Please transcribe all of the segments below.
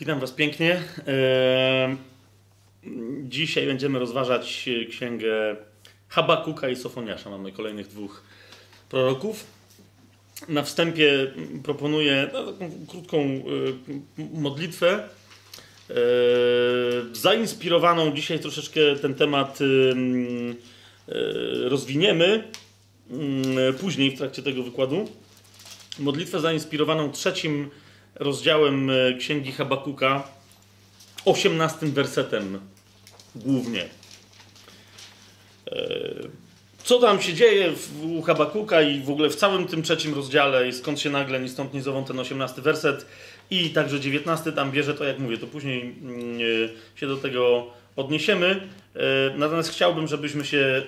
Witam Was pięknie. Dzisiaj będziemy rozważać księgę Habakuka i Sofoniasza. Mamy kolejnych dwóch proroków. Na wstępie proponuję no, taką krótką e, modlitwę. E, zainspirowaną dzisiaj troszeczkę ten temat e, rozwiniemy mm, później w trakcie tego wykładu. Modlitwę zainspirowaną trzecim rozdziałem e, Księgi Habakuka, 18 wersetem głównie. E, co tam się dzieje u Habakuka i w ogóle w całym tym trzecim rozdziale i skąd się nagle ni stąd ni zowąd ten 18 werset i także 19 tam bierze to, jak mówię, to później mm, e, się do tego odniesiemy. Natomiast chciałbym, żebyśmy się,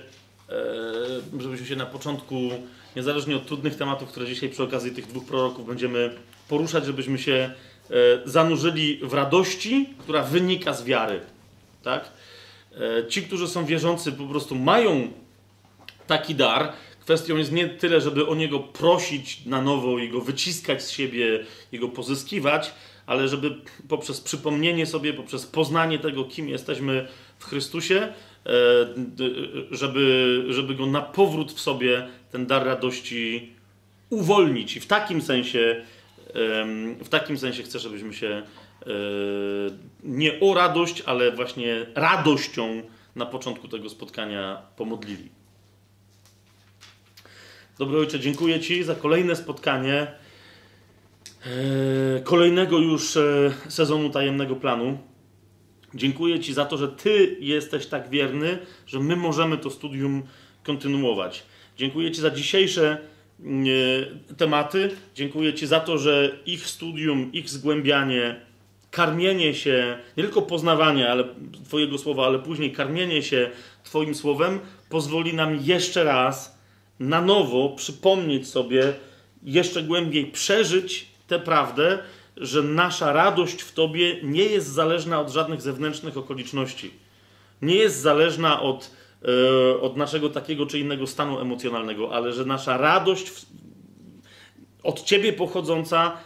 żebyśmy się na początku, niezależnie od trudnych tematów, które dzisiaj przy okazji tych dwóch proroków będziemy poruszać, żebyśmy się e, zanurzyli w radości, która wynika z wiary. Tak? E, ci, którzy są wierzący, po prostu mają taki dar. Kwestią jest nie tyle, żeby o niego prosić na nowo i go wyciskać z siebie, jego pozyskiwać, ale żeby poprzez przypomnienie sobie, poprzez poznanie tego, kim jesteśmy w Chrystusie, e, żeby, żeby go na powrót w sobie, ten dar radości uwolnić. I w takim sensie w takim sensie chcę, żebyśmy się e, nie o radość, ale właśnie radością na początku tego spotkania pomodlili. Dobry Ojcze, dziękuję Ci za kolejne spotkanie e, kolejnego już e, sezonu tajemnego planu. Dziękuję Ci za to, że Ty jesteś tak wierny, że my możemy to studium kontynuować. Dziękuję Ci za dzisiejsze tematy. Dziękuję Ci za to, że ich studium, ich zgłębianie, karmienie się, nie tylko poznawanie ale, Twojego słowa, ale później karmienie się Twoim słowem pozwoli nam jeszcze raz na nowo przypomnieć sobie, jeszcze głębiej przeżyć tę prawdę, że nasza radość w Tobie nie jest zależna od żadnych zewnętrznych okoliczności. Nie jest zależna od E, od naszego takiego czy innego stanu emocjonalnego, ale że nasza radość od Ciebie pochodząca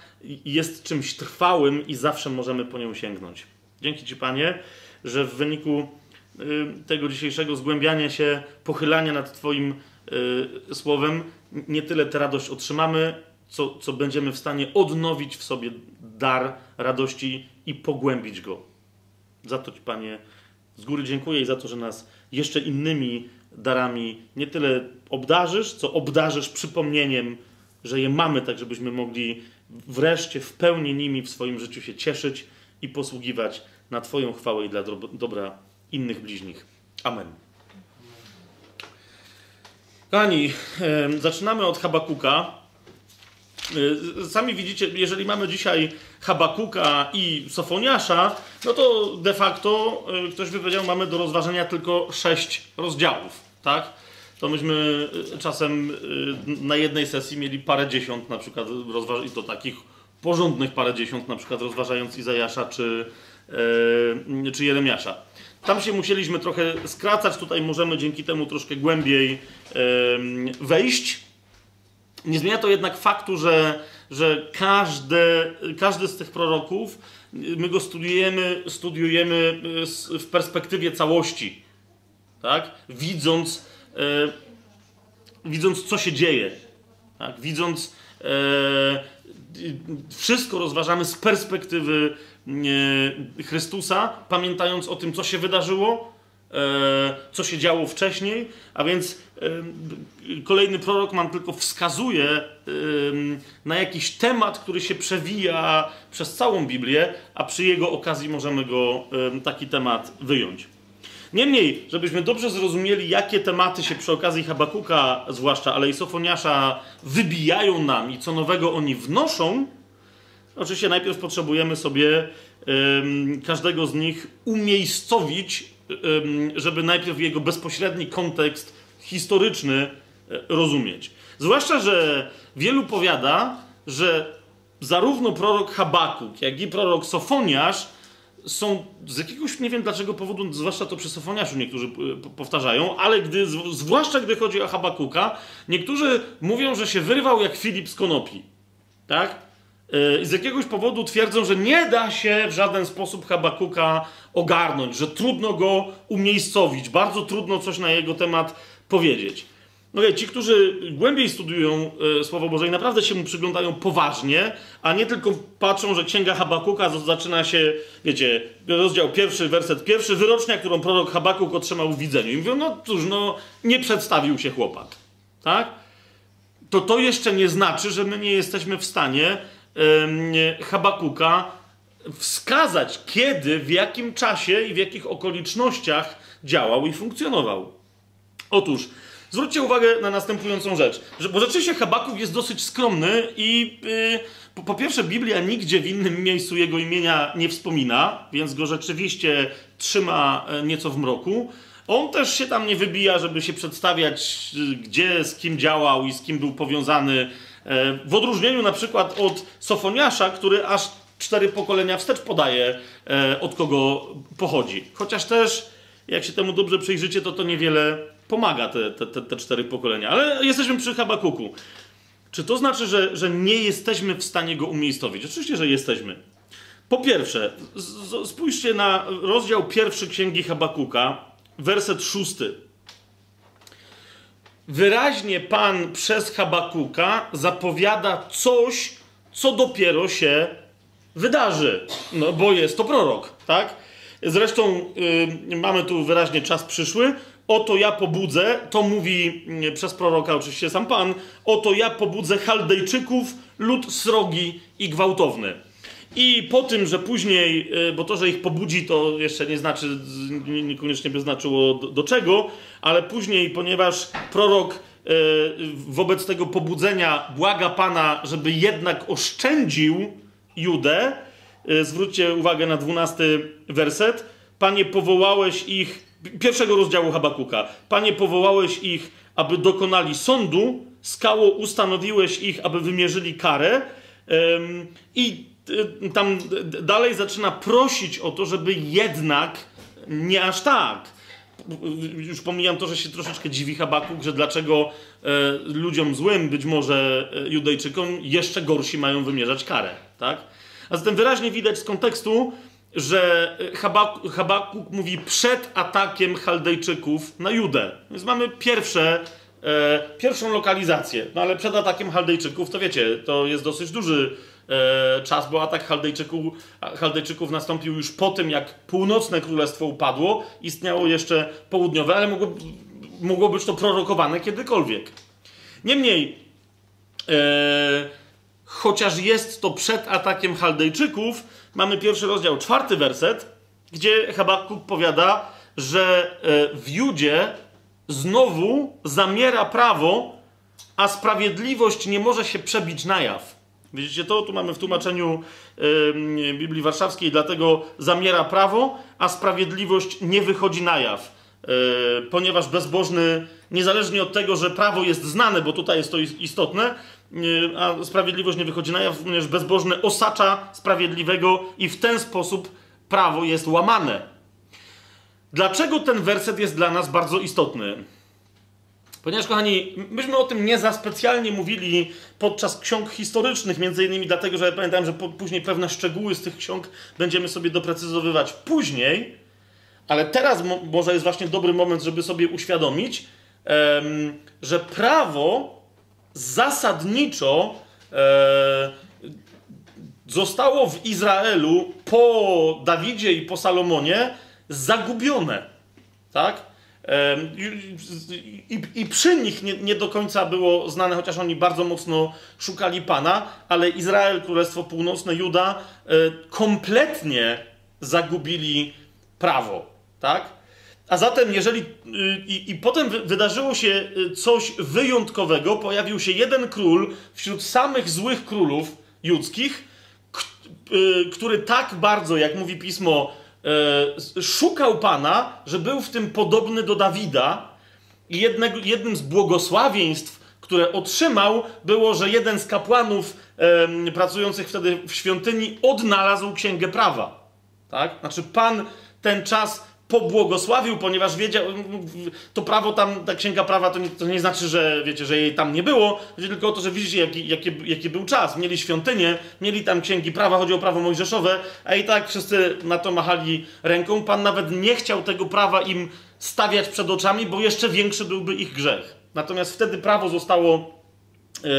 jest czymś trwałym i zawsze możemy po nią sięgnąć. Dzięki Ci, Panie, że w wyniku e, tego dzisiejszego zgłębiania się, pochylania nad Twoim e, słowem, nie tyle tę radość otrzymamy, co, co będziemy w stanie odnowić w sobie dar radości i pogłębić go. Za to Ci, Panie, z góry dziękuję i za to, że nas jeszcze innymi darami nie tyle obdarzysz, co obdarzysz przypomnieniem, że je mamy, tak żebyśmy mogli wreszcie w pełni nimi w swoim życiu się cieszyć i posługiwać na Twoją chwałę i dla dobra innych bliźnich. Amen. Kochani, zaczynamy od Habakuka. Y, sami widzicie, jeżeli mamy dzisiaj Habakuka i Sofoniasza, no to de facto y, ktoś by powiedział, mamy do rozważenia tylko sześć rozdziałów, tak? To myśmy y, czasem na jednej sesji mieli parę dziesiąt na przykład rozważ- i to takich porządnych parę dziesiąt, na przykład rozważając Izajasza czy, yy, czy Jeremiasza. Tam się musieliśmy trochę skracać, tutaj możemy dzięki temu troszkę głębiej yy, wejść. Nie zmienia to jednak faktu, że, że każde, każdy z tych proroków, my go studiujemy, studiujemy w perspektywie całości. Tak? Widząc, e, widząc co się dzieje. Tak? Widząc e, wszystko rozważamy z perspektywy e, Chrystusa, pamiętając o tym, co się wydarzyło, E, co się działo wcześniej, a więc e, kolejny prorok nam tylko wskazuje na jakiś temat, który się przewija przez całą Biblię, a przy jego okazji możemy go taki temat wyjąć. Niemniej, żebyśmy dobrze zrozumieli, jakie tematy się przy okazji Habakuka, zwłaszcza, ale i Sofoniasza, wybijają nam i co nowego oni wnoszą, oczywiście najpierw potrzebujemy sobie każdego z nich umiejscowić żeby najpierw jego bezpośredni kontekst historyczny e, rozumieć. Zwłaszcza, że wielu powiada, że zarówno prorok Habakuk, jak i prorok Sofoniasz są z jakiegoś, nie wiem dlaczego powodu, zwłaszcza to przy Sofoniaszu niektórzy e, powtarzają, ale gdy, zwłaszcza gdy chodzi o Habakuka, niektórzy mówią, że się wyrwał jak Filip z konopi. Tak? I z jakiegoś powodu twierdzą, że nie da się w żaden sposób Habakuka ogarnąć, że trudno go umiejscowić, bardzo trudno coś na jego temat powiedzieć. No wie, ci, którzy głębiej studiują e, Słowo Boże i naprawdę się mu przyglądają poważnie, a nie tylko patrzą, że Księga Habakuka zaczyna się, wiecie, rozdział pierwszy, werset pierwszy, wyrocznia, którą prorok Habakuk otrzymał w widzeniu. I mówią, no cóż, no nie przedstawił się chłopak, tak? To to jeszcze nie znaczy, że my nie jesteśmy w stanie Habakuka wskazać, kiedy, w jakim czasie i w jakich okolicznościach działał i funkcjonował. Otóż, zwróćcie uwagę na następującą rzecz, bo rzeczywiście Habakuk jest dosyć skromny i yy, po, po, pierwsze Biblia nigdzie w innym miejscu jego imienia nie wspomina, więc go rzeczywiście trzyma e, nieco w mroku. On też się tam nie wybija, żeby się przedstawiać, y, gdzie, z kim działał i z kim był powiązany. E, w odróżnieniu na przykład od Sofoniasza, który aż cztery pokolenia wstecz podaje, e, od kogo pochodzi. Chociaż też, jak się temu dobrze przyjrzycie, to to niewiele pomaga, te, te, te, te cztery pokolenia. Ale jesteśmy przy Habakuku. Czy to znaczy, że, że nie jesteśmy w stanie go umiejscowić? Oczywiście, że jesteśmy. Po pierwsze, spójrzcie na rozdział pierwszy Księgi Habakuka, werset szósty. Wyraźnie Pan przez Habakuka zapowiada coś, co dopiero się wydarzy. No bo jest to prorok, tak? Zresztą yy, mamy tu wyraźnie czas przyszły. Oto ja pobudzę, to mówi yy, przez proroka oczywiście sam Pan, oto ja pobudzę Chaldejczyków, lud srogi i gwałtowny. I po tym, że później, y, bo to, że ich pobudzi, to jeszcze nie znaczy, niekoniecznie by znaczyło do, do czego, ale później, ponieważ prorok y, wobec tego pobudzenia błaga Pana, żeby jednak oszczędził Judę, y, zwróćcie uwagę na dwunasty werset. Panie, powołałeś ich, pierwszego rozdziału Habakuka. Panie, powołałeś ich, aby dokonali sądu, skało ustanowiłeś ich, aby wymierzyli karę. I tam dalej zaczyna prosić o to, żeby jednak nie aż tak. Już pomijam to, że się troszeczkę dziwi Habakuk, że dlaczego e, ludziom złym, być może e, Judejczykom, jeszcze gorsi mają wymierzać karę. Tak? A zatem wyraźnie widać z kontekstu, że Habakuk, Habakuk mówi przed atakiem Chaldejczyków na Judę. Więc mamy pierwsze, e, pierwszą lokalizację. No ale przed atakiem Chaldejczyków, to wiecie, to jest dosyć duży E, czas, bo atak Chaldejczyków, Chaldejczyków nastąpił już po tym, jak północne królestwo upadło. Istniało jeszcze południowe, ale mogło, mogło być to prorokowane kiedykolwiek. Niemniej, e, chociaż jest to przed atakiem Chaldejczyków, mamy pierwszy rozdział, czwarty werset, gdzie Habakuk powiada, że e, w Judzie znowu zamiera prawo, a sprawiedliwość nie może się przebić na jaw. Widzicie to? Tu mamy w tłumaczeniu yy, Biblii Warszawskiej, dlatego zamiera prawo, a sprawiedliwość nie wychodzi na jaw. Yy, ponieważ bezbożny, niezależnie od tego, że prawo jest znane, bo tutaj jest to istotne, yy, a sprawiedliwość nie wychodzi na jaw, ponieważ bezbożny osacza sprawiedliwego i w ten sposób prawo jest łamane. Dlaczego ten werset jest dla nas bardzo istotny? Ponieważ, kochani, myśmy o tym nie za specjalnie mówili podczas ksiąg historycznych, między innymi dlatego, że pamiętam, że później pewne szczegóły z tych ksiąg będziemy sobie doprecyzowywać później, ale teraz mo może jest właśnie dobry moment, żeby sobie uświadomić, że prawo zasadniczo e, zostało w Izraelu po Dawidzie i po Salomonie zagubione. Tak? I, I, przy nich nie, nie, do końca było znane, chociaż oni bardzo mocno szukali Pana, ale Izrael, Królestwo Północne, Juda e, kompletnie zagubili prawo. Tak? A zatem, jeżeli. Y, I, I, potem wydarzyło się y, coś wyjątkowego, pojawił się jeden król wśród samych złych królów judzkich, y, który tak bardzo, jak mówi pismo, szukał Pana, że był w tym podobny do Dawida i jednego, jednym z błogosławieństw, które otrzymał, było, że jeden z kapłanów e, pracujących wtedy w świątyni odnalazł Księgę Prawa. Tak? Znaczy Pan ten czas pobłogosławił, ponieważ wiedział, to prawo tam, ta księga prawa to nie, to nie znaczy, że wiecie, że jej tam nie było, chodzi tylko o to, że widzicie, jaki, jaki, jaki był czas. Mieli świątynię, mieli tam księgi prawa, chodzi o prawo mojżeszowe, a i tak wszyscy na to machali ręką. Pan nawet nie chciał tego prawa im stawiać przed oczami, bo jeszcze większy byłby ich grzech. Natomiast wtedy prawo zostało, yy,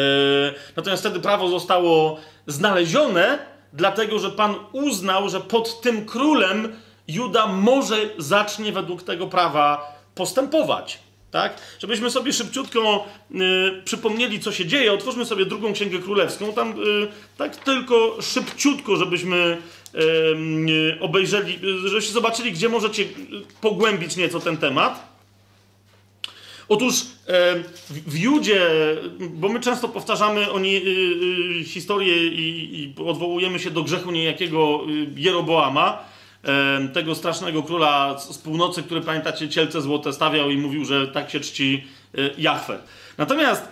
natomiast wtedy prawo zostało znalezione, dlatego że Pan uznał, że pod tym królem Juda może zacznie według tego prawa postępować. Tak? Żebyśmy sobie szybciutko y, przypomnieli, co się dzieje, otwórzmy sobie drugą księgę królewską. Tam y, tak tylko szybciutko, żebyśmy y, obejrzeli, żebyście zobaczyli, gdzie możecie pogłębić nieco ten temat. Otóż w Judzie, bo my często powtarzamy o nie, historię i, i odwołujemy się do grzechu niejakiego Jeroboama, tego strasznego króla z północy, który pamiętacie, cielce złote stawiał i mówił, że tak się czci e, Jahwe. Natomiast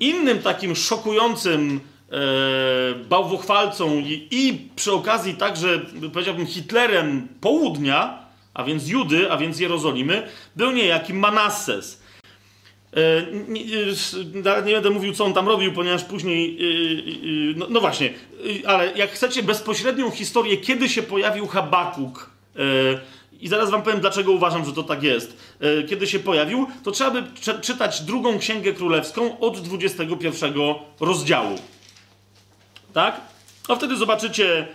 innym takim szokującym e, bałwochwalcą i, i przy okazji także, powiedziałbym, Hitlerem południa, a więc Judy, a więc Jerozolimy, był niejaki Manasses. E, nie, nie, będę mówił, co on tam robił, ponieważ później. E, e, no, no, właśnie, ale jak chcecie bezpośrednią historię, kiedy się pojawił Habakuk, i zaraz wam powiem, dlaczego uważam, że to tak jest. Kiedy się pojawił, to trzeba by czytać drugą księgę królewską od 21 rozdziału. Tak? A wtedy zobaczycie,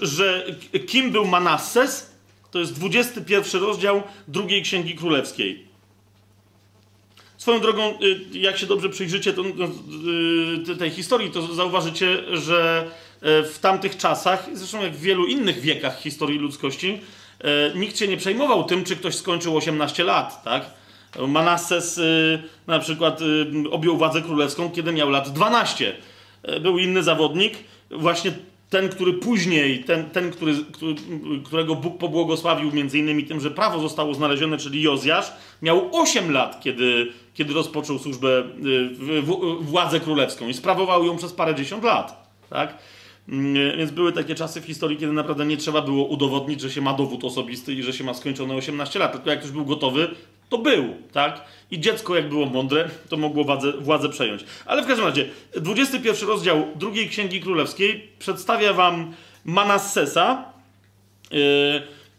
że kim był Manasses. To jest 21 rozdział drugiej księgi królewskiej. Swoją drogą, y, jak się dobrze przyjrzycie to, no, y, tej historii, to zauważycie, że e, w tamtych czasach, zresztą jak w wielu innych wiekach historii ludzkości, e, nikt się nie przejmował tym, czy ktoś skończył 18 lat, tak? Manasses y, na przykład objął władzę królewską, kiedy miał lat 12. E, był inny zawodnik, właśnie ten, który później, ten, ten który, którego Bóg pobłogosławił między innymi tym, że prawo zostało znalezione, czyli Jozjasz, miał 8 lat, kiedy, kiedy rozpoczął służbę, y, władzę królewską i sprawował ją przez parę dziesiąt lat. Tak? Mm, więc były takie czasy w historii, kiedy naprawdę nie trzeba było udowodnić, że się ma dowód osobisty i że się ma skończone 18 lat. Tylko jak ktoś był gotowy, to był, tak? I dziecko, jak było mądre, to mogło władzę, władzę przejąć. Ale w każdym razie, 21 rozdział drugiej Księgi Królewskiej przedstawia wam Manassesa, yy,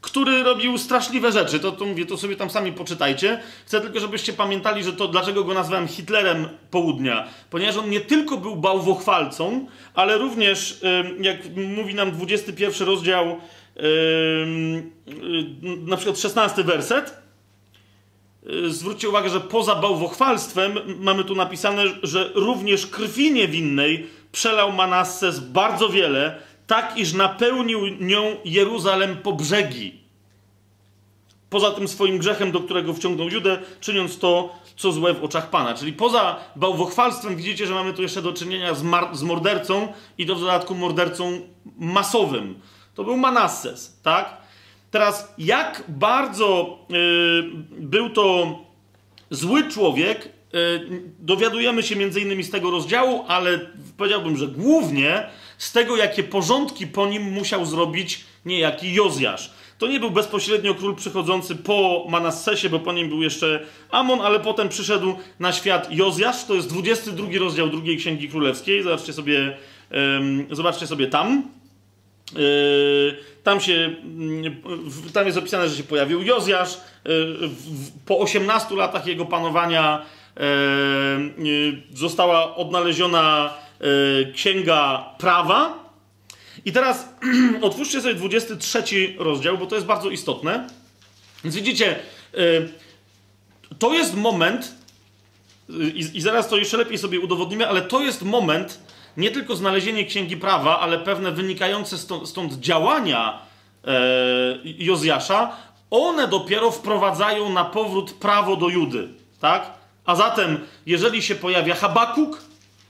który robił straszliwe rzeczy. To, to mówię, to sobie tam sami poczytajcie. Chcę tylko, żebyście pamiętali, że to dlaczego go nazwałem Hitlerem Południa. Ponieważ on nie tylko był bałwochwalcą, ale również, jak mówi nam 21 rozdział, na przykład 16 werset, zwróćcie uwagę, że poza bałwochwalstwem mamy tu napisane, że również krwi niewinnej przelał Manasses bardzo wiele, tak iż napełnił nią Jeruzalem po brzegi. Poza tym swoim grzechem, do którego wciągnął Judę, czyniąc to, co złe w oczach Pana. Czyli poza bałwochwalstwem widzicie, że mamy tu jeszcze do czynienia z, z mordercą i do dodatku mordercą masowym. To był Manasses, tak? Teraz, jak bardzo yy, był to zły człowiek, yy, dowiadujemy się między innymi z tego rozdziału, ale powiedziałbym, że głównie z tego, jakie porządki po nim musiał zrobić niejaki Jozjasz. To nie był bezpośrednio król przychodzący po Manassesie, bo po nim był jeszcze Amon, ale potem przyszedł na świat Jozjasz. To jest 22 rozdział drugiej Księgi Królewskiej. Zobaczcie sobie, zobaczcie sobie tam. Yy, tam się, yy, tam jest opisane, że się pojawił Jozjasz. Yy, po 18 latach jego panowania została odnaleziona Y, księga prawa. I teraz otwórzcie sobie 23 rozdział, bo to jest bardzo istotne. Więc widzicie, y, to jest moment, y, i, zaraz to jeszcze lepiej sobie udowodnimy, ale to jest moment, nie tylko znalezienie księgi prawa, ale pewne wynikające stąd, stąd działania e, Jozjasza, one dopiero wprowadzają na powrót prawo do Judy. Tak? A zatem, jeżeli się pojawia Habakuk,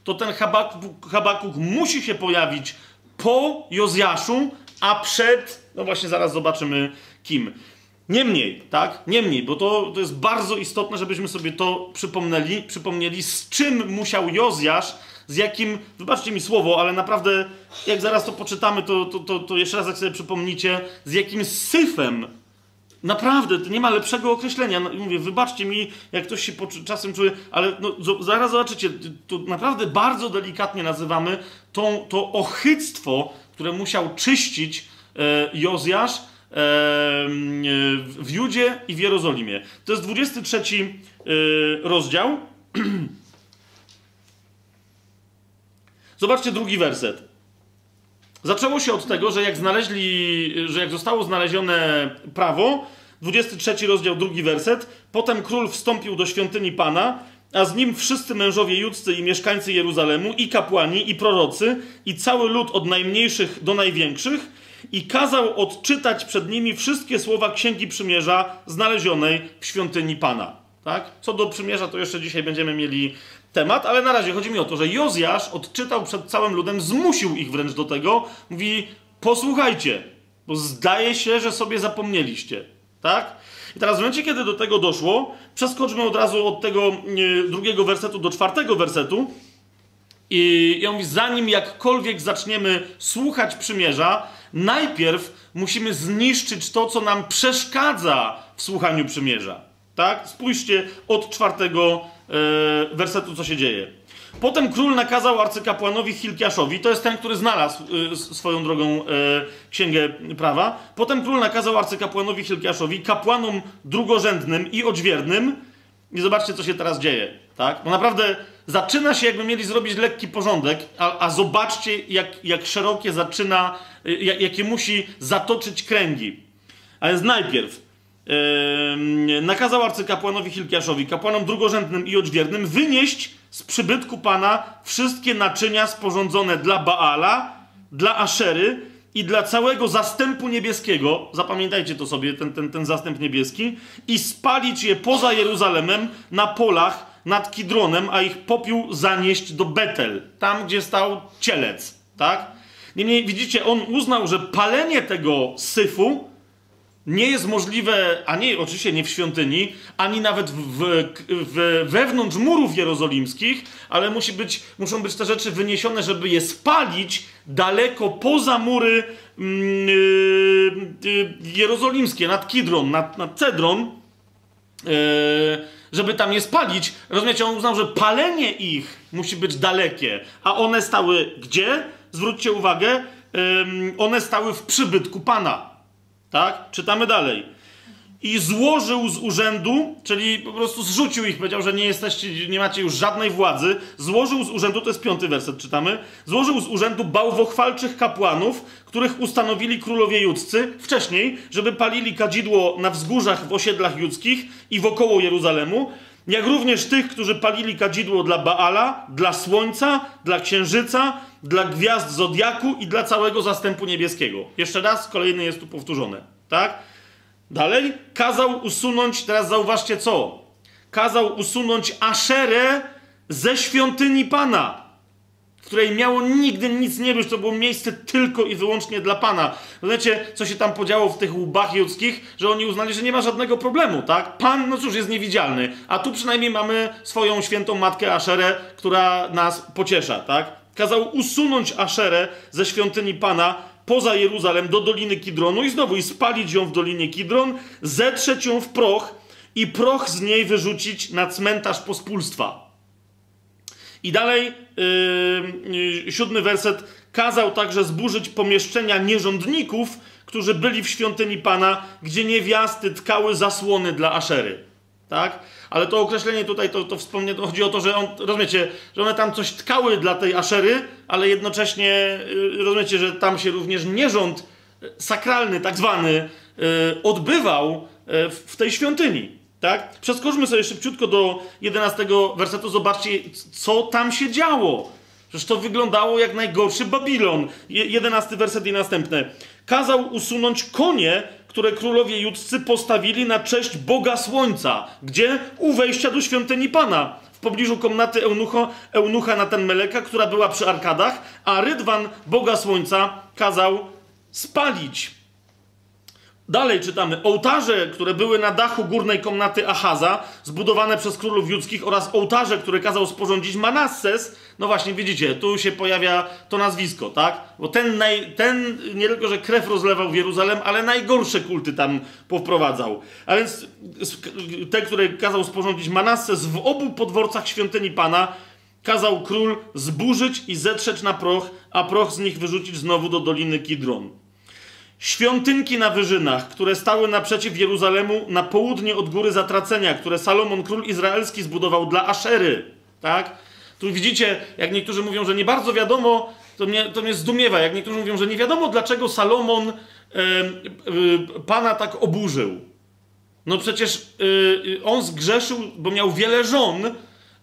to ten Habakuk, Habakuk musi się pojawić po Jozjaszu, a przed, no właśnie zaraz zobaczymy kim. Niemniej, tak? Niemniej, bo to, to jest bardzo istotne, żebyśmy sobie to przypomnieli, przypomnieli, z czym musiał Jozjasz, z jakim, wybaczcie mi słowo, ale naprawdę, jak zaraz to poczytamy, to, to, to, to jeszcze raz jak sobie przypomnicie, z jakim syfem Naprawdę, nie ma lepszego określenia. No, mówię, wybaczcie mi, jak ktoś się czasem czuje, ale no, zaraz zobaczycie, to naprawdę bardzo delikatnie nazywamy to, to ochyctwo, które musiał czyścić e, Jozjasz e, w Judzie i w Jerozolimie. To jest 23 e, rozdział. Zobaczcie drugi werset. Zaczęło się od tego, że jak znaleźli, że jak zostało znalezione prawo, 23 rozdział, drugi werset, potem król wstąpił do świątyni Pana, a z nim wszyscy mężowie judzcy i mieszkańcy Jeruzalemu, i kapłani, i prorocy, i cały lud od najmniejszych do największych, i kazał odczytać przed nimi wszystkie słowa Księgi Przymierza znalezionej w świątyni Pana. Tak? Co do przymierza, to jeszcze dzisiaj będziemy mieli temat, ale na razie chodzi mi o to, że Jozjasz odczytał przed całym ludem, zmusił ich wręcz do tego, mówi: Posłuchajcie, bo zdaje się, że sobie zapomnieliście. Tak? I teraz w momencie, kiedy do tego doszło, przeskoczmy od razu od tego e, drugiego wersetu do czwartego wersetu. I, I on mówi, zanim jakkolwiek zaczniemy słuchać przymierza, najpierw musimy zniszczyć to, co nam przeszkadza w słuchaniu przymierza. Tak? Spójrzcie od czwartego e, wersetu, co się dzieje. Potem król nakazał arcykapłanowi Hilkiaszowi, to jest ten, który znalazł y, swoją drogą y, księgę prawa. Potem król nakazał arcykapłanowi Hilkiaszowi, kapłanom drugorzędnym i odźwiernym. I zobaczcie, co się teraz dzieje. Tak? Bo naprawdę zaczyna się, jakby mieli zrobić lekki porządek, a, a zobaczcie, jak, jak szerokie zaczyna, y, jak, jakie musi zatoczyć kręgi. A więc najpierw yy, nakazał arcykapłanowi Hilkiaszowi, kapłanom drugorzędnym i odźwiernym, wynieść z przybytku Pana wszystkie naczynia sporządzone dla Baala, dla Aszery i dla całego zastępu niebieskiego, zapamiętajcie to sobie, ten, ten, ten zastęp niebieski, i spalić je poza Jeruzalemem na polach nad Kidronem, a ich popiół zanieść do Betel, tam gdzie stał cielec, tak? Niemniej widzicie, on uznał, że palenie tego syfu nie jest możliwe, ani oczywiście nie w świątyni, ani nawet w, w, wewnątrz murów jerozolimskich, ale musi być, muszą być te rzeczy wyniesione, żeby je spalić daleko poza mury yy, yy, jerozolimskie, nad Kidron, nad, nad Cedron, yy, żeby tam je spalić. Rozumiecie, on uznał, że palenie ich musi być dalekie, a one stały gdzie? Zwróćcie uwagę, one stały w przybytku Pana. Tak? Czytamy dalej. I złożył z urzędu, czyli po prostu zrzucił ich, powiedział, że nie jesteście, nie macie już żadnej władzy. Złożył z urzędu, to jest piąty werset, czytamy. Złożył z urzędu bałwochwalczych kapłanów, których ustanowili królowie judzcy wcześniej, żeby palili kadzidło na wzgórzach w osiedlach judzkich i wokoło Jeruzalemu, jak również tych, którzy palili kadzidło dla Baala, dla słońca, dla księżyca, dla gwiazd zodiaku i dla całego zastępu niebieskiego. Jeszcze raz, kolejny jest tu powtórzone, tak? Dalej, kazał usunąć, teraz zauważcie co? Kazał usunąć Aszerę ze świątyni Pana, której miało nigdy nic nie być, to było miejsce tylko i wyłącznie dla Pana. Wiecie, co się tam podziało w tych łbach judzkich, że oni uznali, że nie ma żadnego problemu, tak? Pan, no cóż, jest niewidzialny, a tu przynajmniej mamy swoją świętą matkę Aszerę, która nas pociesza, tak? kazał usunąć Aszerę ze świątyni Pana poza Jeruzalem do Doliny Kidronu i znowu i spalić ją w Dolinie Kidron, zetrzeć ją w proch i proch z niej wyrzucić na cmentarz pospólstwa. I dalej yy, yy, siódmy werset kazał także zburzyć pomieszczenia nierządników, którzy byli w świątyni Pana, gdzie niewiasty tkały zasłony dla Aszery. Tak? Ale to określenie tutaj, to, to wspomnie, to chodzi o to, że on, rozumiecie, że one tam coś tkały dla tej Aszery, ale jednocześnie, y, rozumiecie, że tam się również nierząd sakralny, tak zwany, y, odbywał w tej świątyni. Tak? Przeskoczmy sobie szybciutko do 11 wersetu, zobaczcie, co tam się działo. Przecież to wyglądało jak najgorszy Babilon. 11 werset i następne. Kazał usunąć konie, które królowie judzcy postawili na cześć Boga Słońca. Gdzie? U wejścia do świątyni Pana. W pobliżu komnaty eunucha, eunucha Natan Meleka, która była przy arkadach, a Rydwan, Boga Słońca, kazał spalić. Dalej czytamy. Ołtarze, które były na dachu górnej komnaty Achaza, zbudowane przez królów judzkich oraz ołtarze, które kazał sporządzić Manasses, No właśnie, widzicie, tu się pojawia to nazwisko, tak? Bo ten, naj, ten nie tylko, że krew rozlewał w Jeruzalem, ale najgorsze kulty tam powprowadzał. A więc te, które kazał sporządzić Manasses w obu podworcach świątyni Pana, kazał król zburzyć i zetrzeć na proch, a proch z nich wyrzucić znowu do Doliny Kidron. Świątynki na wyżynach, które stały naprzeciw Jeruzalemu na południe od góry zatracenia, które Salomon, król izraelski, zbudował dla Aszery. Tak? Tu widzicie, jak niektórzy mówią, że nie bardzo wiadomo, to mnie, to mnie zdumiewa, jak niektórzy mówią, że nie wiadomo, dlaczego Salomon e, e, pana tak oburzył. No przecież e, on zgrzeszył, bo miał wiele żon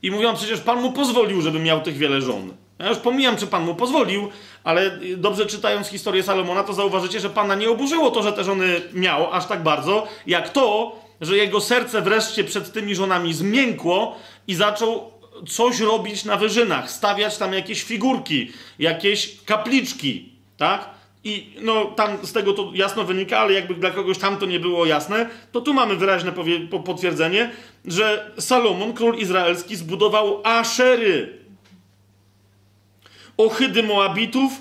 i mówią, przecież pan mu pozwolił, żeby miał tych wiele żon. Ja już pomijam, czy pan mu pozwolił, ale dobrze czytając historię Salomona, to zauważycie, że pana nie oburzyło to, że te żony miał aż tak bardzo, jak to, że jego serce wreszcie przed tymi żonami zmiękło i zaczął coś robić na wyżynach, stawiać tam jakieś figurki, jakieś kapliczki, tak? I no, tam z tego to jasno wynika, ale jakby dla kogoś tam to nie było jasne, to tu mamy wyraźne potwierdzenie, że Salomon, król izraelski, zbudował Aszery, ohydy Moabitów,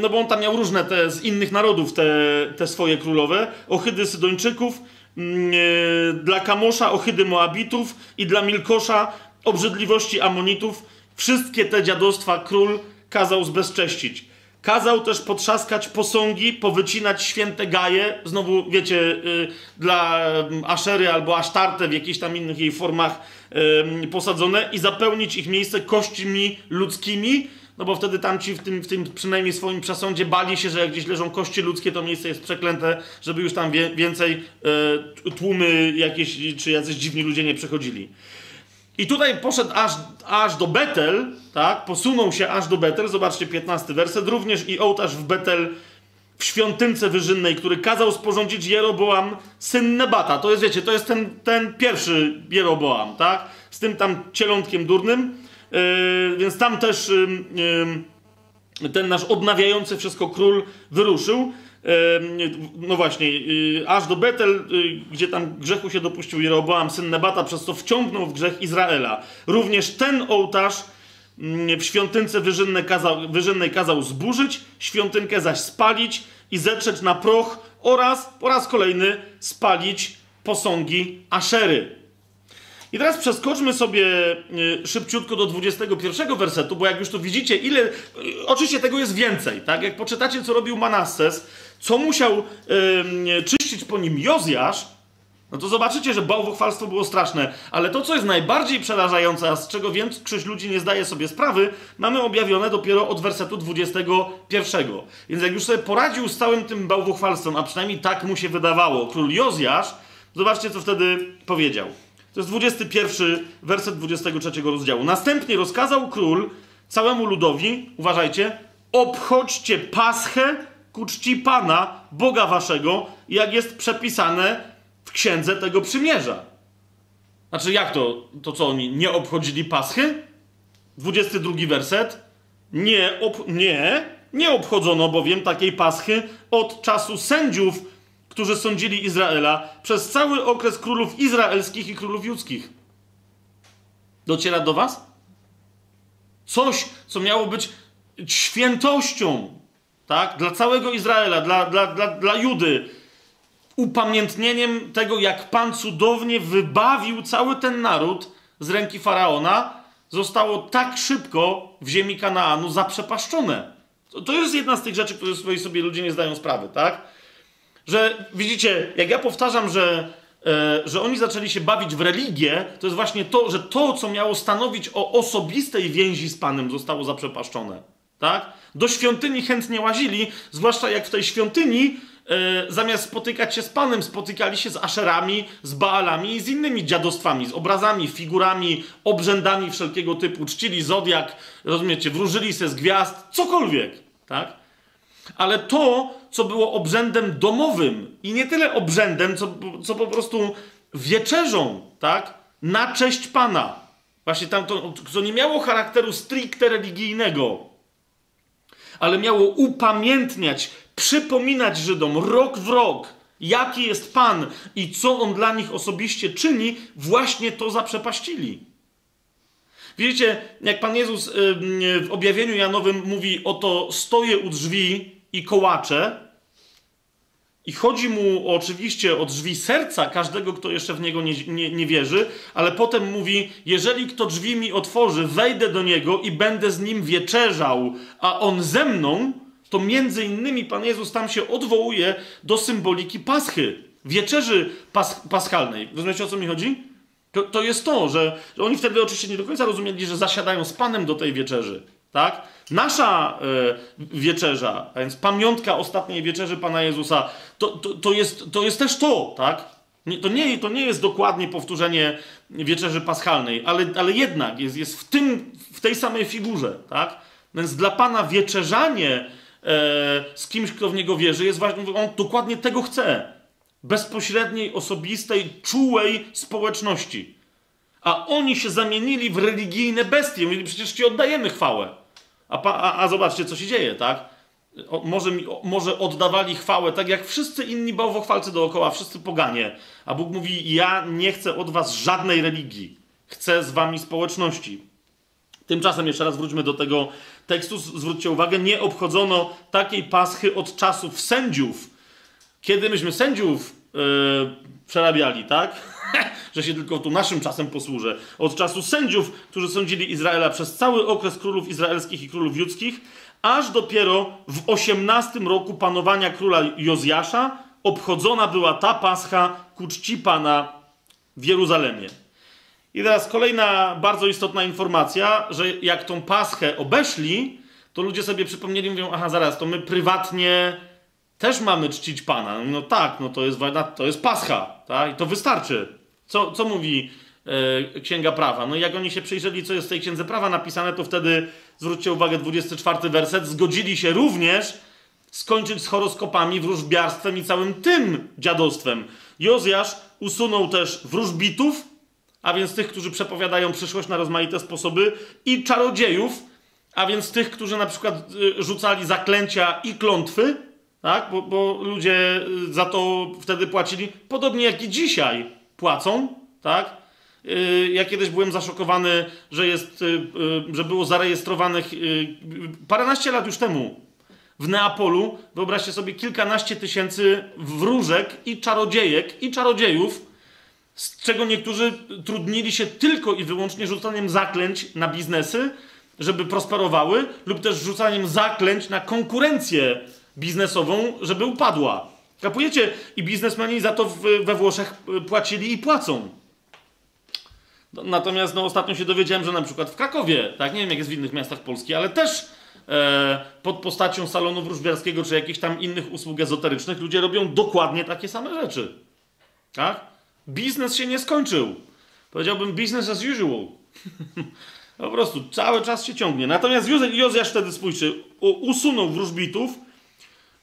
no bo on tam miał różne te z innych narodów te, te swoje królowe, ohydy Sydończyków, mm, e, dla Kamosza ohydy Moabitów i dla Milkosza obrzydliwości Amonitów. Wszystkie te dziadostwa król kazał zbezcześcić. Kazał też potrzaskać posągi, powycinać święte gaje, znowu wiecie, y, dla mm, Aszery albo Asztarte w jakichś tam innych jej formach posadzone i zapełnić ich miejsce kośćmi ludzkimi, no bo wtedy tamci w tym, w tym przynajmniej swoim przesądzie bali się, że jak gdzieś leżą kości ludzkie, to miejsce jest przeklęte, żeby już tam wie, więcej e, tłumy jakieś, czy jacyś dziwni ludzie nie przechodzili. I tutaj poszedł aż, aż do Betel, tak? Posunął się aż do Betel, zobaczcie 15 werset, również i ołtarz w Betel w świątynce wyżynnej, który kazał sporządzić Jeroboam, syn Nebata. To jest, wiecie, to jest ten, ten pierwszy Jeroboam, tak? Z tym tam cielątkiem durnym. Yy, więc tam też ten nasz odnawiający wszystko król wyruszył. Yy, no właśnie, aż do Betel, gdzie tam grzechu się dopuścił Jeroboam, syn Nebata, przez co wciągnął w grzech Izraela. Również ten ołtarz w świątynce wyżynnej kazał, wyżynnej kazał zburzyć, świątynkę zaś spalić i zetrzeć na proch oraz po raz kolejny spalić posągi Aszery. I teraz przeskoczmy sobie y, szybciutko do 21 wersetu, bo jak już tu widzicie, ile. Y, oczywiście tego jest więcej, tak? Jak poczytacie, co robił Manasses, co musiał yy, czyścić po nim Jozjasz, no to zobaczycie, że bałwochwalstwo było straszne. Ale to, co jest najbardziej przerażające, a z czego większość ludzi nie zdaje sobie sprawy, mamy objawione dopiero od wersetu 21. Więc jak już sobie poradził z całym tym bałwochwalstwem, a przynajmniej tak mu się wydawało, król Jozjasz, zobaczcie, co wtedy powiedział. To jest 21 werset 23 rozdziału. Następnie rozkazał król całemu ludowi, uważajcie, obchodźcie paschę ku czci Pana, Boga waszego, jak jest przepisane w księdze tego przymierza. Znaczy, jak to? To co oni nie obchodzili paschy? 22 werset. Nie, ob, nie, nie obchodzono bowiem takiej paschy od czasu sędziów którzy sądzili Izraela przez cały okres królów izraelskich i królów judzkich. Dociera do Was? Coś, co miało być świętością, tak? Dla całego Izraela, dla, dla, dla, dla Judy, upamiętnieniem tego, jak Pan cudownie wybawił cały ten naród z ręki faraona, zostało tak szybko w ziemi Kanaanu zaprzepaszczone. To, to jest jedna z tych rzeczy, które sobie ludzie nie zdają sprawy, tak? Że widzicie, jak ja powtarzam, że, e, że oni zaczęli się bawić w religię, to jest właśnie to, że to, co miało stanowić o osobistej więzi z Panem, zostało zaprzepaszczone. Tak? Do świątyni chętnie łazili, zwłaszcza jak w tej świątyni e, zamiast spotykać się z Panem, spotykali się z aszerami, z Baalami i z innymi dziadostwami, z obrazami, figurami, obrzędami wszelkiego typu. Czcili zodiak, rozumiecie, wróżyli się z gwiazd, cokolwiek. Tak? ale to, co było obrzędem domowym i nie tyle obrzędem, co, co po prostu wieczerzą, tak? Na cześć Pana. Właśnie tam to, co nie miało charakteru stricte religijnego, ale miało upamiętniać, przypominać Żydom rok w rok, jaki jest Pan i co On dla nich osobiście czyni, właśnie to zaprzepaścili. Widzicie, jak Pan Jezus w objawieniu Janowym mówi: Oto stoję u drzwi i kołaczę. I chodzi mu oczywiście o drzwi serca każdego, kto jeszcze w niego nie, nie, nie, wierzy, ale potem mówi: Jeżeli kto drzwi mi otworzy, wejdę do niego i będę z nim wieczerzał, a on ze mną, to między innymi Pan Jezus tam się odwołuje do symboliki Paschy, wieczerzy pas, paschalnej. Rozumiecie o co mi chodzi? To, to jest to, że, że oni wtedy oczywiście nie do końca rozumieli, że zasiadają z Panem do tej wieczerzy. Tak? Nasza y, wieczerza, a więc pamiątka ostatniej wieczerzy Pana Jezusa, to, to, to, jest, to jest też to, tak? Nie, to, nie, to nie jest dokładnie powtórzenie wieczerzy paschalnej, ale, ale jednak jest, jest w, tym, w tej samej figurze, tak? Więc dla Pana wieczerzanie e, z kimś, kto w Niego wierzy, jest ważne. On dokładnie tego chce. Bezpośredniej, osobistej, czułej społeczności. A oni się zamienili w religijne bestie. Mówili, przecież Ci oddajemy chwałę. A, a, a zobaczcie, co się dzieje, tak? O, może, może oddawali chwałę, tak jak wszyscy inni bałwochwalcy dookoła, wszyscy poganie. A Bóg mówi: Ja nie chcę od was żadnej religii, chcę z wami społeczności. Tymczasem, jeszcze raz wróćmy do tego tekstu, zwróćcie uwagę, nie obchodzono takiej paschy od czasów sędziów. Kiedy myśmy sędziów yy, przerabiali, tak? że się tylko tu naszym czasem posłużę. Od czasu sędziów, którzy sądzili Izraela przez cały okres królów izraelskich i królów judzkich, aż dopiero w osiemnastym roku panowania króla Jozjasza obchodzona była ta pascha ku czci Pana w Jeruzalemie. I teraz kolejna bardzo istotna informacja, że jak tą paschę obeszli, to ludzie sobie przypomnieli, mówią, aha, zaraz, to my prywatnie też mamy czcić Pana. No tak, no to jest, to jest pascha, tak? I to wystarczy. Co, co mówi e, Księga Prawa? No jak oni się przyjrzeli, co jest w tej Księdze Prawa napisane, to wtedy, zwróćcie uwagę, 24 werset, zgodzili się również skończyć z horoskopami, wróżbiarstwem i całym tym dziadostwem. Jozjasz usunął też wróżbitów, a więc tych, którzy przepowiadają przyszłość na rozmaite sposoby, i czarodziejów, a więc tych, którzy na przykład e, rzucali zaklęcia i klątwy, tak? bo, bo ludzie za to wtedy płacili, podobnie jak i dzisiaj płacą, tak? Y, ja kiedyś byłem zaszokowany, że, jest, y, y, że było zarejestrowanych paręnaście lat już temu w Neapolu, wyobraźcie sobie, kilkanaście tysięcy wróżek i czarodziejek i czarodziejów, z czego niektórzy trudnili się tylko i wyłącznie rzucaniem zaklęć na biznesy, żeby prosperowały, lub też rzucaniem zaklęć na konkurencję biznesową, żeby upadła. Kapujecie? I biznesmeni za to we Włoszech y, płacili i płacą. No, natomiast no, ostatnio się dowiedziałem, że na przykład w Krakowie, tak, nie wiem jak jest w innych miastach Polski, ale też e, pod postacią salonu wróżbiarskiego czy jakichś tam innych usług ezoterycznych ludzie robią dokładnie takie same rzeczy. Tak? Biznes się nie skończył. Powiedziałbym business as usual. po prostu cały czas się ciągnie. Natomiast Jozjasz wtedy, spójrzcie, usunął wróżbitów,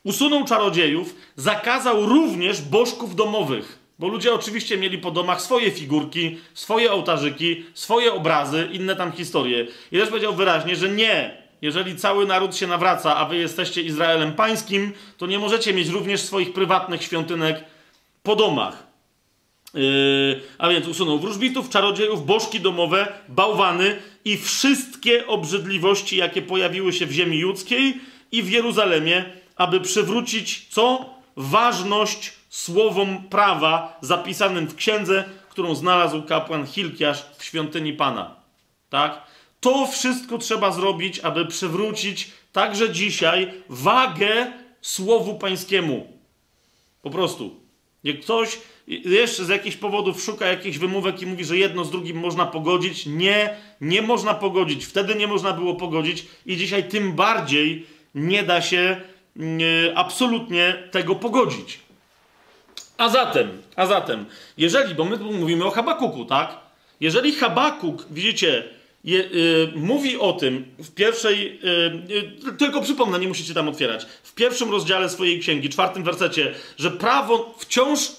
Usunął czarodziejów, zakazał również bożków domowych. Bo ludzie oczywiście mieli po domach swoje figurki, swoje ołtarzyki, swoje obrazy, inne tam historie. I też powiedział wyraźnie, że nie. Jeżeli cały naród się nawraca, a wy jesteście Izraelem pańskim, to nie możecie mieć również swoich prywatnych świątynek po domach. Yy, a więc usunął wróżbitów, czarodziejów, bożki domowe, bałwany i wszystkie obrzydliwości, jakie pojawiły się w ziemi judzkiej i w Jeruzalemie, aby przywrócić co? Ważność słowom prawa zapisanym w księdze, którą znalazł kapłan Hilkiasz w świątyni Pana. Tak? To wszystko trzeba zrobić, aby przywrócić także dzisiaj wagę słowu pańskiemu. Po prostu. Jak ktoś jeszcze z jakichś powodów szuka jakichś wymówek i mówi, że jedno z drugim można pogodzić, nie, nie można pogodzić. Wtedy nie można było pogodzić i dzisiaj tym bardziej nie da się absolutnie tego pogodzić. A zatem, a zatem, jeżeli, bo my tu mówimy o Habakuku, tak? Jeżeli Habakuk, widzicie, je, y, mówi o tym w pierwszej, y, y, tylko przypomnę, nie musicie tam otwierać, w pierwszym rozdziale swojej księgi, czwartym wersecie, że prawo wciąż y,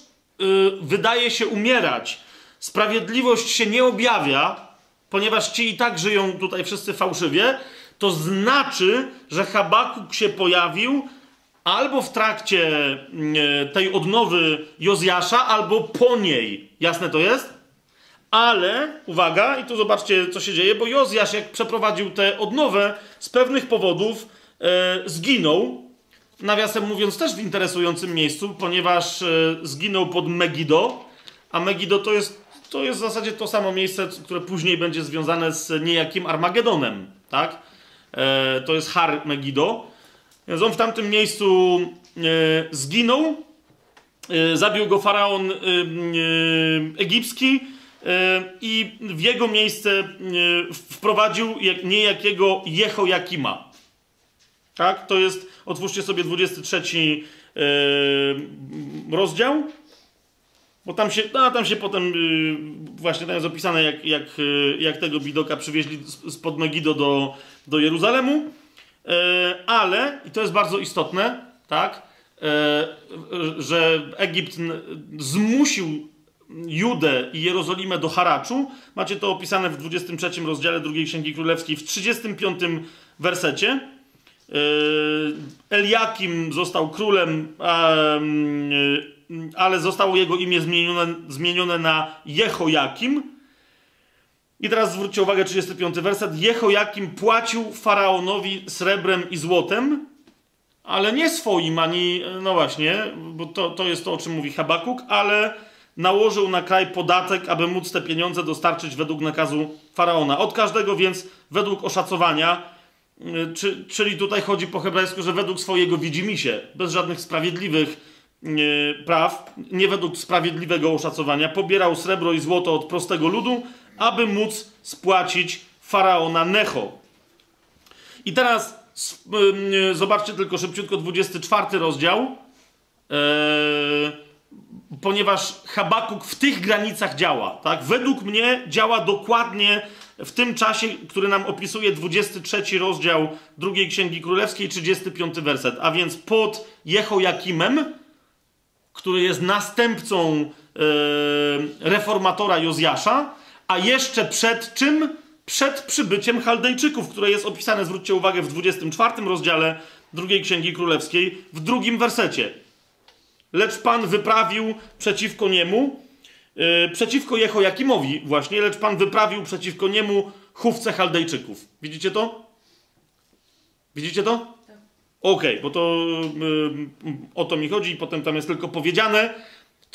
wydaje się umierać, sprawiedliwość się nie objawia, ponieważ ci i tak żyją tutaj wszyscy fałszywie, to znaczy, że Habakuk się pojawił albo w trakcie mm, e, tej odnowy Jozjasza, albo po niej. Jasne to jest? ale, uwaga, i tu zobaczcie, co się dzieje, bo Jozjasz, jak przeprowadził tę odnowę, z pewnych powodów e, zginął. Nawiasem mówiąc, też w interesującym miejscu, ponieważ e, zginął pod Megido, a Megido to jest, to jest w zasadzie to samo miejsce, które później będzie związane z niejakim Armagedonem, tak? E, to jest Har Megido. Więc on w tamtym miejscu e, zginął, e, zabił go faraon egipski, i w jego miejsce wprowadził niejakiego Jehoiakima. Tak? To jest, otwórzcie sobie 23 rozdział, bo tam się, no, tam się potem właśnie tam jest opisane, jak, jak, jak tego bidoka przywieźli spod Megido do, do Jeruzalemu, ale, i to jest bardzo istotne, tak, że Egipt zmusił Judę i Jerozolimę do haraczu. Macie to opisane w 23 rozdziale drugiej Księgi Królewskiej w 35 wersecie. Yy, Eliakim został królem, yy, ale zostało jego imię zmienione, zmienione na Jehojakim. I teraz zwróćcie uwagę, 35 werset. Jehojakim płacił faraonowi srebrem i złotem, ale nie swoim ani, no właśnie, bo to, to jest to, o czym mówi Habakuk, ale nałożył na kraj podatek, aby móc te pieniądze dostarczyć według nakazu faraona. Od każdego więc według oszacowania, y, czy, czyli tutaj chodzi po hebrajsku, że według swojego widzimisię, bez żadnych sprawiedliwych y, praw, nie według sprawiedliwego oszacowania, pobierał srebro i złoto od prostego ludu, aby móc spłacić faraona Necho. I teraz zobaczcie tylko szybciutko 24 rozdział. Eee, ponieważ Habakuk w tych granicach działa. Tak? Według mnie działa dokładnie w tym czasie, który nam opisuje 23 rozdział drugiej Księgi Królewskiej, 35 werset. A więc pod Jehojakimem, który jest następcą yy, reformatora Jozjasza, a jeszcze przed czym? Przed przybyciem Chaldejczyków, które jest opisane, zwróćcie uwagę, w 24 rozdziale drugiej Księgi Królewskiej, w drugim wersecie lecz Pan wyprawił przeciwko niemu, yy, przeciwko Jehojakimowi właśnie, lecz Pan wyprawił przeciwko niemu chówce Chaldejczyków. Widzicie to? Widzicie to? Tak. Okej, okay, bo to yy, o to mi chodzi i potem tam jest tylko powiedziane.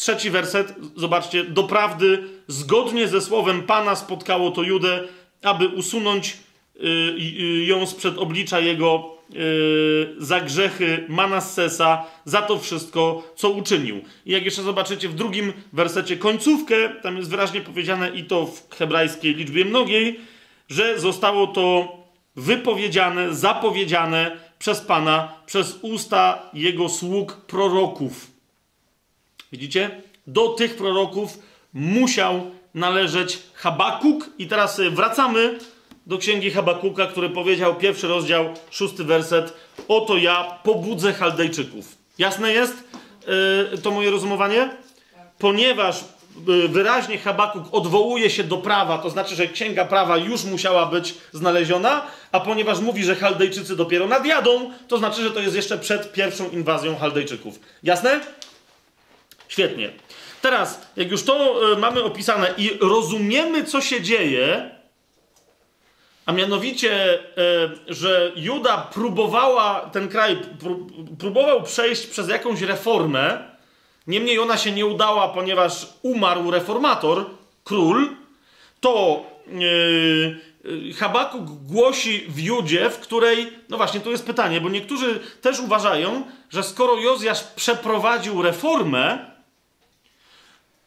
Trzeci werset, zobaczcie, doprawdy zgodnie ze słowem Pana spotkało to Judę, aby usunąć yy, ją sprzed oblicza jego Yy, za grzechy Manassesa, za to wszystko, co uczynił. I jak jeszcze zobaczycie w drugim wersecie końcówkę, tam jest wyraźnie powiedziane i to w hebrajskiej liczbie mnogiej, że zostało to wypowiedziane, zapowiedziane przez Pana, przez usta Jego sług proroków. Widzicie? Do tych proroków musiał należeć Habakuk. I teraz wracamy do księgi Habakuka, który powiedział, pierwszy rozdział, szósty werset: Oto ja pobudzę Chaldejczyków. Jasne jest yy, to moje rozumowanie? Ponieważ yy, wyraźnie Habakuk odwołuje się do prawa, to znaczy, że księga prawa już musiała być znaleziona, a ponieważ mówi, że Chaldejczycy dopiero nadjadą, to znaczy, że to jest jeszcze przed pierwszą inwazją Chaldejczyków. Jasne? Świetnie. Teraz, jak już to yy, mamy opisane i rozumiemy, co się dzieje, a mianowicie, e, że Juda próbowała, ten kraj próbował przejść przez jakąś reformę, niemniej ona się nie udała, ponieważ umarł reformator, król, to yy, Habakuk głosi w Judzie, w której, no właśnie, tu jest pytanie, bo niektórzy też uważają, że skoro Jozjasz przeprowadził reformę,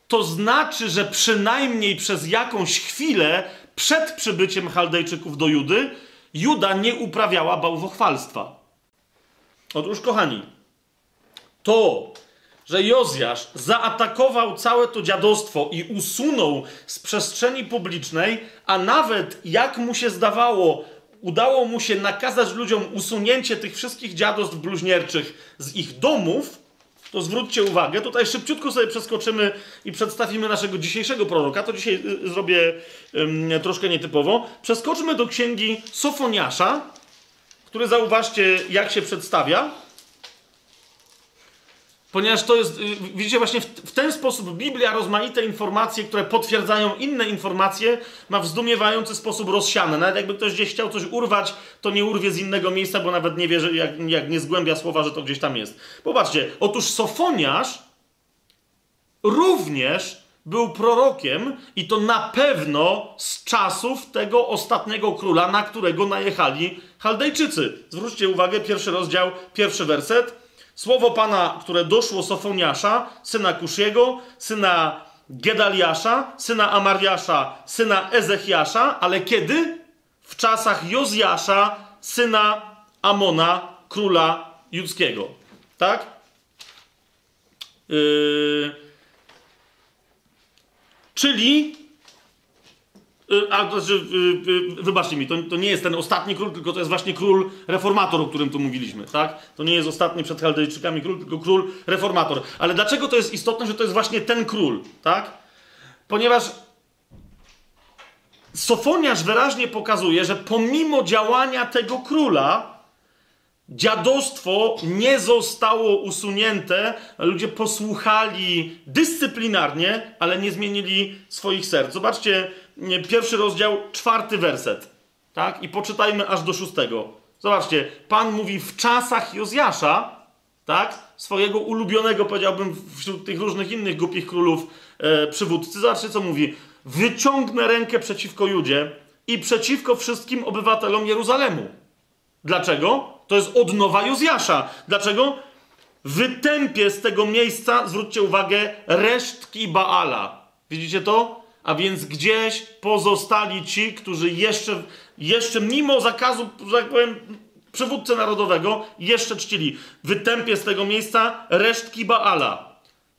to znaczy, że przynajmniej przez jakąś chwilę przed przybyciem Chaldejczyków do Judy, Juda nie uprawiała bałwochwalstwa. Otóż, kochani, to, że Jozjasz zaatakował całe to dziadostwo i usunął z przestrzeni publicznej, a nawet, jak mu się zdawało, udało mu się nakazać ludziom usunięcie tych wszystkich dziadostw bluźnierczych z ich domów, to zwróćcie uwagę, tutaj szybciutko sobie przeskoczymy i przedstawimy naszego dzisiejszego proroka. To dzisiaj y, zrobię um, troszkę nietypowo. Przeskoczmy do księgi Sofoniasza, który zauważcie, jak się przedstawia. Ponieważ to jest, y, widzicie, właśnie w, ten sposób Biblia rozmaite informacje, które potwierdzają inne informacje, ma w zdumiewający sposób rozsiane. Nawet jakby ktoś gdzieś chciał coś urwać, to nie urwie z innego miejsca, bo nawet nie wie, że jak, jak nie zgłębia słowa, że to gdzieś tam jest. Popatrzcie, otóż Sofoniasz również był prorokiem i to na pewno z czasów tego ostatniego króla, na którego najechali Chaldejczycy. Zwróćcie uwagę, pierwszy rozdział, pierwszy werset. Słowo Pana, które doszło Sofoniasza, syna Kusziego, syna Gedaliasza, syna Amariasza, syna Ezechiasza, ale kiedy? W czasach Jozjasza, syna Amona, króla judzkiego. Tak? Yy... Czyli a, to znaczy, y, y, wybaczcie mi, to, to, nie jest ten ostatni król, tylko to jest właśnie król reformator, o którym tu mówiliśmy, tak? To nie jest ostatni przed Chaldejczykami król, tylko król reformator. Ale dlaczego to jest istotne, że to jest właśnie ten król, tak? Ponieważ Sofoniarz wyraźnie pokazuje, że pomimo działania tego króla, dziadostwo nie zostało usunięte, ludzie posłuchali dyscyplinarnie, ale nie zmienili swoich serc. Zobaczcie, pierwszy rozdział, czwarty werset. Tak? I poczytajmy aż do szóstego. Zobaczcie, Pan mówi w czasach Jozjasza, tak? Swojego ulubionego, powiedziałbym, wśród tych różnych innych głupich królów e, przywódcy. Zobaczcie, co mówi. Wyciągnę rękę przeciwko Judzie i przeciwko wszystkim obywatelom Jeruzalemu. Dlaczego? To jest odnowa Jozjasza. Dlaczego? Wytępię z tego miejsca, zwróćcie uwagę, resztki Baala. Widzicie to? A więc gdzieś pozostali ci, którzy jeszcze, jeszcze mimo zakazu, że tak powiem, przywódcy narodowego, jeszcze czcili. Wytępie z tego miejsca resztki Baala.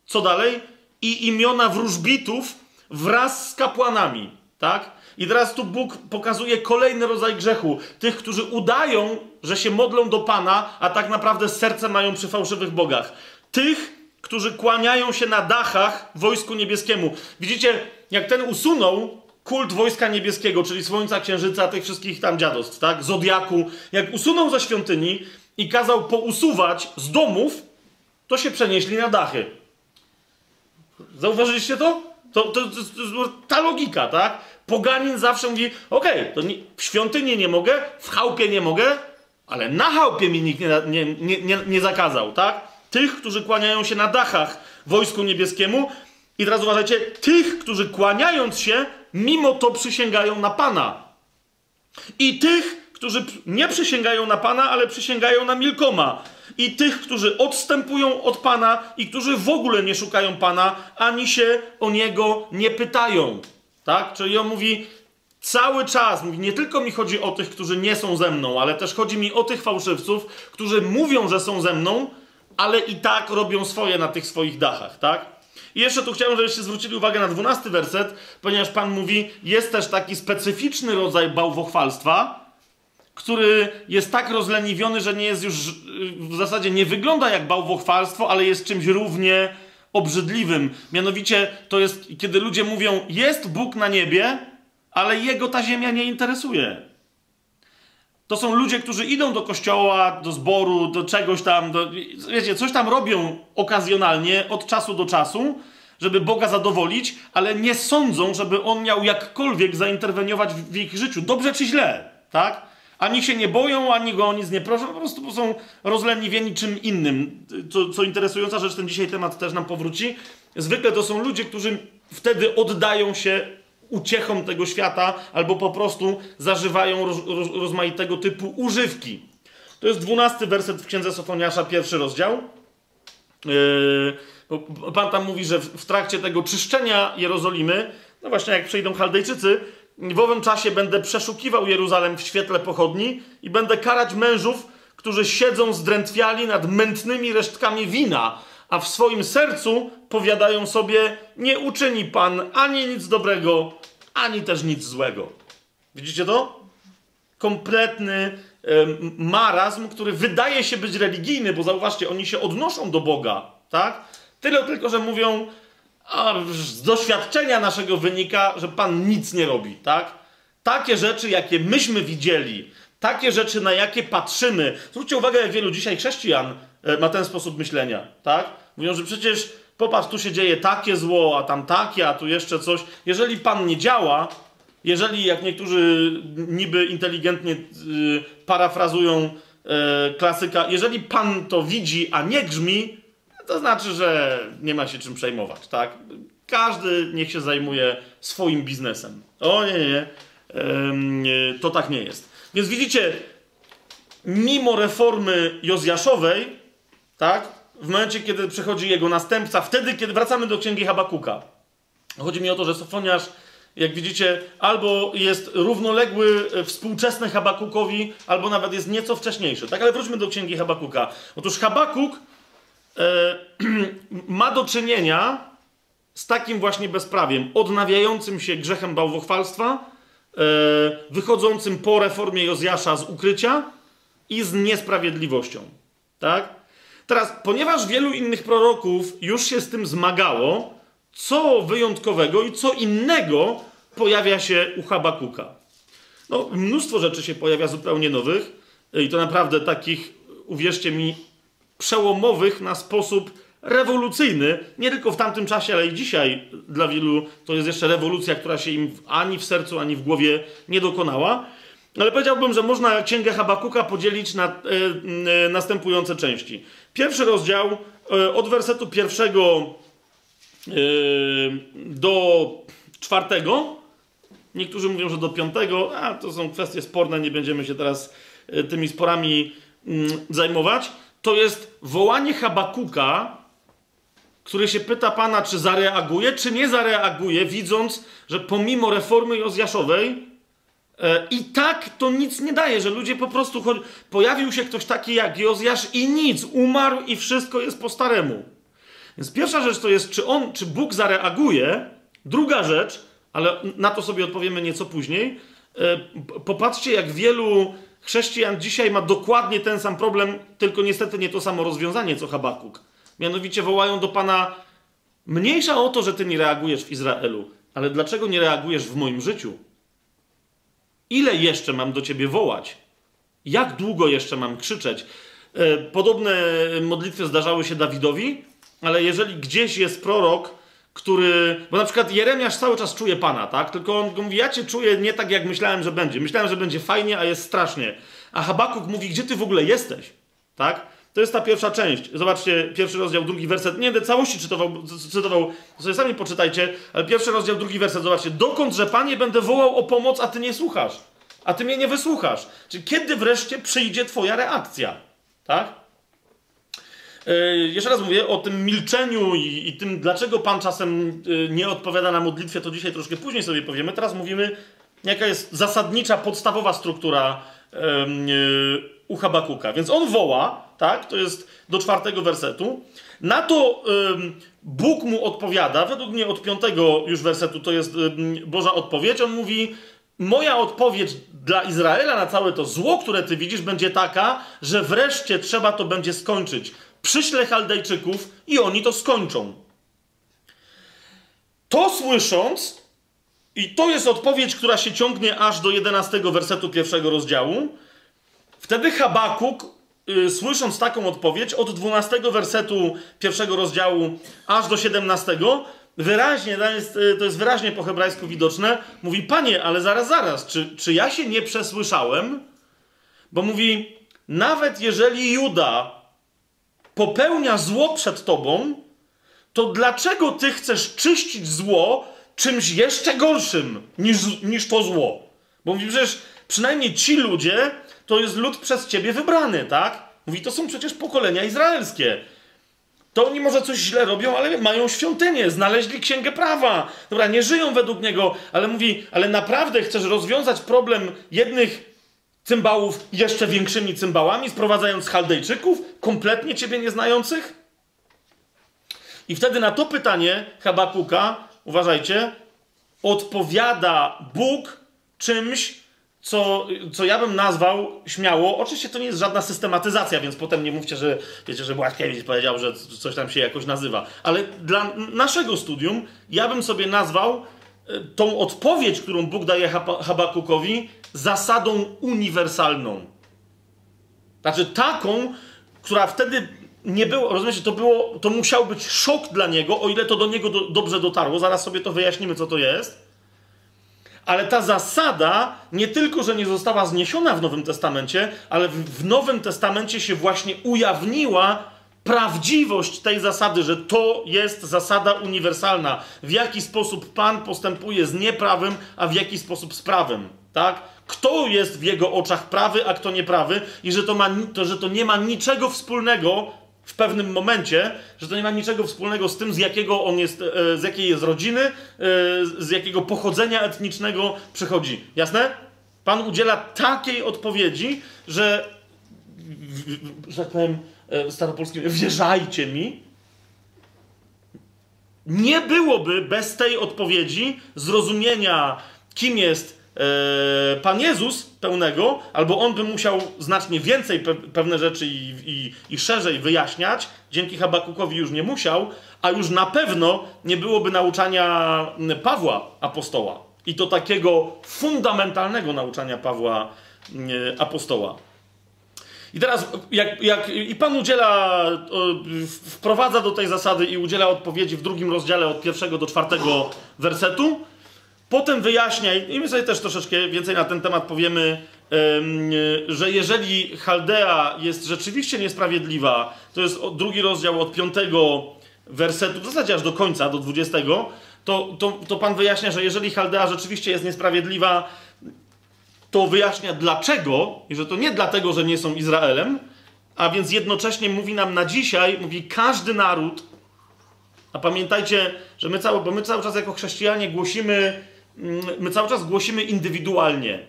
Co dalej? I imiona wróżbitów wraz z kapłanami. Tak? I teraz tu Bóg pokazuje kolejny rodzaj grzechu. Tych, którzy udają, że się modlą do Pana, a tak naprawdę serce mają przy fałszywych bogach. Tych, którzy kłaniają się na dachach wojsku niebieskiemu. Widzicie, jak ten usunął kult wojska niebieskiego, czyli słońca, księżyca, tych wszystkich tam dziadostw, tak, zodiaku, jak usunął ze świątyni i kazał pousuwać z domów, to się przenieśli na dachy. Zauważyliście to? To, to, to, to ta logika, tak? Poganin zawsze mówi, okej, okay, to nie, w świątyni nie mogę, w chałupie nie mogę, ale na chałupie mi nikt nie, nie, nie, nie zakazał, tak? Tych, którzy kłaniają się na dachach wojsku niebieskiemu, i teraz uważajcie, tych, którzy kłaniając się, mimo to przysięgają na Pana. I tych, którzy nie przysięgają na Pana, ale przysięgają na Milkoma. I tych, którzy odstępują od Pana i którzy w ogóle nie szukają Pana, ani się o Niego nie pytają. Tak? Czyli on mówi cały czas, mówi, nie tylko mi chodzi o tych, którzy nie są ze mną, ale też chodzi mi o tych fałszywców, którzy mówią, że są ze mną, ale i tak robią swoje na tych swoich dachach, tak? I jeszcze tu chciałem, żebyście zwrócili uwagę na dwunasty werset, ponieważ Pan mówi, jest też taki specyficzny rodzaj bałwochwalstwa, który jest tak rozleniwiony, że nie jest już, w zasadzie nie wygląda jak bałwochwalstwo, ale jest czymś równie obrzydliwym. Mianowicie to jest, kiedy ludzie mówią, jest Bóg na niebie, ale jego ta ziemia nie interesuje. To są ludzie, którzy idą do kościoła, do zboru, do czegoś tam, do, wiecie, coś tam robią okazjonalnie, od czasu do czasu, żeby Boga zadowolić, ale nie sądzą, żeby On miał jakkolwiek zainterweniować w ich życiu, dobrze czy źle, tak? Ani się nie boją, ani go o nic nie proszą, po prostu są rozleniwieni czym innym. Co, co interesująca rzecz, ten dzisiaj temat też nam powróci. Zwykle to są ludzie, którzy wtedy oddają się uciechom tego świata, albo po prostu zażywają roz, roz, rozmaitego typu używki. To jest dwunasty werset w Księdze Sofoniasza, pierwszy rozdział. Yy, Pan tam mówi, że w trakcie tego czyszczenia Jerozolimy, no właśnie jak przyjdą Chaldejczycy, w owym czasie będę przeszukiwał Jeruzalem w świetle pochodni i będę karać mężów, którzy siedzą zdrętwiali nad mętnymi resztkami wina, a w swoim sercu powiadają sobie: Nie uczyni Pan ani nic dobrego, ani też nic złego. Widzicie to? Kompletny marazm, który wydaje się być religijny, bo zauważcie, oni się odnoszą do Boga, tak? Tyle tylko, że mówią, a z doświadczenia naszego wynika, że Pan nic nie robi, tak? Takie rzeczy, jakie myśmy widzieli, takie rzeczy, na jakie patrzymy. Zwróćcie uwagę, jak wielu dzisiaj chrześcijan e, ma ten sposób myślenia, tak? Mówią, że przecież popatrz, tu się dzieje takie zło, a tam takie, a tu jeszcze coś. Jeżeli Pan nie działa, jeżeli, jak niektórzy niby inteligentnie y, parafrazują y, klasyka, jeżeli Pan to widzi, a nie grzmi, to znaczy, że nie ma się czym przejmować, tak? Każdy niech się zajmuje swoim biznesem. O nie, nie, nie. Ym, to tak nie jest. Więc widzicie, mimo reformy Jozjaszowej, tak? W momencie, kiedy przychodzi jego następca, wtedy, kiedy wracamy do księgi Habakuka. Chodzi mi o to, że Sofoniarz, jak widzicie, albo jest równoległy e, współczesny Habakukowi, albo nawet jest nieco wcześniejszy. Tak, ale wróćmy do księgi Habakuka. Otóż Habakuk e, ma do czynienia z takim właśnie bezprawiem, odnawiającym się grzechem bałwochwalstwa, e, wychodzącym po reformie Jozjasza z ukrycia i z niesprawiedliwością. Tak? Teraz, ponieważ wielu innych proroków już się z tym zmagało, co wyjątkowego i co innego pojawia się u Habakuka. No, mnóstwo rzeczy się pojawia zupełnie nowych i to naprawdę takich, uwierzcie mi, przełomowych na sposób rewolucyjny, nie tylko w tamtym czasie, ale i dzisiaj dla wielu to jest jeszcze rewolucja, która się im ani w sercu, ani w głowie nie dokonała. Ale powiedziałbym, że można Księgę Habakuka podzielić na y, y, następujące części. Pierwszy rozdział y, od wersetu pierwszego do czwartego. Niektórzy mówią, że do piątego, a to są kwestie sporne, nie będziemy się teraz tymi sporami mm, zajmować. To jest wołanie Habakuka który się pyta Pana, czy zareaguje, czy nie zareaguje, widząc, że pomimo reformy Jozjaszowej e, i tak to nic nie daje, że ludzie po prostu chodzi... pojawił się ktoś taki jak Jozjasz i nic, umarł i wszystko jest po staremu. Więc pierwsza rzecz to jest, czy on, czy Bóg zareaguje. Druga rzecz, ale na to sobie odpowiemy nieco później. E, popatrzcie, jak wielu chrześcijan dzisiaj ma dokładnie ten sam problem, tylko niestety nie to samo rozwiązanie co Habakuk. Mianowicie wołają do Pana: Mniejsza o to, że Ty nie reagujesz w Izraelu, ale dlaczego nie reagujesz w moim życiu? Ile jeszcze mam do Ciebie wołać? Jak długo jeszcze mam krzyczeć? E, podobne modlitwy zdarzały się Dawidowi, ale jeżeli gdzieś jest prorok, który. Bo na przykład Jeremiasz cały czas czuje Pana, tak? Tylko on mówi: Ja Cię czuję nie tak, jak myślałem, że będzie. Myślałem, że będzie fajnie, a jest strasznie. A Habakuk mówi: Gdzie Ty w ogóle jesteś? Tak? To jest ta pierwsza część. Zobaczcie, pierwszy rozdział, drugi werset. Nie będę całości czytował, cytował, sobie sami poczytajcie, ale pierwszy rozdział, drugi werset. Zobaczcie. Dokąd, że Panie, będę wołał o pomoc, a Ty nie słuchasz. A Ty mnie nie wysłuchasz. Czyli kiedy wreszcie przyjdzie Twoja reakcja? Tak? Yy, jeszcze raz mówię o tym milczeniu i, i, tym, dlaczego Pan czasem yy, nie odpowiada na modlitwę, to dzisiaj troszkę później sobie powiemy. Teraz mówimy, jaka jest zasadnicza, podstawowa struktura yy, u Habakuka. Więc on woła, tak? To jest do czwartego wersetu. Na to ym, Bóg mu odpowiada, według mnie od piątego już wersetu to jest ym, Boża odpowiedź. On mówi: Moja odpowiedź dla Izraela na całe to zło, które ty widzisz, będzie taka, że wreszcie trzeba to będzie skończyć. Przyślę Chaldejczyków i oni to skończą. To słysząc, i to jest odpowiedź, która się ciągnie aż do 11 wersetu pierwszego rozdziału, wtedy Habakuk słysząc taką odpowiedź, od 12 wersetu pierwszego rozdziału aż do 17, wyraźnie, to jest, y, to jest wyraźnie po hebrajsku widoczne, mówi, panie, ale zaraz, zaraz, czy, czy ja się nie przesłyszałem? Bo mówi, nawet jeżeli Juda popełnia zło przed tobą, to dlaczego ty chcesz czyścić zło czymś jeszcze gorszym niż, niż to zło? Bo mówi, przecież przynajmniej ci ludzie to jest lud przez ciebie wybrany, tak? Mówi, to są przecież pokolenia izraelskie. To oni może coś źle robią, ale mają świątynię, znaleźli księgę prawa. Dobra, nie żyją według niego, ale mówi, ale naprawdę chcesz rozwiązać problem jednych cymbałów jeszcze większymi cymbałami, sprowadzając Chaldejczyków, kompletnie ciebie nieznających? I wtedy na to pytanie Habakuka, uważajcie, odpowiada Bóg czymś, co, co ja bym nazwał śmiało, oczywiście to nie jest żadna systematyzacja, więc potem nie mówcie, że wiecie, że Błaszkiewicz powiedział, że coś tam się jakoś nazywa. Ale dla naszego studium ja bym sobie nazwał e, tą odpowiedź, którą Bóg daje Habakukowi, zasadą uniwersalną. Znaczy taką, która wtedy nie było, rozumiecie, to było, to musiał być szok dla niego, o ile to do niego do, dobrze dotarło, zaraz sobie to wyjaśnimy, co to jest. Ale ta zasada nie tylko, że nie została zniesiona w Nowym Testamencie, ale w, Nowym Testamencie się właśnie ujawniła prawdziwość tej zasady, że to jest zasada uniwersalna. W jaki sposób Pan postępuje z nieprawym, a w jaki sposób z prawem. Tak? Kto jest w jego oczach prawy, a kto nieprawy, i że to, ma, to, że to nie ma niczego wspólnego w pewnym momencie, że to nie ma niczego wspólnego z tym, z jakiego on jest, e, z jakiej jest rodziny, e, z jakiego pochodzenia etnicznego przychodzi. Jasne? Pan udziela takiej odpowiedzi, że, że tak powiem e, staropolskim, wierzajcie mi, nie byłoby bez tej odpowiedzi zrozumienia, kim jest Pan Jezus pełnego, albo on by musiał znacznie więcej pe pewne rzeczy i, i, i, szerzej wyjaśniać, dzięki Habakukowi już nie musiał, a już na pewno nie byłoby nauczania Pawła apostoła. I to takiego fundamentalnego nauczania Pawła apostoła. I teraz, jak, jak i Pan udziela, wprowadza do tej zasady i udziela odpowiedzi w drugim rozdziale od pierwszego do czwartego wersetu, Potem wyjaśnia, i my sobie też troszeczkę więcej na ten temat powiemy, że jeżeli Chaldea jest rzeczywiście niesprawiedliwa, to jest drugi rozdział od piątego wersetu, w zasadzie aż do końca, do dwudziestego, to, to, to Pan wyjaśnia, że jeżeli Chaldea rzeczywiście jest niesprawiedliwa, to wyjaśnia dlaczego, i że to nie dlatego, że nie są Izraelem, a więc jednocześnie mówi nam na dzisiaj, mówi każdy naród, a pamiętajcie, że my cały, bo my cały czas jako chrześcijanie głosimy my cały czas głosimy indywidualnie.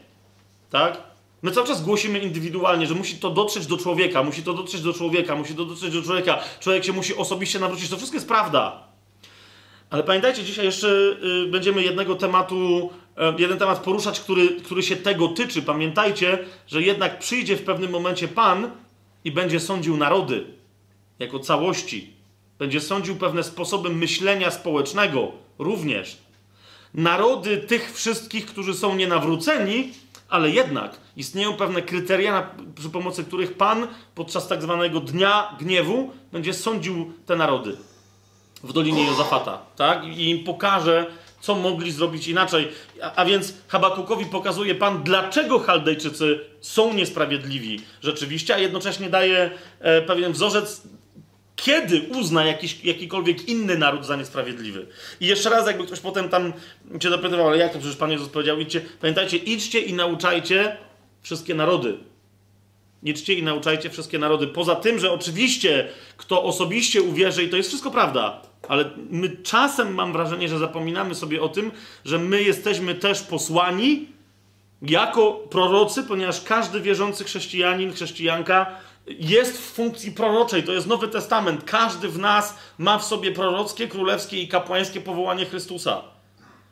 Tak? My cały czas głosimy indywidualnie, że musi to dotrzeć do człowieka, musi to dotrzeć do człowieka, musi to dotrzeć do człowieka. Człowiek się musi osobiście nawrócić. To wszystko jest prawda. Ale pamiętajcie, dzisiaj jeszcze y, będziemy jednego tematu, y, jeden temat poruszać, który, który się tego tyczy. Pamiętajcie, że jednak przyjdzie w pewnym momencie Pan i będzie sądził narody jako całości. Będzie sądził pewne sposoby myślenia społecznego również narody tych wszystkich, którzy są nienawróceni, ale jednak istnieją pewne kryteria, przy pomocy których Pan podczas tak zwanego dnia gniewu będzie sądził te narody w Dolinie Jozafata, tak? I im pokaże, co mogli zrobić inaczej. A, a, więc Habakukowi pokazuje Pan, dlaczego Chaldejczycy są niesprawiedliwi rzeczywiście, a jednocześnie daje e, pewien wzorzec kiedy uzna jakiś, jakikolwiek inny naród za niesprawiedliwy. I jeszcze raz, jakby ktoś potem tam cię dopytywał, ale jak to przecież Pan Jezus powiedział, idźcie, pamiętajcie, idźcie i nauczajcie wszystkie narody. Idźcie i nauczajcie wszystkie narody. Poza tym, że oczywiście kto osobiście uwierzy, i to jest wszystko prawda, ale my czasem mam wrażenie, że zapominamy sobie o tym, że my jesteśmy też posłani jako prorocy, ponieważ każdy wierzący chrześcijanin, chrześcijanka jest w funkcji proroczej, to jest Nowy Testament. Każdy w nas ma w sobie prorockie, królewskie i kapłańskie powołanie Chrystusa.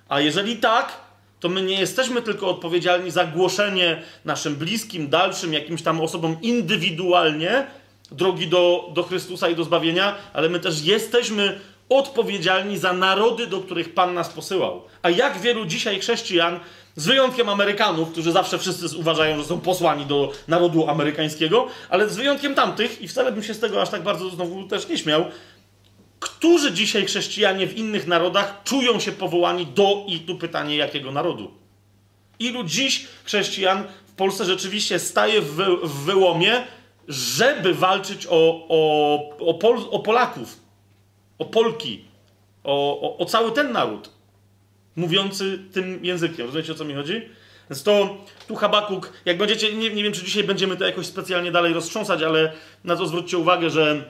A jeżeli tak, to my nie jesteśmy tylko odpowiedzialni za głoszenie naszym bliskim, dalszym, jakimś tam osobom indywidualnie drogi do, do Chrystusa i do zbawienia, ale my też jesteśmy odpowiedzialni za narody, do których Pan nas posyłał. A jak wielu dzisiaj chrześcijan z wyjątkiem Amerykanów, którzy zawsze wszyscy uważają, że są posłani do narodu amerykańskiego, ale z wyjątkiem tamtych, i wcale bym się z tego aż tak bardzo znowu też nie śmiał, którzy dzisiaj chrześcijanie w innych narodach czują się powołani do, i tu pytanie, jakiego narodu? Ilu dziś chrześcijan w Polsce rzeczywiście staje w, wy, w wyłomie, żeby walczyć o, o, o, Pol, o Polaków, o Polki, o, o, o cały ten naród? Mówiący tym językiem. Rozumiecie o co mi chodzi? Więc to tu Habakuk, jak będziecie, nie, nie wiem czy dzisiaj będziemy to jakoś specjalnie dalej roztrząsać, ale na to zwróćcie uwagę, że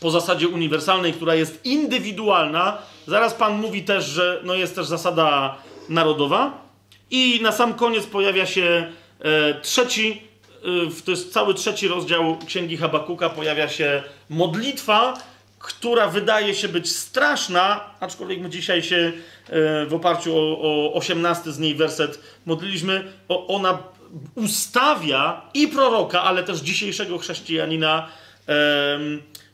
po zasadzie uniwersalnej, która jest indywidualna, zaraz Pan mówi też, że no jest też zasada narodowa. I na sam koniec pojawia się e, trzeci, e, to jest cały trzeci rozdział Księgi Habakuka, pojawia się modlitwa, która wydaje się być straszna, aczkolwiek my dzisiaj się e, w oparciu o, o 18 z niej werset modliliśmy, ona ustawia i proroka, ale też dzisiejszego chrześcijanina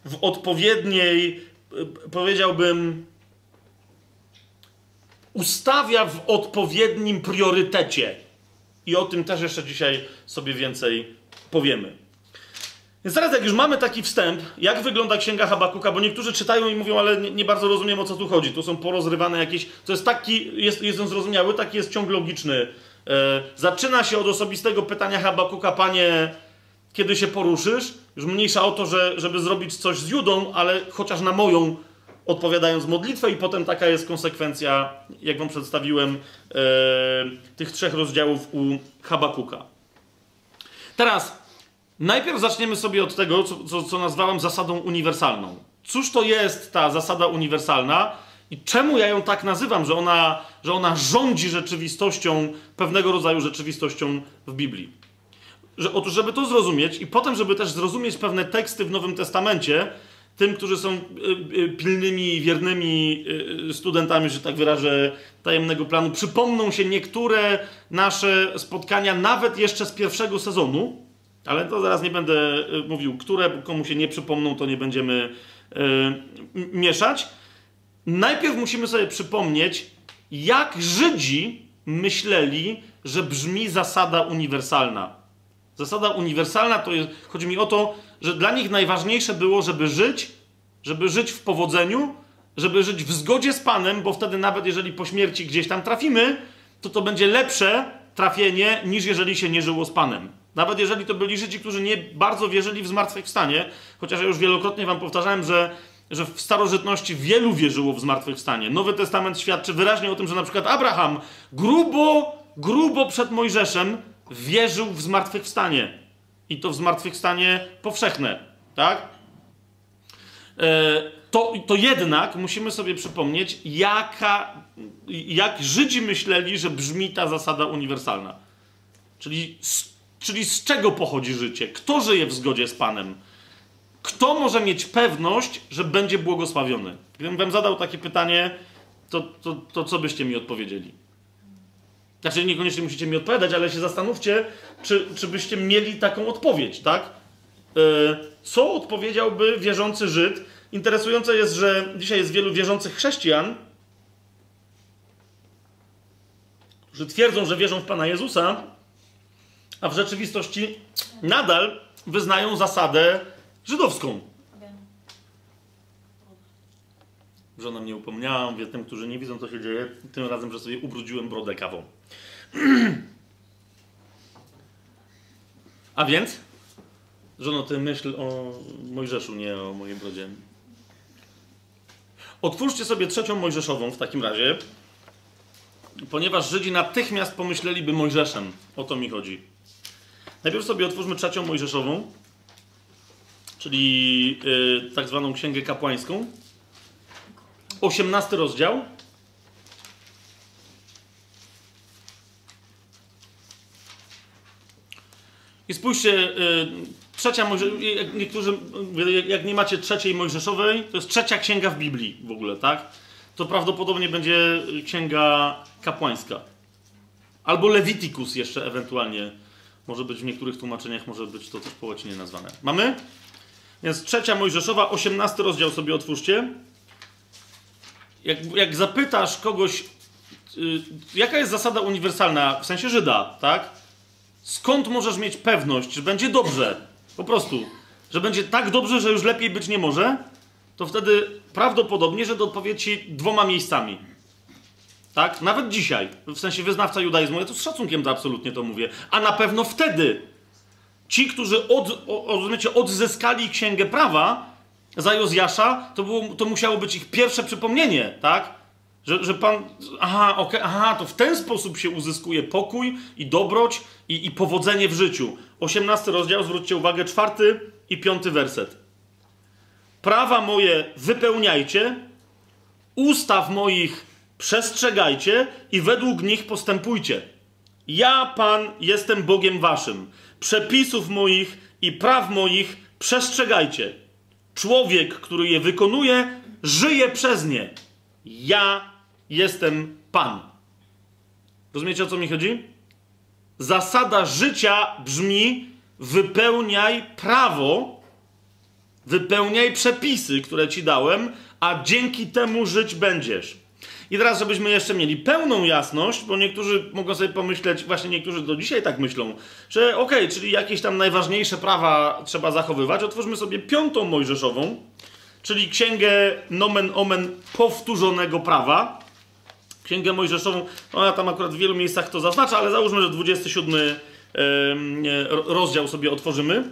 w odpowiedniej, e, powiedziałbym, ustawia w odpowiednim priorytecie. I o tym też jeszcze dzisiaj sobie więcej powiemy. Więc teraz, jak już mamy taki wstęp, jak wygląda księga Habakuka, bo niektórzy czytają i mówią, ale nie, nie, bardzo rozumiem o co tu chodzi. Tu są porozrywane jakieś. To jest taki, jest, jest on zrozumiały, taki jest ciąg logiczny. E, zaczyna się od osobistego pytania Habakuka, panie, kiedy się poruszysz? Już mniejsza o to, że, żeby zrobić coś z Judą, ale chociaż na moją, odpowiadając modlitwę, i potem taka jest konsekwencja, jak wam przedstawiłem, e, tych trzech rozdziałów u Habakuka. Teraz Najpierw zaczniemy sobie od tego, co, co, co nazwałem zasadą uniwersalną. Cóż to jest ta zasada uniwersalna i czemu ja ją tak nazywam, że ona, że ona rządzi rzeczywistością, pewnego rodzaju rzeczywistością w Biblii? Że, otóż, żeby to zrozumieć i potem, żeby też zrozumieć pewne teksty w Nowym Testamencie, tym, którzy są y, y, pilnymi, wiernymi y, studentami, że tak wyrażę, tajemnego planu, przypomną się niektóre nasze spotkania, nawet jeszcze z pierwszego sezonu, ale to zaraz nie będę y, mówił, które komu się nie przypomną, to nie będziemy yy, mieszać. Najpierw musimy sobie przypomnieć, jak Żydzi myśleli, że brzmi zasada uniwersalna. Zasada uniwersalna to jest, chodzi mi o to, że dla nich najważniejsze było, żeby żyć, żeby żyć w powodzeniu, żeby żyć w zgodzie z Panem, bo wtedy nawet jeżeli po śmierci gdzieś tam trafimy, to to będzie lepsze trafienie, niż jeżeli się nie żyło z Panem. Nawet jeżeli to byli Żydzi, którzy nie bardzo wierzyli w zmartwychwstanie, chociaż ja już wielokrotnie wam powtarzałem, że, że w starożytności wielu wierzyło w zmartwychwstanie. Nowy Testament świadczy wyraźnie o tym, że na przykład Abraham grubo, grubo przed Mojżeszem wierzył w zmartwychwstanie. I to w zmartwychwstanie powszechne, tak? E, to, to jednak musimy sobie przypomnieć, jaka, jak Żydzi myśleli, że brzmi ta zasada uniwersalna. Czyli Czyli z czego pochodzi życie? Kto żyje w zgodzie z Panem? Kto może mieć pewność, że będzie błogosławiony? Gdybym wam zadał takie pytanie, to, to, to co byście mi odpowiedzieli? Znaczy, niekoniecznie musicie mi odpowiadać, ale się zastanówcie, czy, czy byście mieli taką odpowiedź, tak? E, co odpowiedziałby wierzący Żyd? Interesujące jest, że dzisiaj jest wielu wierzących chrześcijan, którzy twierdzą, że wierzą w Pana Jezusa, a w rzeczywistości nadal wyznają zasadę żydowską. Żona mnie upomniała, mówię tym, którzy nie widzą, co się dzieje, tym razem, że sobie ubrudziłem brodę kawą. A więc? Żono, ty myśl o Mojżeszu, nie o mojej brodzie. Otwórzcie sobie trzecią Mojżeszową w takim razie, ponieważ Żydzi natychmiast pomyśleliby Mojżeszem. O to mi chodzi. Najpierw sobie otwórzmy trzecią Mojżeszową, czyli yy, tak zwaną Księgę Kapłańską. 18 rozdział. I spójrzcie, yy, trzecia niektórzy, jak nie macie trzeciej Mojżeszowej, to jest trzecia księga w Biblii w ogóle, tak? To prawdopodobnie będzie księga kapłańska. Albo Leviticus jeszcze ewentualnie może być w niektórych tłumaczeniach, może być to też po łacinie nazwane. Mamy? Więc trzecia Mojżeszowa, 18 rozdział sobie otwórzcie. Jak, jak zapytasz kogoś, yy, jaka jest zasada uniwersalna, w sensie Żyda, tak? Skąd możesz mieć pewność, że będzie dobrze? Po prostu. Że będzie tak dobrze, że już lepiej być nie może? To wtedy prawdopodobnie, że odpowie ci dwoma miejscami. Tak? Nawet dzisiaj, w sensie wyznawca judaizmu, ja tu z szacunkiem to absolutnie to mówię, a na pewno wtedy ci, którzy od, rozumiecie, odzyskali księgę prawa za Jozjasza, to, było, to musiało być ich pierwsze przypomnienie, tak? Że, że pan, aha, okay, aha, to w ten sposób się uzyskuje pokój i dobroć i, i powodzenie w życiu. 18 rozdział, zwróćcie uwagę, czwarty i piąty werset. Prawa moje wypełniajcie, ustaw moich przestrzegajcie i według nich postępujcie. Ja, Pan, jestem Bogiem waszym. Przepisów moich i praw moich przestrzegajcie. Człowiek, który je wykonuje, żyje przez nie. Ja jestem Pan. Rozumiecie o co mi chodzi? Zasada życia brzmi: wypełniaj prawo, wypełniaj przepisy, które ci dałem, a dzięki temu żyć będziesz. I teraz, żebyśmy jeszcze mieli pełną jasność, bo niektórzy mogą sobie pomyśleć, właśnie niektórzy do dzisiaj tak myślą, że okej, okay, czyli jakieś tam najważniejsze prawa trzeba zachowywać. Otwórzmy sobie piątą Mojżeszową, czyli księgę nomen omen powtórzonego prawa. Księgę Mojżeszową, ona tam akurat w wielu miejscach to zaznacza, ale załóżmy, że 27 rozdział sobie otworzymy.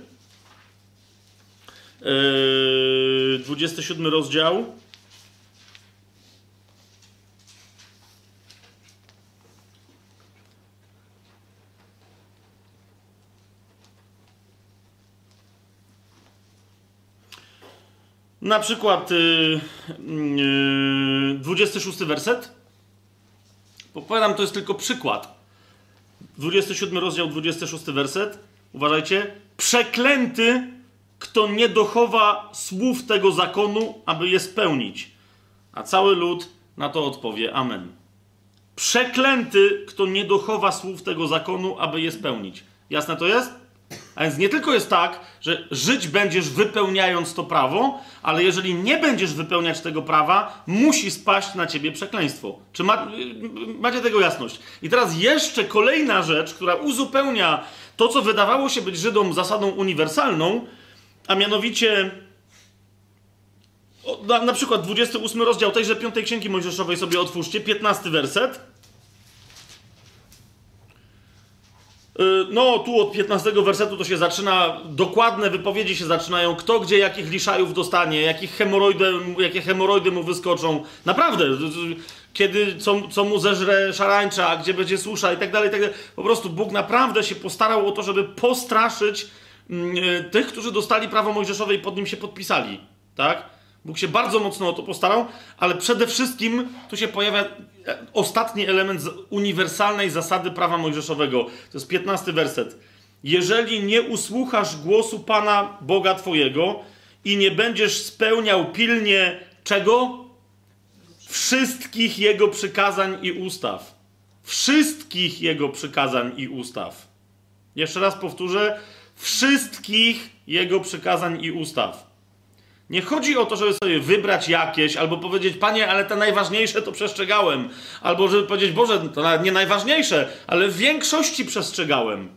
27 rozdział. Na przykład yy, yy, 26 werset. Powiadam, to jest tylko przykład. 27 rozdział, 26 werset. Uważajcie. Przeklęty, kto nie dochowa słów tego zakonu, aby je spełnić. A cały lud na to odpowie Amen. Przeklęty, kto nie dochowa słów tego zakonu, aby je spełnić. Jasne to jest? A więc nie tylko jest tak, że żyć będziesz wypełniając to prawo, ale jeżeli nie będziesz wypełniać tego prawa, musi spaść na ciebie przekleństwo. Czy ma, macie tego jasność? I teraz jeszcze kolejna rzecz, która uzupełnia to, co wydawało się być Żydom zasadą uniwersalną, a mianowicie na, na przykład 28 rozdział tejże piątej księgi Mojżeszowej sobie otwórzcie, 15 werset. Y, no, tu od 15 wersetu to się zaczyna, dokładne wypowiedzi się zaczynają, kto gdzie jakich liszajów dostanie, jakich hemoroidy, jakie hemoroidy mu wyskoczą. Naprawdę, kiedy, co, co mu zeżre szarańcza, gdzie będzie susza i tak dalej, i tak dalej. Po prostu Bóg naprawdę się postarał o to, żeby postraszyć mm, y, tych, którzy dostali prawo mojżeszowe i pod nim się podpisali. Tak? Bóg się bardzo mocno o to postarał, ale przede wszystkim tu się pojawia ostatni element uniwersalnej zasady prawa mojżeszowego. To jest 15 werset. Jeżeli nie usłuchasz głosu Pana Boga Twojego i nie będziesz spełniał pilnie czego? Wszystkich Jego przykazań i ustaw. Wszystkich Jego przykazań i ustaw. Jeszcze raz powtórzę. Wszystkich Jego przykazań i ustaw. Nie chodzi o to, żeby sobie wybrać jakieś, albo powiedzieć, panie, ale te najważniejsze to przestrzegałem. Albo żeby powiedzieć, Boże, to nawet nie najważniejsze, ale w większości przestrzegałem.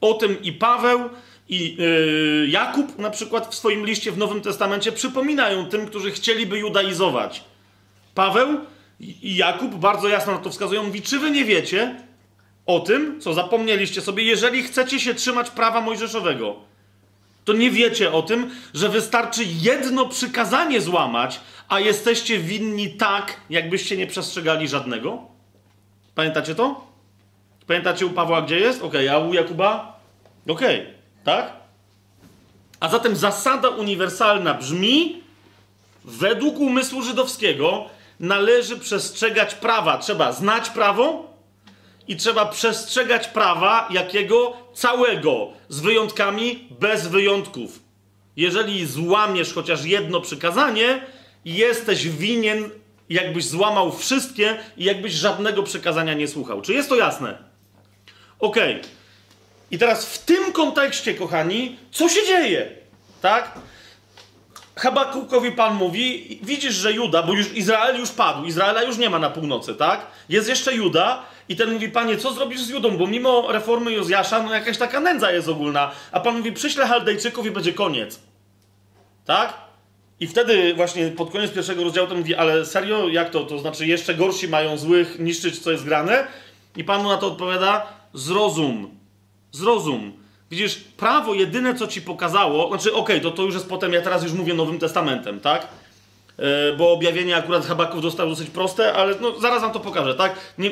O tym i Paweł, i yy, Jakub na przykład w swoim liście w Nowym Testamencie przypominają tym, którzy chcieliby judaizować. Paweł i Jakub bardzo jasno na to wskazują. Mówi, czy wy nie wiecie o tym, co zapomnieliście sobie, jeżeli chcecie się trzymać prawa mojżeszowego to nie wiecie o tym, że wystarczy jedno przykazanie złamać, a jesteście winni tak, jakbyście nie przestrzegali żadnego? Pamiętacie to? Pamiętacie u Pawła, gdzie jest? Ok, a u Jakuba? Ok, tak? A zatem zasada uniwersalna brzmi: według umysłu żydowskiego należy przestrzegać prawa. Trzeba znać prawo i trzeba przestrzegać prawa jakiego całego, z wyjątkami bez wyjątków. Jeżeli złamiesz chociaż jedno przykazanie, jesteś winien, jakbyś złamał wszystkie i jakbyś żadnego przykazania nie słuchał. Czy jest to jasne? Ok. I teraz w tym kontekście, kochani, co się dzieje? Tak? Habakukowi Pan mówi, widzisz, że Juda, bo już Izrael już padł, Izraela już nie ma na północy, tak? Jest jeszcze Juda i ten mówi, Panie, co zrobisz z Judą? Bo mimo reformy Jozjasza, no jakaś taka nędza jest ogólna. A Pan mówi, przyślę Chaldejczyków i będzie koniec. Tak? I wtedy właśnie pod koniec pierwszego rozdziału to mówi, ale serio? Jak to? To znaczy jeszcze gorsi mają złych niszczyć, co jest grane? I Pan mu na to odpowiada, zrozum. Zrozum. Widzisz, prawo jedyne, co ci pokazało, znaczy okej, okay, to, to już jest potem, ja teraz już mówię Nowym Testamentem, tak? E, bo objawienie akurat Habaków zostało dosyć proste, ale no, zaraz wam to pokażę, tak? Nie,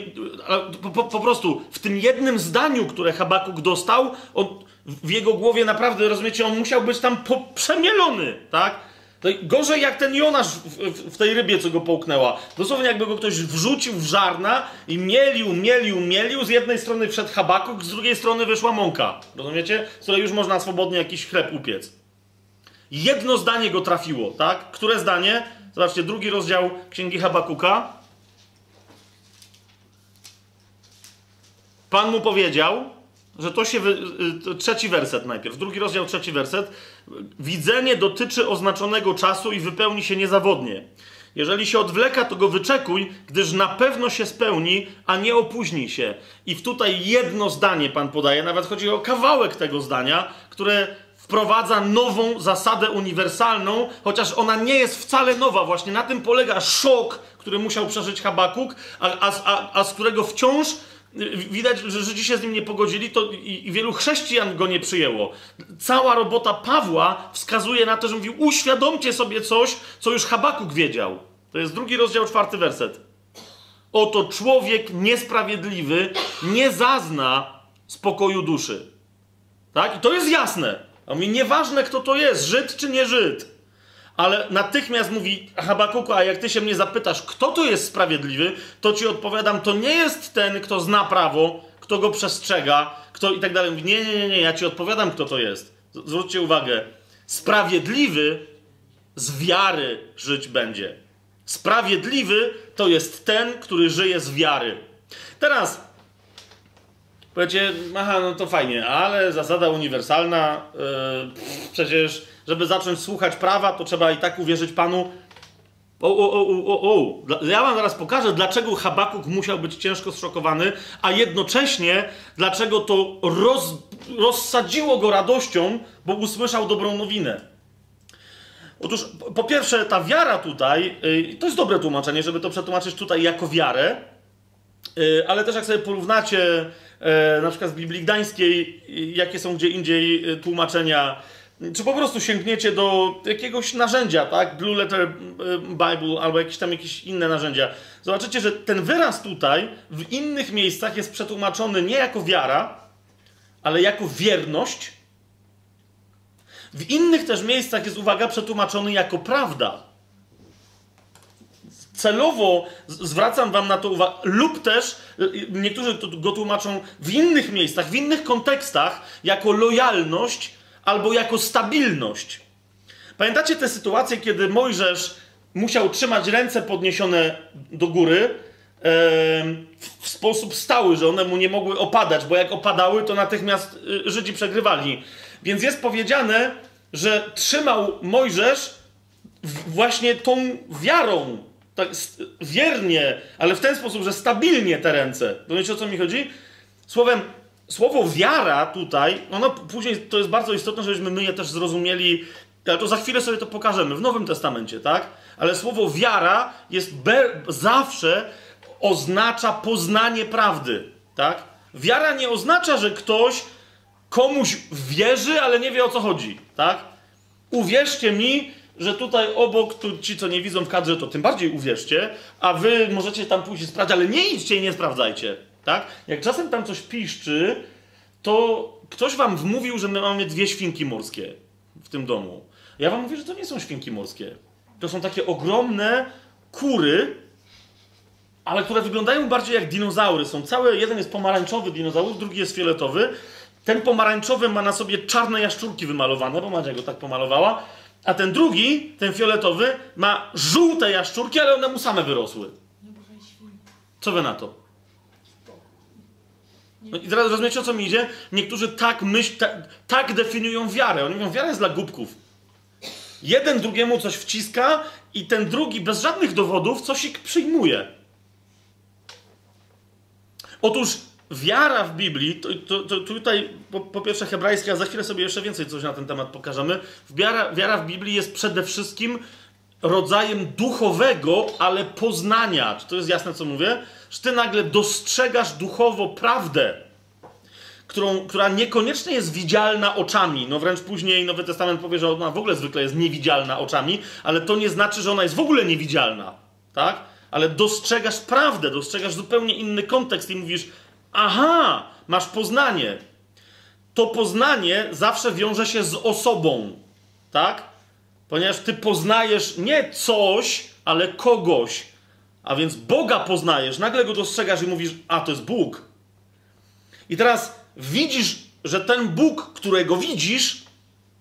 po, po, po, prostu w tym jednym zdaniu, które Habakuk dostał, on, w jego głowie naprawdę, rozumiecie, on musiał być tam przemielony, tak? To gorzej jak ten Jonasz w, w, tej rybie, co go połknęła. Dosłownie jakby go ktoś wrzucił w żarna i mielił, mielił, mielił. Z jednej strony wszedł Habakuk, z drugiej strony wyszła mąka. Rozumiecie? Z której już można swobodnie jakiś chleb upiec. Jedno zdanie go trafiło, tak? Które zdanie? Zobaczcie, drugi rozdział Księgi Habakuka. Pan mu powiedział, że to się. Wy... Y, trzeci werset najpierw. Drugi rozdział, trzeci werset. Widzenie dotyczy oznaczonego czasu i wypełni się niezawodnie. Jeżeli się odwleka, to go wyczekuj, gdyż na pewno się spełni, a nie opóźni się. I tutaj jedno zdanie Pan podaje, nawet chodzi o kawałek tego zdania, które wprowadza nową zasadę uniwersalną, chociaż ona nie jest wcale nowa. Właśnie na tym polega szok, który musiał przeżyć Habakuk, a, a, a, a z którego wciąż widać, że Żydzi się z nim nie pogodzili, to i, i, wielu chrześcijan go nie przyjęło. Cała robota Pawła wskazuje na to, że mówił: uświadomcie sobie coś, co już Habakuk wiedział. To jest drugi rozdział, czwarty werset. Oto człowiek niesprawiedliwy nie zazna spokoju duszy. Tak? I to jest jasne. A mówi, nieważne kto to jest, Żyd czy nie Żyd. Ale natychmiast mówi Habakuku, a jak ty się mnie zapytasz, kto to jest sprawiedliwy, to ci odpowiadam, to nie jest ten, kto zna prawo, kto go przestrzega, kto i tak dalej. Mówi, nie, nie, nie, nie, ja ci odpowiadam, kto to jest. Zwróćcie uwagę. Sprawiedliwy z wiary żyć będzie. Sprawiedliwy to jest ten, który żyje z wiary. Teraz powiecie, aha, no to fajnie, ale zasada uniwersalna, yy, przecież żeby zacząć słuchać prawa, to trzeba i tak uwierzyć Panu. O, o, o, o, o. Ja wam zaraz pokażę, dlaczego Habakuk musiał być ciężko zszokowany, a jednocześnie dlaczego to roz, rozsadziło go radością, bo usłyszał dobrą nowinę. Otóż, po pierwsze, ta wiara tutaj, yy, to jest dobre tłumaczenie, żeby to przetłumaczyć tutaj jako wiarę, yy, ale też jak sobie porównacie yy, na przykład z Biblii Gdańskiej, jakie są gdzie indziej tłumaczenia czy po prostu sięgniecie do jakiegoś narzędzia, tak? Blue Letter y, Bible albo jakieś tam jakieś inne narzędzia. Zobaczycie, że ten wyraz tutaj w innych miejscach jest przetłumaczony nie jako wiara, ale jako wierność. W innych też miejscach jest, uwaga, przetłumaczony jako prawda. Celowo zwracam wam na to uwagę, lub też y, y, niektórzy go tłumaczą w innych miejscach, w innych kontekstach jako lojalność albo jako stabilność. Pamiętacie te sytuacje, kiedy Mojżesz musiał trzymać ręce podniesione do góry w sposób stały, że one mu nie mogły opadać, bo jak opadały, to natychmiast y, Żydzi przegrywali. Więc jest powiedziane, że trzymał Mojżesz właśnie tą wiarą, tak wiernie, ale w ten sposób, że stabilnie te ręce. Wiecie o co mi chodzi? Słowem, słowo wiara tutaj, ono później to jest bardzo istotne, żebyśmy my je też zrozumieli, to za chwilę sobie to pokażemy w Nowym Testamencie, tak? Ale słowo wiara jest zawsze oznacza poznanie prawdy, tak? Wiara nie oznacza, że ktoś komuś wierzy, ale nie wie o co chodzi, tak? Uwierzcie mi, że tutaj obok, tu ci co nie widzą w kadrze, to tym bardziej uwierzcie, a wy możecie tam pójść i sprawdzić, ale nie idźcie i nie sprawdzajcie. Tak? Jak czasem tam coś piszczy, to ktoś wam wmówił, że my mamy dwie świnki morskie w tym domu. Ja wam mówię, że to nie są świnki morskie. To są takie ogromne kury, ale które wyglądają bardziej jak dinozaury. Są całe, jeden jest pomarańczowy dinozaur, drugi jest fioletowy. Ten pomarańczowy ma na sobie czarne jaszczurki wymalowane, bo Madzia go tak pomalowała, a ten drugi, ten fioletowy, ma żółte jaszczurki, ale one mu same wyrosły. Co wy na to? No i teraz rozumiecie o co mi idzie? Niektórzy tak myśl, tak, tak definiują wiarę. Oni mówią, wiara jest dla głupków. Jeden drugiemu coś wciska i ten drugi bez żadnych dowodów coś ich przyjmuje. Otóż wiara w Biblii, to, to, to tutaj po, po, pierwsze hebrajska, a za chwilę sobie jeszcze więcej coś na ten temat pokażemy. Wiara, wiara w Biblii jest przede wszystkim rodzajem duchowego, ale poznania. Czy to jest jasne, co mówię? Że ty nagle dostrzegasz duchowo prawdę, którą, która niekoniecznie jest widzialna oczami. No wręcz później Nowy Testament powie, że ona w ogóle zwykle jest niewidzialna oczami, ale to nie znaczy, że ona jest w ogóle niewidzialna. Tak? Ale dostrzegasz prawdę, dostrzegasz zupełnie inny kontekst i mówisz, aha, masz poznanie. To poznanie zawsze wiąże się z osobą. Tak? Ponieważ ty poznajesz nie coś, ale kogoś. A więc Boga poznajesz, nagle go dostrzegasz i mówisz: A to jest Bóg. I teraz widzisz, że ten Bóg, którego widzisz,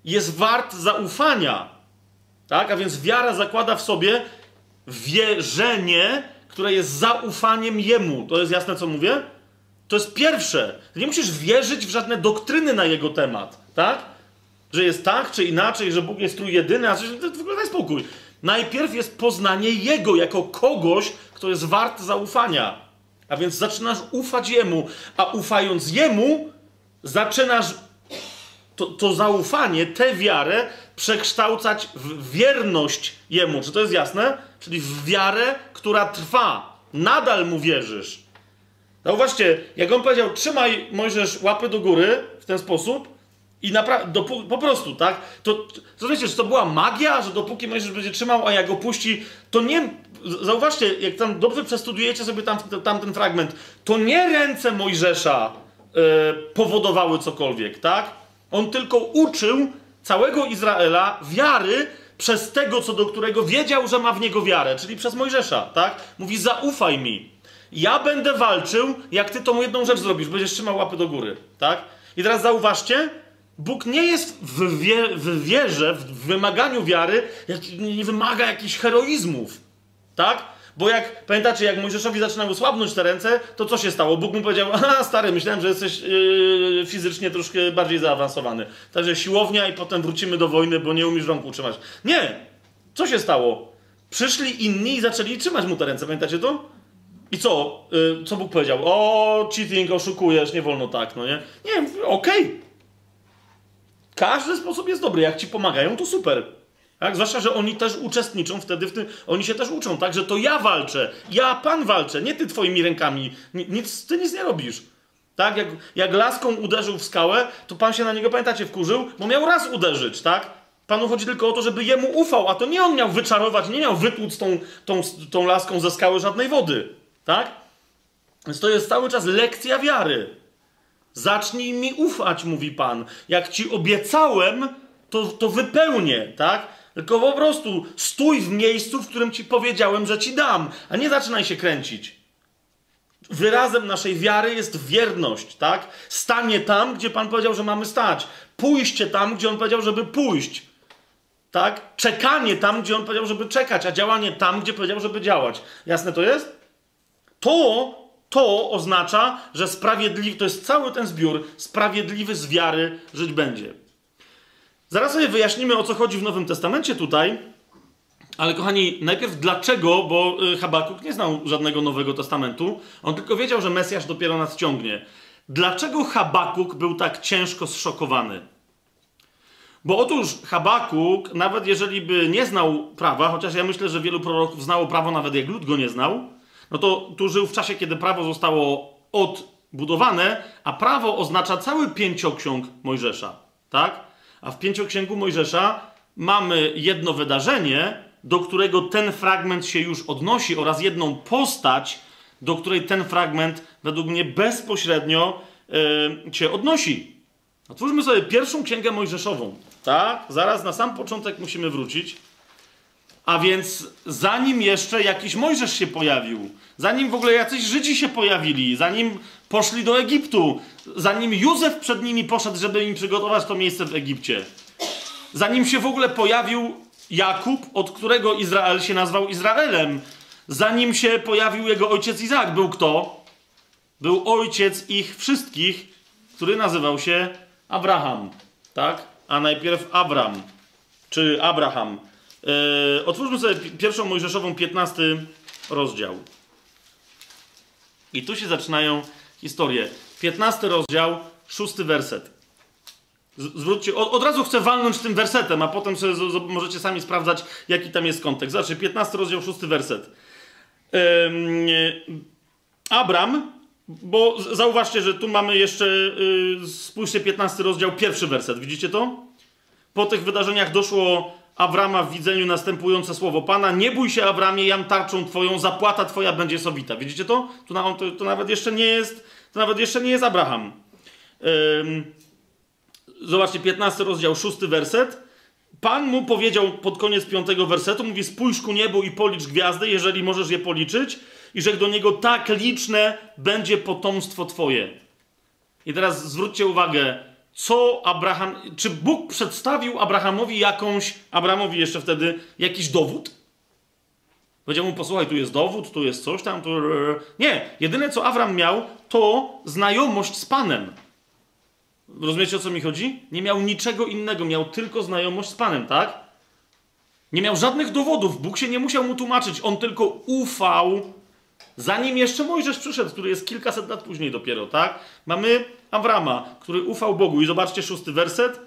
jest wart zaufania. Tak? A więc wiara zakłada w sobie wierzenie, które jest zaufaniem Jemu. To jest jasne, co mówię? To jest pierwsze. nie musisz wierzyć w żadne doktryny na jego temat. Tak? że jest tak czy inaczej, że Bóg jest trójjedyny, a że w ogóle daj spokój. Najpierw jest poznanie Jego jako kogoś, kto jest wart zaufania. A więc zaczynasz ufać Jemu, a ufając Jemu, zaczynasz to, to zaufanie, tę wiarę przekształcać w wierność Jemu. Czy to jest jasne? Czyli w wiarę, która trwa. Nadal mu wierzysz. Zauważcie, jak on powiedział, trzymaj Mojżesz łapy do góry w ten sposób i naprawdę, po prostu, tak? To, to wiecie, czy to była magia, że dopóki Mojżesz będzie trzymał, a jak go puści, to nie, zauważcie, jak tam dobrze przestudujecie sobie tam, tam ten fragment, to nie ręce Mojżesza yy, powodowały cokolwiek, tak? On tylko uczył całego Izraela wiary przez tego, co do którego wiedział, że ma w niego wiarę, czyli przez Mojżesza, tak? Mówi, zaufaj mi. Ja będę walczył, jak ty tą jedną rzecz zrobisz, będziesz trzymał łapy do góry, tak? I teraz zauważcie, Bóg nie jest w, wie, w wierze, w wymaganiu wiary, nie wymaga jakichś heroizmów, tak? Bo jak, pamiętacie, jak Mojżeszowi zaczynały słabnąć te ręce, to co się stało? Bóg mu powiedział, a stary, myślałem, że jesteś yy, fizycznie troszkę bardziej zaawansowany. Także siłownia i potem wrócimy do wojny, bo nie umiesz rąk utrzymać. Nie! Co się stało? Przyszli inni i zaczęli trzymać mu te ręce, pamiętacie to? I co? Yy, co Bóg powiedział? O, cheating, oszukujesz, nie wolno tak, no nie? Nie, okej. Okay. Każdy sposób jest dobry. Jak ci pomagają, to super. Tak? Zwłaszcza, że oni też uczestniczą wtedy w tym, oni się też uczą, tak? Że to ja walczę, ja Pan walczę, nie ty twoimi rękami. Nic, ty nic nie robisz. Tak? Jak, jak laską uderzył w skałę, to Pan się na niego, pamiętacie, wkurzył, bo miał raz uderzyć, tak? Panu chodzi tylko o to, żeby jemu ufał, a to nie on miał wyczarować, nie miał wytłuc tą, tą, tą laską ze skały żadnej wody, tak? Więc to jest cały czas lekcja wiary. Zacznij mi ufać, mówi Pan. Jak ci obiecałem, to, to wypełnię, tak? Tylko po prostu stój w miejscu, w którym ci powiedziałem, że ci dam, a nie zaczynaj się kręcić. Wyrazem naszej wiary jest wierność, tak? Stanie tam, gdzie Pan powiedział, że mamy stać. Pójście tam, gdzie On powiedział, żeby pójść. Tak? Czekanie tam, gdzie On powiedział, żeby czekać, a działanie tam, gdzie powiedział, żeby działać. Jasne to jest? To, to oznacza, że sprawiedliwy, to jest cały ten zbiór, sprawiedliwy z wiary żyć będzie. Zaraz sobie wyjaśnimy, o co chodzi w Nowym Testamencie tutaj. Ale kochani, najpierw dlaczego, bo y, Habakuk nie znał żadnego Nowego Testamentu. On tylko wiedział, że Mesjasz dopiero nas ciągnie. Dlaczego Habakuk był tak ciężko zszokowany? Bo otóż Habakuk, nawet jeżeli by nie znał prawa, chociaż ja myślę, że wielu proroków znało prawo, nawet jak lud go nie znał, no to tu żył w czasie, kiedy prawo zostało odbudowane, a prawo oznacza cały pięcioksiąg Mojżesza, tak? A w pięcioksięgu Mojżesza mamy jedno wydarzenie, do którego ten fragment się już odnosi, oraz jedną postać, do której ten fragment według mnie bezpośrednio yy, się odnosi. Otwórzmy sobie pierwszą księgę Mojżeszową. Tak? Zaraz na sam początek musimy wrócić. A więc zanim jeszcze jakiś Mojżesz się pojawił, zanim w ogóle jacyś Żydzi się pojawili, zanim poszli do Egiptu, zanim Józef przed nimi poszedł, żeby im przygotować to miejsce w Egipcie, zanim się w ogóle pojawił Jakub, od którego Izrael się nazwał Izraelem, zanim się pojawił jego ojciec Izaak, był kto? Był ojciec ich wszystkich, który nazywał się Abraham, tak? A najpierw Abram, czy Abraham. Yy, otwórzmy sobie pierwszą Mojżeszową, 15 rozdział. I tu się zaczynają historie. 15 rozdział, 6 werset. Zwróćcie, od, od, razu chcę walnąć tym wersetem, a potem sobie z, z, możecie sami sprawdzać, jaki tam jest kontekst. Znaczy, 15 rozdział, 6 werset. Ym, Abram, bo zauważcie, że tu mamy jeszcze, yy, spójrzcie, 15 rozdział, pierwszy werset. Widzicie to? Po tych wydarzeniach doszło Abrama w widzeniu następujące słowo Pana. Nie bój się, Abramie, jam tarczą twoją, zapłata twoja będzie sowita. Widzicie to? Na, to, to nawet jeszcze nie jest, to nawet jeszcze nie jest Abraham. Ym, zobaczcie, 15 rozdział, 6 werset. Pan mu powiedział pod koniec piątego wersetu, mówi spójrz ku niebu i policz gwiazdy, jeżeli możesz je policzyć i że do niego tak liczne będzie potomstwo twoje. I teraz zwróćcie uwagę, co Abraham, czy Bóg przedstawił Abrahamowi jakąś, Abrahamowi jeszcze wtedy, jakiś dowód? Powiedział mu, posłuchaj, tu jest dowód, tu jest coś tam, tu... Nie, jedyne co Abraham miał, to znajomość z Panem. Rozumiecie, o co mi chodzi? Nie miał niczego innego, miał tylko znajomość z Panem, tak? Nie miał żadnych dowodów, Bóg się nie musiał mu tłumaczyć, on tylko ufał, zanim jeszcze Mojżesz przyszedł, który jest kilkaset lat później dopiero, tak? Mamy Awrama, który ufał Bogu. I zobaczcie szósty werset.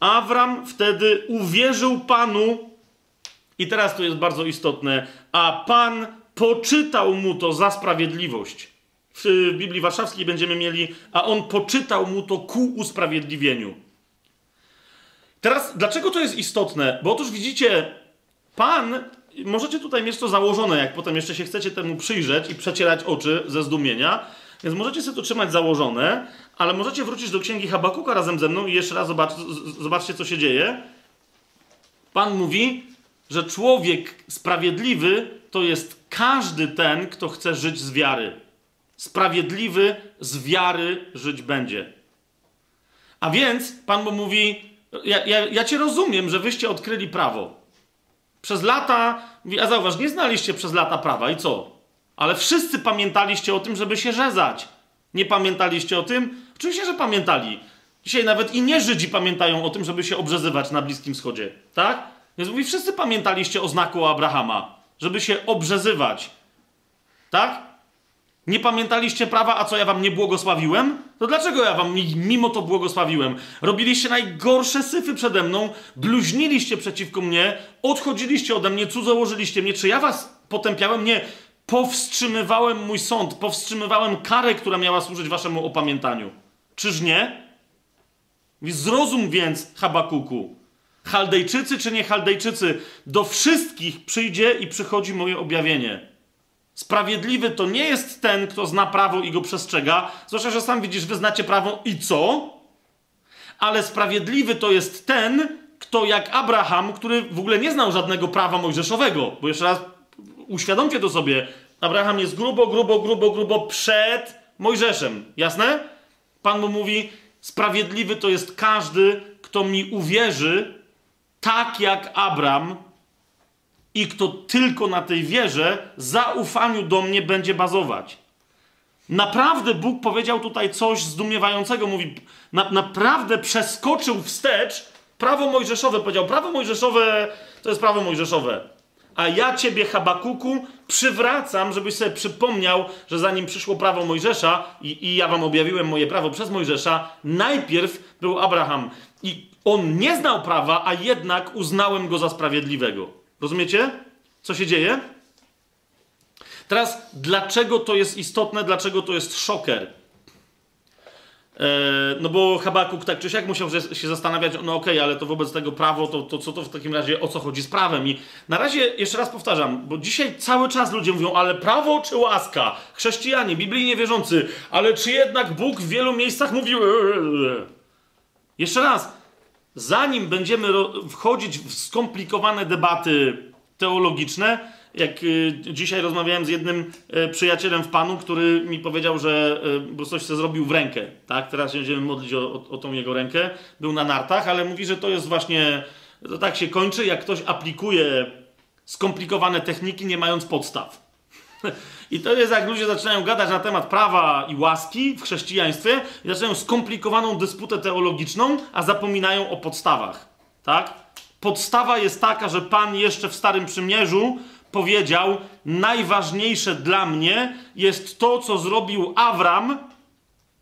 Awram wtedy uwierzył Panu, i teraz to jest bardzo istotne, a Pan poczytał mu to za sprawiedliwość. W Biblii Warszawskiej będziemy mieli, a on poczytał mu to ku usprawiedliwieniu. Teraz, dlaczego to jest istotne? Bo otóż widzicie, Pan, możecie tutaj mieć to założone, jak potem jeszcze się chcecie temu przyjrzeć i przecierać oczy ze zdumienia, więc możecie sobie to trzymać założone, ale możecie wrócić do księgi Habakuka razem ze mną i jeszcze raz zobacz, zobaczcie, co się dzieje. Pan mówi, że człowiek sprawiedliwy to jest każdy ten, kto chce żyć z wiary. Sprawiedliwy z wiary żyć będzie. A więc Pan mu mówi: ja, ja, ja cię rozumiem, że wyście odkryli prawo. Przez lata, a zauważ, nie znaliście przez lata prawa i co? Ale wszyscy pamiętaliście o tym, żeby się rzezać. Nie pamiętaliście o tym? Oczywiście, że pamiętali. Dzisiaj nawet i nie Żydzi pamiętają o tym, żeby się obrzezywać na Bliskim Wschodzie. Tak? Więc mówi, wszyscy pamiętaliście o znaku Abrahama, żeby się obrzezywać. Tak? Nie pamiętaliście prawa, a co ja wam nie błogosławiłem? To dlaczego ja wam mimo to błogosławiłem? Robiliście najgorsze syfy przede mną, bluźniliście przeciwko mnie, odchodziliście ode mnie, cudzołożyliście mnie. Czy ja was potępiałem? Nie. Powstrzymywałem mój sąd, powstrzymywałem karę, która miała służyć waszemu opamiętaniu. Czyż nie? Zrozum więc, Habakuku, Chaldejczycy czy nie Chaldejczycy, do wszystkich przyjdzie i przychodzi moje objawienie. Sprawiedliwy to nie jest ten, kto zna prawo i go przestrzega, zwłaszcza, że sam widzisz, wy znacie prawo i co? Ale sprawiedliwy to jest ten, kto jak Abraham, który w ogóle nie znał żadnego prawa mojżeszowego, bo jeszcze raz uświadomcie to sobie, Abraham jest grubo, grubo, grubo, grubo przed Mojżeszem. Jasne? Pan mu mówi, sprawiedliwy to jest każdy, kto mi uwierzy, tak jak Abram, i kto tylko na tej wierze, zaufaniu do mnie będzie bazować. Naprawdę Bóg powiedział tutaj coś zdumiewającego. Mówi, na, naprawdę przeskoczył wstecz prawo mojżeszowe. Powiedział, prawo mojżeszowe to jest prawo mojżeszowe. A ja ciebie, Habakuku, przywracam, żebyś sobie przypomniał, że zanim przyszło prawo Mojżesza i, i ja wam objawiłem moje prawo przez Mojżesza, najpierw był Abraham. I on nie znał prawa, a jednak uznałem go za sprawiedliwego. Rozumiecie, co się dzieje? Teraz, dlaczego to jest istotne, dlaczego to jest szoker? E, no bo Habakuk tak czy siak musiał się zastanawiać, no okej, okay, ale to wobec tego prawo, to, to co to w takim razie, o co chodzi z prawem? I na razie, jeszcze raz powtarzam, bo dzisiaj cały czas ludzie mówią, ale prawo czy łaska? Chrześcijanie, biblijnie wierzący, ale czy jednak Bóg w wielu miejscach mówił... Jeszcze raz, zanim będziemy wchodzić w skomplikowane debaty teologiczne, jak y, dzisiaj rozmawiałem z jednym y, przyjacielem w Panu, który mi powiedział, że y, coś się zrobił w rękę, tak? Teraz będziemy modlić o, o, o tą jego rękę. Był na nartach, ale mówi, że to jest właśnie, to tak się kończy, jak ktoś aplikuje skomplikowane techniki, nie mając podstaw. I to jest jak ludzie zaczynają gadać na temat prawa i łaski w chrześcijaństwie i zaczynają skomplikowaną dysputę teologiczną, a zapominają o podstawach. Tak? Podstawa jest taka, że Pan jeszcze w Starym Przymierzu powiedział: Najważniejsze dla mnie jest to, co zrobił Awram.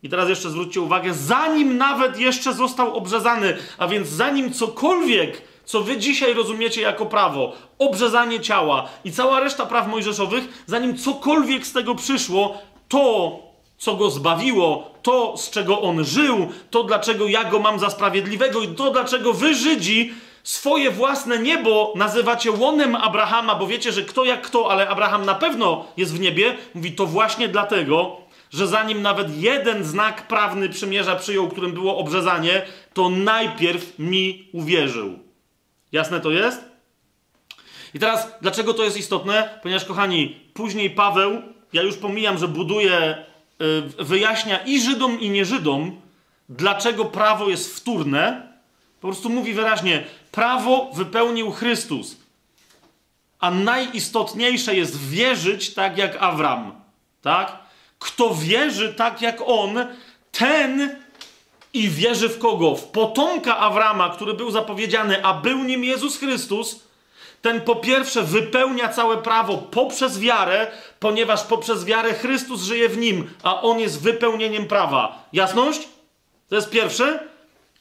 I teraz jeszcze zwróćcie uwagę, zanim nawet jeszcze został obrzezany, a więc zanim cokolwiek co wy dzisiaj rozumiecie jako prawo, obrzezanie ciała i cała reszta praw mojżeszowych, zanim cokolwiek z tego przyszło, to, co go zbawiło, to, z czego on żył, to, dlaczego ja go mam za sprawiedliwego i to, dlaczego wy, Żydzi, swoje własne niebo nazywacie łonem Abrahama, bo wiecie, że kto jak kto, ale Abraham na pewno jest w niebie, mówi to właśnie dlatego, że zanim nawet jeden znak prawny przymierza przyjął, którym było obrzezanie, to najpierw mi uwierzył. Jasne to jest? I teraz, dlaczego to jest istotne? Ponieważ, kochani, później Paweł, ja już pomijam, że buduje, y, wyjaśnia i Żydom, i nie Żydom, dlaczego prawo jest wtórne. Po prostu mówi wyraźnie, prawo wypełnił Chrystus. A najistotniejsze jest wierzyć tak jak Awram. Tak? Kto wierzy tak jak on, ten i wierzy w kogo? W potomka Awrama, który był zapowiedziany, a był nim Jezus Chrystus, ten po pierwsze wypełnia całe prawo poprzez wiarę, ponieważ poprzez wiarę Chrystus żyje w nim, a on jest wypełnieniem prawa. Jasność? To jest pierwsze.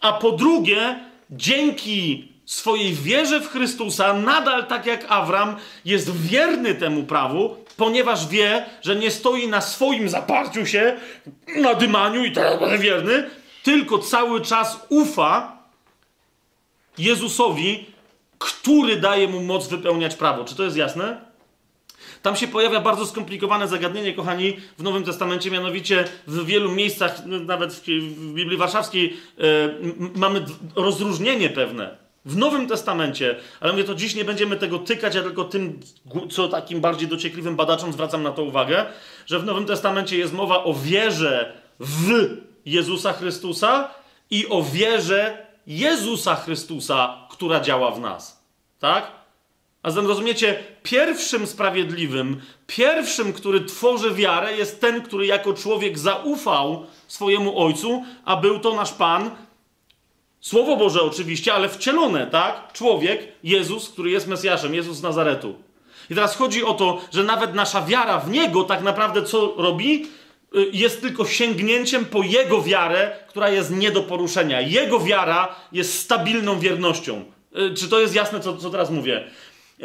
A po drugie, dzięki swojej wierze w Chrystusa, nadal tak jak Awram, jest wierny temu prawu, ponieważ wie, że nie stoi na swoim zaparciu się, na dymaniu i teraz będę wierny, tylko cały czas ufa Jezusowi, który daje mu moc wypełniać prawo. Czy to jest jasne? Tam się pojawia bardzo skomplikowane zagadnienie, kochani, w Nowym Testamencie, mianowicie w wielu miejscach, nawet w Biblii Warszawskiej, yy, mamy rozróżnienie pewne. W Nowym Testamencie, ale mówię to dziś nie będziemy tego tykać, ja tylko tym, co takim bardziej dociekliwym badaczom zwracam na to uwagę, że w Nowym Testamencie jest mowa o wierze w Jezusa Chrystusa i o wierze Jezusa Chrystusa, która działa w nas. Tak? A zatem rozumiecie, pierwszym sprawiedliwym, pierwszym, który tworzy wiarę, jest ten, który jako człowiek zaufał swojemu Ojcu, a był to nasz Pan. Słowo Boże oczywiście, ale wcielone, tak? Człowiek, Jezus, który jest Mesjaszem, Jezus z Nazaretu. I teraz chodzi o to, że nawet nasza wiara w Niego tak naprawdę co robi? Y, jest tylko sięgnięciem po Jego wiarę, która jest nie do poruszenia. Jego wiara jest stabilną wiernością. Y, czy to jest jasne, co, co teraz mówię?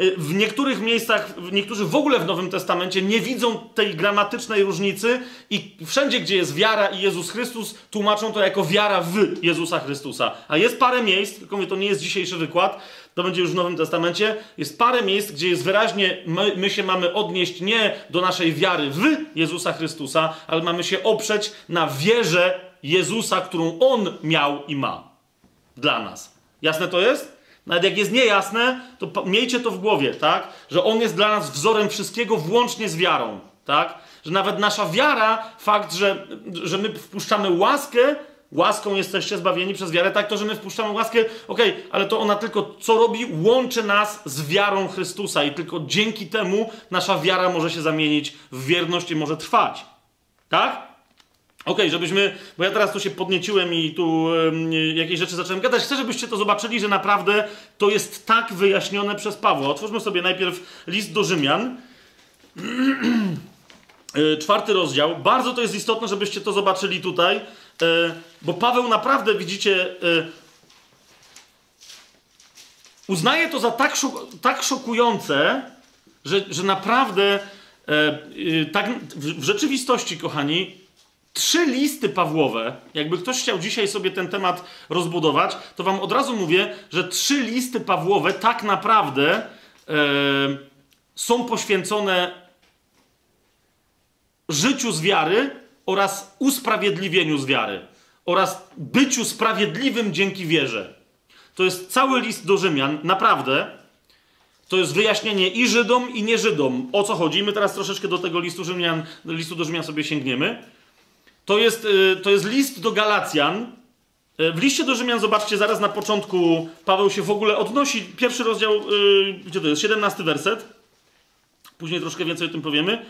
Y, w niektórych miejscach, niektórzy w ogóle w Nowym Testamencie nie widzą tej gramatycznej różnicy i wszędzie, gdzie jest wiara i Jezus Chrystus, tłumaczą to jako wiara w Jezusa Chrystusa. A jest parę miejsc, tylko mówię, to nie jest dzisiejszy wykład, to będzie już w Nowym Testamencie, jest parę miejsc, gdzie jest wyraźnie, my, my się mamy odnieść nie do naszej wiary w Jezusa Chrystusa, ale mamy się oprzeć na wierze Jezusa, którą On miał i ma dla nas. Jasne to jest? Nawet jak jest niejasne, to miejcie to w głowie, tak? Że On jest dla nas wzorem wszystkiego, włącznie z wiarą, tak? Że nawet nasza wiara, fakt, że, że my wpuszczamy łaskę, łaską jesteście zbawieni przez wiarę, tak? To, że my wpuszczamy łaskę, okej, okay, ale to ona tylko co robi? Łączy nas z wiarą Chrystusa i tylko dzięki temu nasza wiara może się zamienić w wierność i może trwać, tak? Okej, okay, żebyśmy, bo ja teraz tu się podnieciłem i tu jakieś rzeczy zacząłem gadać. Chcę, żebyście to zobaczyli, że naprawdę to jest tak wyjaśnione przez Pawła. Otwórzmy sobie najpierw list do Rzymian. E, czwarty rozdział. Bardzo to jest istotne, żebyście to zobaczyli tutaj, e, bo Paweł naprawdę, widzicie, e, uznaje to za tak, szok tak szokujące, że, że naprawdę tak w rzeczywistości, kochani, trzy listy Pawłowe, jakby ktoś chciał dzisiaj sobie ten temat rozbudować, to wam od razu mówię, że trzy listy Pawłowe tak naprawdę e, są poświęcone życiu z wiary oraz usprawiedliwieniu z wiary oraz byciu sprawiedliwym dzięki wierze. To jest cały list do Rzymian, naprawdę. To jest wyjaśnienie i Żydom, i nie Żydom. O co chodzi? My teraz troszeczkę do tego listu, Rzymian, listu do Rzymian sobie sięgniemy. To jest, y, to jest list do Galacjan. Y, w liście do Rzymian, zobaczcie, zaraz na początku Paweł się w ogóle odnosi. Pierwszy rozdział, y, gdzie to jest? 17 werset. Później troszkę więcej o tym powiemy.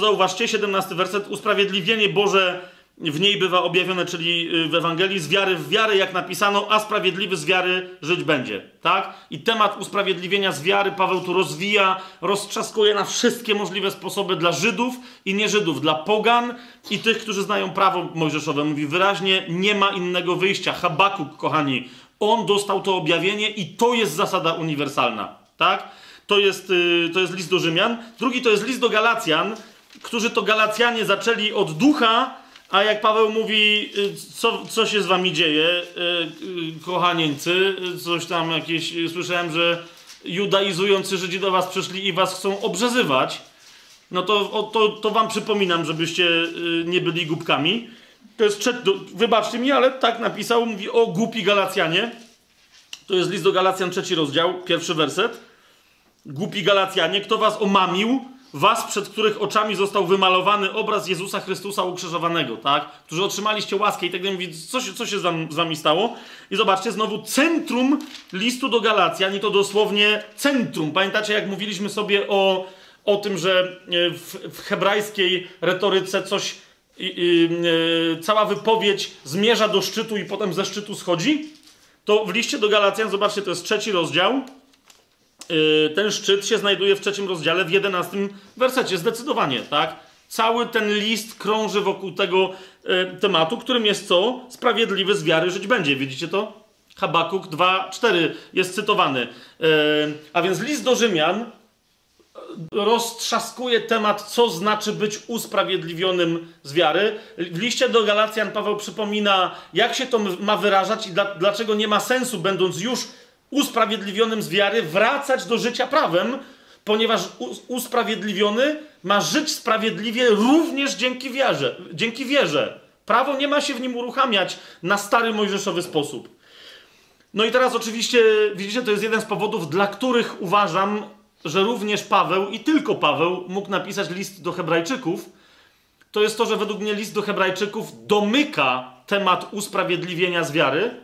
Zauważcie, 17 werset. Usprawiedliwienie Boże w niej bywa objawione, czyli w Ewangelii, z wiary w wiarę, jak napisano, a sprawiedliwy z wiary żyć będzie. Tak? I temat usprawiedliwienia z wiary Paweł tu rozwija, roztrzaskuje na wszystkie możliwe sposoby dla Żydów i nie Żydów, dla pogan i tych, którzy znają prawo mojżeszowe. Mówi wyraźnie, nie ma innego wyjścia. Habakuk, kochani, on dostał to objawienie i to jest zasada uniwersalna. Tak? To jest, y, to jest list do Rzymian. Drugi to jest list do Galacjan, którzy to Galacjanie zaczęli od ducha, a jak Paweł mówi, y, co, co się z wami dzieje, y, y, kochanieńcy, coś tam jakieś, słyszałem, że judaizujący Żydzi do was przyszli i was chcą obrzezywać, no to, to, to wam przypominam, żebyście nie byli głupkami. To jest, wybaczcie mi, ale tak napisał, mówi o głupi Galacjanie. To jest list do Galacjan, trzeci rozdział, pierwszy werset. Głupi Galacjanie, kto was omamił, was, przed których oczami został wymalowany obraz Jezusa Chrystusa ukrzyżowanego, tak? Którzy otrzymaliście łaskę i tak dalej. Co się, co się z wami stało? I zobaczcie, znowu centrum listu do Galacjan i to dosłownie centrum. Pamiętacie, jak mówiliśmy sobie o, o tym, że e, w, w hebrajskiej retoryce coś, yy, cała wypowiedź zmierza do szczytu i potem ze szczytu schodzi? To w liście do Galacjan, zobaczcie, to jest trzeci rozdział, ten szczyt się znajduje w trzecim rozdziale, w jedenastym wersecie, zdecydowanie, tak? Cały ten list krąży wokół tego yy, tematu, którym jest co? Sprawiedliwy z wiary żyć będzie. Widzicie to? Habakuk 2,4 jest cytowany. Yy, a więc list do Rzymian roztrzaskuje temat, co znaczy być usprawiedliwionym z wiary. W liście do Galacjan Paweł przypomina, jak się to ma wyrażać i dla, dlaczego nie ma sensu, będąc już usprawiedliwionym z wiary, wracać do życia prawem, ponieważ usprawiedliwiony ma żyć sprawiedliwie również dzięki wierze. Dzięki wierze. Prawo nie ma się w nim uruchamiać na stary mojżeszowy sposób. No i teraz oczywiście, widzicie, to jest jeden z powodów, dla których uważam, że również Paweł i tylko Paweł mógł napisać list do Hebrajczyków, to jest to, że według mnie list do Hebrajczyków domyka temat usprawiedliwienia z wiary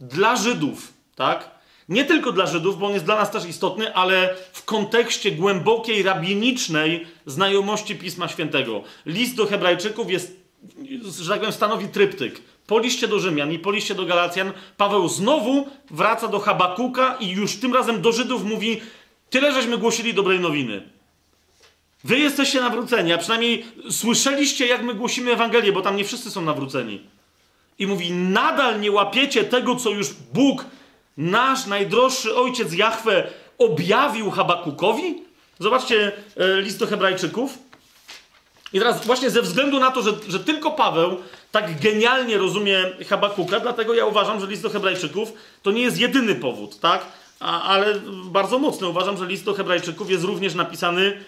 dla Żydów, tak? Nie tylko dla Żydów, bo on jest dla nas też istotny, ale w kontekście głębokiej, rabinicznej znajomości Pisma Świętego. List do Hebrajczyków jest, że tak powiem, stanowi tryptyk. Po liście do Rzymian i po liście do Galacjan Paweł znowu wraca do Habakuka i już tym razem do Żydów mówi: Tyle żeśmy głosili dobrej nowiny. Wy jesteście nawróceni, a przynajmniej słyszeliście, jak my głosimy Ewangelię, bo tam nie wszyscy są nawróceni. I mówi: Nadal nie łapiecie tego, co już Bóg, nasz najdroższy ojciec Jahwe, objawił Habakukowi? Zobaczcie e, list do Hebrajczyków. I teraz, właśnie ze względu na to, że, że tylko Paweł tak genialnie rozumie Habakuka, dlatego ja uważam, że list do Hebrajczyków to nie jest jedyny powód, tak? A, ale bardzo mocny. Uważam, że list do Hebrajczyków jest również napisany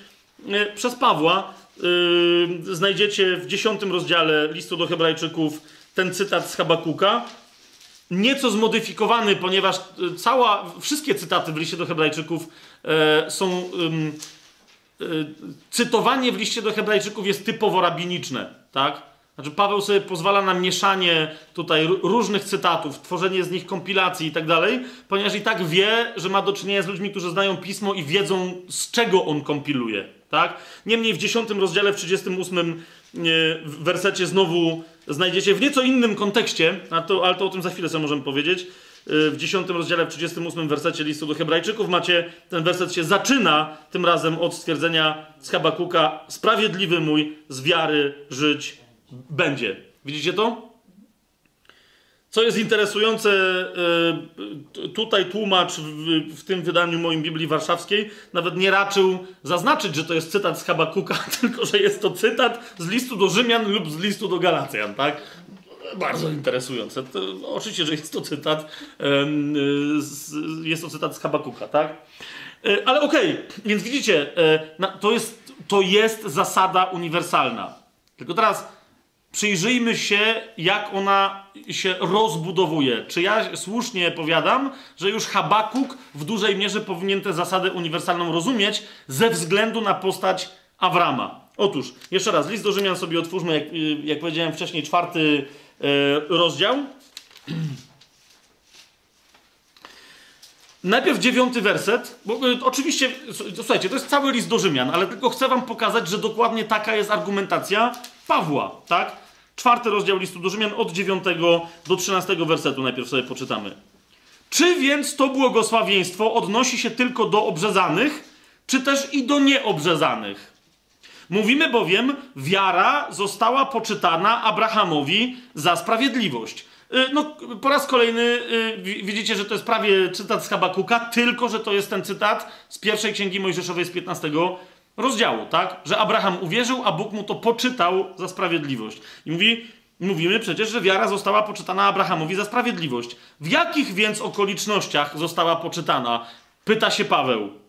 e, przez Pawła. Yy, znajdziecie w dziesiątym rozdziale listu do Hebrajczyków ten cytat z Habakuka. Nieco zmodyfikowany, ponieważ e, cała, wszystkie cytaty w liście do Hebrajczyków yy, są. Yy, cytowanie w liście do Hebrajczyków jest typowo rabiniczne, tak? Znaczy, Paweł sobie pozwala na mieszanie tutaj różnych cytatów, tworzenie z nich kompilacji i tak dalej, ponieważ i tak wie, że ma do czynienia z ludźmi, którzy znają pismo i wiedzą, z czego on kompiluje. Tak? Niemniej w 10 rozdziale, w 38 wersecie znowu znajdziecie w nieco innym kontekście, to, ale to o tym za chwilę sobie możemy powiedzieć. W 10 rozdziale, w 38 wersecie listu do Hebrajczyków macie, ten werset się zaczyna tym razem od stwierdzenia z Habakuka: Sprawiedliwy mój z wiary żyć będzie. Widzicie to? Co jest interesujące, e, tutaj tłumacz w, tym wydaniu moim Biblii Warszawskiej nawet nie raczył zaznaczyć, że to jest cytat z Habakuka, tylko że jest to cytat z listu do Rzymian lub z listu do Galacjan, tak? Bardzo interesujące. To, oczywiście, że jest to cytat, jest to cytat z Habakuka, tak? E, ale okej, okay, więc widzicie, e, to jest, to jest zasada uniwersalna. Tylko teraz przyjrzyjmy się, jak ona się rozbudowuje. Czy ja słusznie powiadam, że już Habakuk w dużej mierze powinien tę zasadę uniwersalną rozumieć ze względu na postać Awrama? Otóż, jeszcze raz, list do Rzymian sobie otwórzmy, jak, jak powiedziałem wcześniej, czwarty e, rozdział. Najpierw dziewiąty werset, bo y, oczywiście, słuchajcie, to jest cały list do Rzymian, ale tylko chcę wam pokazać, że dokładnie taka jest argumentacja Pawła, tak? Czwarty rozdział listu do Rzymian od 9 do 13 wersetu najpierw sobie poczytamy. Czy więc to błogosławieństwo odnosi się tylko do obrzezanych, czy też i do nieobrzezanych? Mówimy bowiem, wiara została poczytana Abrahamowi za sprawiedliwość. Y, no, po raz kolejny y, widzicie, że to jest prawie cytat z Habakuka, tylko że to jest ten cytat z pierwszej księgi Mojżeszowej z 15 rozdziału, tak? Że Abraham uwierzył, a Bóg mu to poczytał za sprawiedliwość. I mówi, mówimy przecież, że wiara została poczytana Abrahamowi za sprawiedliwość. W jakich więc okolicznościach została poczytana? Pyta się Paweł.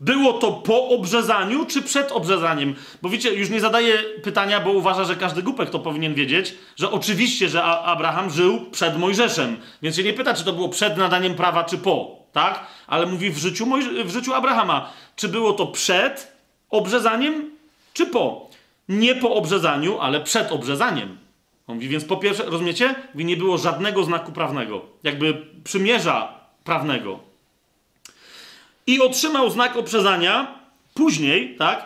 Było to po obrzezaniu czy przed obrzezaniem? Bo wiecie, już nie zadaje pytania, bo uważa, że każdy głupek to powinien wiedzieć, że oczywiście, że Abraham żył przed Mojżeszem. Więc się nie pyta, czy to było przed nadaniem prawa, czy po, tak? Ale mówi w życiu, Mojż- w życiu Abrahama. Czy było to przed obrzezaniem, czy po? Nie po obrzezaniu, ale przed obrzezaniem. On mówi, więc po pierwsze, rozumiecie? Mówi, nie było żadnego znaku prawnego, jakby przymierza prawnego i otrzymał znak oprzezania później, tak,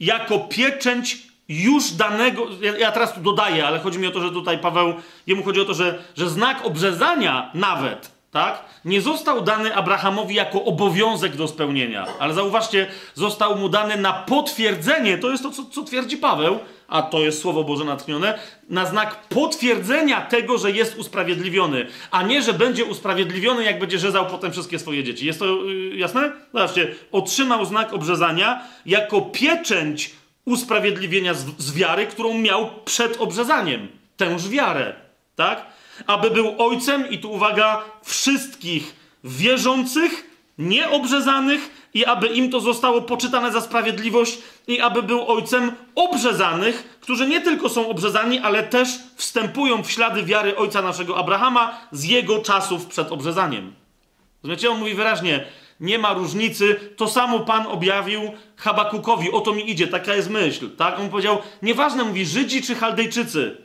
jako pieczęć już danego, ja, ja, teraz tu dodaję, ale chodzi mi o to, że tutaj Paweł, jemu chodzi o to, że, że znak obrzezania nawet tak? Nie został dany Abrahamowi jako obowiązek do spełnienia, ale zauważcie, został mu dany na potwierdzenie, to jest to, co, co twierdzi Paweł, a to jest Słowo Boże natchnione, na znak potwierdzenia tego, że jest usprawiedliwiony, a nie, że będzie usprawiedliwiony, jak będzie rzezał potem wszystkie swoje dzieci. Jest to yy, jasne? Zobaczcie, otrzymał znak obrzezania jako pieczęć usprawiedliwienia z, z wiary, którą miał przed obrzezaniem. Tęż wiarę, tak? Aby był ojcem, i tu uwaga, wszystkich wierzących, nieobrzezanych, i aby im to zostało poczytane za sprawiedliwość, i aby był ojcem obrzezanych, którzy nie tylko są obrzezani, ale też wstępują w ślady wiary ojca naszego Abrahama z jego czasów przed obrzezaniem. Rozumiecie? On mówi wyraźnie, nie ma różnicy, to samo Pan objawił Habakukowi, o to mi idzie, taka jest myśl, tak? On powiedział, nieważne, mówi, Żydzi czy Chaldejczycy,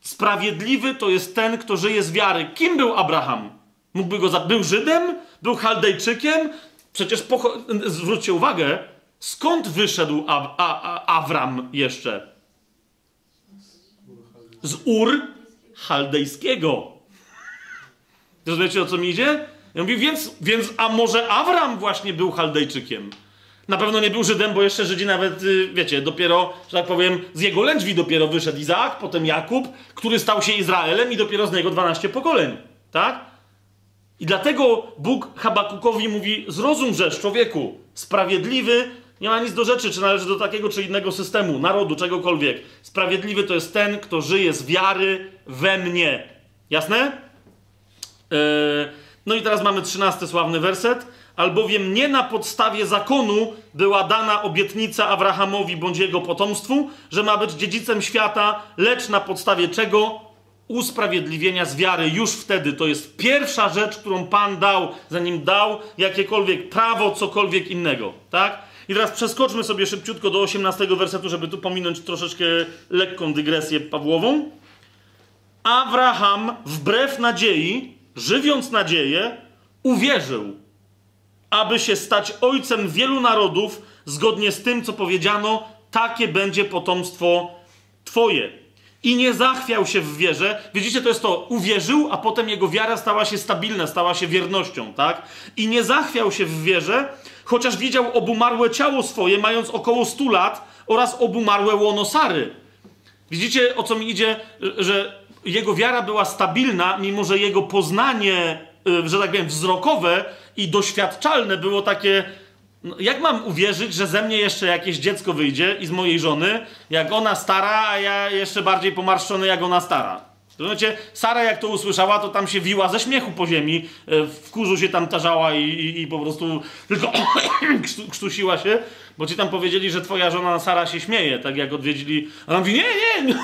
sprawiedliwy to jest ten, kto żyje z wiary. Kim był Abraham? Mógłby go za... Był Żydem? Był Chaldejczykiem? Przecież zwróćcie uwagę, skąd wyszedł A A Awram jeszcze? Z Ur Chaldejskiego. Rozumiecie o co mi idzie? Ja mówię, więc, więc a może Awram właśnie był Chaldejczykiem? Na pewno nie był Żydem, bo jeszcze Żydzi nawet, y, wiecie, dopiero, że tak powiem, z jego lędźwi dopiero wyszedł Izaak, potem Jakub, który stał się Izraelem i dopiero z niego 12 pokoleń. Tak? I dlatego Bóg Habakukowi mówi: Zrozum rzecz, człowieku, sprawiedliwy nie ma nic do rzeczy, czy należy do takiego czy innego systemu, narodu, czegokolwiek. Sprawiedliwy to jest ten, kto żyje z wiary we mnie. Jasne? Yy, no i teraz mamy trzynasty sławny werset. Albowiem nie na podstawie zakonu była dana obietnica Abrahamowi bądź jego potomstwu, że ma być dziedzicem świata, lecz na podstawie czego? Usprawiedliwienia z wiary już wtedy. To jest pierwsza rzecz, którą Pan dał, zanim dał jakiekolwiek prawo, cokolwiek innego. Tak? I teraz przeskoczmy sobie szybciutko do 18 wersetu, żeby tu pominąć troszeczkę lekką dygresję Pawłową. Abraham, wbrew nadziei, żywiąc nadzieję, uwierzył, aby się stać ojcem wielu narodów, zgodnie z tym, co powiedziano, takie będzie potomstwo Twoje. I nie zachwiał się w wierze. Widzicie, to jest to, uwierzył, a potem jego wiara stała się stabilna, stała się wiernością, tak? I nie zachwiał się w wierze, chociaż widział obumarłe ciało swoje, mając około 100 lat, oraz obumarłe łono Sary. Widzicie, o co mi idzie, że jego wiara była stabilna, mimo że jego poznanie, y, że tak powiem, wzrokowe i doświadczalne było takie. No, jak mam uwierzyć, że ze mnie jeszcze jakieś dziecko wyjdzie i z mojej żony, jak ona stara, a ja jeszcze bardziej pomarszczony, jak ona stara? Rozumiecie? Sara jak to usłyszała, to tam się wiła ze śmiechu po ziemi, y, w kurzu się tam tarzała i, i, i po prostu tylko krztusiła się, bo ci tam powiedzieli, że twoja żona Sara się śmieje, tak jak odwiedzili. A ona mówi, nie, nie,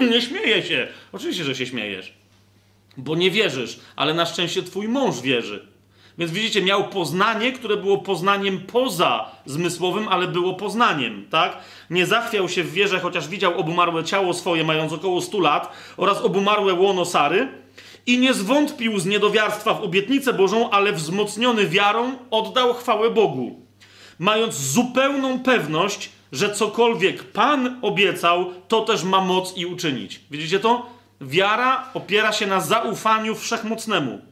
nie, nie śmieje się. Oczywiście, że się śmiejesz, bo nie wierzysz, ale na szczęście twój mąż wierzy. Więc widzicie, miał poznanie, które było poznaniem poza zmysłowym, ale było poznaniem, tak? Nie zachwiał się w wierze, chociaż widział obumarłe ciało swoje, mając około 100 lat, oraz obumarłe łono Sary, i nie zwątpił z niedowiarstwa w obietnicę Bożą, ale wzmocniony wiarą oddał chwałę Bogu, mając zupełną pewność, że cokolwiek Pan obiecał, to też ma moc i uczynić. Widzicie to? Wiara opiera się na zaufaniu wszechmocnemu.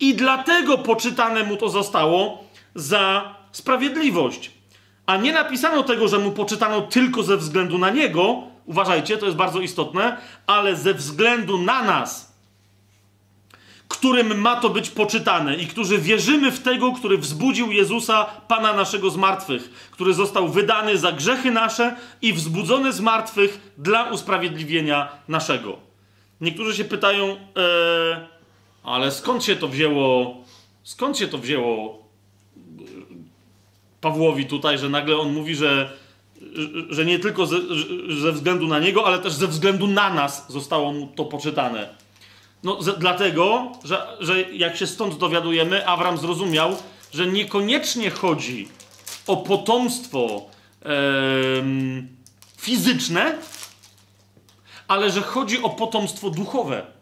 I dlatego poczytane mu to zostało za sprawiedliwość. A nie napisano tego, że mu poczytano tylko ze względu na niego, uważajcie, to jest bardzo istotne, ale ze względu na nas, którym ma to być poczytane i którzy wierzymy w tego, który wzbudził Jezusa, Pana naszego z martwych, który został wydany za grzechy nasze i wzbudzony z martwych dla usprawiedliwienia naszego. Niektórzy się pytają, e, ale skąd się to wzięło, skąd się to wzięło e, Pawłowi tutaj, że nagle on mówi, że, że nie tylko ze, ze względu na niego, ale też ze względu na nas zostało mu to poczytane. No, dlatego, że, że jak się stąd dowiadujemy, Awram zrozumiał, że niekoniecznie chodzi o potomstwo e, fizyczne, ale że chodzi o potomstwo duchowe.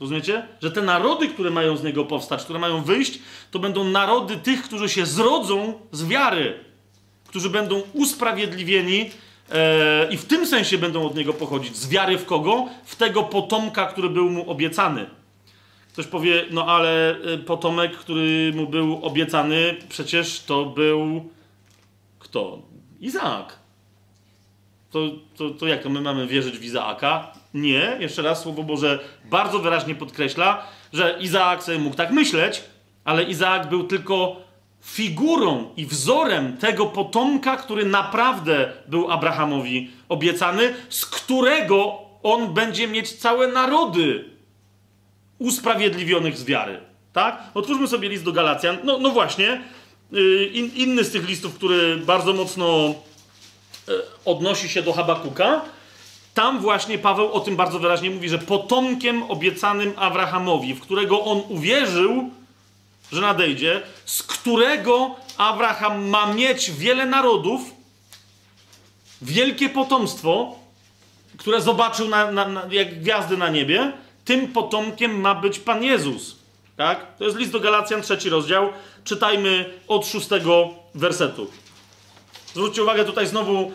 Rozumiecie? Że te narody, które mają z niego powstać, które mają wyjść, to będą narody tych, którzy się zrodzą z wiary, którzy będą usprawiedliwieni e, i w tym sensie będą od niego pochodzić. Z wiary w kogo? W tego potomka, który był mu obiecany. Ktoś powie, no ale y, potomek, który mu był obiecany, przecież to był kto? Izaak. To, to, to jak to my mamy wierzyć w Izaaka? Nie, jeszcze raz Słowo Boże bardzo wyraźnie podkreśla, że Izaak sobie mógł tak myśleć, ale Izaak był tylko figurą i wzorem tego potomka, który naprawdę był Abrahamowi obiecany, z którego on będzie mieć całe narody usprawiedliwionych z wiary. Tak? Otwórzmy sobie list do Galacjan. No, no właśnie, yy, in, inny z tych listów, który bardzo mocno yy, odnosi się do Habakuka. Tam właśnie Paweł o tym bardzo wyraźnie mówi, że potomkiem obiecanym Abrahamowi, w którego on uwierzył, że nadejdzie, z którego Abraham ma mieć wiele narodów, wielkie potomstwo, które zobaczył na, na, na, jak gwiazdy na niebie, tym potomkiem ma być Pan Jezus. Tak? To jest list do Galacjan, trzeci rozdział. Czytajmy od szóstego wersetu. Zwróćcie uwagę, tutaj znowu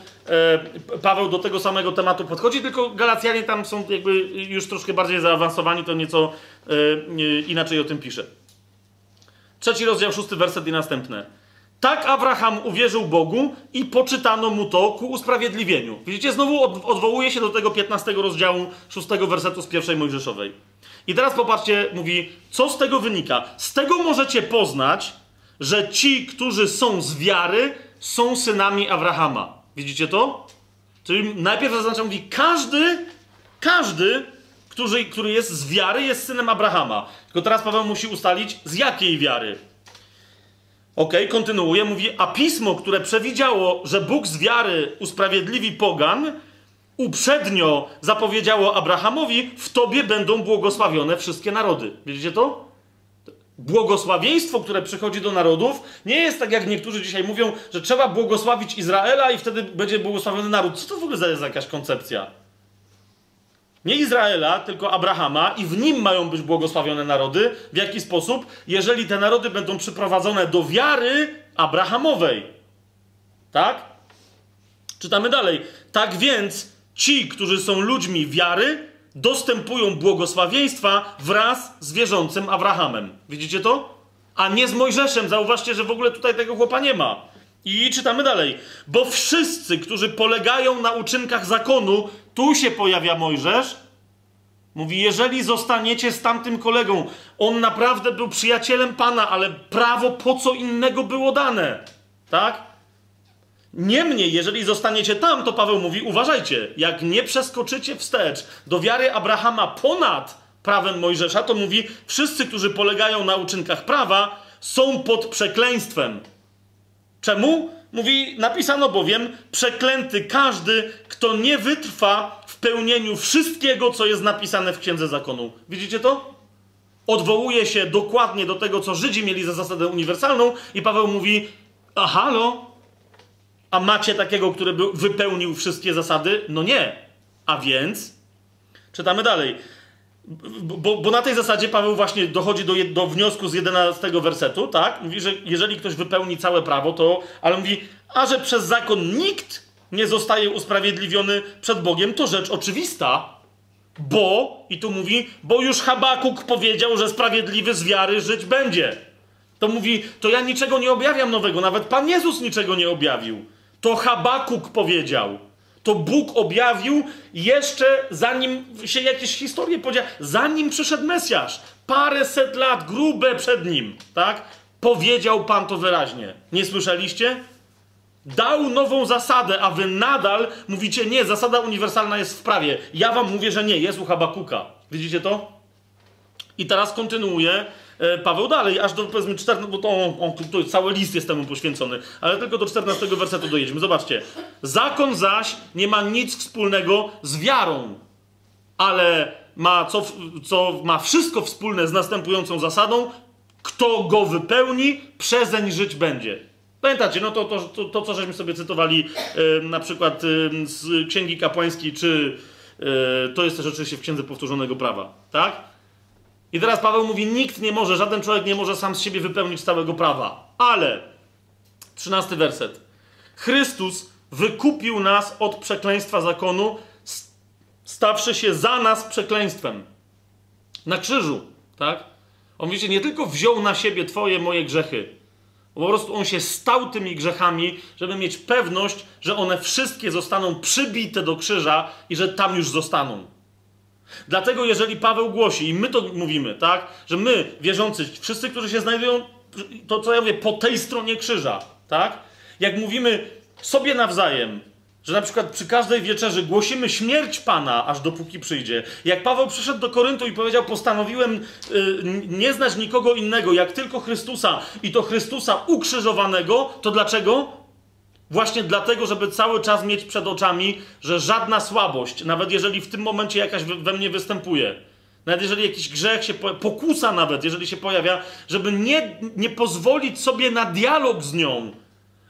Paweł do tego samego tematu podchodzi, tylko Galacjanie tam są jakby już troszkę bardziej zaawansowani, to nieco e, inaczej o tym pisze. Trzeci rozdział, szósty werset i następne. Tak Abraham uwierzył Bogu i poczytano mu to ku usprawiedliwieniu. Widzicie, znowu odwołuje się do tego 15 rozdziału, 6 wersetu z pierwszej Mojżeszowej. I teraz popatrzcie, mówi, co z tego wynika? Z tego możecie poznać, że ci, którzy są z wiary, są synami Abrahama. Widzicie to? Czyli najpierw zaznacza, mówi, każdy, każdy, który, który jest z wiary, jest synem Abrahama. Tylko teraz Paweł musi ustalić, z jakiej wiary. Ok, kontynuuje, mówi, a pismo, które przewidziało, że Bóg z wiary usprawiedliwi pogan, uprzednio zapowiedziało Abrahamowi, w tobie będą błogosławione wszystkie narody. Widzicie to? Błogosławieństwo, które przychodzi do narodów, nie jest tak jak niektórzy dzisiaj mówią, że trzeba błogosławić Izraela i wtedy będzie błogosławiony naród. Co to w ogóle jest jakaś koncepcja? Nie Izraela, tylko Abrahama, i w nim mają być błogosławione narody. W jaki sposób? Jeżeli te narody będą przyprowadzone do wiary Abrahamowej. Tak? Czytamy dalej. Tak więc ci, którzy są ludźmi wiary, dostępują błogosławieństwa wraz z wierzącym Abrahamem. Widzicie to? A nie z Mojżeszem. Zauważcie, że w ogóle tutaj tego chłopa nie ma. I czytamy dalej. Bo wszyscy, którzy polegają na uczynkach zakonu, tu się pojawia Mojżesz. Mówi, jeżeli zostaniecie z tamtym kolegą, on naprawdę był przyjacielem Pana, ale prawo po co innego było dane? Tak? Niemniej, jeżeli zostaniecie tam, to Paweł mówi, uważajcie, jak nie przeskoczycie wstecz do wiary Abrahama ponad prawem Mojżesza, to mówi, wszyscy, którzy polegają na uczynkach prawa, są pod przekleństwem. Czemu? Mówi, napisano bowiem, przeklęty każdy, kto nie wytrwa w pełnieniu wszystkiego, co jest napisane w Księdze Zakonu. Widzicie to? Odwołuje się dokładnie do tego, co Żydzi mieli za zasadę uniwersalną i Paweł mówi, a halo, a macie takiego, który by wypełnił wszystkie zasady? No nie. A więc, czytamy dalej. Bo, bo, na tej zasadzie Paweł właśnie dochodzi do, do wniosku z 11 wersetu, tak? Mówi, że jeżeli ktoś wypełni całe prawo, to. Ale mówi, a że przez zakon nikt nie zostaje usprawiedliwiony przed Bogiem, to rzecz oczywista, bo, i tu mówi, bo już Habakuk powiedział, że sprawiedliwy z wiary żyć będzie. To mówi, to ja niczego nie objawiam nowego, nawet Pan Jezus niczego nie objawił. To Habakuk powiedział to Bóg objawił jeszcze zanim się jakieś historie podziały, zanim przyszedł Mesjasz. Parę set lat, grube przed nim, tak? Powiedział Pan to wyraźnie. Nie słyszeliście? Dał nową zasadę, a wy nadal mówicie, nie, zasada uniwersalna jest w prawie. Ja wam mówię, że nie, jest u Habakuka. Widzicie to? I teraz kontynuuje Paweł dalej, aż do powiedzmy 14, bo to, on, to cały list jest temu poświęcony, ale tylko do 14 wersetu dojedziemy. Zobaczcie. Zakon zaś nie ma nic wspólnego z wiarą, ale ma, co, co ma wszystko wspólne z następującą zasadą, kto go wypełni, przezeń żyć będzie. Pamiętacie, no to, to, to, to co żeśmy sobie cytowali e, na przykład e, z Księgi Kapłańskiej, czy e, to jest też oczywiście w Księdze Powtórzonego Prawa, tak? I teraz Paweł mówi: Nikt nie może, żaden człowiek nie może sam z siebie wypełnić całego prawa. Ale, trzynasty werset. Chrystus wykupił nas od przekleństwa zakonu, stawszy się za nas przekleństwem. Na krzyżu, Tak? On, wiecie, nie tylko wziął na siebie twoje, moje grzechy, po prostu on się stał tymi grzechami, żeby mieć pewność, że one wszystkie zostaną przybite do krzyża i że tam już zostaną. Dlatego, jeżeli Paweł głosi, i my to mówimy, tak, że my, wierzący, wszyscy, którzy się znajdują, to co ja mówię, po tej stronie krzyża, tak, jak mówimy sobie nawzajem, że na przykład przy każdej wieczerzy głosimy śmierć Pana, aż dopóki przyjdzie. Jak Paweł przyszedł do Koryntu i powiedział: Postanowiłem y, nie znać nikogo innego, jak tylko Chrystusa i to Chrystusa ukrzyżowanego, to dlaczego? Właśnie dlatego, żeby cały czas mieć przed oczami, że żadna słabość, nawet jeżeli w tym momencie jakaś we mnie występuje, nawet jeżeli jakiś grzech się pokusa, nawet jeżeli się pojawia, żeby nie, nie pozwolić sobie na dialog z nią,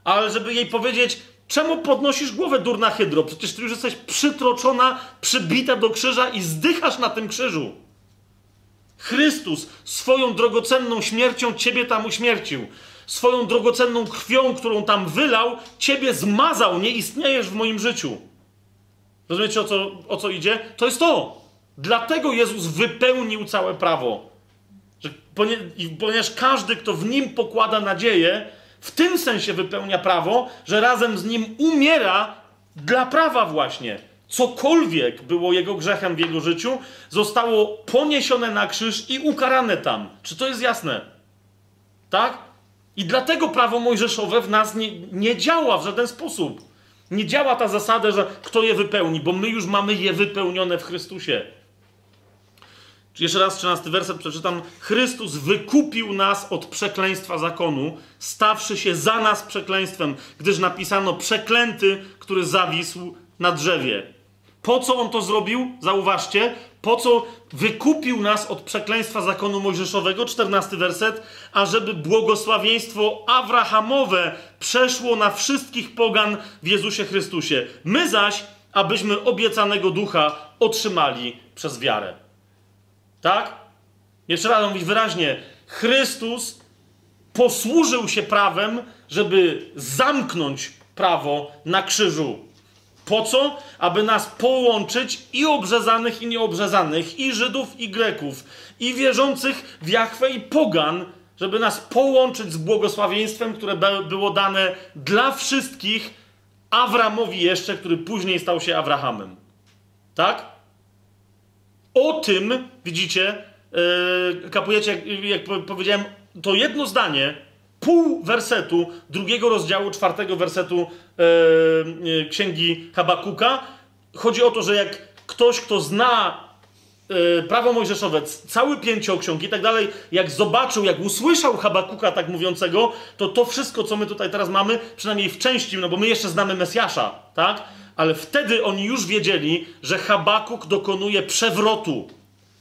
ale żeby jej powiedzieć: Czemu podnosisz głowę, durna hydro? Przecież ty już jesteś przytroczona, przybita do krzyża i zdychasz na tym krzyżu. Chrystus swoją drogocenną śmiercią ciebie tam uśmiercił. Swoją drogocenną krwią, którą tam wylał, ciebie zmazał. Nie istniejesz w moim życiu. Rozumiecie o co, o co idzie? To jest to. Dlatego Jezus wypełnił całe prawo. Że, ponieważ każdy, kto w nim pokłada nadzieję, w tym sensie wypełnia prawo, że razem z nim umiera dla prawa właśnie. Cokolwiek było jego grzechem w jego życiu, zostało poniesione na krzyż i ukarane tam. Czy to jest jasne? Tak? I dlatego prawo mojżeszowe w nas nie, nie działa w żaden sposób. Nie działa ta zasada, że kto je wypełni, bo my już mamy je wypełnione w Chrystusie. Jeszcze raz 13 werset przeczytam. Chrystus wykupił nas od przekleństwa zakonu, stawszy się za nas przekleństwem, gdyż napisano przeklęty, który zawisł na drzewie. Po co on to zrobił? Zauważcie. Po co wykupił nas od przekleństwa zakonu mojżeszowego? 14 werset. Ażeby błogosławieństwo Abrahamowe przeszło na wszystkich pogan w Jezusie Chrystusie. My zaś, abyśmy obiecanego ducha otrzymali przez wiarę. Tak? Jeszcze raz mówić wyraźnie. Chrystus posłużył się prawem, żeby zamknąć prawo na krzyżu. Po co? Aby nas połączyć i obrzezanych, i nieobrzezanych, i Żydów, i Greków, i wierzących w Jachwę, i pogan, żeby nas połączyć z błogosławieństwem, które było dane dla wszystkich, Awramowi jeszcze, który później stał się Abrahamem. Tak? O tym, widzicie, yy, kapujecie, jak, jak powiedziałem, to jedno zdanie, pół wersetu drugiego rozdziału, czwartego wersetu yy, księgi Habakuka. Chodzi o to, że jak ktoś, kto zna yy, prawo mojżeszowe, cały pięcioksiąg i tak dalej, jak zobaczył, jak usłyszał Habakuka tak mówiącego, to to wszystko, co my tutaj teraz mamy, przynajmniej w części, no bo my jeszcze znamy Mesjasza, tak? ale wtedy oni już wiedzieli, że Habakuk dokonuje przewrotu.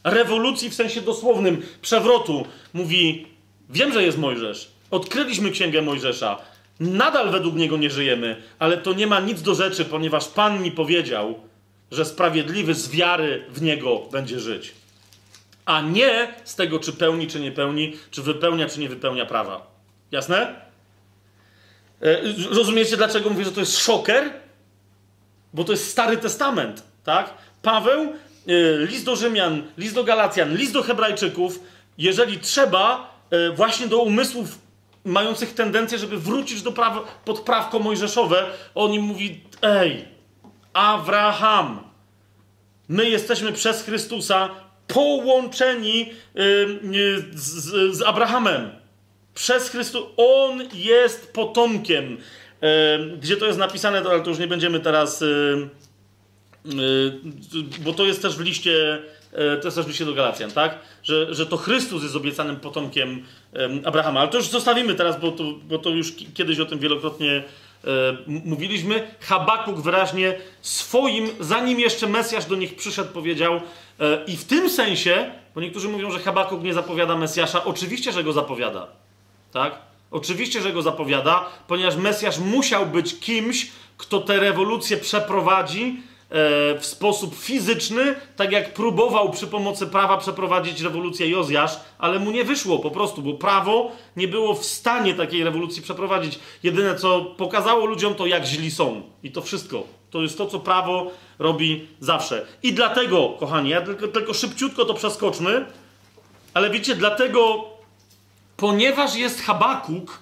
Rewolucji w sensie dosłownym, przewrotu. Mówi: Wiem, że jest Mojżesz. Odkryliśmy księgę Mojżesza. Nadal według niego nie żyjemy, ale to nie ma nic do rzeczy, ponieważ Pan mi powiedział, że sprawiedliwy z wiary w niego będzie żyć. A nie z tego, czy pełni, czy nie pełni, czy wypełnia, czy nie wypełnia prawa. Jasne? E, rozumiecie, dlaczego mówię, że to jest szoker? bo to jest Stary Testament, tak? Paweł, y, list do Rzymian, list do Galacjan, list do Hebrajczyków, jeżeli trzeba, y, właśnie do umysłów mających tendencję, żeby wrócić do praw, pod prawko mojżeszowe, on im mówi, ej, Abraham, my jesteśmy przez Chrystusa połączeni y, z, z Abrahamem. Przez Chrystus, On jest potomkiem gdzie to jest napisane, ale to już nie będziemy teraz, bo to jest też w liście, e, to jest też w liście do Galacjan, tak? Że, że to Chrystus jest obiecanym potomkiem Abrahama. Ale to już zostawimy teraz, bo to, bo to już kiedyś o tym wielokrotnie e, mówiliśmy. Habakuk wyraźnie swoim, zanim jeszcze Mesjasz do nich przyszedł, powiedział e, i w tym sensie, bo niektórzy mówią, że Habakuk nie zapowiada Mesjasza, oczywiście, że go zapowiada. Tak? Oczywiście, że go zapowiada, ponieważ Mesjasz musiał być kimś, kto tę rewolucję przeprowadzi w sposób fizyczny, tak jak próbował przy pomocy prawa przeprowadzić rewolucję Jozjasz, ale mu nie wyszło po prostu, bo prawo nie było w stanie takiej rewolucji przeprowadzić. Jedyne, co pokazało ludziom, to jak źli są. I to wszystko. To jest to, co prawo robi zawsze. I dlatego, kochani, ja tylko, tylko szybciutko to przeskoczmy, Ale wiecie, dlatego, ponieważ jest Habakuk,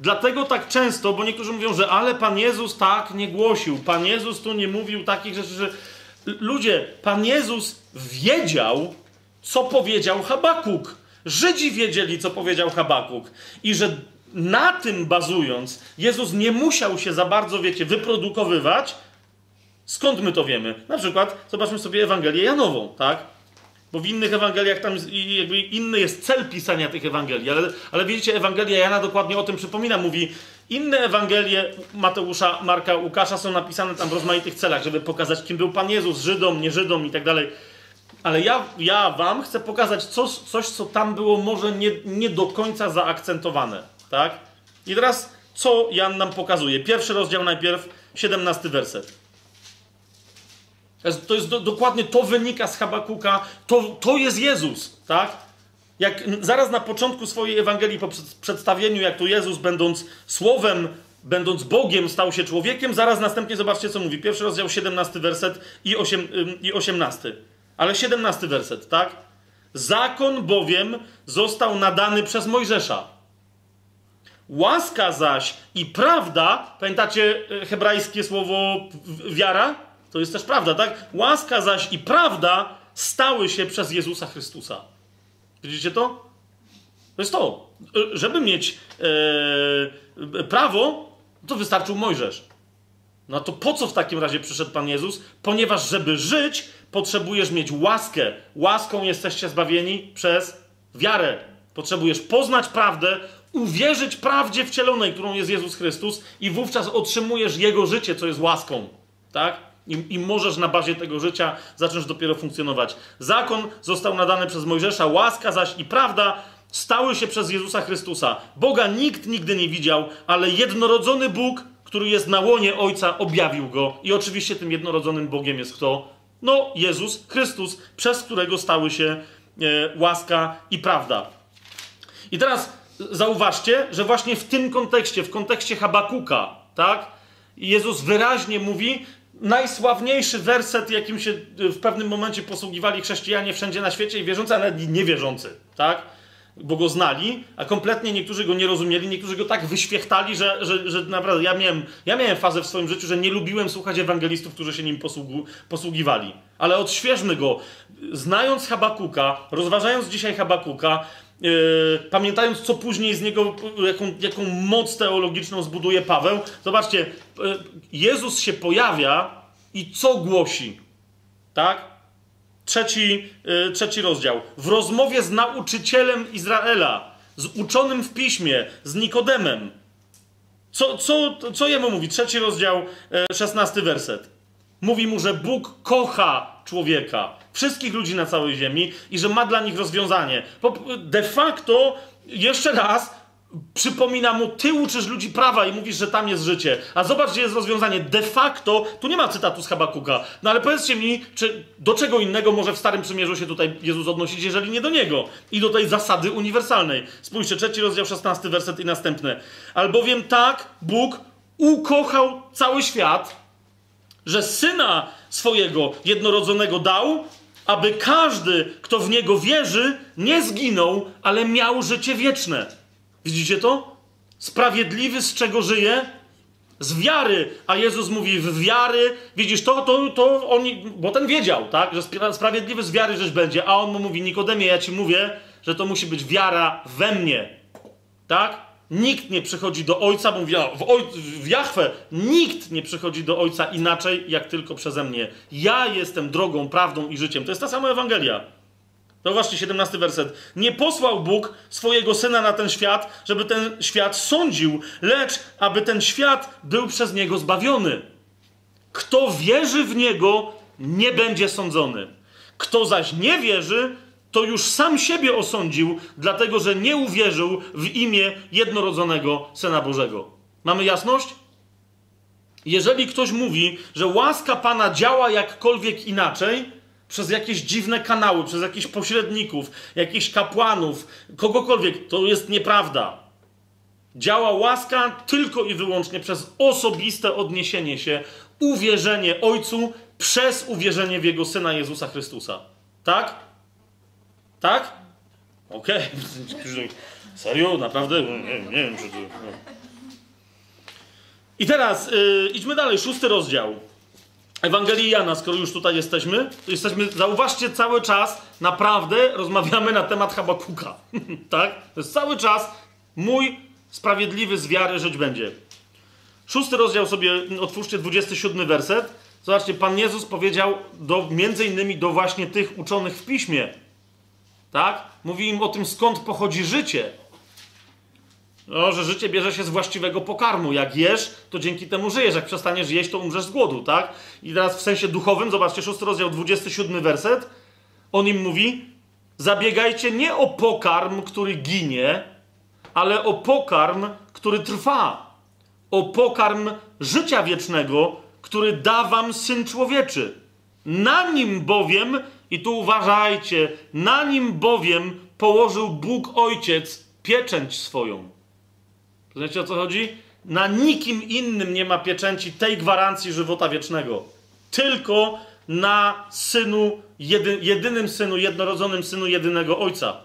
dlatego tak często, bo niektórzy mówią, że ale Pan Jezus tak nie głosił, Pan Jezus tu nie mówił takich rzeczy, że ludzie, Pan Jezus wiedział, co powiedział Habakuk. Żydzi wiedzieli, co powiedział Habakuk. I że na tym bazując, Jezus nie musiał się za bardzo, wiecie, wyprodukowywać. Skąd my to wiemy? Na przykład, zobaczmy sobie Ewangelię Janową, tak? Bo w innych Ewangeliach tam jakby inny jest cel pisania tych Ewangelii, ale, ale widzicie, Ewangelia Jana dokładnie o tym przypomina. Mówi, inne Ewangelie Mateusza, Marka, Łukasza są napisane tam w rozmaitych celach, żeby pokazać, kim był Pan Jezus, Żydom, nie Żydom i tak dalej. Ale ja, ja wam chcę pokazać coś, coś, co tam było może nie, nie do końca zaakcentowane. Tak? I teraz, co Jan nam pokazuje? Pierwszy rozdział najpierw, 17 werset. To jest do, dokładnie to wynika z Habakuka, to, to jest Jezus, tak? Jak zaraz na początku swojej Ewangelii, po przedstawieniu, jak to Jezus, będąc Słowem, będąc Bogiem, stał się człowiekiem, zaraz następnie zobaczcie, co mówi. Pierwszy rozdział, 17 werset i, 8, i 18. Ale 17 werset, tak? Zakon bowiem został nadany przez Mojżesza. Łaska zaś i prawda, pamiętacie e, hebrajskie słowo wiara? To jest też prawda, tak? Łaska zaś i prawda stały się przez Jezusa Chrystusa. Widzicie to? To jest to. Żeby mieć e, prawo, to wystarczył Mojżesz. No to po co w takim razie przyszedł Pan Jezus? Ponieważ, żeby żyć, potrzebujesz mieć łaskę. Łaską jesteście zbawieni przez wiarę. Potrzebujesz poznać prawdę, uwierzyć prawdzie wcielonej, którą jest Jezus Chrystus, i wówczas otrzymujesz Jego życie, co jest łaską. Tak? I, I, możesz na bazie tego życia zacząć dopiero funkcjonować. Zakon został nadany przez Mojżesza, łaska zaś i prawda stały się przez Jezusa Chrystusa. Boga nikt nigdy nie widział, ale jednorodzony Bóg, który jest na łonie Ojca, objawił go. I oczywiście tym jednorodzonym Bogiem jest kto? No, Jezus Chrystus, przez którego stały się e, łaska i prawda. I teraz zauważcie, że właśnie w tym kontekście, w kontekście Habakuka, tak? Jezus wyraźnie mówi, najsławniejszy werset, jakim się w pewnym momencie posługiwali chrześcijanie wszędzie na świecie i wierzący, ale niewierzący, tak? Bo go znali, a kompletnie niektórzy go nie rozumieli, niektórzy go tak wyświechtali, że, że, że naprawdę ja miałem, ja miałem fazę w swoim życiu, że nie lubiłem słuchać ewangelistów, którzy się nim posługu, posługiwali. Ale odświeżmy go. Znając Habakuka, rozważając dzisiaj Habakuka, pamiętając, co później z niego, jaką, jaką moc teologiczną zbuduje Paweł, zobaczcie, yy, Jezus się pojawia i co głosi? Tak? Trzeci, yy, trzeci rozdział. W rozmowie z nauczycielem Izraela, z uczonym w piśmie, z Nikodemem. Co, co, co jemu mówi? Trzeci rozdział, yy, szesnasty werset. Mówi mu, że Bóg kocha człowieka wszystkich ludzi na całej ziemi i że ma dla nich rozwiązanie. De facto, jeszcze raz, przypomina mu, ty uczysz ludzi prawa i mówisz, że tam jest życie. A zobacz, gdzie jest rozwiązanie. De facto, tu nie ma cytatu z Habakuka. No ale powiedzcie mi, czy do czego innego może w Starym Przymierzu się tutaj Jezus odnosić, jeżeli nie do Niego. I do tej zasady uniwersalnej. Spójrzcie, trzeci rozdział, szesnasty werset i następny. Albowiem tak Bóg ukochał cały świat, że Syna swojego jednorodzonego dał, aby każdy, kto w niego wierzy, nie zginął, ale miał życie wieczne. Widzicie to? Sprawiedliwy z czego żyje? Z wiary. A Jezus mówi w wiary. Widzisz to, to, to oni, bo ten wiedział, tak? Że sprawiedliwy z wiary rzecz będzie. A on mu mówi, Nikodemie, ja ci mówię, że to musi być wiara we mnie. Tak? Nikt nie przychodzi do Ojca, bo w, oj, w Jachwę nikt nie przychodzi do Ojca inaczej, jak tylko przeze mnie. Ja jestem drogą, prawdą i życiem. To jest ta sama Ewangelia. Zobaczcie, 17 werset. Nie posłał Bóg swojego Syna na ten świat, żeby ten świat sądził, lecz aby ten świat był przez Niego zbawiony. Kto wierzy w Niego, nie będzie sądzony. Kto zaś nie wierzy, to już sam siebie osądził, dlatego że nie uwierzył w imię jednorodzonego Syna Bożego. Mamy jasność? Jeżeli ktoś mówi, że łaska Pana działa jakkolwiek inaczej, przez jakieś dziwne kanały, przez jakichś pośredników, jakichś kapłanów, kogokolwiek, to jest nieprawda. Działa łaska tylko i wyłącznie przez osobiste odniesienie się, uwierzenie Ojcu przez uwierzenie w Jego Syna Jezusa Chrystusa. Tak? Tak? Okej. Okay. Serio? Naprawdę? Nie, nie wiem, czy to... No. I teraz yy, idźmy dalej. Szósty rozdział. Ewangelii Jana, skoro już tutaj jesteśmy, to jesteśmy, zauważcie, cały czas naprawdę rozmawiamy na temat Habakuka. tak? To jest cały czas mój sprawiedliwy z wiary żyć będzie. Szósty rozdział sobie otwórzcie, 27 werset. Zobaczcie, Pan Jezus powiedział do, między innymi do właśnie tych uczonych w piśmie. Tak? Mówi im o tym, skąd pochodzi życie. No, że życie bierze się z właściwego pokarmu. Jak jesz, to dzięki temu żyjesz. Jak przestaniesz jeść, to umrzesz z głodu, tak? I teraz w sensie duchowym, zobaczcie, szósty rozdział, 27 werset. On im mówi, zabiegajcie nie o pokarm, który ginie, ale o pokarm, który trwa. O pokarm życia wiecznego, który da wam Syn Człowieczy. Na nim bowiem, i tu uważajcie, na nim bowiem położył Bóg Ojciec pieczęć swoją. Wiecie o co chodzi? Na nikim innym nie ma pieczęci tej gwarancji żywota wiecznego. Tylko na synu, jedy, jedynym synu, jednorodzonym synu jedynego ojca,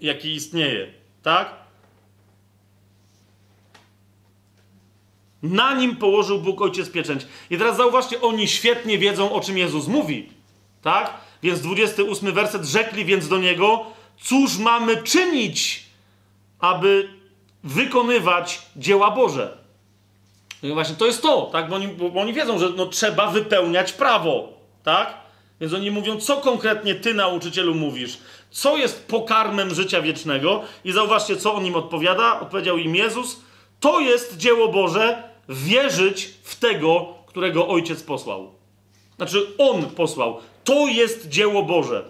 jaki istnieje. Tak? Na nim położył Bóg Ojciec pieczęć. I teraz zauważcie, oni świetnie wiedzą, o czym Jezus mówi. Tak? Więc 28 werset rzekli więc do niego, cóż mamy czynić, aby wykonywać dzieła Boże. No i właśnie to jest to, tak? Bo oni, bo oni wiedzą, że no, trzeba wypełniać prawo, tak? Więc oni mówią, co konkretnie ty, nauczycielu, mówisz? Co jest pokarmem życia wiecznego? I zauważcie, co on im odpowiada. Odpowiedział im Jezus, to jest dzieło Boże, wierzyć w tego, którego Ojciec posłał. Znaczy, On posłał. To jest dzieło Boże.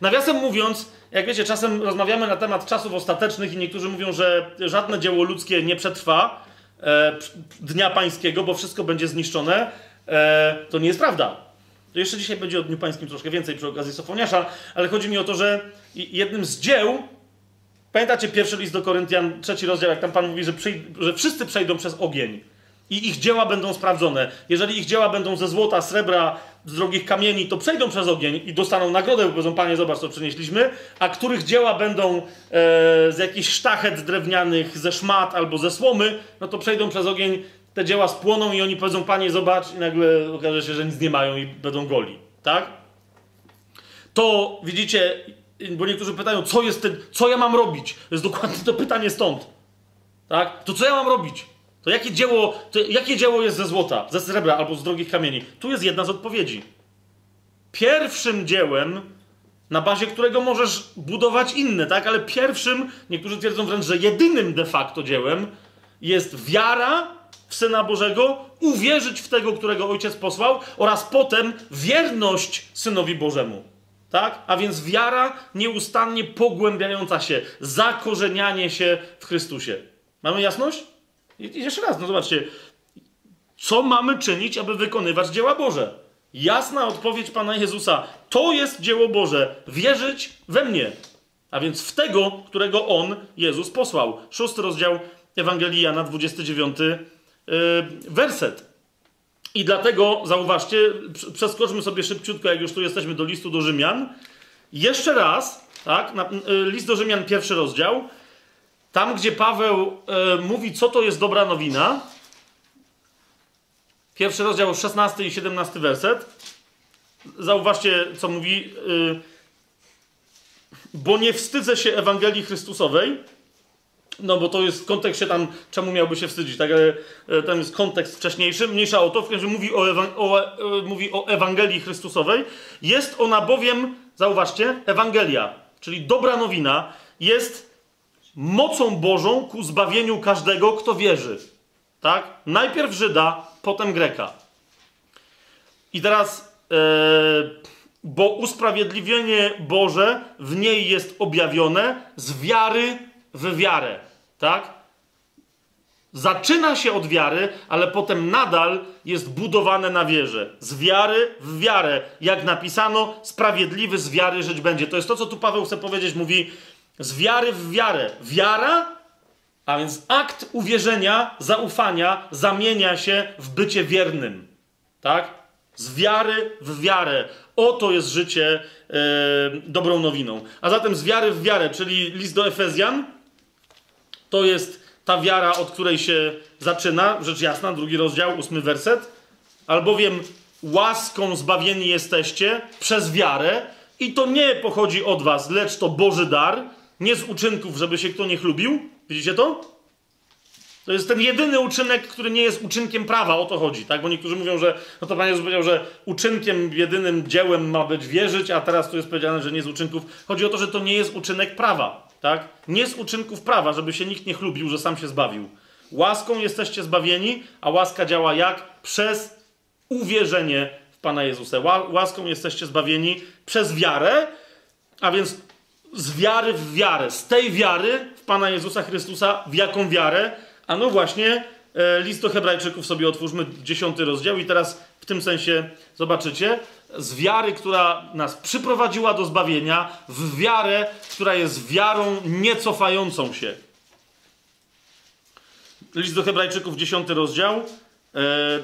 Nawiasem mówiąc, jak wiecie, czasem rozmawiamy na temat czasów ostatecznych i niektórzy mówią, że żadne dzieło ludzkie nie przetrwa e, Dnia Pańskiego, bo wszystko będzie zniszczone. E, to nie jest prawda. To jeszcze dzisiaj będzie o Dniu Pańskim troszkę więcej przy okazji Sofoniasza, ale chodzi mi o to, że jednym z dzieł, pamiętacie pierwszy list do Koryntian, trzeci rozdział, jak tam Pan mówi, że, że wszyscy przejdą przez ogień i ich dzieła będą sprawdzone. Jeżeli ich dzieła będą ze złota, srebra, z drogich kamieni, to przejdą przez ogień i dostaną nagrodę, bo powiedzą, panie, zobacz, co przynieśliśmy, a których dzieła będą e, z jakichś sztachet drewnianych, ze szmat albo ze słomy, no to przejdą przez ogień, te dzieła spłoną i oni powiedzą, panie, zobacz, i nagle okaże się, że nic nie mają i będą goli, tak? To, widzicie, bo niektórzy pytają, co jest ten, co ja mam robić? To jest dokładnie to pytanie stąd, tak? To co ja mam robić? To jakie dzieło, to jakie dzieło jest ze złota, ze srebra albo z drogich kamieni? Tu jest jedna z odpowiedzi. Pierwszym dziełem, na bazie którego możesz budować inne, tak? Ale pierwszym, niektórzy twierdzą wręcz, że jedynym de facto dziełem jest wiara w Syna Bożego, uwierzyć w tego, którego Ojciec posłał oraz potem wierność Synowi Bożemu. Tak? A więc wiara nieustannie pogłębiająca się, zakorzenianie się w Chrystusie. Mamy jasność? I jeszcze raz, no zobaczcie, co mamy czynić, aby wykonywać dzieła Boże? Jasna odpowiedź Pana Jezusa. To jest dzieło Boże. Wierzyć we mnie. A więc w tego, którego On, Jezus, posłał. Szósty rozdział Ewangelii Jana, 29 yy, werset. I dlatego, zauważcie, przeskoczmy sobie szybciutko, jak już tu jesteśmy, do listu do Rzymian. Jeszcze raz, tak, na, yy, list do Rzymian, pierwszy rozdział, tam, gdzie Paweł e, mówi, co to jest dobra nowina, pierwszy rozdział, 16 i 17 werset, zauważcie, co mówi, e, bo nie wstydzę się Ewangelii Chrystusowej, no bo to jest w kontekście tam, czemu miałby się wstydzić, tak, ale e, tam jest kontekst wcześniejszy, mniejsza o to, w którym mówi e, mówi o Ewangelii Chrystusowej, jest ona bowiem, zauważcie, Ewangelia, czyli dobra nowina, jest mocą Bożą ku zbawieniu każdego, kto wierzy. Tak? Najpierw Żyda, potem Greka. I teraz, e, bo usprawiedliwienie Boże w niej jest objawione z wiary w wiarę. Tak? Zaczyna się od wiary, ale potem nadal jest budowane na wierze. Z wiary w wiarę. Jak napisano, sprawiedliwy z wiary żyć będzie. To jest to, co tu Paweł chce powiedzieć. Mówi, z wiary w wiarę. Wiara, a więc akt uwierzenia, zaufania, zamienia się w bycie wiernym. Tak? Z wiary w wiarę. Oto jest życie e, dobrą nowiną. A zatem z wiary w wiarę, czyli list do Efezjan, to jest ta wiara, od której się zaczyna, rzecz jasna, drugi rozdział, ósmy werset. Albowiem łaską zbawieni jesteście przez wiarę i to nie pochodzi od was, lecz to Boży dar, nie z uczynków, żeby się kto nie chlubił. Widzicie to? To jest ten jedyny uczynek, który nie jest uczynkiem prawa, o to chodzi, tak? Bo niektórzy mówią, że, no to Pan Jezus powiedział, że uczynkiem, jedynym dziełem ma być wierzyć, a teraz tu jest powiedziane, że nie z uczynków. Chodzi o to, że to nie jest uczynek prawa, tak? Nie z uczynków prawa, żeby się nikt nie chlubił, że sam się zbawił. Łaską jesteście zbawieni, a łaska działa jak? Przez uwierzenie w Pana Jezusa. Łaską jesteście zbawieni przez wiarę, a więc z wiary w wiarę, z tej wiary w Pana Jezusa Chrystusa, w jaką wiarę? A no właśnie, e, list do Hebrajczyków sobie otwórzmy, dziesiąty rozdział, i teraz w tym sensie zobaczycie, z wiary, która nas przyprowadziła do zbawienia, w wiarę, która jest wiarą niecofającą się. List do Hebrajczyków, dziesiąty rozdział.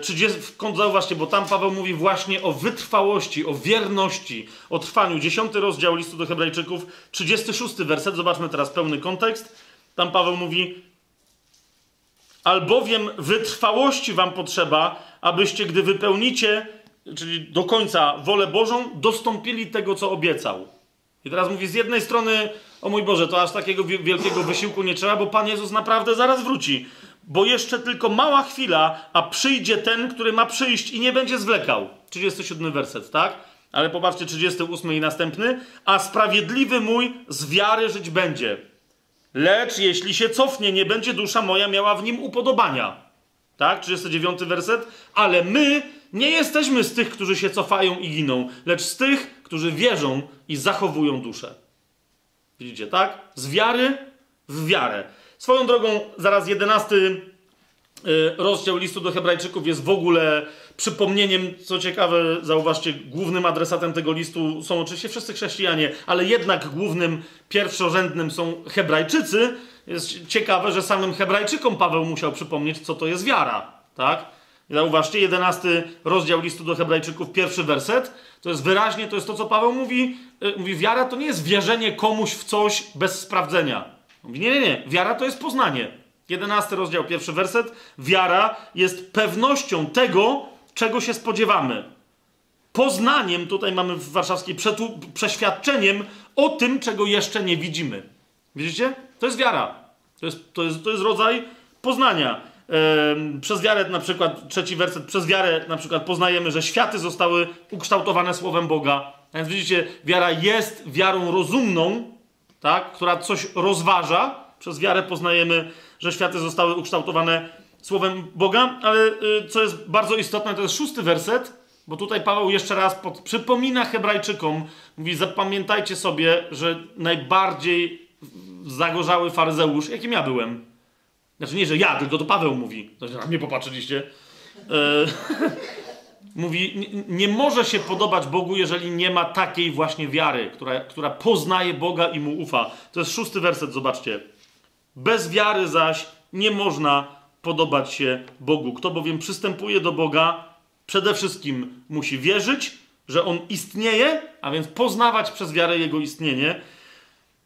30, e, zauważcie, bo tam Paweł mówi właśnie o wytrwałości, o wierności, o trwaniu. Dziesiąty rozdział listu do Hebrajczyków, 36 werset, zobaczmy teraz pełny kontekst. Tam Paweł mówi: Albowiem wytrwałości wam potrzeba, abyście, gdy wypełnicie, czyli do końca wolę Bożą, dostąpili tego, co obiecał. I teraz mówi z jednej strony, o mój Boże, to aż takiego wielkiego wysiłku nie trzeba, bo Pan Jezus naprawdę zaraz wróci. Bo jeszcze tylko mała chwila, a przyjdzie ten, który ma przyjść i nie będzie zwlekał. 37 werset, tak? Ale popatrzcie, 38 i następny. A sprawiedliwy mój z wiary żyć będzie. Lecz jeśli się cofnie, nie będzie dusza moja miała w nim upodobania. Tak? 39 werset. Ale my nie jesteśmy z tych, którzy się cofają i giną, lecz z tych, którzy wierzą i zachowują duszę. Widzicie, tak? Z wiary w wiarę. Swoją drogą, zaraz 11 y, rozdział listu do Hebrajczyków jest w ogóle przypomnieniem, co ciekawe, zauważcie, głównym adresatem tego listu są oczywiście wszyscy chrześcijanie, ale jednak głównym, pierwszorzędnym są Hebrajczycy. Jest ciekawe, że samym Hebrajczykom Paweł musiał przypomnieć, co to jest wiara, tak? Zauważcie, jedenasty rozdział listu do Hebrajczyków, pierwszy werset, to jest wyraźnie, to jest to, co Paweł mówi. Y, mówi, wiara to nie jest wierzenie komuś w coś bez sprawdzenia. Mówi, nie, nie, nie, wiara to jest poznanie. Jedenasty rozdział, pierwszy werset. Wiara jest pewnością tego, czego się spodziewamy. Poznaniem, tutaj mamy w warszawskiej przeświadczeniem o tym, czego jeszcze nie widzimy. Widzicie? To jest wiara. To jest, to jest, to jest rodzaj poznania. Ehm, przez wiarę, na przykład, trzeci werset, przez wiarę na przykład poznajemy, że światy zostały ukształtowane Słowem Boga. Więc widzicie, wiara jest wiarą rozumną, tak? która coś rozważa. Przez wiarę poznajemy, że światy zostały ukształtowane słowem Boga, ale y, co jest bardzo istotne, to jest szósty werset, bo tutaj Paweł jeszcze raz pod, przypomina Hebrajczykom, mówi: Zapamiętajcie sobie, że najbardziej zagorzały faryzeusz, jakim ja byłem. Znaczy nie, że ja, tylko to Paweł mówi. Znaczy, na mnie popatrzyliście. Mówi, nie, nie, może się podobać Bogu, jeżeli nie ma takiej właśnie wiary, która, która poznaje Boga i mu ufa. To jest szósty werset, zobaczcie. Bez wiary zaś nie można podobać się Bogu. Kto bowiem przystępuje do Boga, przede wszystkim musi wierzyć, że On istnieje, a więc poznawać przez wiarę Jego istnienie.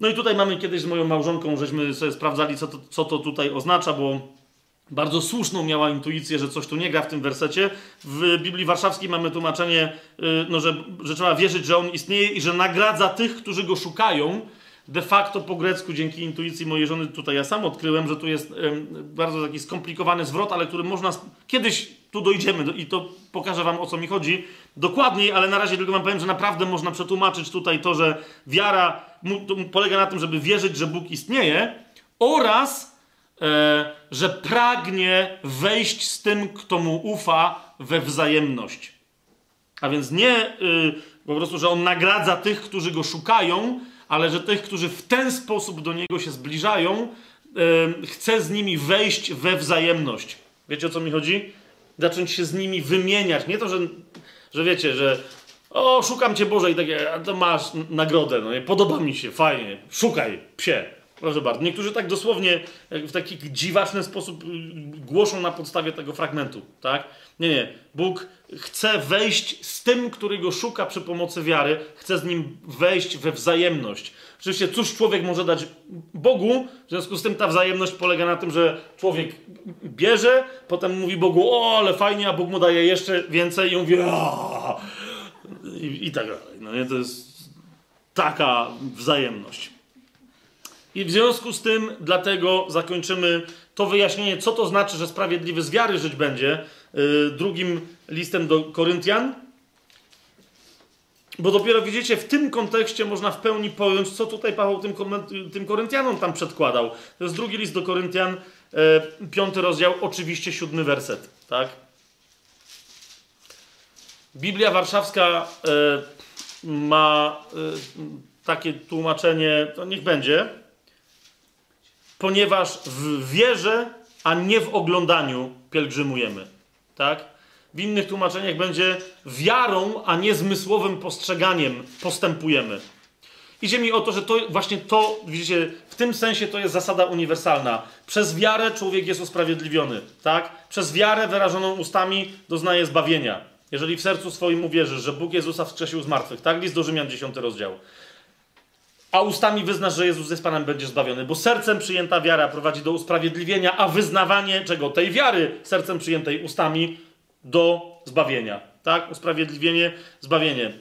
No i tutaj mamy kiedyś z moją małżonką, żeśmy sobie sprawdzali, co to, co to tutaj oznacza, bo bardzo słuszną miała intuicję, że coś tu nie gra w tym wersecie. W Biblii Warszawskiej mamy tłumaczenie, y, no, że, że trzeba wierzyć, że On istnieje i że nagradza tych, którzy Go szukają de facto po grecku, dzięki intuicji mojej żony, tutaj ja sam odkryłem, że tu jest bardzo taki skomplikowany zwrot, ale który można. Kiedyś tu dojdziemy i to pokażę Wam o co mi chodzi dokładniej, ale na razie tylko Wam powiem, że naprawdę można przetłumaczyć tutaj to, że wiara polega na tym, żeby wierzyć, że Bóg istnieje oraz że pragnie wejść z tym, kto mu ufa, we wzajemność. A więc nie y, po prostu, że on nagradza tych, którzy go szukają, ale że tych, którzy w ten sposób do niego się zbliżają, yy, chce z nimi wejść we wzajemność. Wiecie o co mi chodzi? Zacząć się z nimi wymieniać. Nie to, że, że wiecie, że o, szukam cię Boże i takie, a to masz nagrodę, no nie? podoba mi się, fajnie, szukaj, psie. Proszę bardzo. Niektórzy tak dosłownie, w taki dziwaczny sposób y, głoszą na podstawie tego fragmentu, tak? Nie, nie. Bóg chce wejść z tym, który go szuka przy pomocy wiary, chce z nim wejść we wzajemność. Oczywiście, cóż człowiek może dać Bogu? W związku z tym ta wzajemność polega na tym, że człowiek bierze, potem mówi Bogu, o, ale fajnie, a Bóg mu daje jeszcze więcej i mówi, i, i tak dalej. No nie, to jest taka wzajemność. I w związku z tym, dlatego zakończymy to wyjaśnienie, co to znaczy, że sprawiedliwy z wiary żyć będzie, yy, drugim listem do Koryntian. Bo dopiero widzicie, w tym kontekście można w pełni pojąć, co tutaj Paweł tym, tym Koryntianom tam przedkładał. To jest drugi list do Koryntian, yy, piąty rozdział, oczywiście siódmy werset. Tak? Biblia Warszawska yy, ma takie tłumaczenie, to niech będzie ponieważ w wierze, a nie w oglądaniu pielgrzymujemy. Tak? W innych tłumaczeniach będzie wiarą, a nie zmysłowym postrzeganiem postępujemy. Idzie mi o to, że to właśnie to, widzicie, w tym sensie to jest zasada uniwersalna. Przez wiarę człowiek jest usprawiedliwiony, tak? Przez wiarę wyrażoną ustami doznaje zbawienia. Jeżeli w sercu swoim uwierzysz, że Bóg Jezusa wskrzesił z martwych, tak? List do Rzymian 10 rozdział a ustami wyznasz, że Jezus jest Panem, będziesz zbawiony. Bo sercem przyjęta wiara prowadzi do usprawiedliwienia, a wyznawanie czego? Tej wiary sercem przyjętej ustami do zbawienia. Tak? Usprawiedliwienie, zbawienie.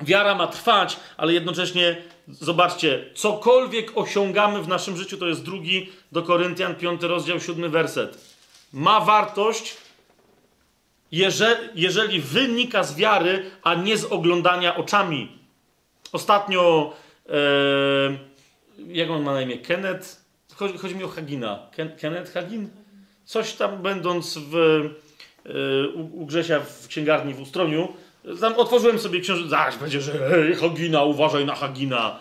Wiara ma trwać, ale jednocześnie, zobaczcie, cokolwiek osiągamy w naszym życiu, to jest drugi do Koryntian, piąty rozdział, siódmy werset. Ma wartość, jeżeli, jeżeli wynika z wiary, a nie z oglądania oczami. Ostatnio Jak on ma na imię? Kenneth? Chodzi, chodzi mi o Hagina. Ken, Kenneth Hagin? Coś tam będąc w, e, u, u Grzesia w księgarni w Ustroniu, tam otworzyłem sobie książkę, zaś będzie, że hej, Hagina, uważaj na Hagina.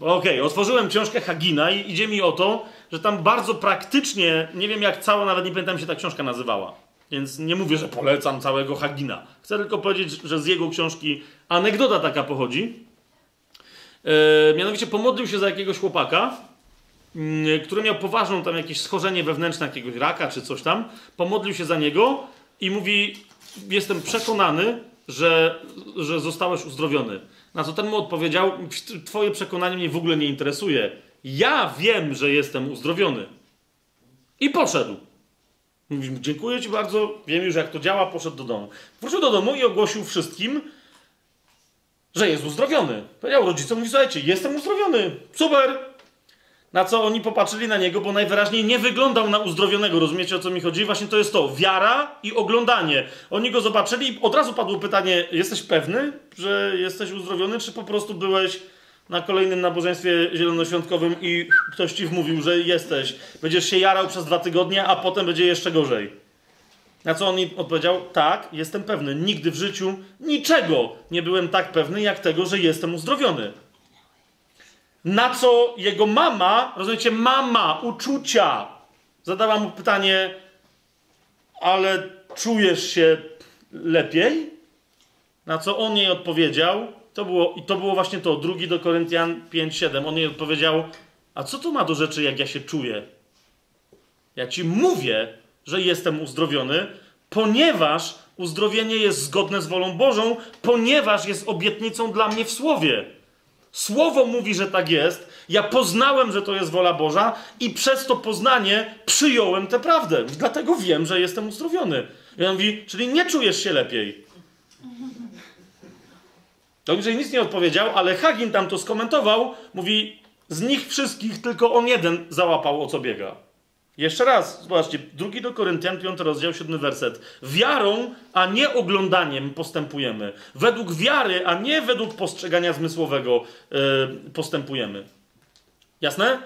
Okej, okay, otworzyłem książkę Hagina i idzie mi o to, że tam bardzo praktycznie, nie wiem jak cała, nawet nie pamiętam się ta książka nazywała. Więc nie mówię, że polecam całego Hagina. Chcę tylko powiedzieć, że z jego książki anegdota taka pochodzi. E, mianowicie pomodlił się za jakiegoś chłopaka, mm, który miał poważną tam jakieś schorzenie wewnętrzne, jakiegoś raka czy coś tam. Pomodlił się za niego i mówi: Jestem przekonany, że, że zostałeś uzdrowiony. Na co ten mu odpowiedział: Twoje przekonanie mnie w ogóle nie interesuje. Ja wiem, że jestem uzdrowiony. I poszedł. Mówi: Dziękuję Ci bardzo, wiem już jak to działa. Poszedł do domu. Wrócił do domu i ogłosił wszystkim, że jest uzdrowiony. Powiedział rodzicom, mówi, słuchajcie, jestem uzdrowiony, super. Na co oni popatrzyli na niego, bo najwyraźniej nie wyglądał na uzdrowionego, rozumiecie o co mi chodzi? Właśnie to jest to, wiara i oglądanie. Oni go zobaczyli i od razu padło pytanie, jesteś pewny, że jesteś uzdrowiony, czy po prostu byłeś na kolejnym nabożeństwie zielonoświątkowym i ktoś ci wmówił, że jesteś. Będziesz się jarał przez dwa tygodnie, a potem będzie jeszcze gorzej. Na co on mi odpowiedział: Tak, jestem pewny. Nigdy w życiu niczego nie byłem tak pewny, jak tego, że jestem uzdrowiony. Na co jego mama, rozumiecie, mama uczucia, zadała mu pytanie: Ale czujesz się lepiej? Na co on jej odpowiedział: To było, i to było właśnie to, drugi do Koryntian 5:7. On jej odpowiedział: A co to ma do rzeczy, jak ja się czuję? Ja ci mówię, że jestem uzdrowiony, ponieważ uzdrowienie jest zgodne z wolą Bożą, ponieważ jest obietnicą dla mnie w Słowie. Słowo mówi, że tak jest. Ja poznałem, że to jest wola Boża i przez to poznanie przyjąłem tę prawdę. Dlatego wiem, że jestem uzdrowiony. I on mówi, czyli nie czujesz się lepiej. To że nic nie odpowiedział, ale Hagin tam to skomentował. Mówi, z nich wszystkich tylko on jeden załapał, o co biega. Jeszcze raz, zobaczcie, drugi do Koryntian, 5 rozdział, 7 werset. Wiarą, a nie oglądaniem postępujemy. Według wiary, a nie według postrzegania zmysłowego yy, postępujemy. Jasne?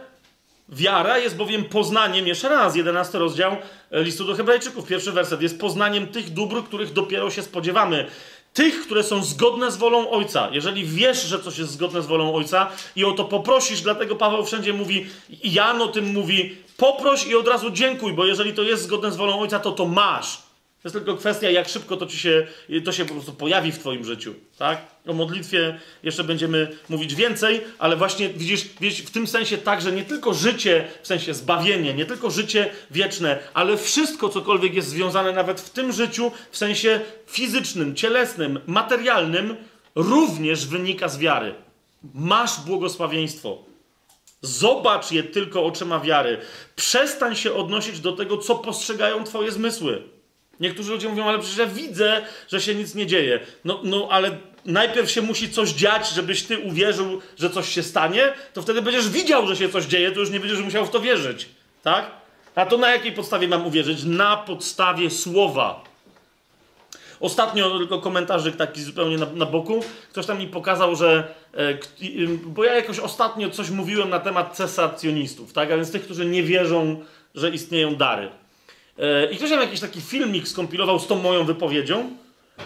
Wiara jest bowiem poznaniem, jeszcze raz, 11 rozdział e, listu do Hebrajczyków, pierwszy werset, jest poznaniem tych dóbr, których dopiero się spodziewamy tych, które są zgodne z wolą Ojca. Jeżeli wiesz, że coś jest zgodne z wolą Ojca i o to poprosisz, dlatego Paweł wszędzie mówi, Jan o tym mówi, poproś i od razu dziękuj, bo jeżeli to jest zgodne z wolą Ojca, to to masz. To jest tylko kwestia, jak szybko to ci się, to się po prostu pojawi w twoim życiu, tak? O modlitwie jeszcze będziemy mówić więcej, ale właśnie widzisz, widzisz, w tym sensie tak, że nie tylko życie, w sensie zbawienie, nie tylko życie wieczne, ale wszystko, cokolwiek jest związane nawet w tym życiu, w sensie fizycznym, cielesnym, materialnym, również wynika z wiary. Masz błogosławieństwo. Zobacz je tylko oczyma wiary. Przestań się odnosić do tego, co postrzegają twoje zmysły. Niektórzy ludzie mówią, ale przecież ja widzę, że się nic nie dzieje. No, no ale najpierw się musi coś dziać, żebyś ty uwierzył, że coś się stanie, to wtedy będziesz widział, że się coś dzieje, to już nie będziesz musiał w to wierzyć. Tak? A to na jakiej podstawie mam uwierzyć? Na podstawie słowa. Ostatnio tylko komentarzyk taki zupełnie na, na boku. Ktoś tam mi pokazał, że. E, bo ja jakoś ostatnio coś mówiłem na temat cesacjonistów, tak? A więc tych, którzy nie wierzą, że istnieją dary. E, I ktoś tam jakiś taki filmik skompilował z tą moją wypowiedzią.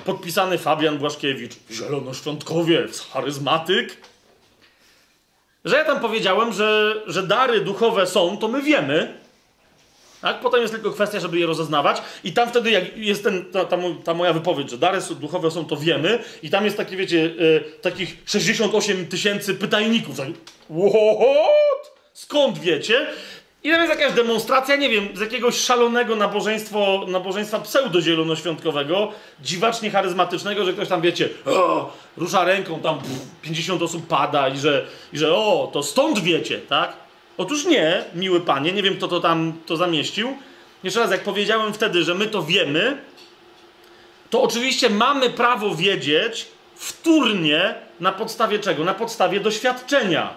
Podpisany Fabian Błaszkiewicz, zielonoświątkowiec, charyzmatyk. Że ja tam powiedziałem, że, że dary duchowe są, to my wiemy. Tak? Potem jest tylko kwestia, żeby je rozeznawać. I tam wtedy, jak jest ten, ta, ta, ta moja wypowiedź, że dary duchowe są, to wiemy. I tam jest takie, wiecie, yy, takich 68 tysięcy pytajników. What? Skąd wiecie? I tam jest jakaś demonstracja, nie wiem, z jakiegoś szalonego nabożeństwo, nabożeństwa pseudo-zielonoświątkowego, dziwacznie charyzmatycznego, że ktoś tam, wiecie, o, rusza ręką, tam pff, 50 osób pada i że, i że o, to stąd wiecie, tak? Otóż nie, miły panie, nie wiem kto to tam to zamieścił. Jeszcze raz, jak powiedziałem wtedy, że my to wiemy, to oczywiście mamy prawo wiedzieć wtórnie na podstawie czego? Na podstawie doświadczenia.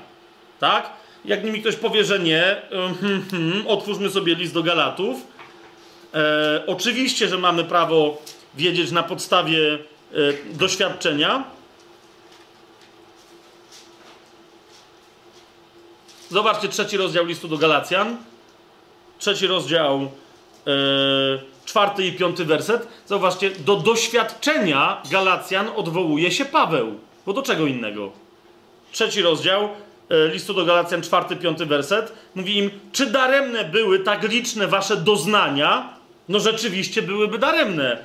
Tak? Jak mi ktoś powie, że nie, hmm, hmm, otwórzmy sobie list do Galatów. E, oczywiście, że mamy prawo wiedzieć na podstawie e, doświadczenia. Zobaczcie trzeci rozdział listu do Galacjan. Trzeci rozdział, yy, czwarty i piąty werset. Zobaczcie, do doświadczenia Galacjan odwołuje się Paweł. Bo do czego innego? Trzeci rozdział listu do Galacjan, czwarty, piąty werset. Mówi im, czy daremne były tak liczne wasze doznania? No rzeczywiście byłyby daremne.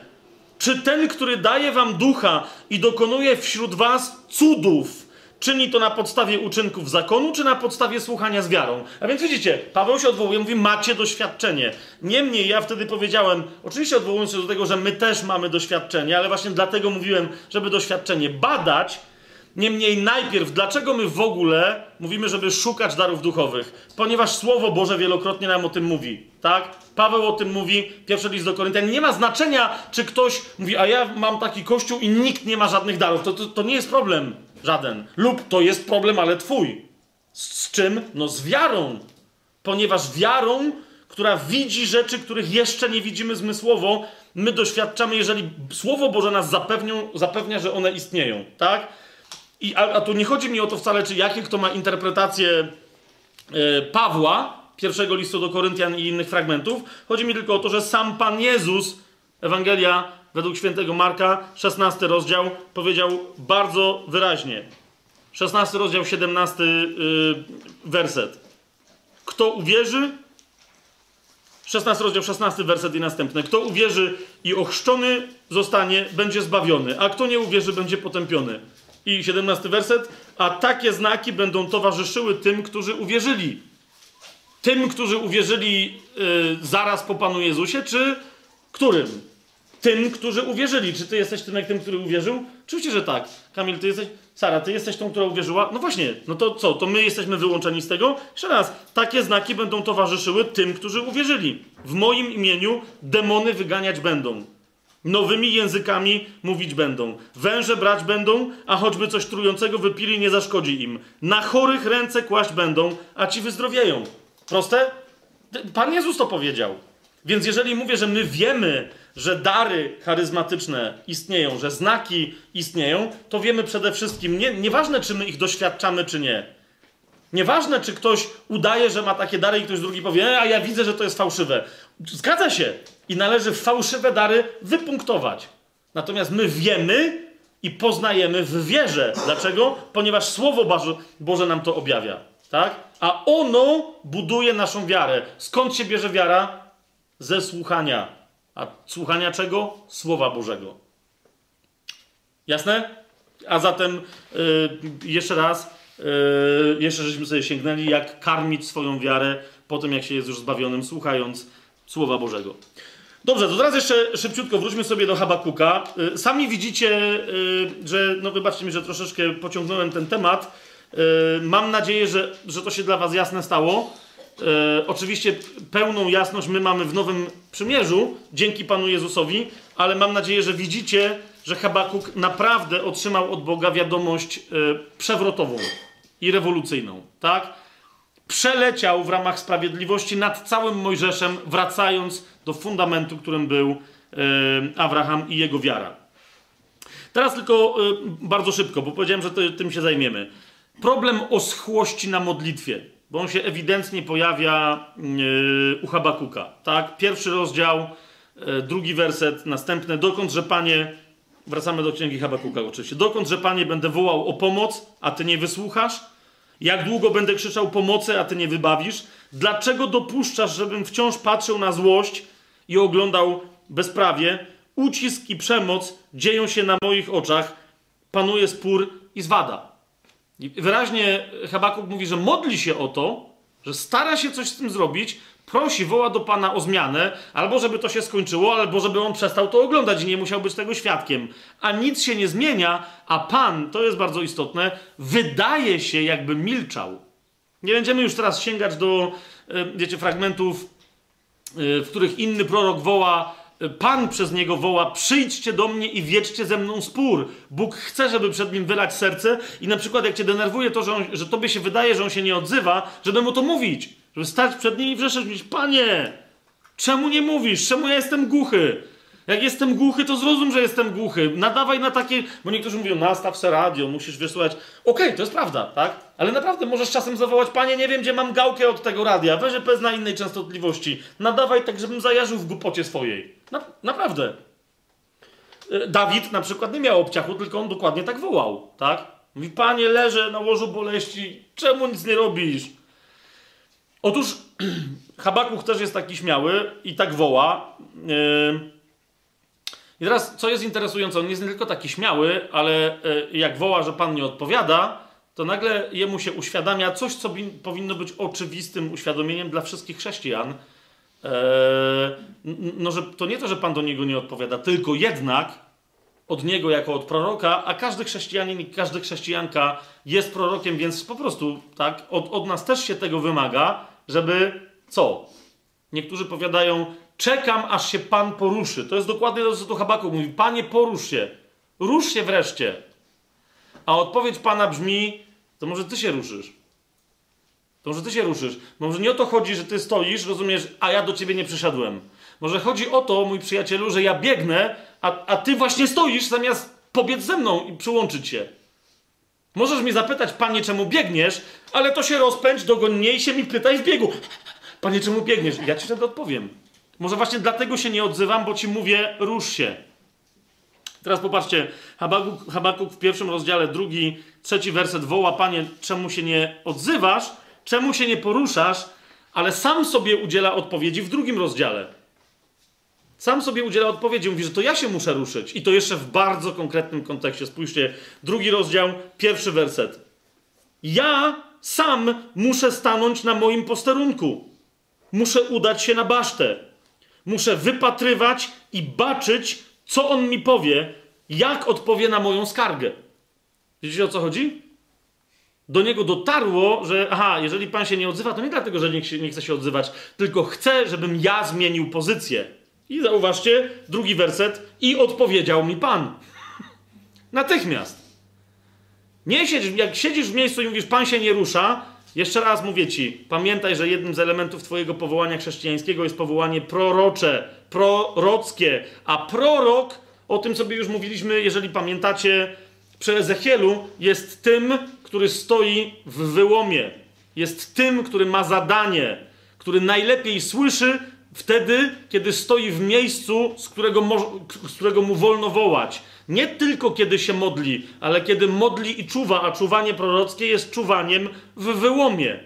Czy ten, który daje wam ducha i dokonuje wśród was cudów, czyni to na podstawie uczynków zakonu, czy na podstawie słuchania z wiarą. A więc widzicie, Paweł się odwołuje, mówi, macie doświadczenie. Niemniej ja wtedy powiedziałem, oczywiście odwołując się do tego, że my też mamy doświadczenie, ale właśnie dlatego mówiłem, żeby doświadczenie badać. Niemniej najpierw, dlaczego my w ogóle mówimy, żeby szukać darów duchowych? Ponieważ Słowo Boże wielokrotnie nam o tym mówi, tak? Paweł o tym mówi, pierwszy list do Koryntian. Nie ma znaczenia, czy ktoś mówi, a ja mam taki kościół i nikt nie ma żadnych darów. To, to, to nie jest problem. Żaden. Lub to jest problem, ale twój. Z, z czym? No z wiarą. Ponieważ wiarą, która widzi rzeczy, których jeszcze nie widzimy zmysłowo, my doświadczamy, jeżeli Słowo Boże nas zapewnią, zapewnia, że one istnieją. Tak? I, a, a tu nie chodzi mi o to wcale, czy jakie kto ma interpretację yy, Pawła, pierwszego listu do Koryntian i innych fragmentów. Chodzi mi tylko o to, że sam Pan Jezus, Ewangelia według świętego Marka, 16 rozdział, powiedział bardzo wyraźnie. 16 rozdział, 17 yy, werset. Kto uwierzy, 16 rozdział, 16 werset i następne. Kto uwierzy i ochrzczony zostanie, będzie zbawiony, a kto nie uwierzy, będzie potępiony. I 17 werset. A takie znaki będą towarzyszyły tym, którzy uwierzyli. Tym, którzy uwierzyli yy, zaraz po Panu Jezusie, czy którym? tym, którzy uwierzyli. Czy ty jesteś tym, jak tym, który uwierzył? Oczywiście, że tak. Kamil, ty jesteś. Sara, ty jesteś tą, która uwierzyła? No właśnie, no to co? To my jesteśmy wyłączeni z tego? Jeszcze raz, takie znaki będą towarzyszyły tym, którzy uwierzyli. W moim imieniu demony wyganiać będą. Nowymi językami mówić będą. Węże brać będą, a choćby coś trującego wypili, nie zaszkodzi im. Na chorych ręce kłaść będą, a ci wyzdrowieją. Proste? Pan Jezus to powiedział. Więc jeżeli mówię, że my wiemy, że dary charyzmatyczne istnieją, że znaki istnieją, to wiemy przede wszystkim, nie, nieważne czy my ich doświadczamy, czy nie. Nieważne, czy ktoś udaje, że ma takie dary i ktoś drugi powie, e, a ja widzę, że to jest fałszywe. Zgadza się. I należy fałszywe dary wypunktować. Natomiast my wiemy i poznajemy w wierze. Dlaczego? Ponieważ Słowo Boże, nam to objawia. Tak? A ono buduje naszą wiarę. Skąd się bierze wiara? Ze słuchania A słuchania czego? Słowa Bożego. Jasne? A zatem yy, jeszcze raz, yy, jeszcze żeśmy sobie sięgnęli, jak karmić swoją wiarę po tym, jak się jest już zbawionym, słuchając Słowa Bożego. Dobrze, to teraz jeszcze szybciutko wróćmy sobie do Habakuka. Yy, sami widzicie, yy, że, no wybaczcie mi, że troszeczkę pociągnąłem ten temat. Yy, mam nadzieję, że, że to się dla Was jasne stało. Oczywiście pełną jasność my mamy w Nowym Przymierzu, dzięki Panu Jezusowi, ale mam nadzieję, że widzicie, że Habakuk naprawdę otrzymał od Boga wiadomość przewrotową i rewolucyjną, tak? Przeleciał w ramach sprawiedliwości nad całym Mojżeszem, wracając do fundamentu, którym był e, Abraham i jego wiara. Teraz tylko e, bardzo szybko, bo powiedziałem, że tym się zajmiemy. Problem oschłości na modlitwie bo on się ewidentnie pojawia yy, u Habakuka. Tak? Pierwszy rozdział, drugi werset, następne. Dokąd, że Panie, wracamy do księgi Habakuka oczywiście. Dokąd, że Panie, będę wołał o pomoc, a Ty nie wysłuchasz? Jak długo będę krzyczał pomocy, a Ty nie wybawisz? Dlaczego dopuszczasz, żebym wciąż patrzył na złość i oglądał bezprawie? Ucisk i przemoc dzieją się na moich oczach, panuje spór i zwada. I wyraźnie Habakuk mówi, że modli się o to, że stara się coś z tym zrobić, prosi, woła do Pana o zmianę, albo żeby to się skończyło, albo żeby on przestał to oglądać i nie musiał być tego świadkiem. A nic się nie zmienia, a Pan, to jest bardzo istotne, wydaje się jakby milczał. Nie będziemy już teraz sięgać do, e, wiecie, fragmentów, e, w których inny prorok woła Pan przez niego woła: Przyjdźcie do mnie i wiedźcie ze mną spór. Bóg chce, żeby przed nim wylać serce, i na przykład, jak cię denerwuje to, że, on, że tobie się wydaje, że on się nie odzywa, żeby mu to mówić. Żeby stać przed nim i wrzeszczeć, mówić: Panie, czemu nie mówisz? Czemu ja jestem głuchy? Jak jestem głuchy, to zrozum, że jestem głuchy. Nadawaj na takie, bo niektórzy mówią, nastaw se radio, musisz wysłuchać. Okej, okay, to jest prawda, tak? Ale naprawdę możesz czasem zawołać, panie, nie wiem, gdzie mam gałkę od tego radia, weź bez na innej częstotliwości. Nadawaj tak, żebym zajarzył w głupocie swojej. Na, naprawdę. E, Dawid na przykład nie miał obciachu, tylko on dokładnie tak wołał, tak? Mówi, panie, leżę na łożu boleści, czemu nic nie robisz? Otóż Habakuch też jest taki śmiały i tak woła. Yy i teraz, co jest interesujące, on jest nie tylko taki śmiały, ale e, jak woła, że Pan nie odpowiada, to nagle jemu się uświadamia coś, co powinno być oczywistym uświadomieniem dla wszystkich chrześcijan. E, no, że to nie to, że Pan do niego nie odpowiada, tylko jednak od niego jako od proroka, a każdy chrześcijanin i każda chrześcijanka jest prorokiem, więc po prostu tak, od, od nas też się tego wymaga, żeby co? Niektórzy powiadają, Czekam, aż się Pan poruszy. To jest dokładnie to, co tu Habakuk mówi. Panie, porusz się. Rusz się wreszcie. A odpowiedź Pana brzmi, to może Ty się ruszysz. To może Ty się ruszysz. Może nie o to chodzi, że Ty stoisz, rozumiesz, a ja do Ciebie nie przyszedłem. Może chodzi o to, mój przyjacielu, że ja biegnę, a, a Ty właśnie stoisz, zamiast pobiec ze mną i przyłączyć się. Możesz mi zapytać, Panie, czemu biegniesz, ale to się rozpędź, i się mi pytaj w biegu. Panie, czemu biegniesz? Ja Ci wtedy odpowiem. Może właśnie dlatego się nie odzywam, bo ci mówię, rusz się. Teraz popatrzcie, Habakuk, Habakuk w pierwszym rozdziale, drugi, trzeci werset woła, Panie, czemu się nie odzywasz, czemu się nie poruszasz, ale sam sobie udziela odpowiedzi w drugim rozdziale. Sam sobie udziela odpowiedzi, mówi, że to ja się muszę ruszyć. I to jeszcze w bardzo konkretnym kontekście. Spójrzcie, drugi rozdział, pierwszy werset. Ja sam muszę stanąć na moim posterunku. Muszę udać się na basztę. Muszę wypatrywać i baczyć, co on mi powie, jak odpowie na moją skargę. Widzicie o co chodzi? Do niego dotarło, że aha, jeżeli pan się nie odzywa, to nie dlatego, że nie, nie chce się odzywać, tylko chce, żebym ja zmienił pozycję. I zauważcie, drugi werset, i odpowiedział mi pan. Natychmiast. Nie siedź, jak siedzisz w miejscu i mówisz, pan się nie rusza, jeszcze raz mówię ci, pamiętaj, że jednym z elementów Twojego powołania chrześcijańskiego jest powołanie prorocze, prorockie, a prorok, o tym sobie już mówiliśmy, jeżeli pamiętacie, przy Ezechielu, jest tym, który stoi w wyłomie. Jest tym, który ma zadanie, który najlepiej słyszy wtedy, kiedy stoi w miejscu, z którego, z którego mu wolno wołać. Nie tylko kiedy się modli, ale kiedy modli i czuwa, a czuwanie prorockie jest czuwaniem w wyłomie.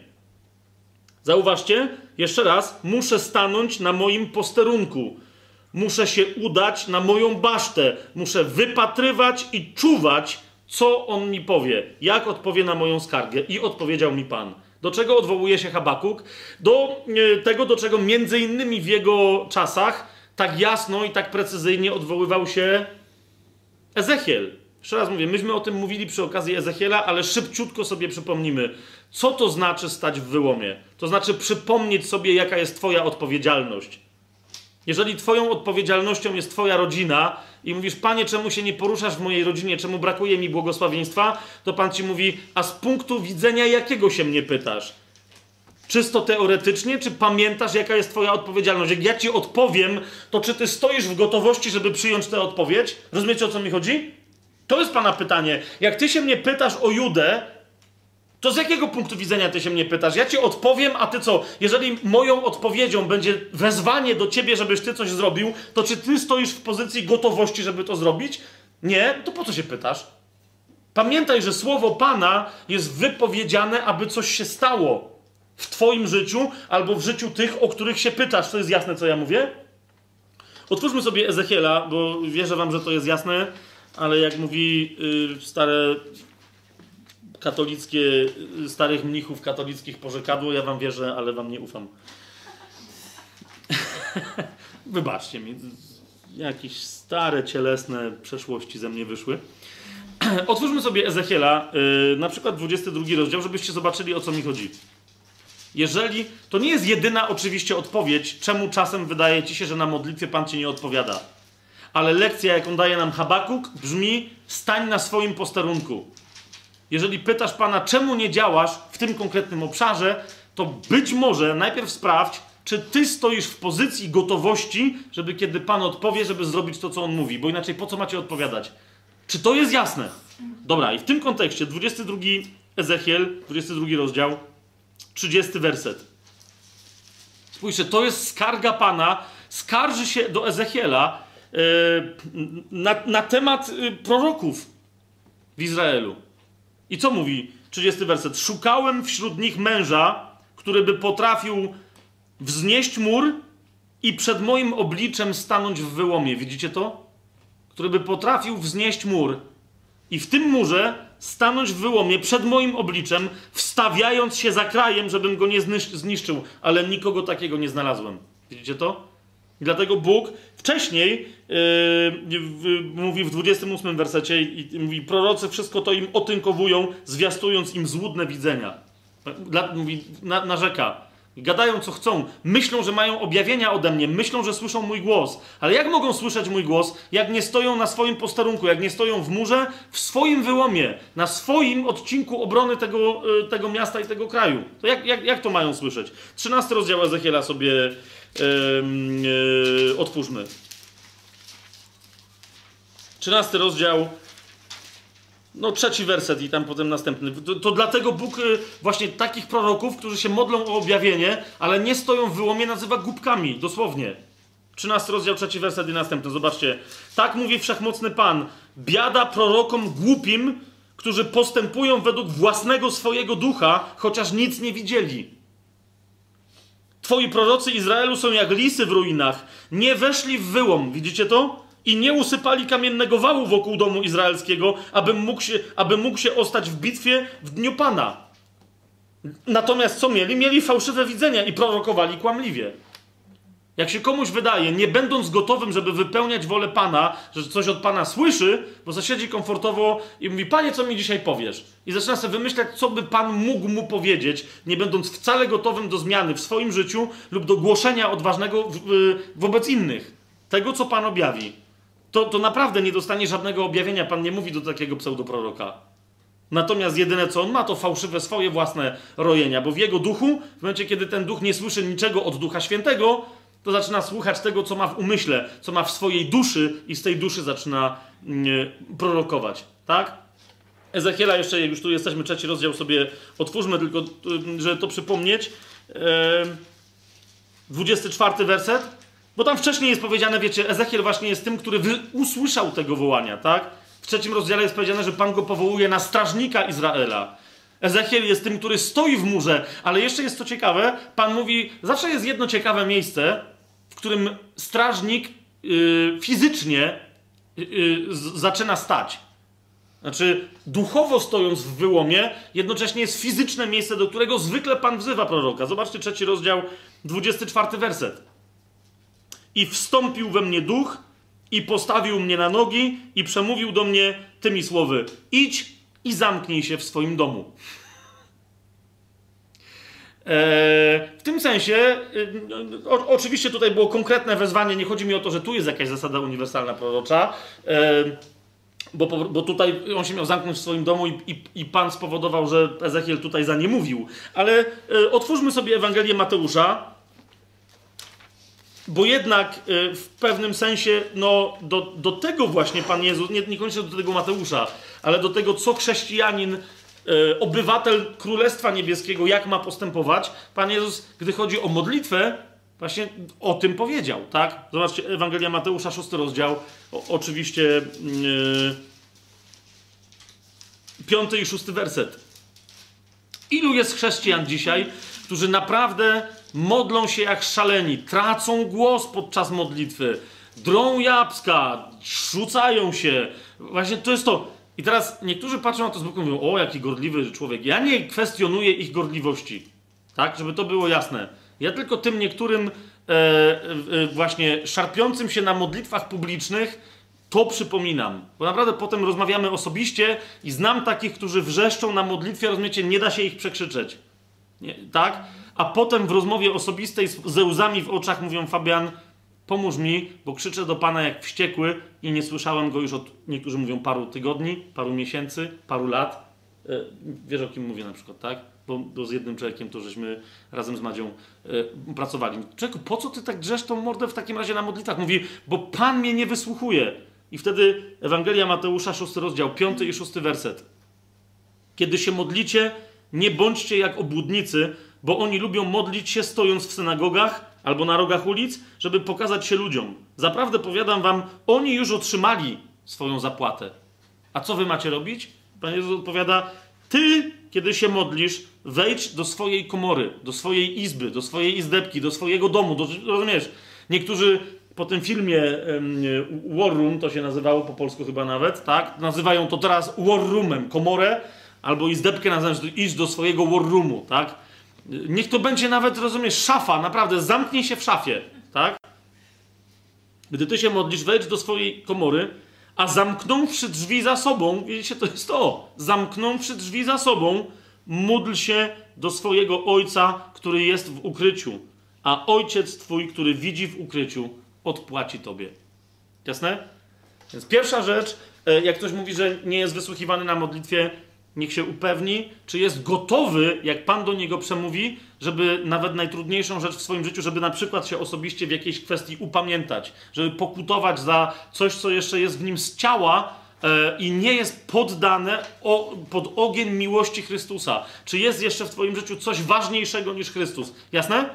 Zauważcie, jeszcze raz, muszę stanąć na moim posterunku. muszę się udać na moją basztę, muszę wypatrywać i czuwać, co on mi powie, jak odpowie na moją skargę. I odpowiedział mi Pan. Do czego odwołuje się Habakuk? Do e, tego, do czego między innymi w jego czasach tak jasno i tak precyzyjnie odwoływał się Ezechiel. Jeszcze raz mówię, myśmy o tym mówili przy okazji Ezechiela, ale szybciutko sobie przypomnimy, co to znaczy stać w wyłomie. To znaczy przypomnieć sobie, jaka jest Twoja odpowiedzialność. Jeżeli Twoją odpowiedzialnością jest Twoja rodzina i mówisz, Panie, czemu się nie poruszasz w mojej rodzinie, czemu brakuje mi błogosławieństwa, to Pan Ci mówi, a z punktu widzenia jakiego się mnie pytasz? Czysto teoretycznie, czy pamiętasz, jaka jest Twoja odpowiedzialność? Jak ja Ci odpowiem, to czy Ty stoisz w gotowości, żeby przyjąć tę odpowiedź? Rozumiecie, o co mi chodzi? To jest Pana pytanie. Jak Ty się mnie pytasz o Judę, to z jakiego punktu widzenia Ty się mnie pytasz? Ja Ci odpowiem, a Ty co? Jeżeli moją odpowiedzią będzie wezwanie do Ciebie, żebyś Ty coś zrobił, to czy Ty stoisz w pozycji gotowości, żeby to zrobić? Nie? To po co się pytasz? Pamiętaj, że słowo Pana jest wypowiedziane, aby coś się stało w Twoim życiu albo w życiu tych, o których się pytasz. To jest jasne, co ja mówię? Otwórzmy sobie Ezechiela, bo wierzę Wam, że to jest jasne, ale jak mówi yy, stare katolickie, yy, starych mnichów katolickich porzekadło, ja Wam wierzę, ale Wam nie ufam. Wybaczcie mi, jakieś stare, cielesne przeszłości ze mnie wyszły. Otwórzmy sobie Ezechiela, yy, na przykład 22 rozdział, żebyście zobaczyli, o co mi chodzi. Jeżeli to nie jest jedyna oczywiście odpowiedź, czemu czasem wydaje ci się, że na modlitwie Pan ci nie odpowiada. Ale lekcja, jaką daje nam Habakuk, brzmi: stań na swoim posterunku. Jeżeli pytasz Pana, czemu nie działasz w tym konkretnym obszarze, to być może najpierw sprawdź, czy ty stoisz w pozycji gotowości, żeby kiedy Pan odpowie, żeby zrobić to, co On mówi, bo inaczej po co macie odpowiadać? Czy to jest jasne? Dobra, i w tym kontekście 22 Ezechiel, 22 rozdział, 30 werset. Spójrzcie, to jest skarga Pana, skarży się do Ezechiela yy, na, na temat yy, proroków w Izraelu. I co mówi 30 werset? Szukałem wśród nich męża, który by potrafił wznieść mur i przed moim obliczem stanąć w wyłomie. Widzicie to? Który by potrafił wznieść mur i w tym murze stanąć w wyłomie przed moim obliczem, wstawiając się za krajem, żebym go nie zniszczył, ale nikogo takiego nie znalazłem. Widzicie to? I dlatego Bóg wcześniej yy, mówi w 28 wersecie i, mówi, prorocy wszystko to im otynkowują, zwiastując im złudne widzenia. Dla, mówi, na, narzeka. Gadają co chcą, myślą, że mają objawienia ode mnie, myślą, że słyszą mój głos. Ale jak mogą słyszeć mój głos, jak nie stoją na swoim posterunku, jak nie stoją w murze, w swoim wyłomie, na swoim odcinku obrony tego, y, tego miasta i tego kraju? To jak, jak, jak to mają słyszeć? 13 rozdział Ezechiela sobie yy, otwórzmy. 13 rozdział no trzeci werset i tam potem następny. To, to, dlatego Bóg y, właśnie takich proroków, którzy się modlą o objawienie, ale nie stoją w wyłomie, nazywa głupkami, dosłownie. 13 rozdział, trzeci werset i następny. Zobaczcie. Tak mówi wszechmocny Pan. Biada prorokom głupim, którzy postępują według własnego swojego ducha, chociaż nic nie widzieli. Twoi prorocy Izraelu są jak lisy w ruinach. Nie weszli w wyłom. Widzicie to? i nie usypali kamiennego wału wokół domu izraelskiego, aby mógł się, aby mógł się ostać w bitwie w dniu Pana. Natomiast co mieli? Mieli fałszywe widzenia i prorokowali kłamliwie. Jak się komuś wydaje, nie będąc gotowym, żeby wypełniać wolę Pana, że coś od Pana słyszy, bo zasiedzi komfortowo i mówi, Panie, co mi dzisiaj powiesz? I zaczyna sobie wymyślać, co by Pan mógł mu powiedzieć, nie będąc wcale gotowym do zmiany w swoim życiu lub do głoszenia odważnego wobec innych. Tego, co Pan objawi to, to naprawdę nie dostanie żadnego objawienia. Pan nie mówi do takiego pseudoproroka. Natomiast jedyne co on ma, to fałszywe swoje własne rojenia, bo w jego duchu, w momencie kiedy ten duch nie słyszy niczego od Ducha Świętego, to zaczyna słuchać tego, co ma w umyśle, co ma w swojej duszy i z tej duszy zaczyna mm, prorokować. Tak? Ezechiela jeszcze, już tu jesteśmy, trzeci rozdział sobie otwórzmy, tylko żeby to przypomnieć. 24 werset. Bo tam wcześniej jest powiedziane, wiecie, Ezechiel właśnie jest tym, który usłyszał tego wołania, tak? W trzecim rozdziale jest powiedziane, że Pan go powołuje na strażnika Izraela. Ezechiel jest tym, który stoi w murze, ale jeszcze jest to ciekawe, Pan mówi, zawsze jest jedno ciekawe miejsce, którym strażnik yy, fizycznie yy, zaczyna stać. Znaczy, duchowo stojąc w wyłomie, jednocześnie jest fizyczne miejsce, do którego zwykle Pan wzywa proroka. Zobaczcie trzeci rozdział, 24 werset. I wstąpił we mnie duch, i postawił mnie na nogi, i przemówił do mnie tymi słowy: Idź i zamknij się w swoim domu. E, w tym sensie, y, o, oczywiście tutaj było konkretne wezwanie, nie chodzi mi o to, że tu jest jakaś zasada uniwersalna prorocza, e, bo, bo tutaj on się miał zamknąć w swoim domu i, i, i Pan spowodował, że Ezechiel tutaj za nie mówił. Ale e, otwórzmy sobie Ewangelię Mateusza, bo jednak w pewnym sensie no, do, do tego właśnie Pan Jezus, nie, niekoniecznie do tego Mateusza, ale do tego, co chrześcijanin E, obywatel Królestwa Niebieskiego, jak ma postępować, Pan Jezus, gdy chodzi o modlitwę, właśnie o tym powiedział, tak? Zobaczcie, Ewangelia Mateusza, szósty rozdział, o, oczywiście yy, piąty i szósty werset. Ilu jest chrześcijan dzisiaj, którzy naprawdę modlą się jak szaleni, tracą głos podczas modlitwy, drą jabłka, rzucają się. Właśnie to jest to. I teraz niektórzy patrzą na to z boku i mówią, o jaki gorliwy człowiek. Ja nie kwestionuję ich gorliwości, tak, żeby to było jasne. Ja tylko tym niektórym e, e, właśnie szarpiącym się na modlitwach publicznych to przypominam. Bo naprawdę potem rozmawiamy osobiście i znam takich, którzy wrzeszczą na modlitwie, rozumiecie, nie da się ich przekrzyczeć. Nie, tak? A potem w rozmowie osobistej ze łzami w oczach mówią, Fabian, Pomóż mi, bo krzyczę do Pana jak wściekły i nie słyszałem go już od, niektórzy mówią, paru tygodni, paru miesięcy, paru lat. E, wiesz o kim mówię na przykład, tak? Bo, bo z jednym człowiekiem to żeśmy razem z Madzią e, pracowali. Człowieku, po co ty tak drzesz tą mordę w takim razie na modlitwach? Mówi, bo Pan mnie nie wysłuchuje. I wtedy Ewangelia Mateusza, 6 rozdział, 5 i 6 werset. Kiedy się modlicie, nie bądźcie jak obłudnicy, bo oni lubią modlić się stojąc w synagogach albo na rogach ulic, żeby pokazać się ludziom. Zaprawdę powiadam wam, oni już otrzymali swoją zapłatę. A co wy macie robić? Pan Jezus odpowiada: Ty, kiedy się modlisz, wejdź do swojej komory, do swojej izby, do swojej izdebki, do swojego domu. Do, rozumiesz? Niektórzy po tym filmie um, War Room, to się nazywało po polsku chyba nawet, tak? Nazywają to teraz War Roomem, komorę, albo izdebkę nazywają, idź do swojego War Roomu, tak? Niech to będzie nawet, rozumiesz, szafa, naprawdę, zamknij się w szafie, tak? Gdy ty się modlisz, wejdź do swojej komory, a zamknąwszy drzwi za sobą, widzicie, to jest to, zamknąwszy drzwi za sobą, módl się do swojego Ojca, który jest w ukryciu, a Ojciec Twój, który widzi w ukryciu, odpłaci Tobie. Jasne? Więc pierwsza rzecz, e, jak ktoś mówi, że nie jest wysłuchiwany na modlitwie, niech się upewni, czy jest gotowy, jak Pan do niego przemówi, żeby nawet najtrudniejszą rzecz w swoim życiu, żeby na przykład się osobiście w jakiejś kwestii upamiętać, żeby pokutować za coś, co jeszcze jest w nim z ciała e, i nie jest poddane o, pod ogień miłości Chrystusa. Czy jest jeszcze w Twoim życiu coś ważniejszego niż Chrystus? Jasne?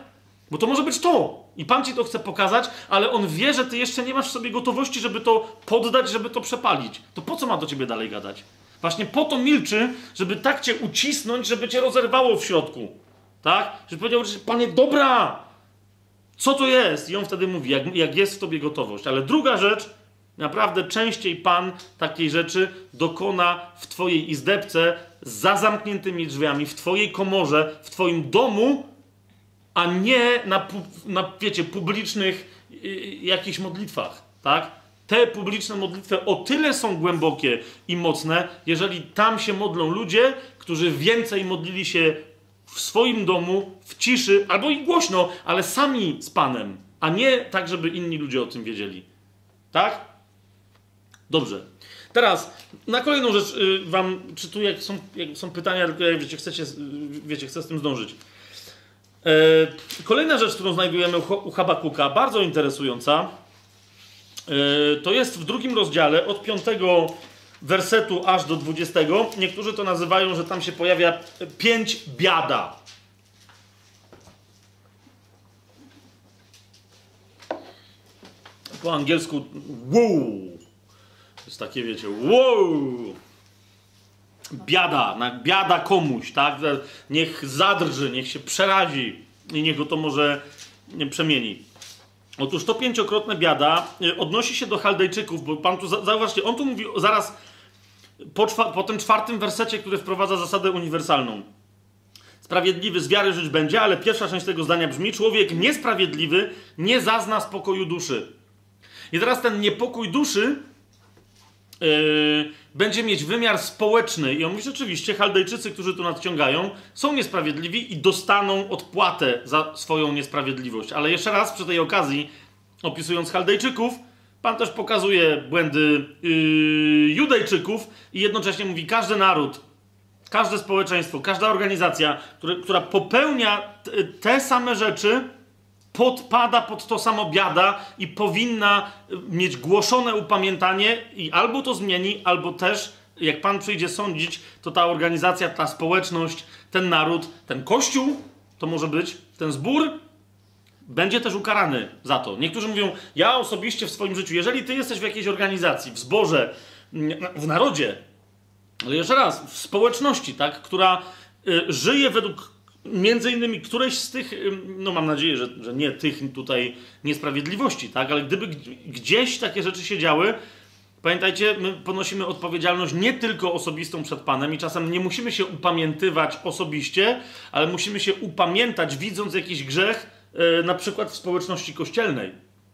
Bo to może być to. I Pan Ci to chce pokazać, ale On wie, że Ty jeszcze nie masz w sobie gotowości, żeby to poddać, żeby to przepalić. To po co ma do Ciebie dalej gadać? Właśnie po to milczy, żeby tak cię ucisnąć, żeby cię rozerwało w środku. Tak? Żeby powiedział, że panie, dobra, co to jest? I on wtedy mówi, jak, jak jest w tobie gotowość. Ale druga rzecz, naprawdę częściej Pan takiej rzeczy dokona w twojej izdebce, za zamkniętymi drzwiami, w twojej komorze, w twoim domu, a nie na, na wiecie, publicznych y, y, jakichś modlitwach. Tak? Te publiczne modlitwy o tyle są głębokie i mocne, jeżeli tam się modlą ludzie, którzy więcej modlili się w swoim domu, w ciszy, albo i głośno, ale sami z Panem, a nie tak, żeby inni ludzie o tym wiedzieli. Tak? Dobrze. Teraz na kolejną rzecz y, wam czytuję, jak są, jak są pytania, tylko jak wiecie, chcecie, wiecie, chcę z tym zdążyć. E, kolejna rzecz, którą znajdujemy u Habakuka, bardzo interesująca, to jest w drugim rozdziale od 5 wersetu aż do 20. Niektórzy to nazywają, że tam się pojawia pięć biada. Po angielsku wow. Jest takie, wiecie, wow. Biada, biada komuś, tak? Niech zadrży, niech się przerazi i niech go to może przemieni. Otóż to pięciokrotne biada y, odnosi się do Chaldejczyków, bo pan tu, zauważcie, on tu mówi zaraz po, po tym czwartym wersecie, który wprowadza zasadę uniwersalną. Sprawiedliwy z wiary żyć będzie, ale pierwsza część tego zdania brzmi: Człowiek niesprawiedliwy nie zazna spokoju duszy. I teraz ten niepokój duszy yy, będzie mieć wymiar społeczny. I on mówi, rzeczywiście, Chaldejczycy, którzy tu nadciągają, są niesprawiedliwi i dostaną odpłatę za swoją niesprawiedliwość. Ale jeszcze raz, przy tej okazji, opisując Chaldejczyków, Pan też pokazuje błędy yy, Judejczyków i jednocześnie mówi, każdy naród, każde społeczeństwo, każda organizacja, które, która popełnia te same rzeczy, podpada pod to samo biada i powinna y, mieć głoszone upamiętanie i albo to zmieni, albo też, jak Pan przyjdzie sądzić, to ta organizacja, ta społeczność, ten naród, ten kościół, to może być, ten zbór, będzie też ukarany za to. Niektórzy mówią, ja osobiście w swoim życiu, jeżeli ty jesteś w jakiejś organizacji, w zborze, w narodzie, ale jeszcze raz, w społeczności, tak, która y, żyje według między innymi któreś z tych, no mam nadzieję, że, że nie tych tutaj niesprawiedliwości, tak, ale gdyby gdzieś takie rzeczy się działy, pamiętajcie, my ponosimy odpowiedzialność nie tylko osobistą przed Panem i czasem nie musimy się upamiętywać osobiście, ale musimy się upamiętać widząc jakiś grzech, yy, na przykład w społeczności kościelnej.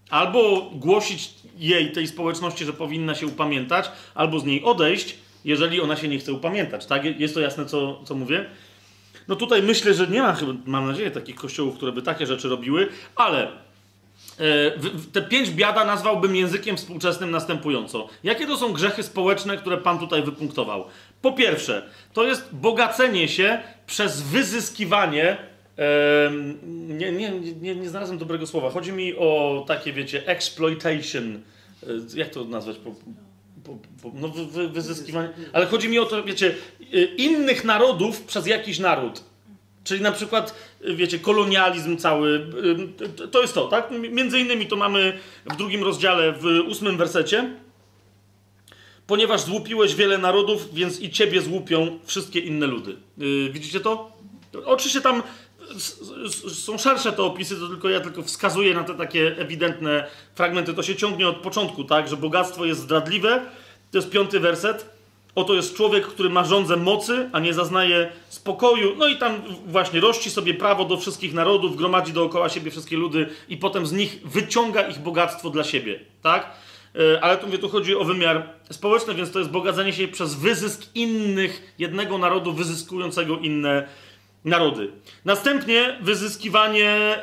Albo głosić jej, tej społeczności, że powinna się upamiętać, albo z niej odejść, jeżeli ona się nie chce upamiętać. Tak? Jest to jasne, co, co mówię? No tutaj myślę, że nie ma chyba, mam nadzieję, takich kościołów, które by takie rzeczy robiły, ale e, te pięć biada nazwałbym językiem współczesnym następująco. Jakie to są grzechy społeczne, które Pan tutaj wypunktował? Po pierwsze, to jest bogacenie się przez wyzyskiwanie. Nie, nie, nie, nie znalazłem dobrego słowa. Chodzi mi o takie, wiecie, exploitation. E, jak to nazwać po, no, wy, wyzyskiwanie. Ale chodzi mi o to, wiecie, y, innych narodów przez jakiś naród. Czyli na przykład, y, wiecie, kolonializm cały. Y, to jest to, tak? Między innymi to mamy w drugim rozdziale, w ósmym wersecie. Ponieważ złupiłeś wiele narodów, więc i ciebie złupią wszystkie inne ludy. Widzicie to? Oczywiście tam są szersze te opisy, to tylko ja tylko wskazuję na te takie ewidentne fragmenty. To się ciągnie od początku, tak, że bogactwo jest zdradliwe. To jest piąty werset. Oto jest człowiek, który ma rządzę mocy, a nie zaznaje spokoju. No i tam właśnie rości sobie prawo do wszystkich narodów, gromadzi dookoła siebie wszystkie ludy i potem z nich wyciąga ich bogactwo dla siebie, tak? E, ale tu mówię, tu chodzi o wymiar społeczny, więc to jest bogacenie się przez wyzysk innych, jednego narodu wyzyskującego inne narody. Następnie wyzyskiwanie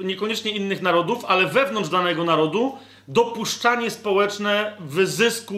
y, niekoniecznie innych narodów, ale wewnątrz danego narodu, dopuszczanie społeczne wyzysku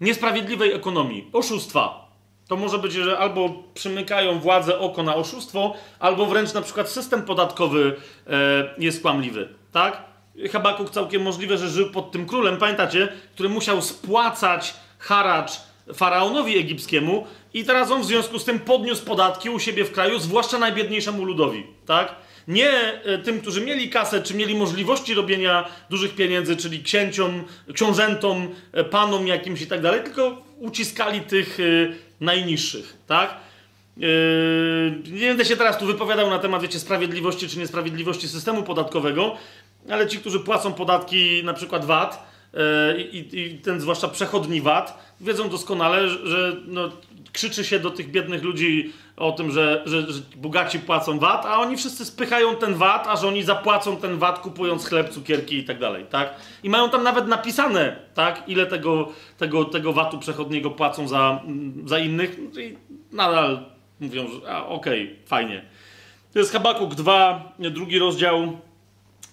niesprawiedliwej ekonomii, oszustwa. To może być, że albo przymykają władze oko na oszustwo, albo wręcz na przykład system podatkowy y, jest kłamliwy, tak? Habakuk całkiem możliwe, że żył pod tym królem, pamiętacie, który musiał spłacać haracz faraonowi egipskiemu i teraz on w związku z tym podniósł podatki u siebie w kraju, zwłaszcza najbiedniejszemu ludowi, tak? Nie e, tym, którzy mieli kasę, czy mieli możliwości robienia dużych pieniędzy, czyli księciom, książętom, e, panom jakimś i tak dalej, tylko uciskali tych e, najniższych, tak? Nie będę się teraz tu wypowiadał na temat, wiecie, sprawiedliwości czy niesprawiedliwości systemu podatkowego, ale ci, którzy płacą podatki, na przykład VAT, i, i ten zwłaszcza przechodni VAT, wiedzą doskonale, że no, krzyczy się do tych biednych ludzi o tym, że, że, że, bogaci płacą VAT, a oni wszyscy spychają ten VAT, a że oni zapłacą ten VAT kupując chleb, cukierki i tak dalej, tak? I mają tam nawet napisane, tak? Ile tego, tego, tego VAT-u przechodniego płacą za, za innych no i nadal mówią, że okej, okay, fajnie. To jest Habakuk 2, drugi rozdział,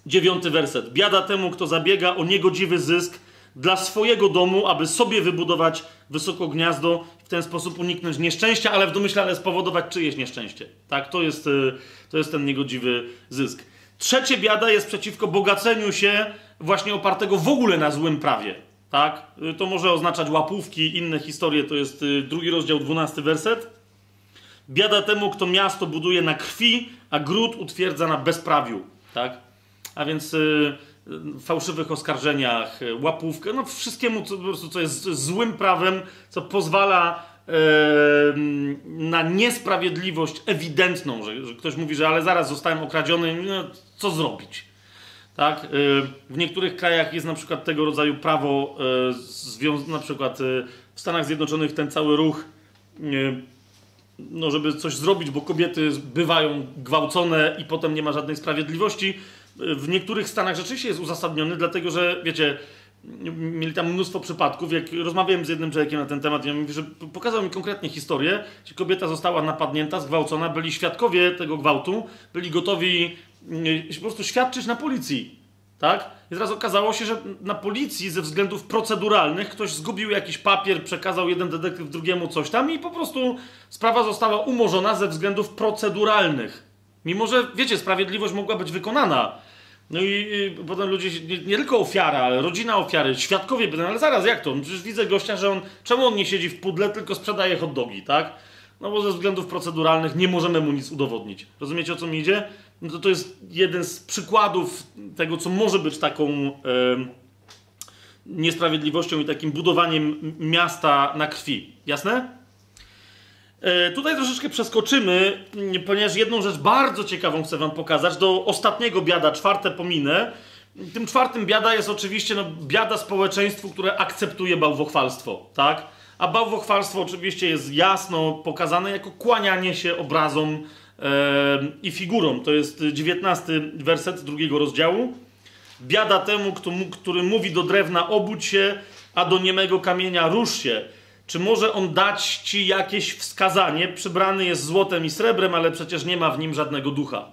dziewiąty werset. Biada temu, kto zabiega o niegodziwy zysk dla swojego domu, aby sobie wybudować wysoko gniazdo, w ten sposób uniknąć nieszczęścia, ale w domyślale spowodować czyjeś nieszczęście. Tak, to jest, y, to jest ten niegodziwy zysk. Trzecie biada jest przeciwko bogaceniu się właśnie opartego w ogóle na złym prawie. Tak? Y, to może oznaczać łapówki, inne historie, to jest y, drugi rozdział, dwunasty werset. Biada temu, kto miasto buduje na krwi, a gród utwierdza na bezprawiu. Tak? A więc fałszywych oskarżeniach, łapówkę, no wszystkiemu, co, po prostu, co jest złym prawem, co pozwala na niesprawiedliwość ewidentną, że, że, ktoś mówi, że ale zaraz zostałem okradziony, no, co zrobić? Tak? Y, w niektórych krajach jest na przykład tego rodzaju prawo, y, na przykład y, w Stanach Zjednoczonych ten cały ruch, no żeby coś zrobić, bo kobiety bywają gwałcone i potem nie ma żadnej sprawiedliwości. W niektórych stanach rzeczywiście jest uzasadniony, dlatego że wiecie, mieli tam mnóstwo przypadków. Jak rozmawiałem z jednym człowiekiem na ten temat, ja mówię, że pokazał mi konkretnie historię, gdzie kobieta została napadnięta, zgwałcona, byli świadkowie tego gwałtu, byli gotowi mm, po prostu świadczyć na policji. Tak? I teraz okazało się, że na policji ze względów proceduralnych ktoś zgubił jakiś papier, przekazał jeden detektyw drugiemu coś tam i po prostu sprawa została umorzona ze względów proceduralnych. Mimo, że wiecie, sprawiedliwość mogła być wykonana. No i, potem ludzie, nie, nie, tylko ofiara, ale rodzina ofiary, świadkowie pytają, ale zaraz, jak to? Przecież widzę gościa, że on, czemu on nie siedzi w pudle, tylko sprzedaje hot dogi, tak? No bo ze względów proceduralnych nie możemy mu nic udowodnić. Rozumiecie, o co mi idzie? No to to jest jeden z przykładów tego, co może być taką e, niesprawiedliwością i takim budowaniem miasta na krwi. Jasne? E, tutaj troszeczkę przeskoczymy, ponieważ jedną rzecz bardzo ciekawą chcę Wam pokazać. Do ostatniego biada, czwarte pominę. Tym czwartym biada jest oczywiście no, biada społeczeństwu, które akceptuje bałwochwalstwo, tak? A bałwochwalstwo oczywiście jest jasno pokazane jako kłanianie się obrazom e, i figurom. To jest dziewiętnasty werset drugiego rozdziału. Biada temu, który mówi do drewna obudź się, a do niemego kamienia rusz się. Czy może on dać ci jakieś wskazanie? Przybrany jest złotem i srebrem, ale przecież nie ma w nim żadnego ducha.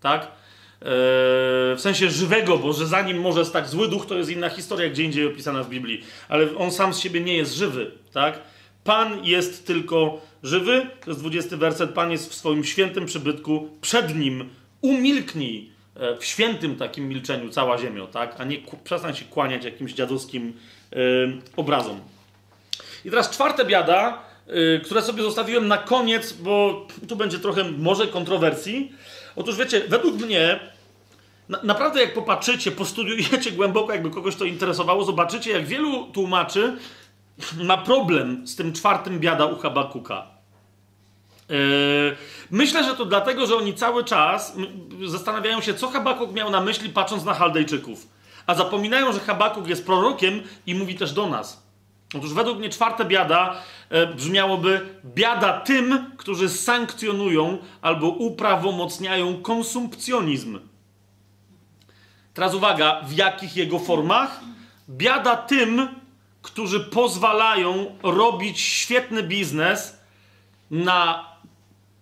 Tak? Eee, w sensie żywego, bo że zanim może stać zły duch, to jest inna historia, gdzie indziej opisana w Biblii. Ale on sam z siebie nie jest żywy. Tak? Pan jest tylko żywy. To jest 20 werset. Pan jest w swoim świętym przybytku. Przed nim umilknij e, w świętym takim milczeniu cała ziemia, tak? A nie przestań się kłaniać jakimś dziadowskim yy, obrazom. I teraz czwarte biada, yy, które sobie zostawiłem na koniec, bo tu będzie trochę może kontrowersji. Otóż wiecie, według mnie, na, naprawdę jak popatrzycie, postudiujecie głęboko, jakby kogoś to interesowało, zobaczycie, jak wielu tłumaczy ma problem z tym czwartym biada u Habakuka. Yy, myślę, że to dlatego, że oni cały czas zastanawiają się, co Habakuk miał na myśli, patrząc na Chaldejczyków. A zapominają, że Habakuk jest prorokiem i mówi też do nas. Otóż według mnie czwarte biada e, brzmiałoby biada tym, którzy sankcjonują albo uprawomocniają konsumpcjonizm. Teraz uwaga, w jakich jego formach? Biada tym, którzy pozwalają robić świetny biznes na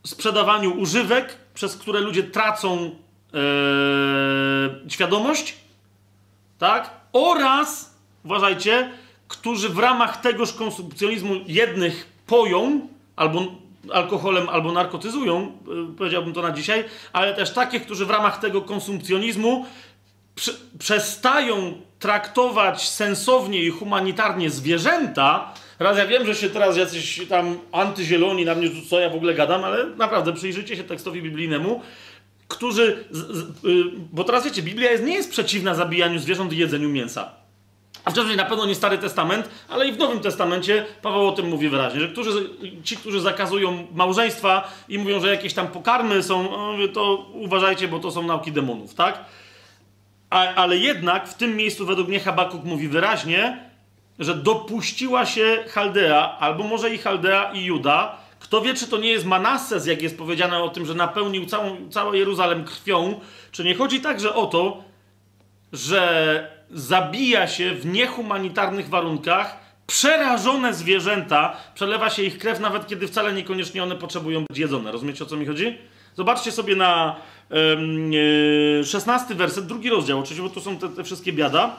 sprzedawaniu używek, przez które ludzie tracą e, świadomość, tak? Oraz, uważajcie, którzy w ramach tegoż konsumpcjonizmu jednych poją albo alkoholem, albo narkotyzują, y, powiedziałbym to na dzisiaj, ale też takich, którzy w ramach tego konsumpcjonizmu przestają traktować sensownie i humanitarnie zwierzęta. Raz ja wiem, że się teraz jacyś tam antyzieloni na mnie, co ja w ogóle gadam, ale naprawdę przyjrzyjcie się tekstowi biblijnemu, którzy, z, z, y, bo teraz wiecie, Biblia jest, nie jest przeciwna zabijaniu zwierząt i jedzeniu mięsa. A wcześniej na pewno nie Stary Testament, ale i w Nowym Testamencie Paweł o tym mówi wyraźnie, że którzy, ci, którzy zakazują małżeństwa i mówią, że jakieś tam pokarmy są, to uważajcie, bo to są nauki demonów, tak? A, ale jednak w tym miejscu według mnie Habakuk mówi wyraźnie, że dopuściła się Chaldea, albo może i Chaldea i Juda. Kto wie, czy to nie jest Manasses, jak jest powiedziane o tym, że napełnił całą, całe Jeruzalem krwią, czy nie chodzi także o to, że zabija się w niehumanitarnych warunkach przerażone zwierzęta, przelewa się ich krew, nawet kiedy wcale niekoniecznie one potrzebują być jedzone. Rozumiecie o co mi chodzi? Zobaczcie sobie na e, 16 werset, drugi rozdział, oczywiście, bo to są te, te wszystkie biada.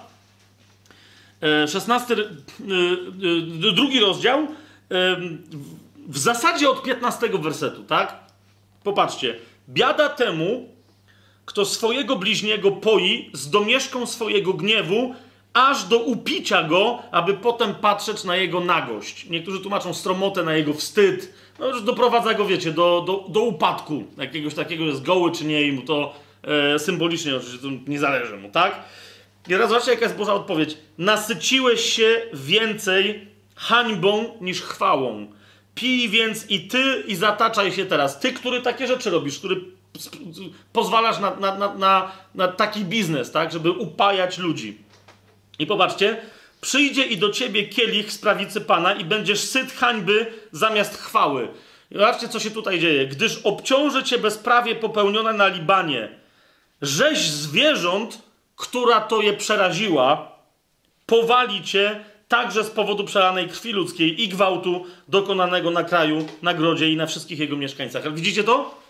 E, 16, e, e, drugi rozdział, w zasadzie od 15 wersetu, tak? Popatrzcie. Biada temu, kto swojego bliźniego poi z domieszką swojego gniewu, aż do upicia go, aby potem patrzeć na jego nagość. Niektórzy tłumaczą stromotę na jego wstyd. No już doprowadza go, wiecie, do, do, do upadku jakiegoś takiego, jest goły czy nie i mu to e, symbolicznie oczywiście to nie zależy mu, tak? I teraz zobaczcie, jaka jest Boża odpowiedź. Nasyciłeś się więcej hańbą niż chwałą. Pij więc i ty i zataczaj się teraz. Ty, który takie rzeczy robisz, który pozwalasz na, na, na, na, na taki biznes, tak, żeby upajać ludzi. I popatrzcie, przyjdzie i do ciebie kielich z prawicy Pana i będziesz syt hańby zamiast chwały. Zobaczcie, co się tutaj dzieje. Gdyż obciąży cię bezprawie popełnione na Libanie, rzeź zwierząt, która to je przeraziła, powali cię także z powodu przelanej krwi ludzkiej i gwałtu dokonanego na kraju, na grodzie i na wszystkich jego mieszkańcach. Widzicie to?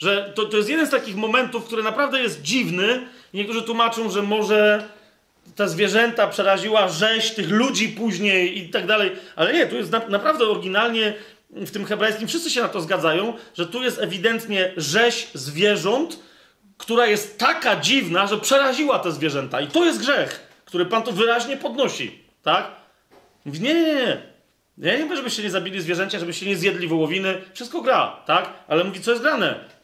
Że to, to jest jeden z takich momentów, który naprawdę jest dziwny. Niektórzy tłumaczą, że może te zwierzęta przeraziła rzeź tych ludzi później i tak dalej. Ale nie, tu jest na, naprawdę oryginalnie w tym hebrajskim, wszyscy się na to zgadzają, że tu jest ewidentnie rzeź zwierząt, która jest taka dziwna, że przeraziła te zwierzęta. I to jest grzech, który Pan tu wyraźnie podnosi. Tak? Mówi, nie, nie, nie. Ja nie mówię, żebyście nie zabili zwierzęcia, żebyście nie zjedli wołowiny. Wszystko gra, tak? Ale mówi, co jest grane.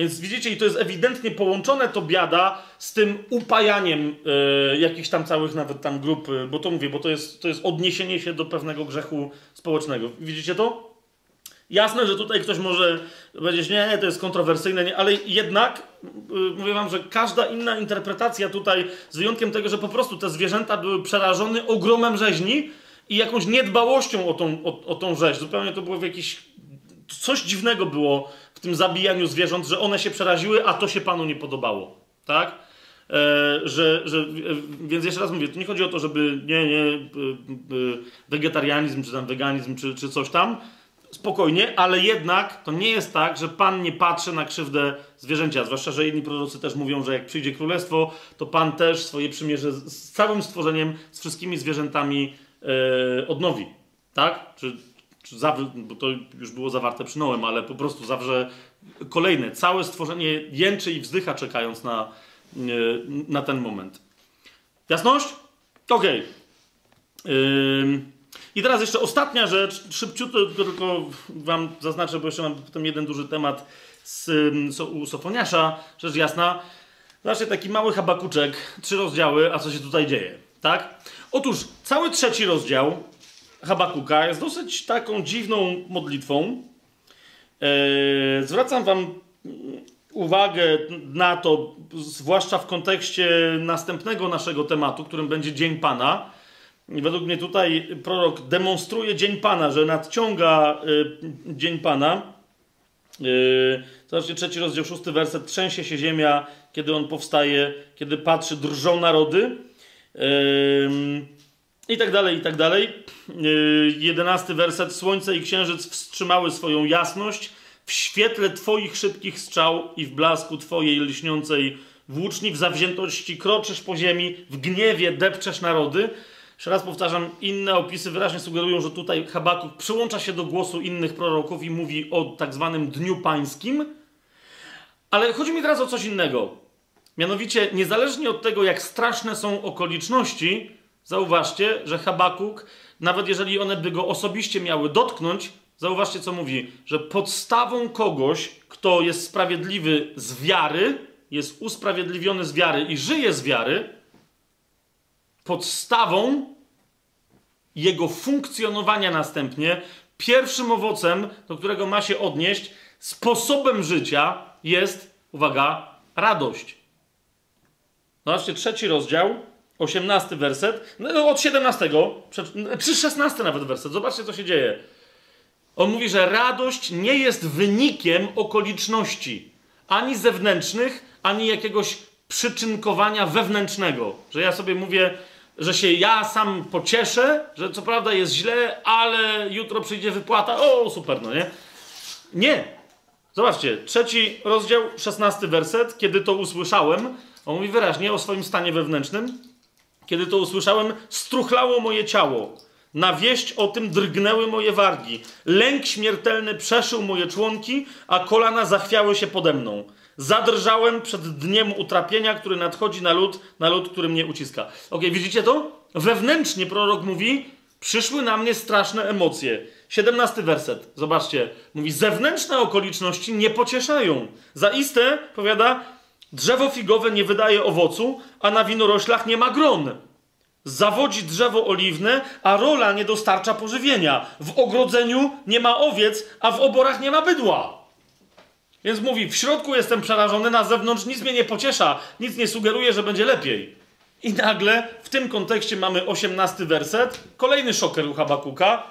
Więc widzicie, i to jest ewidentnie połączone to biada z tym upajaniem yy, jakichś tam całych nawet tam grup, yy, bo to mówię, bo to jest, to jest odniesienie się do pewnego grzechu społecznego. Widzicie to? Jasne, że tutaj ktoś może powiedzieć, nie, to jest kontrowersyjne, nie, ale jednak yy, mówię wam, że każda inna interpretacja tutaj, z wyjątkiem tego, że po prostu te zwierzęta były przerażone ogromem rzeźni i jakąś niedbałością o tą, o, o tą rzeź. Zupełnie to było w jakiś. Coś dziwnego było w tym zabijaniu zwierząt, że one się przeraziły, a to się panu nie podobało. Tak? E, że, że, e, więc jeszcze raz mówię, to nie chodzi o to, żeby nie, nie, e, wegetarianizm, czy tam weganizm, czy, czy coś tam, spokojnie, ale jednak to nie jest tak, że Pan nie patrzy na krzywdę zwierzęcia. Zwłaszcza, że jedni prorocy też mówią, że jak przyjdzie królestwo, to Pan też swoje przymierze z całym stworzeniem, z wszystkimi zwierzętami e, odnowi. Tak? Czy bo to już było zawarte przy Noem, ale po prostu zawrze kolejne. Całe stworzenie jęczy i wzdycha, czekając na, e, na ten moment. Jasność? Okej. Okay. I teraz jeszcze ostatnia rzecz, szybciutko tylko wam zaznaczę, bo jeszcze mam potem jeden duży temat z, u Sofoniasza, rzecz jasna. Zobaczcie, taki mały habakuczek, trzy rozdziały, a co się tutaj dzieje, tak? Otóż cały trzeci rozdział Habakuka jest dosyć taką dziwną modlitwą. Eee, zwracam wam uwagę na to, zwłaszcza w kontekście następnego naszego tematu, którym będzie Dzień Pana według mnie tutaj prorok demonstruje Dzień Pana, że nadciąga y, Dzień Pana. Y, zobaczcie, trzeci rozdział, szósty werset. Trzęsie się ziemia, kiedy on powstaje, kiedy patrzy, drżą narody. Y, I tak dalej, i tak dalej. Y, jedenasty werset. Słońce i księżyc wstrzymały swoją jasność w świetle Twoich szybkich strzał i w blasku Twojej lśniącej włóczni, w zawziętości kroczysz po ziemi, w gniewie depczesz narody. Jeszcze raz powtarzam, inne opisy wyraźnie sugerują, że tutaj Habakuk przyłącza się do głosu innych proroków i mówi o tak zwanym Dniu Pańskim. Ale chodzi mi teraz o coś innego. Mianowicie, niezależnie od tego, jak straszne są okoliczności, zauważcie, że Habakuk, nawet jeżeli one by go osobiście miały dotknąć, zauważcie, co mówi, że podstawą kogoś, kto jest sprawiedliwy z wiary, jest usprawiedliwiony z wiary i żyje z wiary, podstawą jego funkcjonowania następnie, pierwszym owocem, do którego ma się odnieść, sposobem życia jest, uwaga, radość. Zobaczcie, trzeci rozdział, osiemnasty werset, no, od 17, czy 16 nawet werset. Zobaczcie, co się dzieje. On mówi, że radość nie jest wynikiem okoliczności, ani zewnętrznych, ani jakiegoś przyczynkowania wewnętrznego. Że ja sobie mówię, że się ja sam pocieszę, że co prawda jest źle, ale jutro przyjdzie wypłata. O, super, no nie? Nie. Zobaczcie, trzeci rozdział, szesnasty werset. Kiedy to usłyszałem, on mówi wyraźnie o swoim stanie wewnętrznym. Kiedy to usłyszałem, struchlało moje ciało. Na wieść o tym drgnęły moje wargi. Lęk śmiertelny przeszył moje członki, a kolana zachwiały się pode mną. Zadrżałem przed dniem utrapienia, który nadchodzi na lud, na lud, który mnie uciska. Ok, widzicie to? Wewnętrznie prorok mówi, przyszły na mnie straszne emocje. 17 werset, zobaczcie. Mówi, zewnętrzne okoliczności nie pocieszają. Zaiste, powiada, drzewo figowe nie wydaje owocu, a na winoroślach nie ma gron. Zawodzi drzewo oliwne, a rola nie dostarcza pożywienia. W ogrodzeniu nie ma owiec, a w oborach nie ma bydła. Więc mówi, w środku jestem przerażony, na zewnątrz nic mnie nie pociesza, nic nie sugeruje, że będzie lepiej. I nagle w tym kontekście mamy osiemnasty werset, kolejny szoker u Habakuka,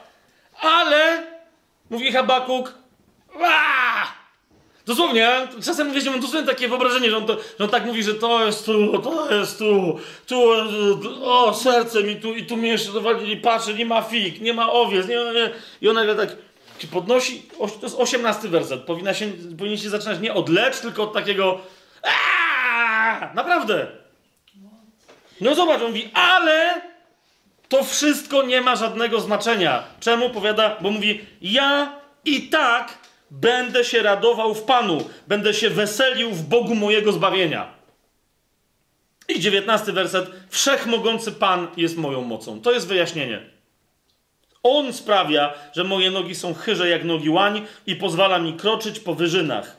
ale, mówi Habakuk, Aaa! Dosłownie, czasem wiecie, mam dosłownie takie wyobrażenie, że on, to, że on tak mówi, że to jest tu, to jest tu, tu, o, serce mi tu i tu mnie jeszcze dowalili, patrzę, nie ma fig, nie ma owiec, nie, nie. I on nagle tak podnosi, to jest osiemnasty werset, powinna się, powinien się zaczynać nie od lecz, tylko od takiego Aaaa! Naprawdę. No zobacz, on mówi, ale to wszystko nie ma żadnego znaczenia. Czemu? Powiada, bo mówi, ja i tak będę się radował w Panu, będę się weselił w Bogu mojego zbawienia. I dziewiętnasty werset. Wszechmogący Pan jest moją mocą. To jest wyjaśnienie. On sprawia, że moje nogi są chyże jak nogi łań i pozwala mi kroczyć po wyżynach.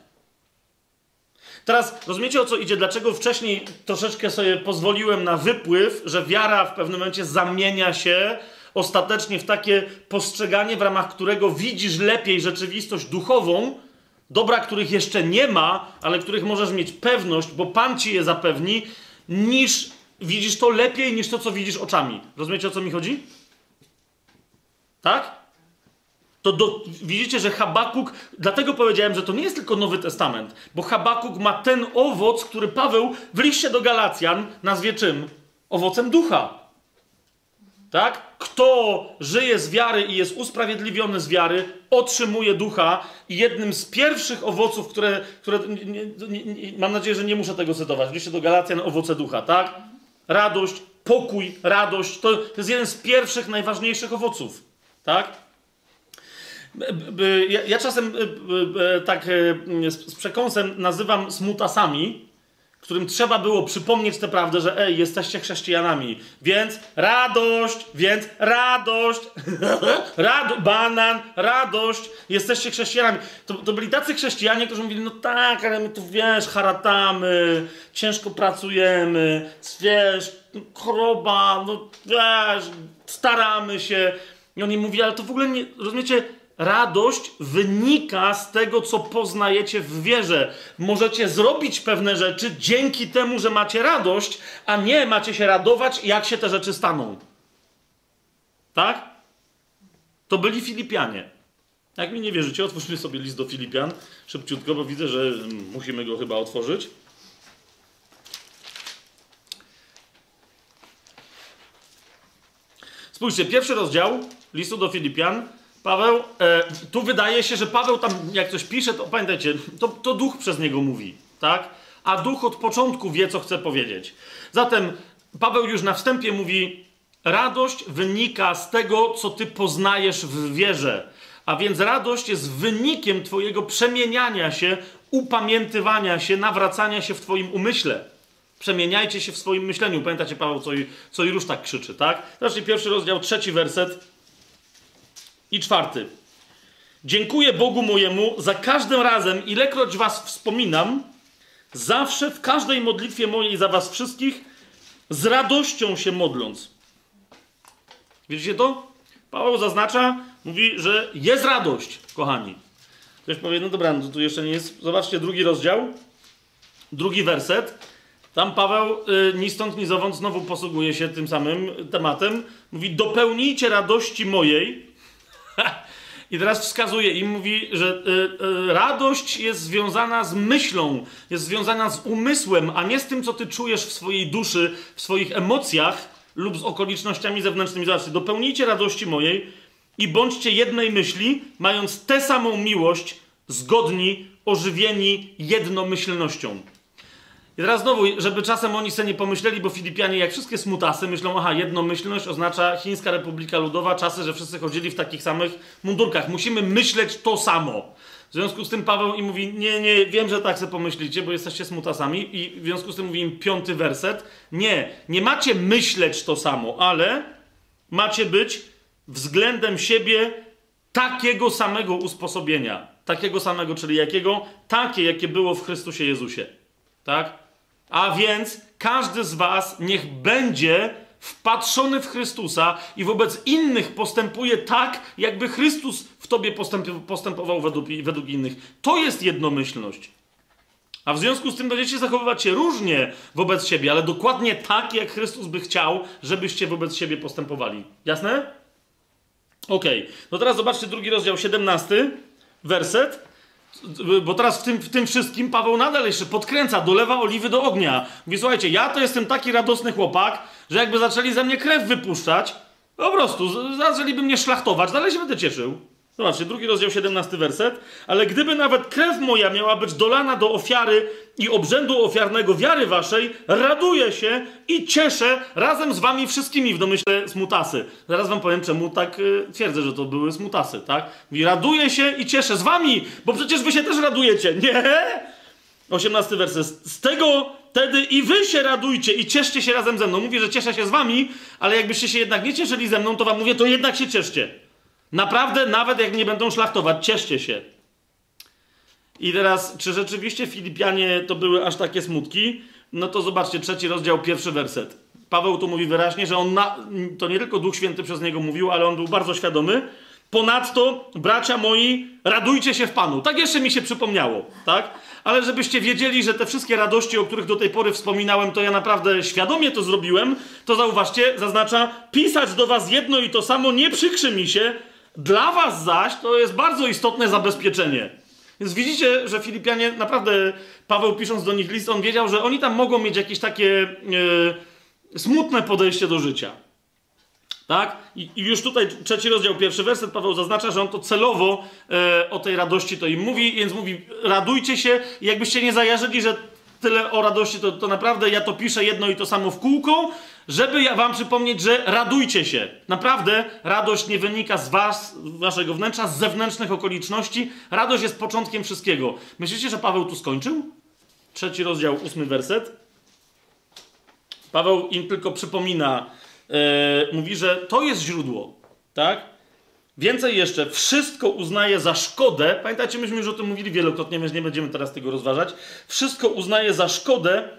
Teraz rozumiecie o co idzie? Dlaczego wcześniej troszeczkę sobie pozwoliłem na wypływ, że wiara w pewnym momencie zamienia się ostatecznie w takie postrzeganie, w ramach którego widzisz lepiej rzeczywistość duchową, dobra, których jeszcze nie ma, ale których możesz mieć pewność, bo Pan ci je zapewni, niż widzisz to lepiej niż to, co widzisz oczami. Rozumiecie o co mi chodzi? Tak? To do, widzicie, że Habakuk, dlatego powiedziałem, że to nie jest tylko Nowy Testament, bo Habakuk ma ten owoc, który Paweł w liście do Galacjan nazwie czym? Owocem ducha. Tak? Kto żyje z wiary i jest usprawiedliwiony z wiary, otrzymuje ducha i jednym z pierwszych owoców, które, które nie, nie, nie, mam nadzieję, że nie muszę tego cytować, liście do Galacjan owoce ducha, tak? Radość, pokój, radość, to, to jest jeden z pierwszych, najważniejszych owoców, tak? Ja, ja czasem tak z przekąsem nazywam smutasami, którym trzeba było przypomnieć tę prawdę, że ej, jesteście chrześcijanami, więc radość, więc radość, Rado, banan, radość, jesteście chrześcijanami. To, to byli tacy chrześcijanie, którzy mówili, no tak, ale my tu, wiesz, haratamy, ciężko pracujemy, wiesz, choroba, no wiesz, staramy się. I oni mówili, ale to w ogóle nie, rozumiecie, Radość wynika z tego, co poznajecie w wierze. Możecie zrobić pewne rzeczy dzięki temu, że macie radość, a nie macie się radować, jak się te rzeczy staną. Tak? To byli Filipianie. Jak mi nie wierzycie, otwórzmy sobie list do Filipian szybciutko, bo widzę, że musimy go chyba otworzyć. Spójrzcie, pierwszy rozdział listu do Filipian Paweł, e, tu wydaje się, że Paweł tam jak coś pisze, to pamiętajcie, to, to duch przez niego mówi, tak? A duch od początku wie, co chce powiedzieć. Zatem Paweł już na wstępie mówi, radość wynika z tego, co ty poznajesz w wierze. A więc radość jest wynikiem twojego przemieniania się, upamiętywania się, nawracania się w twoim umyśle. Przemieniajcie się w swoim myśleniu. Pamiętacie Paweł, co i, co i już tak krzyczy, tak? Zacznij pierwszy rozdział, trzeci werset. I czwarty. Dziękuję Bogu mojemu za każdym razem, ilekroć was wspominam, zawsze w każdej modlitwie mojej za was wszystkich, z radością się modląc. Widzicie to? Paweł zaznacza, mówi, że jest radość, kochani. Ktoś powie, no dobra, no tu jeszcze nie jest. Zobaczcie drugi rozdział, drugi werset. Tam Paweł y, ni stąd, ni zowąd znowu posługuje się tym samym tematem. Mówi, dopełnijcie radości mojej, I teraz wskazuje im, mówi, że y, y, radość jest związana z myślą, jest związana z umysłem, a nie z tym, co ty czujesz w swojej duszy, w swoich emocjach lub z okolicznościami zewnętrznymi. Zobaczcie, dopełnijcie radości mojej i bądźcie jednej myśli, mając tę samą miłość, zgodni, ożywieni jednomyślnością. I teraz znowu, żeby czasem oni sobie nie pomyśleli, bo Filipianie, jak wszystkie smutasy, myślą, aha, jednomyślność oznacza Chińska Republika Ludowa, czasy, że wszyscy chodzili w takich samych mundurkach. Musimy myśleć to samo. W związku z tym Paweł im mówi, nie, nie, wiem, że tak sobie pomyślicie, bo jesteście smutasami i w związku z tym mówi im piąty werset, nie, nie macie myśleć to samo, ale macie być względem siebie takiego samego usposobienia. Takiego samego, czyli jakiego? Takie, jakie było w Chrystusie Jezusie. Tak? A więc każdy z was niech będzie wpatrzony w Chrystusa i wobec innych postępuje tak, jakby Chrystus w tobie postępował według, według innych. To jest jednomyślność. A w związku z tym będziecie zachowywać się różnie wobec siebie, ale dokładnie tak, jak Chrystus by chciał, żebyście wobec siebie postępowali. Jasne? Okej. Okay. No teraz zobaczcie drugi rozdział, 17, werset. Bo teraz w tym, w tym wszystkim Paweł nadal jeszcze podkręca, dolewa oliwy do ognia. Mówi, słuchajcie, ja to jestem taki radosny chłopak, że jakby zaczęli ze mnie krew wypuszczać, po prostu zaczęliby mnie szlachtować, dalej się będę cieszył. Zobaczcie, drugi rozdział, 17 werset. Ale gdyby nawet krew moja miała być dolana do ofiary i obrzędu ofiarnego wiary waszej, raduję się i cieszę razem z wami wszystkimi w domyśle smutasy. Zaraz wam powiem, czemu tak y, twierdzę, że to były smutasy, tak? Raduję się i cieszę z wami, bo przecież wy się też radujecie. Nie! 18 werset. Z tego wtedy i wy się radujcie i cieszcie się razem ze mną. Mówię, że cieszę się z wami, ale jakbyście się jednak nie cieszyli ze mną, to wam mówię, to jednak się cieszcie. Naprawdę, nawet jak nie będą szlachtować, cieszcie się. I teraz, czy rzeczywiście Filipianie to były aż takie smutki? No to zobaczcie, trzeci rozdział, pierwszy werset. Paweł tu mówi wyraźnie, że on, na, to nie tylko Duch Święty przez niego mówił, ale on był bardzo świadomy. Ponadto, bracia moi, radujcie się w Panu. Tak jeszcze mi się przypomniało, tak? Ale żebyście wiedzieli, że te wszystkie radości, o których do tej pory wspominałem, to ja naprawdę świadomie to zrobiłem, to zauważcie, zaznacza, pisać do was jedno i to samo nie przykrzy mi się, dla was zaś to jest bardzo istotne zabezpieczenie. Więc widzicie, że Filipianie naprawdę, Paweł pisząc do nich list, on wiedział, że oni tam mogą mieć jakieś takie e, smutne podejście do życia. Tak? I, I, już tutaj trzeci rozdział, pierwszy werset, Paweł zaznacza, że on to celowo e, o tej radości to im mówi, więc mówi, radujcie się jakbyście nie zajarzyli, że tyle o radości, to, to naprawdę ja to piszę jedno i to samo w kółko, żeby ja wam przypomnieć, że radujcie się. Naprawdę radość nie wynika z was, waszego wnętrza, z zewnętrznych okoliczności. Radość jest początkiem wszystkiego. Myślicie, że Paweł tu skończył? Trzeci rozdział, ósmy werset. Paweł im tylko przypomina, yy, mówi, że to jest źródło, tak? Więcej jeszcze, wszystko uznaje za szkodę. Pamiętajcie, myśmy już o tym mówili wielokrotnie, więc nie będziemy teraz tego rozważać. Wszystko uznaje za szkodę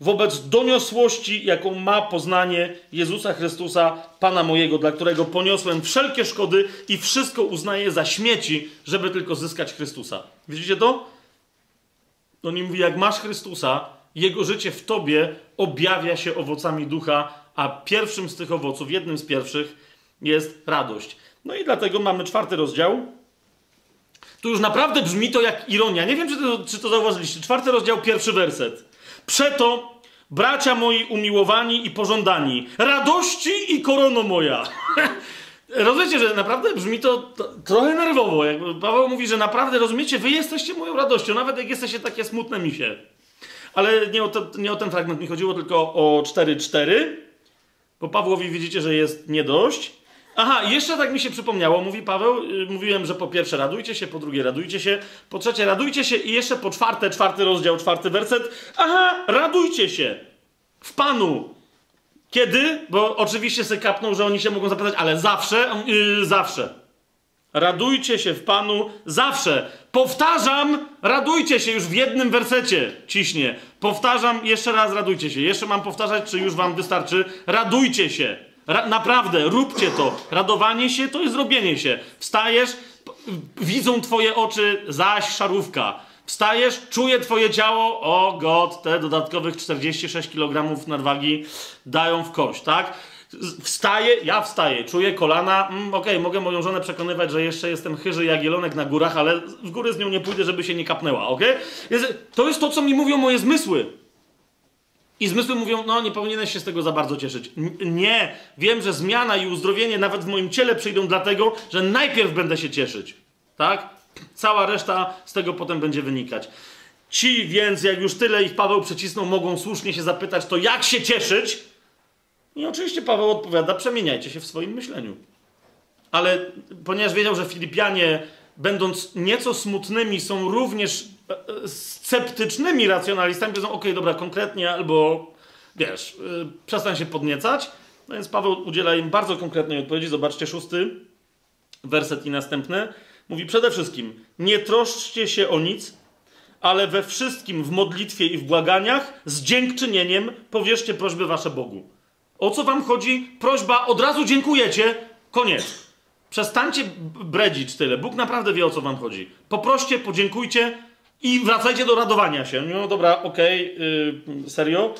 wobec doniosłości, jaką ma poznanie Jezusa Chrystusa, Pana mojego, dla którego poniosłem wszelkie szkody i wszystko uznaję za śmieci, żeby tylko zyskać Chrystusa. Widzicie to? On mi mówi, jak masz Chrystusa, Jego życie w tobie objawia się owocami ducha, a pierwszym z tych owoców, jednym z pierwszych jest radość. No i dlatego mamy czwarty rozdział. Tu już naprawdę brzmi to jak ironia. Nie wiem, czy to, czy to zauważyliście. Czwarty rozdział, pierwszy werset. Przeto, bracia moi umiłowani i pożądani, radości i korono moja. Rozumiecie, że naprawdę brzmi to, trochę nerwowo. Paweł mówi, że naprawdę rozumiecie, wy jesteście moją radością, nawet jak jesteście takie smutne misie. Ale nie o, to, nie o ten fragment mi chodziło, tylko o 4-4. Bo Pawłowi widzicie, że jest nie dość. Aha, jeszcze tak mi się przypomniało, mówi Paweł, yy, mówiłem, że po pierwsze radujcie się, po drugie radujcie się, po trzecie radujcie się i jeszcze po czwarte, czwarty rozdział, czwarty werset. Aha, radujcie się w Panu. Kiedy? Bo oczywiście sobie kapną, że oni się mogą zapytać, ale zawsze, yy, zawsze. Radujcie się w Panu zawsze. Powtarzam, radujcie się już w jednym wersecie. Ciśnie. Powtarzam, jeszcze raz radujcie się. Jeszcze mam powtarzać, czy już wam wystarczy? Radujcie się. Ra naprawdę, róbcie to. Radowanie się to jest robienie się. Wstajesz, widzą twoje oczy, zaś szarówka. Wstajesz, czuje twoje ciało, o god, te dodatkowych 46 kg nadwagi dają w kość, tak? Wstaję, ja wstaję, czuję kolana, mm, okej, okay, mogę moją żonę przekonywać, że jeszcze jestem chyży jak jelonek na górach, ale w góry z nią nie pójdę, żeby się nie kapnęła, okej? Okay? To jest to, co mi mówią moje zmysły. I zmysły mówią, no nie powinieneś się z tego za bardzo cieszyć. N nie, wiem, że zmiana i uzdrowienie nawet w moim ciele przyjdą dlatego, że najpierw będę się cieszyć. Tak? Cała reszta z tego potem będzie wynikać. Ci więc, jak już tyle ich Paweł przecisnął, mogą słusznie się zapytać, to jak się cieszyć? I oczywiście Paweł odpowiada, przemieniajcie się w swoim myśleniu. Ale ponieważ wiedział, że Filipianie, będąc nieco smutnymi, są również sceptycznymi racjonalistami powiedzą, ok, dobra, konkretnie, albo wiesz, yy, przestań się podniecać. No więc Paweł udziela im bardzo konkretnej odpowiedzi. Zobaczcie, szósty werset i następny. Mówi przede wszystkim, nie troszczcie się o nic, ale we wszystkim w modlitwie i w błaganiach z dziękczynieniem powierzcie prośby wasze Bogu. O co wam chodzi? Prośba, od razu dziękujecie, koniec. Przestańcie bredzić tyle. Bóg naprawdę wie, o co wam chodzi. Poproście, podziękujcie i wracajcie do radowania się. No dobra, okej, yy, serio?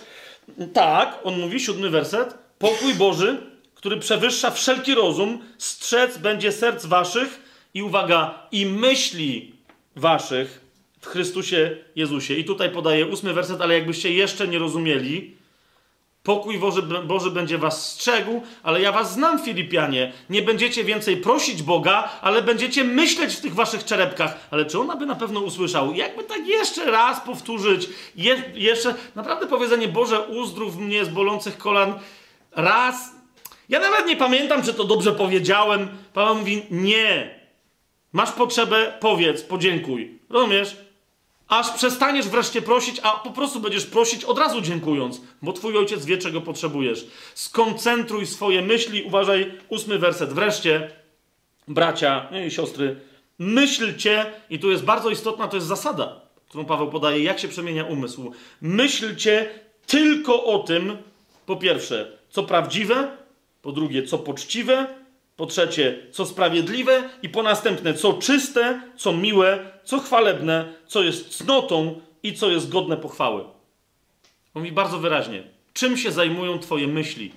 Tak, on mówi, siódmy werset. Pokój Boży, który przewyższa wszelki rozum, strzec będzie serc waszych i uwaga, i myśli waszych w Chrystusie Jezusie. I tutaj podaję ósmy werset, ale jakbyście jeszcze nie rozumieli, pokój Boży, Boży będzie was strzegł, ale ja was znam, Filipianie. Nie będziecie więcej prosić Boga, ale będziecie myśleć w tych waszych czerepkach. Ale czy on by na pewno usłyszał? Jakby tak jeszcze raz powtórzyć, je, jeszcze, naprawdę powiedzenie, Boże, uzdrów mnie z bolących kolan, raz. Ja nawet nie pamiętam, czy to dobrze powiedziałem. Paweł mówi, nie. Masz potrzebę, powiedz, podziękuj. Rozumiesz? Aż przestaniesz wreszcie prosić, a po prostu będziesz prosić od razu dziękując, bo twój ojciec wie, czego potrzebujesz. Skoncentruj swoje myśli, uważaj, ósmy werset. Wreszcie, bracia i siostry, myślcie, i tu jest bardzo istotna, to jest zasada, którą Paweł podaje, jak się przemienia umysł. Myślcie tylko o tym, po pierwsze, co prawdziwe, po drugie, co poczciwe, po trzecie, co sprawiedliwe i po następne, co czyste, co miłe, co chwalebne, co jest cnotą i co jest godne pochwały. Mówi bardzo wyraźnie, czym się zajmują twoje myśli.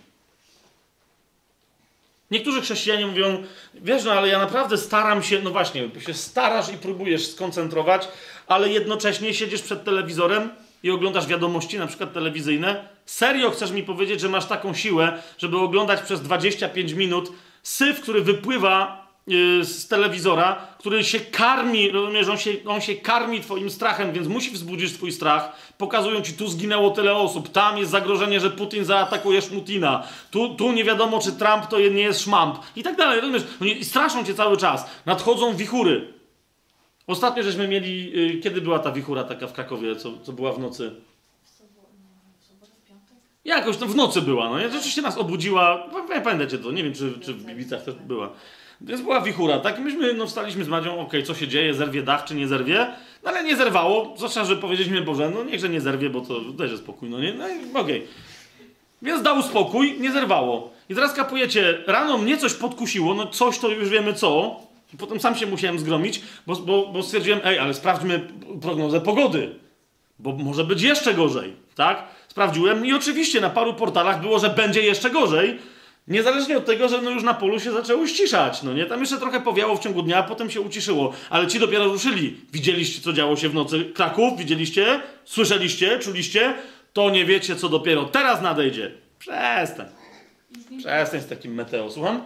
Niektórzy chrześcijanie mówią, wiesz, no ale ja naprawdę staram się, no właśnie, się starasz i próbujesz skoncentrować, ale jednocześnie siedzisz przed telewizorem i oglądasz wiadomości, na przykład telewizyjne. Serio chcesz mi powiedzieć, że masz taką siłę, żeby oglądać przez 25 minut syf, który wypływa yy, z telewizora, który się karmi, rozumiesz, on się, on się karmi twoim strachem, więc musi wzbudzić twój strach. Pokazują ci, tu zginęło tyle osób, tam jest zagrożenie, że Putin zaatakuje Szmutina, tu, tu nie wiadomo, czy Trump to nie jest szmamp i tak dalej, rozumiesz? Oni straszą cię cały czas. Nadchodzą wichury. Ostatnio żeśmy mieli, yy, kiedy była ta wichura taka w Krakowie, co, co była w nocy? Jakoś to w nocy była, no nie? Rzeczywiście nas obudziła, nie pamiętacie to, nie wiem, czy, czy w Bibicach też była. Więc była wichura, tak? I myśmy no, wstaliśmy z Madzią, okej, co się dzieje, zerwie dach, czy nie zerwie? No ale nie zerwało, zwłaszcza, że powiedzieliśmy, Boże, no niechże nie zerwie, bo to dajże spokój, no nie? No i okej. Więc dał spokój, nie zerwało. I teraz kapujecie, rano mnie coś podkusiło, no coś to już wiemy co. I potem sam się musiałem zgromić, bo, bo, bo stwierdziłem, ej, ale sprawdźmy prognozę pogody. Bo może być jeszcze gorzej, tak? Sprawdziłem i oczywiście na paru portalach było, że będzie jeszcze gorzej, niezależnie od tego, że no już na polu się zaczęło ściszać, no nie? Tam jeszcze trochę powiało w ciągu dnia, a potem się uciszyło, ale ci dopiero ruszyli. Widzieliście, co działo się w nocy Kraków? Widzieliście? Słyszeliście? Czuliście? To nie wiecie, co dopiero teraz nadejdzie. Przestań. Przestań z takim meteo, słucham?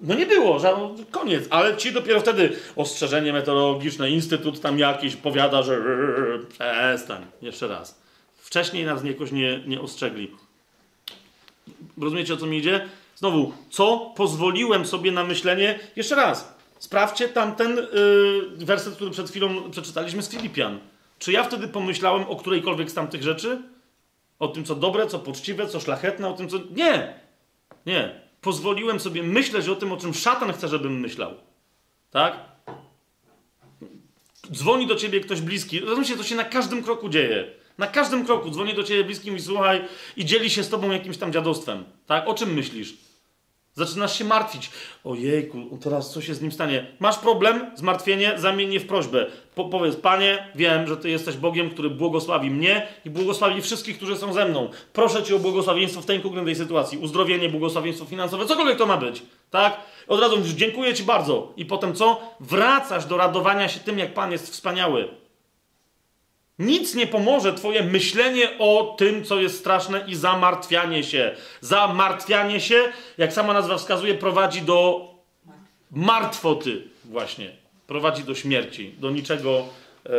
No nie było, że koniec, ale ci dopiero wtedy ostrzeżenie meteorologiczne, instytut tam jakiś powiada, że przestań, jeszcze raz. Wcześniej nas jakoś nie, nie ostrzegli. Rozumiecie o co mi idzie? Znowu, co pozwoliłem sobie na myślenie? Jeszcze raz, sprawdźcie tamten yy, werset, który przed chwilą przeczytaliśmy z Filipian. Czy ja wtedy pomyślałem o którejkolwiek z tamtych rzeczy? O tym, co dobre, co poczciwe, co szlachetne, o tym, co. Nie! Nie. Pozwoliłem sobie myśleć o tym, o czym szatan chce, żebym myślał. Tak? Dzwoni do ciebie ktoś bliski. Rozumiecie, to się na każdym kroku dzieje. Na każdym kroku dzwoni do ciebie bliski i słuchaj i dzieli się z tobą jakimś tam dziadostwem. Tak? O czym myślisz? Zaczynasz się martwić. Ojejku, teraz co się z nim stanie? Masz problem, zmartwienie, zamień je w prośbę. Po, powiedz, Panie, wiem, że Ty jesteś Bogiem, który błogosławi mnie i błogosławi wszystkich, którzy są ze mną. Proszę Cię o błogosławieństwo w tej konkretnej sytuacji. Uzdrowienie, błogosławieństwo finansowe, cokolwiek to ma być. Tak? Od razu mówisz, dziękuję Ci bardzo. I potem co? Wracasz do radowania się tym, jak Pan jest wspaniały. Nic nie pomoże Twoje myślenie o tym, co jest straszne i zamartwianie się. Zamartwianie się, jak sama nazwa wskazuje, prowadzi do martwoty, właśnie. Prowadzi do śmierci, do niczego e,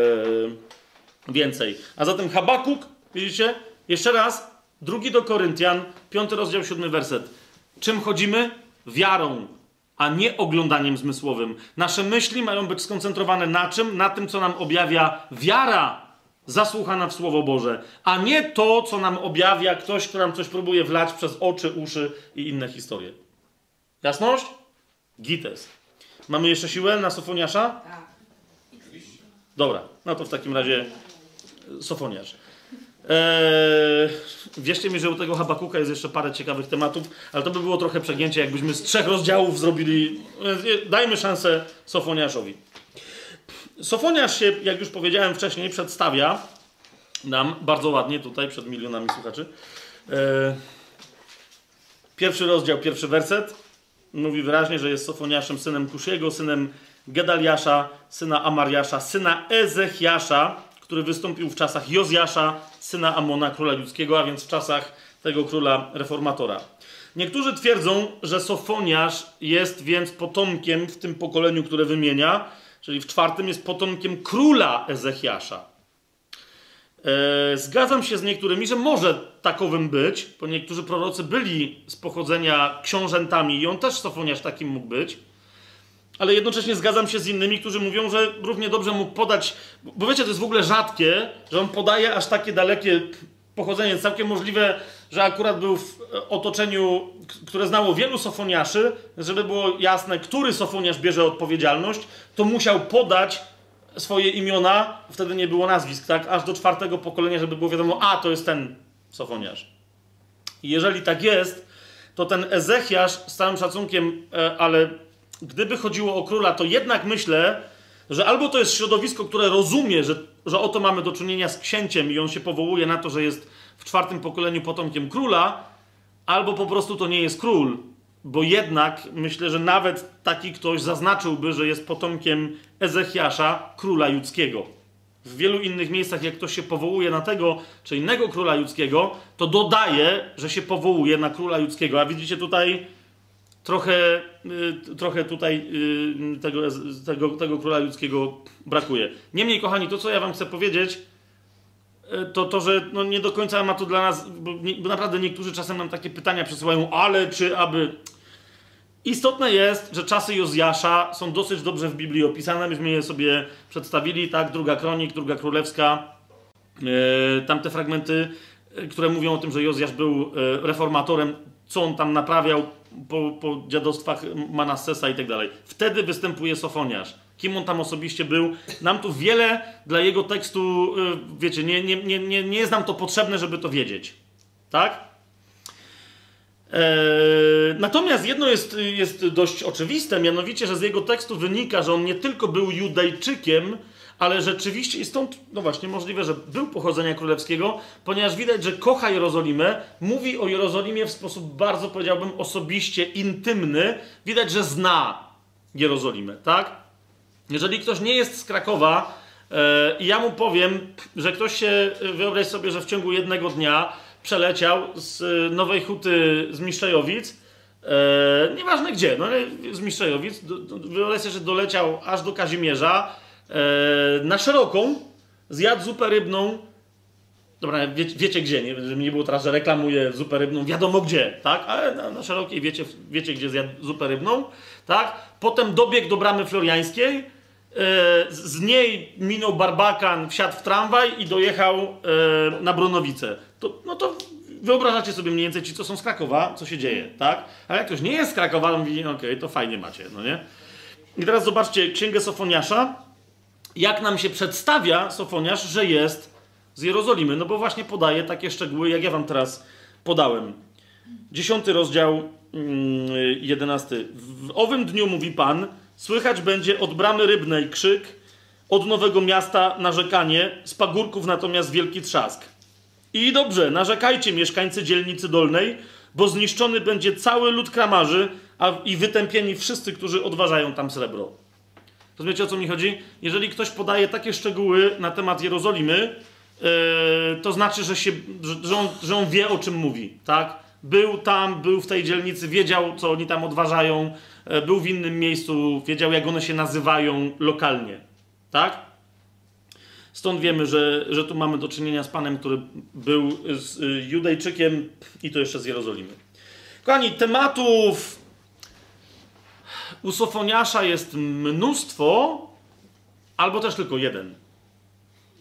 więcej. A zatem Habakuk, widzicie? Jeszcze raz, drugi do Koryntian, piąty rozdział, siódmy werset. Czym chodzimy? Wiarą, a nie oglądaniem zmysłowym. Nasze myśli mają być skoncentrowane na czym? Na tym, co nam objawia wiara zasłuchana w Słowo Boże, a nie to, co nam objawia ktoś, kto nam coś próbuje wlać przez oczy, uszy i inne historie. Jasność? Gites. Mamy jeszcze siłę na Sofoniasza? Tak. Dobra, no to w takim razie Sofoniasz. Eee, wierzcie mi, że u tego Habakuka jest jeszcze parę ciekawych tematów, ale to by było trochę przegięcie, jakbyśmy z trzech rozdziałów zrobili. E, dajmy szansę Sofoniaszowi. Sofoniasz się, jak już powiedziałem wcześniej, przedstawia nam bardzo ładnie tutaj przed milionami słuchaczy. Eee, pierwszy rozdział, pierwszy werset mówi wyraźnie, że jest Sofoniaszem synem Kusziego, synem Gedaliasza, syna Amariasza, syna Ezechiasza, który wystąpił w czasach Jozjasza, syna Amona, króla ludzkiego, a więc w czasach tego króla reformatora. Niektórzy twierdzą, że Sofoniasz jest więc potomkiem w tym pokoleniu, które wymienia, czyli w czwartym jest potomkiem króla Ezechiasza. E, zgadzam się z niektórymi, że może takowym być, bo niektórzy prorocy byli z pochodzenia książętami i on też Sofoniasz takim mógł być ale jednocześnie zgadzam się z innymi, którzy mówią, że równie dobrze mógł podać, bo wiecie, to jest w ogóle rzadkie, że on podaje aż takie dalekie pochodzenie. Całkiem możliwe, że akurat był w otoczeniu, które znało wielu sofoniaszy, żeby było jasne, który sofoniarz bierze odpowiedzialność, to musiał podać swoje imiona, wtedy nie było nazwisk, tak? Aż do czwartego pokolenia, żeby było wiadomo, a to jest ten sofoniarz. I jeżeli tak jest, to ten Ezechiasz, z całym szacunkiem, e, ale gdyby chodziło o króla, to jednak myślę, że albo to jest środowisko, które rozumie, że, że oto mamy do czynienia z księciem i on się powołuje na to, że jest w czwartym pokoleniu potomkiem króla, albo po prostu to nie jest król, bo jednak myślę, że nawet taki ktoś zaznaczyłby, że jest potomkiem Ezechiasza, króla judzkiego. W wielu innych miejscach, jak ktoś się powołuje na tego czy innego króla judzkiego, to dodaje, że się powołuje na króla judzkiego. A widzicie tutaj trochę, y, trochę tutaj y, tego, tego, tego króla ludzkiego brakuje. Niemniej, kochani, to co ja wam chcę powiedzieć, to to, że no nie do końca ma to dla nas, bo, nie, bo naprawdę niektórzy czasem nam takie pytania przesyłają, ale czy aby... Istotne jest, że czasy Jozjasza są dosyć dobrze w Biblii opisane. Myśmy je sobie przedstawili, tak? Druga kronik, druga królewska. Yy, tamte fragmenty, które mówią o tym, że Jozjasz był reformatorem, co on tam naprawiał, po, po dziadostwach Manassesa i tak dalej. Wtedy występuje Sofoniarz. Kim on tam osobiście był? Nam tu wiele dla jego tekstu, y, wiecie, nie, nie, nie, nie, nie jest nam to potrzebne, żeby to wiedzieć. Tak? Eee, natomiast jedno jest, jest dość oczywiste, mianowicie, że z jego tekstu wynika, że on nie tylko był Judejczykiem, ale rzeczywiście, i stąd, no właśnie, możliwe, że był pochodzenia królewskiego, ponieważ widać, że kocha Jerozolimę, mówi o Jerozolimie w sposób bardzo, powiedziałbym, osobiście intymny. Widać, że zna Jerozolimę, tak? Jeżeli ktoś nie jest z Krakowa, e, i ja mu powiem, że ktoś się, wyobraź sobie, że w ciągu jednego dnia przeleciał z Nowej Huty z Miszczejowic, e, nieważne gdzie, no ale z Miszczejowic, wyobraź sobie, że doleciał aż do Kazimierza, E, na szeroką zjadł zupę rybną. Dobra, wie, wiecie gdzie, nie, żeby nie było teraz, że reklamuje zupę rybną, wiadomo gdzie, tak? Ale na, na szerokiej wiecie, wiecie, gdzie zjadł zupę rybną, tak? Potem dobiegł do bramy floriańskiej, e, z niej minął barbakan, wsiadł w tramwaj i dojechał e, na Bronowice. To, no to wyobrażacie sobie mniej więcej ci, co są z Krakowa, co się dzieje, tak? Ale jak ktoś nie jest z Krakowa, to mówi, okej, okay, to fajnie macie, no nie? I teraz zobaczcie Księgę Sofoniasza, jak nam się przedstawia Sofoniarz, że jest z Jerozolimy. No bo właśnie podaje takie szczegóły, jak ja wam teraz podałem. Dziesiąty rozdział, mm, jedenasty. W owym dniu, mówi Pan, słychać będzie od bramy rybnej krzyk, od nowego miasta narzekanie, z pagórków natomiast wielki trzask. I dobrze, narzekajcie mieszkańcy dzielnicy dolnej, bo zniszczony będzie cały lud kramarzy a, i wytępieni wszyscy, którzy odważają tam srebro. Rozumiecie o co mi chodzi? Jeżeli ktoś podaje takie szczegóły na temat Jerozolimy, yy, to znaczy, że, się, że, on, że on wie o czym mówi, tak? Był tam, był w tej dzielnicy, wiedział co oni tam odważają, był w innym miejscu, wiedział jak one się nazywają lokalnie, tak? Stąd wiemy, że, że tu mamy do czynienia z panem, który był z y, Judejczykiem i to jeszcze z Jerozolimy. Kochani, tematów u Sofoniasza jest mnóstwo, albo też tylko jeden.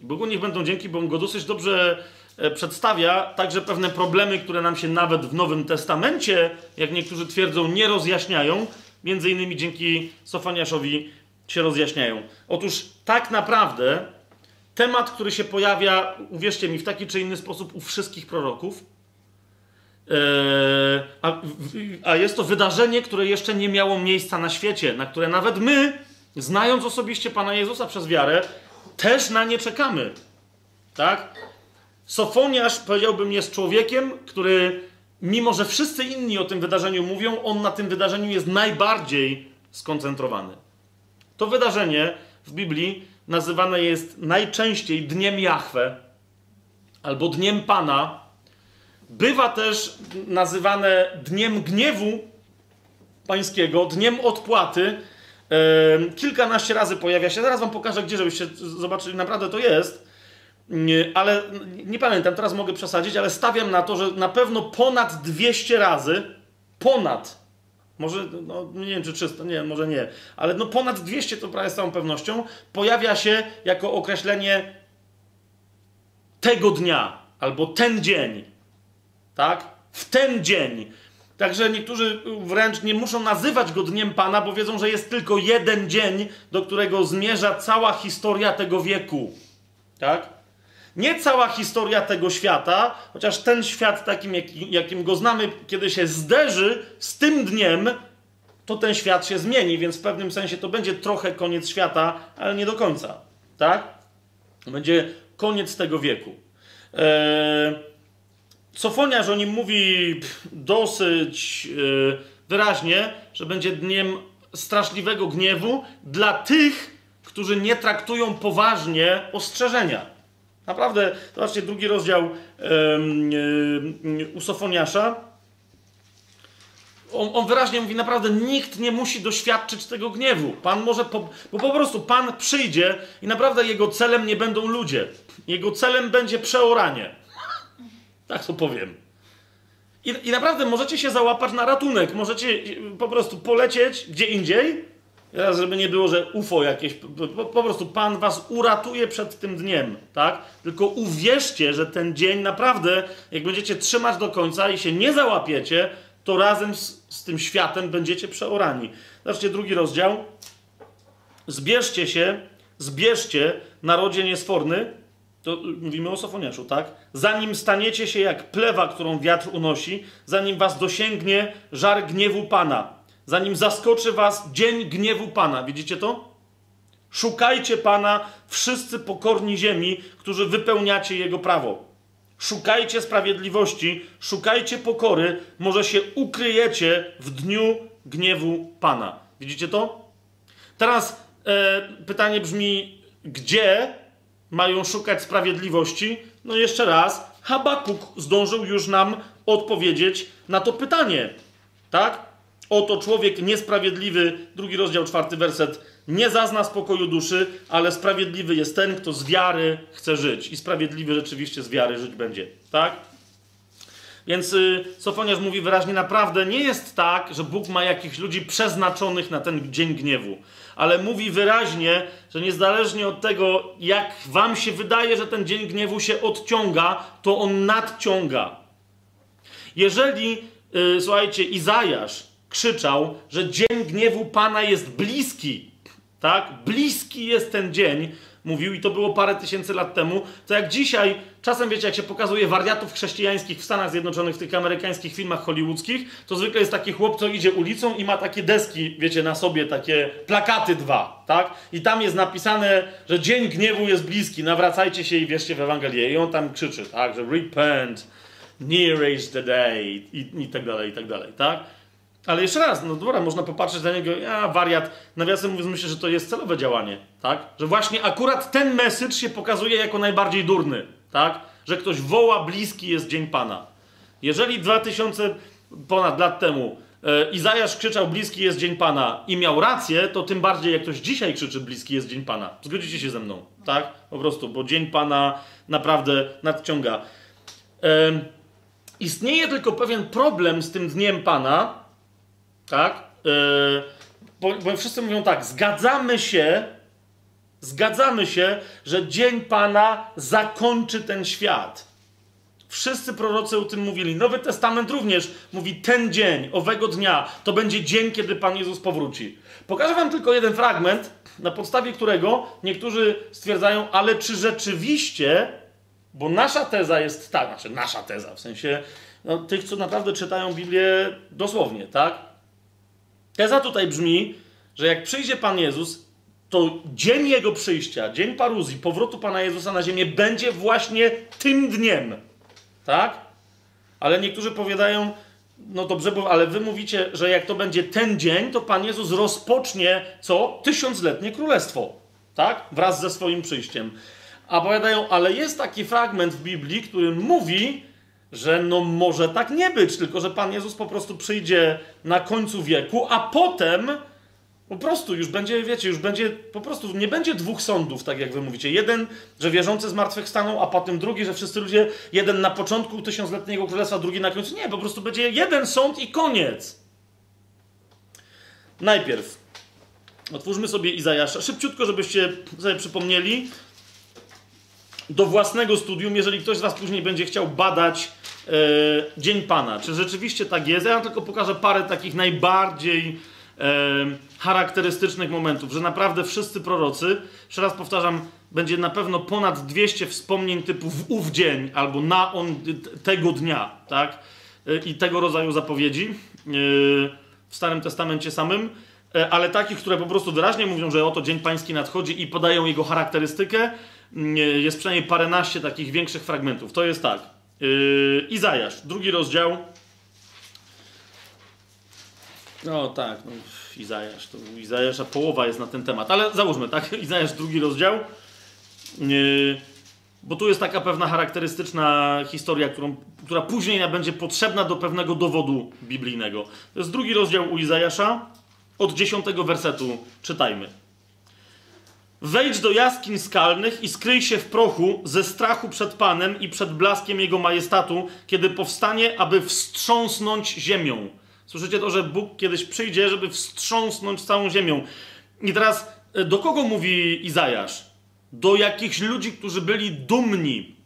Bogu niech będą dzięki, bo on go dosyć dobrze e, przedstawia także pewne problemy, które nam się nawet w Nowym Testamencie, jak niektórzy twierdzą, nie rozjaśniają. Między innymi dzięki Sofoniaszowi się rozjaśniają. Otóż tak naprawdę temat, który się pojawia, uwierzcie mi, w taki czy inny sposób u wszystkich proroków. Eee, a, a jest to wydarzenie, które jeszcze nie miało miejsca na świecie, na które nawet my, znając osobiście Pana Jezusa przez wiarę, też na nie czekamy. Tak? Sofoniasz, powiedziałbym, jest człowiekiem, który, mimo że wszyscy inni o tym wydarzeniu mówią, on na tym wydarzeniu jest najbardziej skoncentrowany. To wydarzenie w Biblii nazywane jest najczęściej Dniem Jahwe albo Dniem Pana. Bywa też nazywane Dniem Gniewu Pańskiego, Dniem Odpłaty. Kilkanaście razy pojawia się. Zaraz wam pokażę, gdzie, żebyście zobaczyli, naprawdę to jest. Ale nie pamiętam, teraz mogę przesadzić, ale stawiam na to, że na pewno ponad 200 razy, ponad może, no, nie wiem czy 300, nie, może nie, ale no ponad 200 to prawie z całą pewnością pojawia się jako określenie tego dnia albo ten dzień. Tak? W ten dzień. Także niektórzy wręcz nie muszą nazywać go Dniem Pana, bo wiedzą, że jest tylko jeden dzień, do którego zmierza cała historia tego wieku. Tak? Nie cała historia tego świata, chociaż ten świat takim, jakim go znamy, kiedy się zderzy z tym dniem, to ten świat się zmieni, więc w pewnym sensie to będzie trochę koniec świata, ale nie do końca. Tak? Będzie koniec tego wieku. Eee, Sofoniarz o nim mówi dosyć e, wyraźnie, że będzie dniem straszliwego gniewu dla tych, którzy nie traktują poważnie ostrzeżenia. Naprawdę, zobaczcie, drugi rozdział yy, u Sofoniasza. On, on, wyraźnie mówi, naprawdę nikt nie musi doświadczyć tego gniewu. Pan może, po, bo po prostu Pan przyjdzie i naprawdę jego celem nie będą ludzie. Jego celem będzie przeoranie. Tak to powiem. I, I naprawdę możecie się załapać na ratunek. Możecie po prostu polecieć gdzie indziej Teraz, żeby nie było, że UFO jakieś, po, po, prostu Pan was uratuje przed tym dniem, tak? Tylko uwierzcie, że ten dzień naprawdę, jak będziecie trzymać do końca i się nie załapiecie, to razem z, z tym światem będziecie przeorani. Zobaczcie drugi rozdział. Zbierzcie się, zbierzcie, narodzie niesforny, to mówimy o Sofoniaszu, tak? Zanim staniecie się jak plewa, którą wiatr unosi, zanim was dosięgnie żar gniewu Pana zanim zaskoczy was dzień gniewu Pana. Widzicie to? Szukajcie Pana, wszyscy pokorni ziemi, którzy wypełniacie Jego prawo. Szukajcie sprawiedliwości, szukajcie pokory, może się ukryjecie w dniu gniewu Pana. Widzicie to? Teraz e, pytanie brzmi, gdzie mają szukać sprawiedliwości? No jeszcze raz, Habakuk zdążył już nam odpowiedzieć na to pytanie. Tak? Oto człowiek niesprawiedliwy, drugi rozdział, czwarty werset, nie zazna spokoju duszy, ale sprawiedliwy jest ten, kto z wiary chce żyć. I sprawiedliwy rzeczywiście z wiary żyć będzie. Tak? Więc y, Sofoniarz mówi wyraźnie, naprawdę nie jest tak, że Bóg ma jakichś ludzi przeznaczonych na ten dzień gniewu. Ale mówi wyraźnie, że niezależnie od tego, jak wam się wydaje, że ten dzień gniewu się odciąga, to on nadciąga. Jeżeli, y, słuchajcie, Izajasz krzyczał, że dzień gniewu Pana jest bliski. Tak? Bliski jest ten dzień, mówił, i to było parę tysięcy lat temu. To jak dzisiaj, czasem wiecie, jak się pokazuje wariatów chrześcijańskich w Stanach Zjednoczonych, w tych amerykańskich filmach hollywoodzkich, to zwykle jest taki chłop, co idzie ulicą i ma takie deski, wiecie, na sobie, takie plakaty dwa, tak? I tam jest napisane, że dzień gniewu jest bliski, nawracajcie się i wierzcie w Ewangelię. I on tam krzyczy, tak, że repent, near is the day, i, i tak dalej, i tak dalej, tak? Ale jeszcze raz, no dobra, można popatrzeć na niego, a wariat, nawiasem mówiąc, myślę, że to jest celowe działanie, tak? Że właśnie akurat ten message się pokazuje jako najbardziej durny, tak? Że ktoś woła, bliski jest Dzień Pana. Jeżeli 2000 ponad lat temu e, Izajasz krzyczał, bliski jest Dzień Pana i miał rację, to tym bardziej jak ktoś dzisiaj krzyczy, bliski jest Dzień Pana. Zgodzicie się ze mną, tak? Po prostu, bo Dzień Pana naprawdę nadciąga. E, istnieje tylko pewien problem z tym Dniem Pana, tak? Yy, bo, bo wszyscy mówią tak, zgadzamy się, zgadzamy się, że dzień Pana zakończy ten świat. Wszyscy prorocy o tym mówili. Nowy Testament również mówi ten dzień, owego dnia, to będzie dzień, kiedy Pan Jezus powróci. Pokażę wam tylko jeden fragment, na podstawie którego niektórzy stwierdzają, ale czy rzeczywiście, bo nasza teza jest tak, znaczy nasza teza, w sensie no, tych, co naprawdę czytają Biblię dosłownie, tak? Teza tutaj brzmi, że jak przyjdzie Pan Jezus, to dzień Jego przyjścia, dzień paruzji, powrotu Pana Jezusa na ziemię będzie właśnie tym dniem. Tak? Ale niektórzy powiadają, no dobrze, ale wy mówicie, że jak to będzie ten dzień, to Pan Jezus rozpocznie co? Tysiącletnie królestwo. Tak? Wraz ze swoim przyjściem. A powiadają, ale jest taki fragment w Biblii, który mówi, że no może tak nie być, tylko że Pan Jezus po prostu przyjdzie na końcu wieku, a potem po prostu już będzie, wiecie, już będzie, po prostu nie będzie dwóch sądów, tak jak wy mówicie. Jeden, że wierzący zmartwychwstaną, a potem drugi, że wszyscy ludzie, jeden na początku tysiącletniego królestwa, drugi na końcu. Nie, po prostu będzie jeden sąd i koniec. Najpierw otwórzmy sobie Izajasza. Szybciutko, żebyście sobie przypomnieli do własnego studium, jeżeli ktoś z was później będzie chciał badać e, Dzień Pana. Czy rzeczywiście tak jest? Ja tylko pokażę parę takich najbardziej charakterystycznych momentów, że naprawdę wszyscy prorocy, jeszcze raz powtarzam, będzie na pewno ponad 200 wspomnień typu w ów dzień albo na on tego dnia, tak? E, I tego rodzaju zapowiedzi e, w Starym Testamencie samym, e, ale takich, które po prostu wyraźnie mówią, że oto Dzień Pański nadchodzi i podają jego charakterystykę, jest przynajmniej paręnaście takich większych fragmentów. To jest tak. Izajasz, drugi rozdział, no tak, no, Izajasz, to Izajasza połowa jest na ten temat, ale załóżmy, tak, Izajasz drugi rozdział, yy, bo tu jest taka pewna charakterystyczna historia, którą, która później będzie potrzebna do pewnego dowodu biblijnego. To jest drugi rozdział u Izajasza, od dziesiątego wersetu czytajmy. Wejdź do jaskiń skalnych i skryj się w prochu ze strachu przed Panem i przed blaskiem Jego majestatu, kiedy powstanie, aby wstrząsnąć ziemią Słyszycie to, że Bóg kiedyś przyjdzie, żeby wstrząsnąć całą ziemią. I teraz e, do kogo mówi Izajasz? Do jakichś ludzi, którzy byli dumni.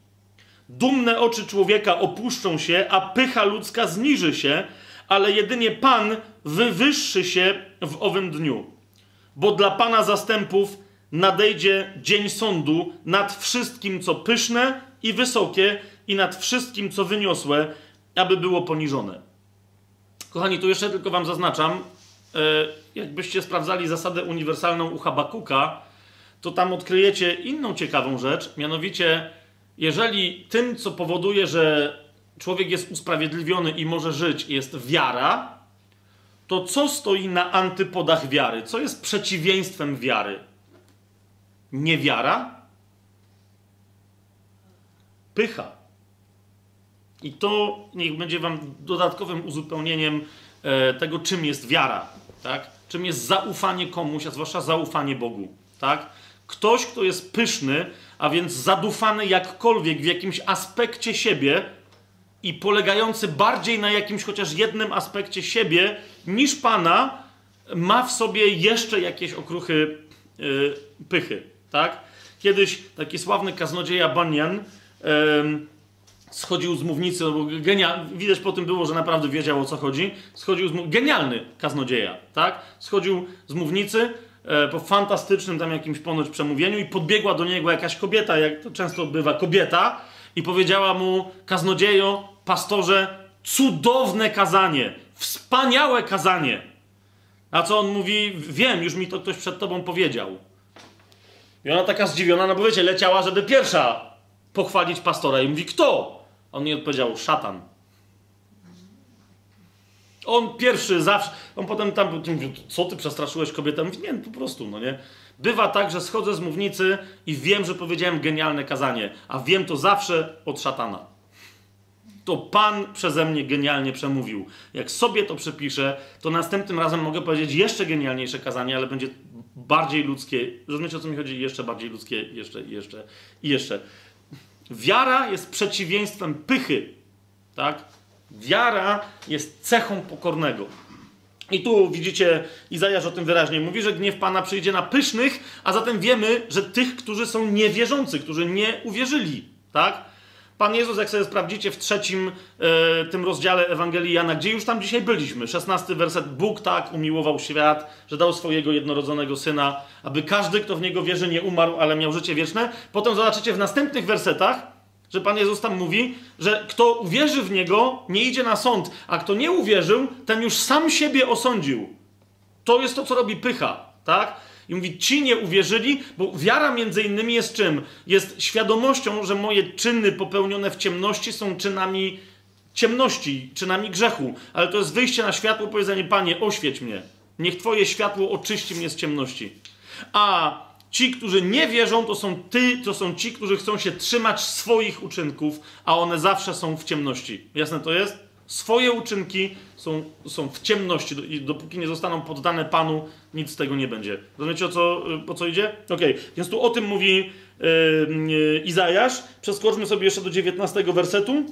Dumne oczy człowieka opuszczą się, a pycha ludzka zniży się, ale jedynie Pan wywyższy się w owym dniu. Bo dla Pana zastępów nadejdzie dzień sądu nad wszystkim, co pyszne i wysokie, i nad wszystkim, co wyniosłe, aby było poniżone. Kochani, tu jeszcze tylko wam zaznaczam, e, jakbyście sprawdzali zasadę uniwersalną u Habakuka, to tam odkryjecie inną ciekawą rzecz, mianowicie, jeżeli tym, co powoduje, że człowiek jest usprawiedliwiony i może żyć, jest wiara, to co stoi na antypodach wiary? Co jest przeciwieństwem wiary? Niewiara? Pycha. I to niech będzie wam dodatkowym uzupełnieniem e, tego, czym jest wiara, tak? Czym jest zaufanie komuś, a zwłaszcza zaufanie Bogu, tak? Ktoś, kto jest pyszny, a więc zadufany jakkolwiek w jakimś aspekcie siebie i polegający bardziej na jakimś chociaż jednym aspekcie siebie niż Pana, ma w sobie jeszcze jakieś okruchy yy, pychy, tak? Kiedyś taki sławny kaznodzieja Bunyan schodził z mównicy, bo genia... widać po tym było, że naprawdę wiedział o co chodzi. Schodził z genialny kaznodzieja, tak? Schodził z mównicy e, po fantastycznym tam jakimś ponoć przemówieniu i podbiegła do niego jakaś kobieta, jak to często bywa kobieta, i powiedziała mu: Kaznodziejo, pastorze, cudowne kazanie, wspaniałe kazanie. A co on mówi? Wiem, już mi to ktoś przed tobą powiedział. I ona taka zdziwiona, no bo wiecie, leciała, żeby pierwsza pochwalić pastora. I mówi, kto? On nie odpowiedział, szatan. On pierwszy zawsze, on potem tam mówił, co ty przestraszyłeś kobietę? Mówi, nie, po prostu, no nie. Bywa tak, że schodzę z mównicy i wiem, że powiedziałem genialne kazanie, a wiem to zawsze od szatana. To Pan przeze mnie genialnie przemówił. Jak sobie to przepiszę, to następnym razem mogę powiedzieć jeszcze genialniejsze kazanie, ale będzie bardziej ludzkie. Rozumiecie, o co mi chodzi? Jeszcze bardziej ludzkie, jeszcze, jeszcze i jeszcze. Wiara jest przeciwieństwem pychy. Tak? Wiara jest cechą pokornego. I tu widzicie, Izajasz o tym wyraźnie mówi, że gniew Pana przyjdzie na pysznych, a zatem wiemy, że tych, którzy są niewierzący, którzy nie uwierzyli. Tak? Pan Jezus, jak sobie sprawdzicie w trzecim e, tym rozdziale Ewangelii Jana, gdzie już tam dzisiaj byliśmy, szesnasty werset, Bóg tak umiłował świat, że dał swojego jednorodzonego Syna, aby każdy, kto w Niego wierzy, nie umarł, ale miał życie wieczne. Potem zobaczycie w następnych wersetach, że Pan Jezus tam mówi, że kto uwierzy w Niego, nie idzie na sąd, a kto nie uwierzył, ten już sam siebie osądził. To jest to, co robi pycha, tak? I mówi, ci nie uwierzyli, bo wiara między innymi jest czym? Jest świadomością, że moje czyny popełnione w ciemności są czynami ciemności, czynami grzechu. Ale to jest wyjście na światło, powiedzenie, Panie, oświeć mnie. Niech Twoje światło oczyści mnie z ciemności. A ci, którzy nie wierzą, to są ty, to są ci, którzy chcą się trzymać swoich uczynków, a one zawsze są w ciemności. Jasne to jest? Swoje uczynki są, są w ciemności i dopóki nie zostaną poddane Panu, nic z tego nie będzie. Rozumiecie o co, o co idzie? Okej, okay. więc tu o tym mówi yy, yy, Izajasz. Przeskoczmy sobie jeszcze do 19 wersetu,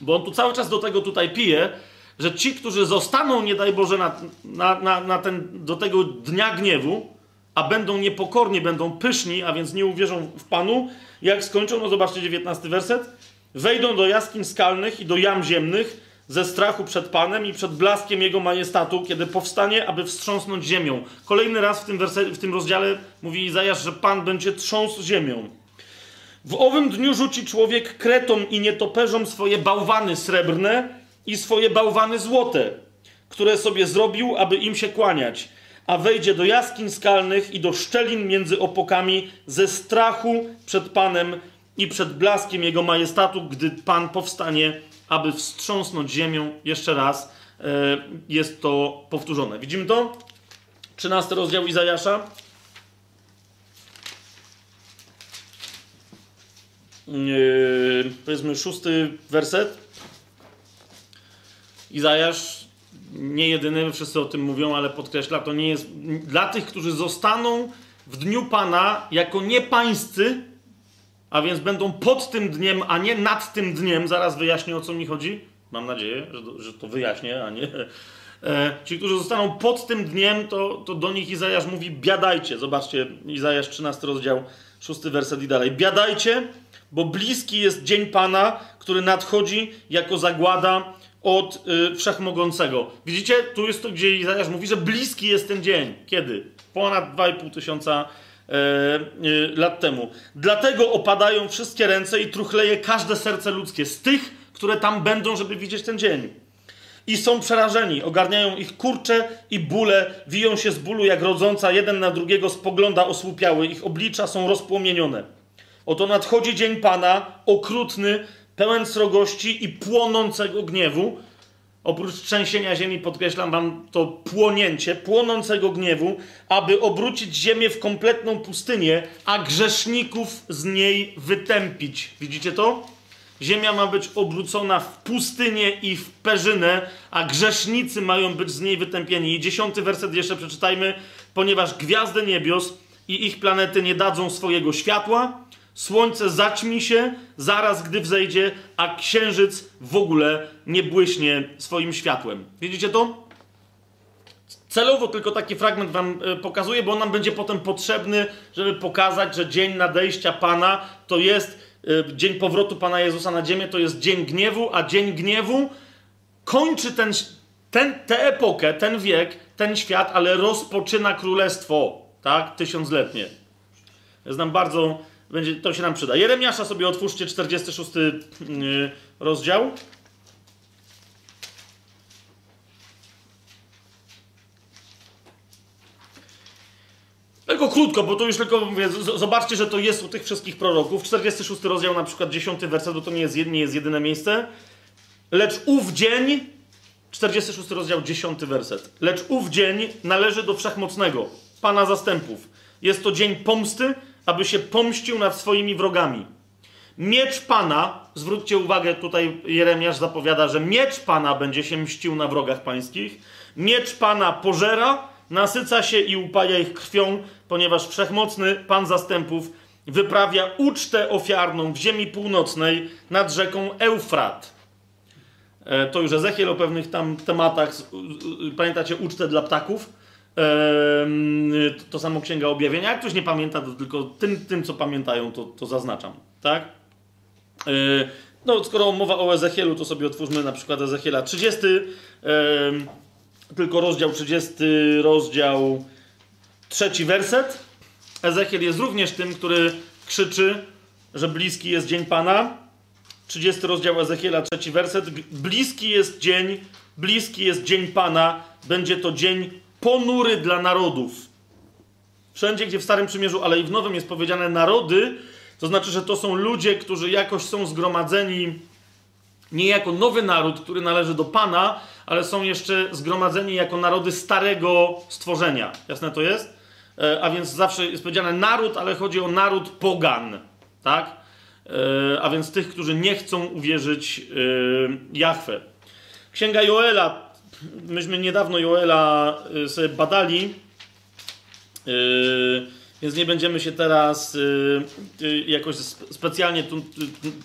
bo on tu cały czas do tego tutaj pije, że ci, którzy zostaną, nie daj Boże, na, na, na, na ten, do tego dnia gniewu, a będą niepokorni, będą pyszni, a więc nie uwierzą w Panu, jak skończą, no zobaczcie 19 werset, wejdą do jaskiń skalnych i do jam ziemnych, ze strachu przed Panem i przed blaskiem Jego majestatu, kiedy powstanie, aby wstrząsnąć ziemią. Kolejny raz w tym, w tym rozdziale mówi Izajasz, że Pan będzie trząsł ziemią. W owym dniu rzuci człowiek kretom i nietoperzom swoje bałwany srebrne i swoje bałwany złote, które sobie zrobił, aby im się kłaniać, a wejdzie do jaskiń skalnych i do szczelin między opokami ze strachu przed Panem i przed blaskiem Jego majestatu, gdy Pan powstanie aby wstrząsnąć ziemią. Jeszcze raz e, jest to powtórzone. Widzimy to? 13 rozdział Izajasza. Yy, powiedzmy szósty werset. Izajasz nie jedyny, wszyscy o tym mówią, ale podkreśla, to nie jest dla tych, którzy zostaną w dniu Pana jako niepańscy, a więc będą pod tym dniem, a nie nad tym dniem. Zaraz wyjaśnię, o co mi chodzi. Mam nadzieję, że, że to wyjaśnię, a nie. E, ci, którzy zostaną pod tym dniem, to, to do nich Izajasz mówi: biadajcie. Zobaczcie, Izajasz 13 rozdział, 6 werset i dalej. Biadajcie, bo bliski jest dzień Pana, który nadchodzi jako zagłada od y, wszechmogącego. Widzicie, tu jest to, gdzie Izajasz mówi, że bliski jest ten dzień. Kiedy? Ponad 2,5 tysiąca e, lat temu. Dlatego opadają wszystkie ręce i truchleje każde serce ludzkie z tych, które tam będą, żeby widzieć ten dzień. I są przerażeni, ogarniają ich kurcze i bóle, wiją się z bólu jak rodząca, jeden na drugiego spogląda osłupiały, ich oblicza są rozpłomienione. Oto nadchodzi dzień Pana, okrutny, pełen srogości i płonącego gniewu, Oprócz trzęsienia ziemi podkreślam wam to płonięcie, płonącego gniewu, aby obrócić ziemię w kompletną pustynię, a grzeszników z niej wytępić. Widzicie to? Ziemia ma być obrócona w pustynię i w perzynę, a grzesznicy mają być z niej wytępieni. I dziesiąty werset jeszcze przeczytajmy. Ponieważ gwiazdy niebios i ich planety nie dadzą swojego światła, Słońce zaćmi się zaraz, gdy wzejdzie, a księżyc w ogóle nie błyśnie swoim światłem. Widzicie to? Celowo tylko taki fragment wam e, pokazuję, bo on nam będzie potem potrzebny, żeby pokazać, że dzień nadejścia Pana to jest e, dzień powrotu Pana Jezusa na ziemię, to jest dzień gniewu, a dzień gniewu kończy ten, ten, tę epokę, ten wiek, ten świat, ale rozpoczyna królestwo, tak? Tysiącletnie. Jest nam bardzo będzie, to się nam przyda. Jeremiasza sobie otwórzcie, 46 y, rozdział. Tylko krótko, bo to już tylko mówię, zobaczcie, że to jest u tych wszystkich proroków. 46 rozdział, na przykład 10 werset, bo to nie jest, nie jest jedyne miejsce. Lecz ów dzień, 46 rozdział, 10 werset. Lecz ów dzień należy do wszechmocnego, Pana zastępów. Jest to dzień pomsty, aby się pomścił nad swoimi wrogami. Miecz Pana, zwróćcie uwagę, tutaj Jeremiasz zapowiada, że miecz Pana będzie się mścił na wrogach pańskich. Miecz Pana pożera, nasyca się i upaja ich krwią, ponieważ wszechmocny Pan zastępów wyprawia ucztę ofiarną w ziemi północnej nad rzeką Eufrat. E, to już Ezechiel o pewnych tam tematach, pamiętacie ucztę dla ptaków? To samo Księga Objawienia. Jak ktoś nie pamięta, to tylko tym, tym co pamiętają, to, to zaznaczam. Tak? No, skoro mowa o Ezechielu, to sobie otwórzmy na przykład Ezechiela 30, tylko rozdział 30, rozdział trzeci werset. Ezechiel jest również tym, który krzyczy, że bliski jest dzień Pana. 30 rozdział Ezechiela, trzeci werset. Bliski jest dzień, bliski jest dzień Pana, będzie to dzień ponury dla narodów. Wszędzie, gdzie w Starym Przymierzu, ale i w Nowym jest powiedziane narody, to znaczy, że to są ludzie, którzy jakoś są zgromadzeni nie jako nowy naród, który należy do Pana, ale są jeszcze zgromadzeni jako narody starego stworzenia. Jasne to jest? E, a więc zawsze jest powiedziane naród, ale chodzi o naród pogan. Tak? E, a więc tych, którzy nie chcą uwierzyć e, Jahwe. Księga Joela, myśmy niedawno Joela sobie badali, więc nie będziemy się teraz jakoś specjalnie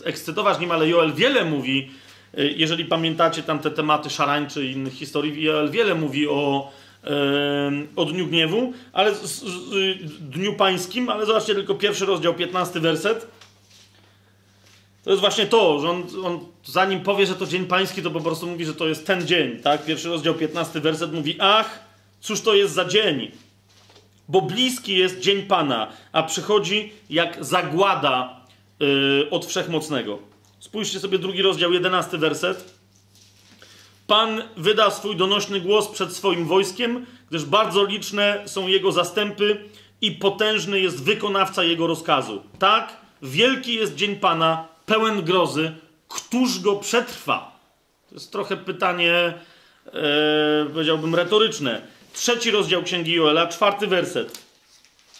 ekscytować nim, ale Joel wiele mówi, jeżeli pamiętacie tam te tematy szarańczy i innych historii, Joel wiele mówi o, o Dniu Gniewu, ale Dniu Pańskim, ale zobaczcie tylko pierwszy rozdział, 15 werset. To jest właśnie to, że on, on, zanim powie, że to dzień pański, to po prostu mówi, że to jest ten dzień, tak? Pierwszy rozdział, 15 werset mówi, ach, cóż to jest za dzień? Bo bliski jest dzień Pana, a przychodzi jak zagłada yy, od Wszechmocnego. Spójrzcie sobie drugi rozdział, 11 werset. Pan wyda swój donośny głos przed swoim wojskiem, gdyż bardzo liczne są jego zastępy i potężny jest wykonawca jego rozkazu. Tak, wielki jest dzień Pana, pełen grozy, któż go przetrwa? To jest trochę pytanie, e, powiedziałbym, retoryczne. Trzeci rozdział Księgi Joela, czwarty werset.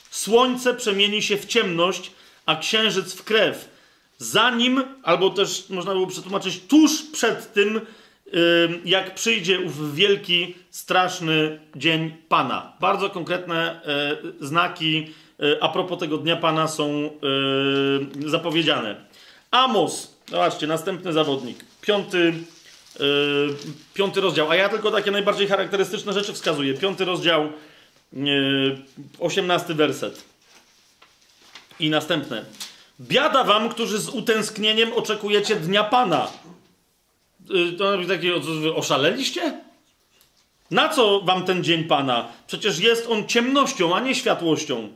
Słońce przemieni się w ciemność, a księżyc w krew. Zanim, albo też można było przetłumaczyć tuż przed tym, jak przyjdzie ów wielki, straszny dzień Pana. Bardzo konkretne e, znaki e, a propos tego dnia Pana są zapowiedziane. Amos, zobaczcie, następny zawodnik. Piąty, yy, piąty rozdział. A ja tylko takie najbardziej charakterystyczne rzeczy wskazuję. Piąty rozdział, yy, osiemnasty werset. I następne. Biada wam, którzy z utęsknieniem oczekujecie dnia Pana. Yy, to takie, oszaleliście? Na co wam ten dzień Pana? Przecież jest on ciemnością, a nie światłością.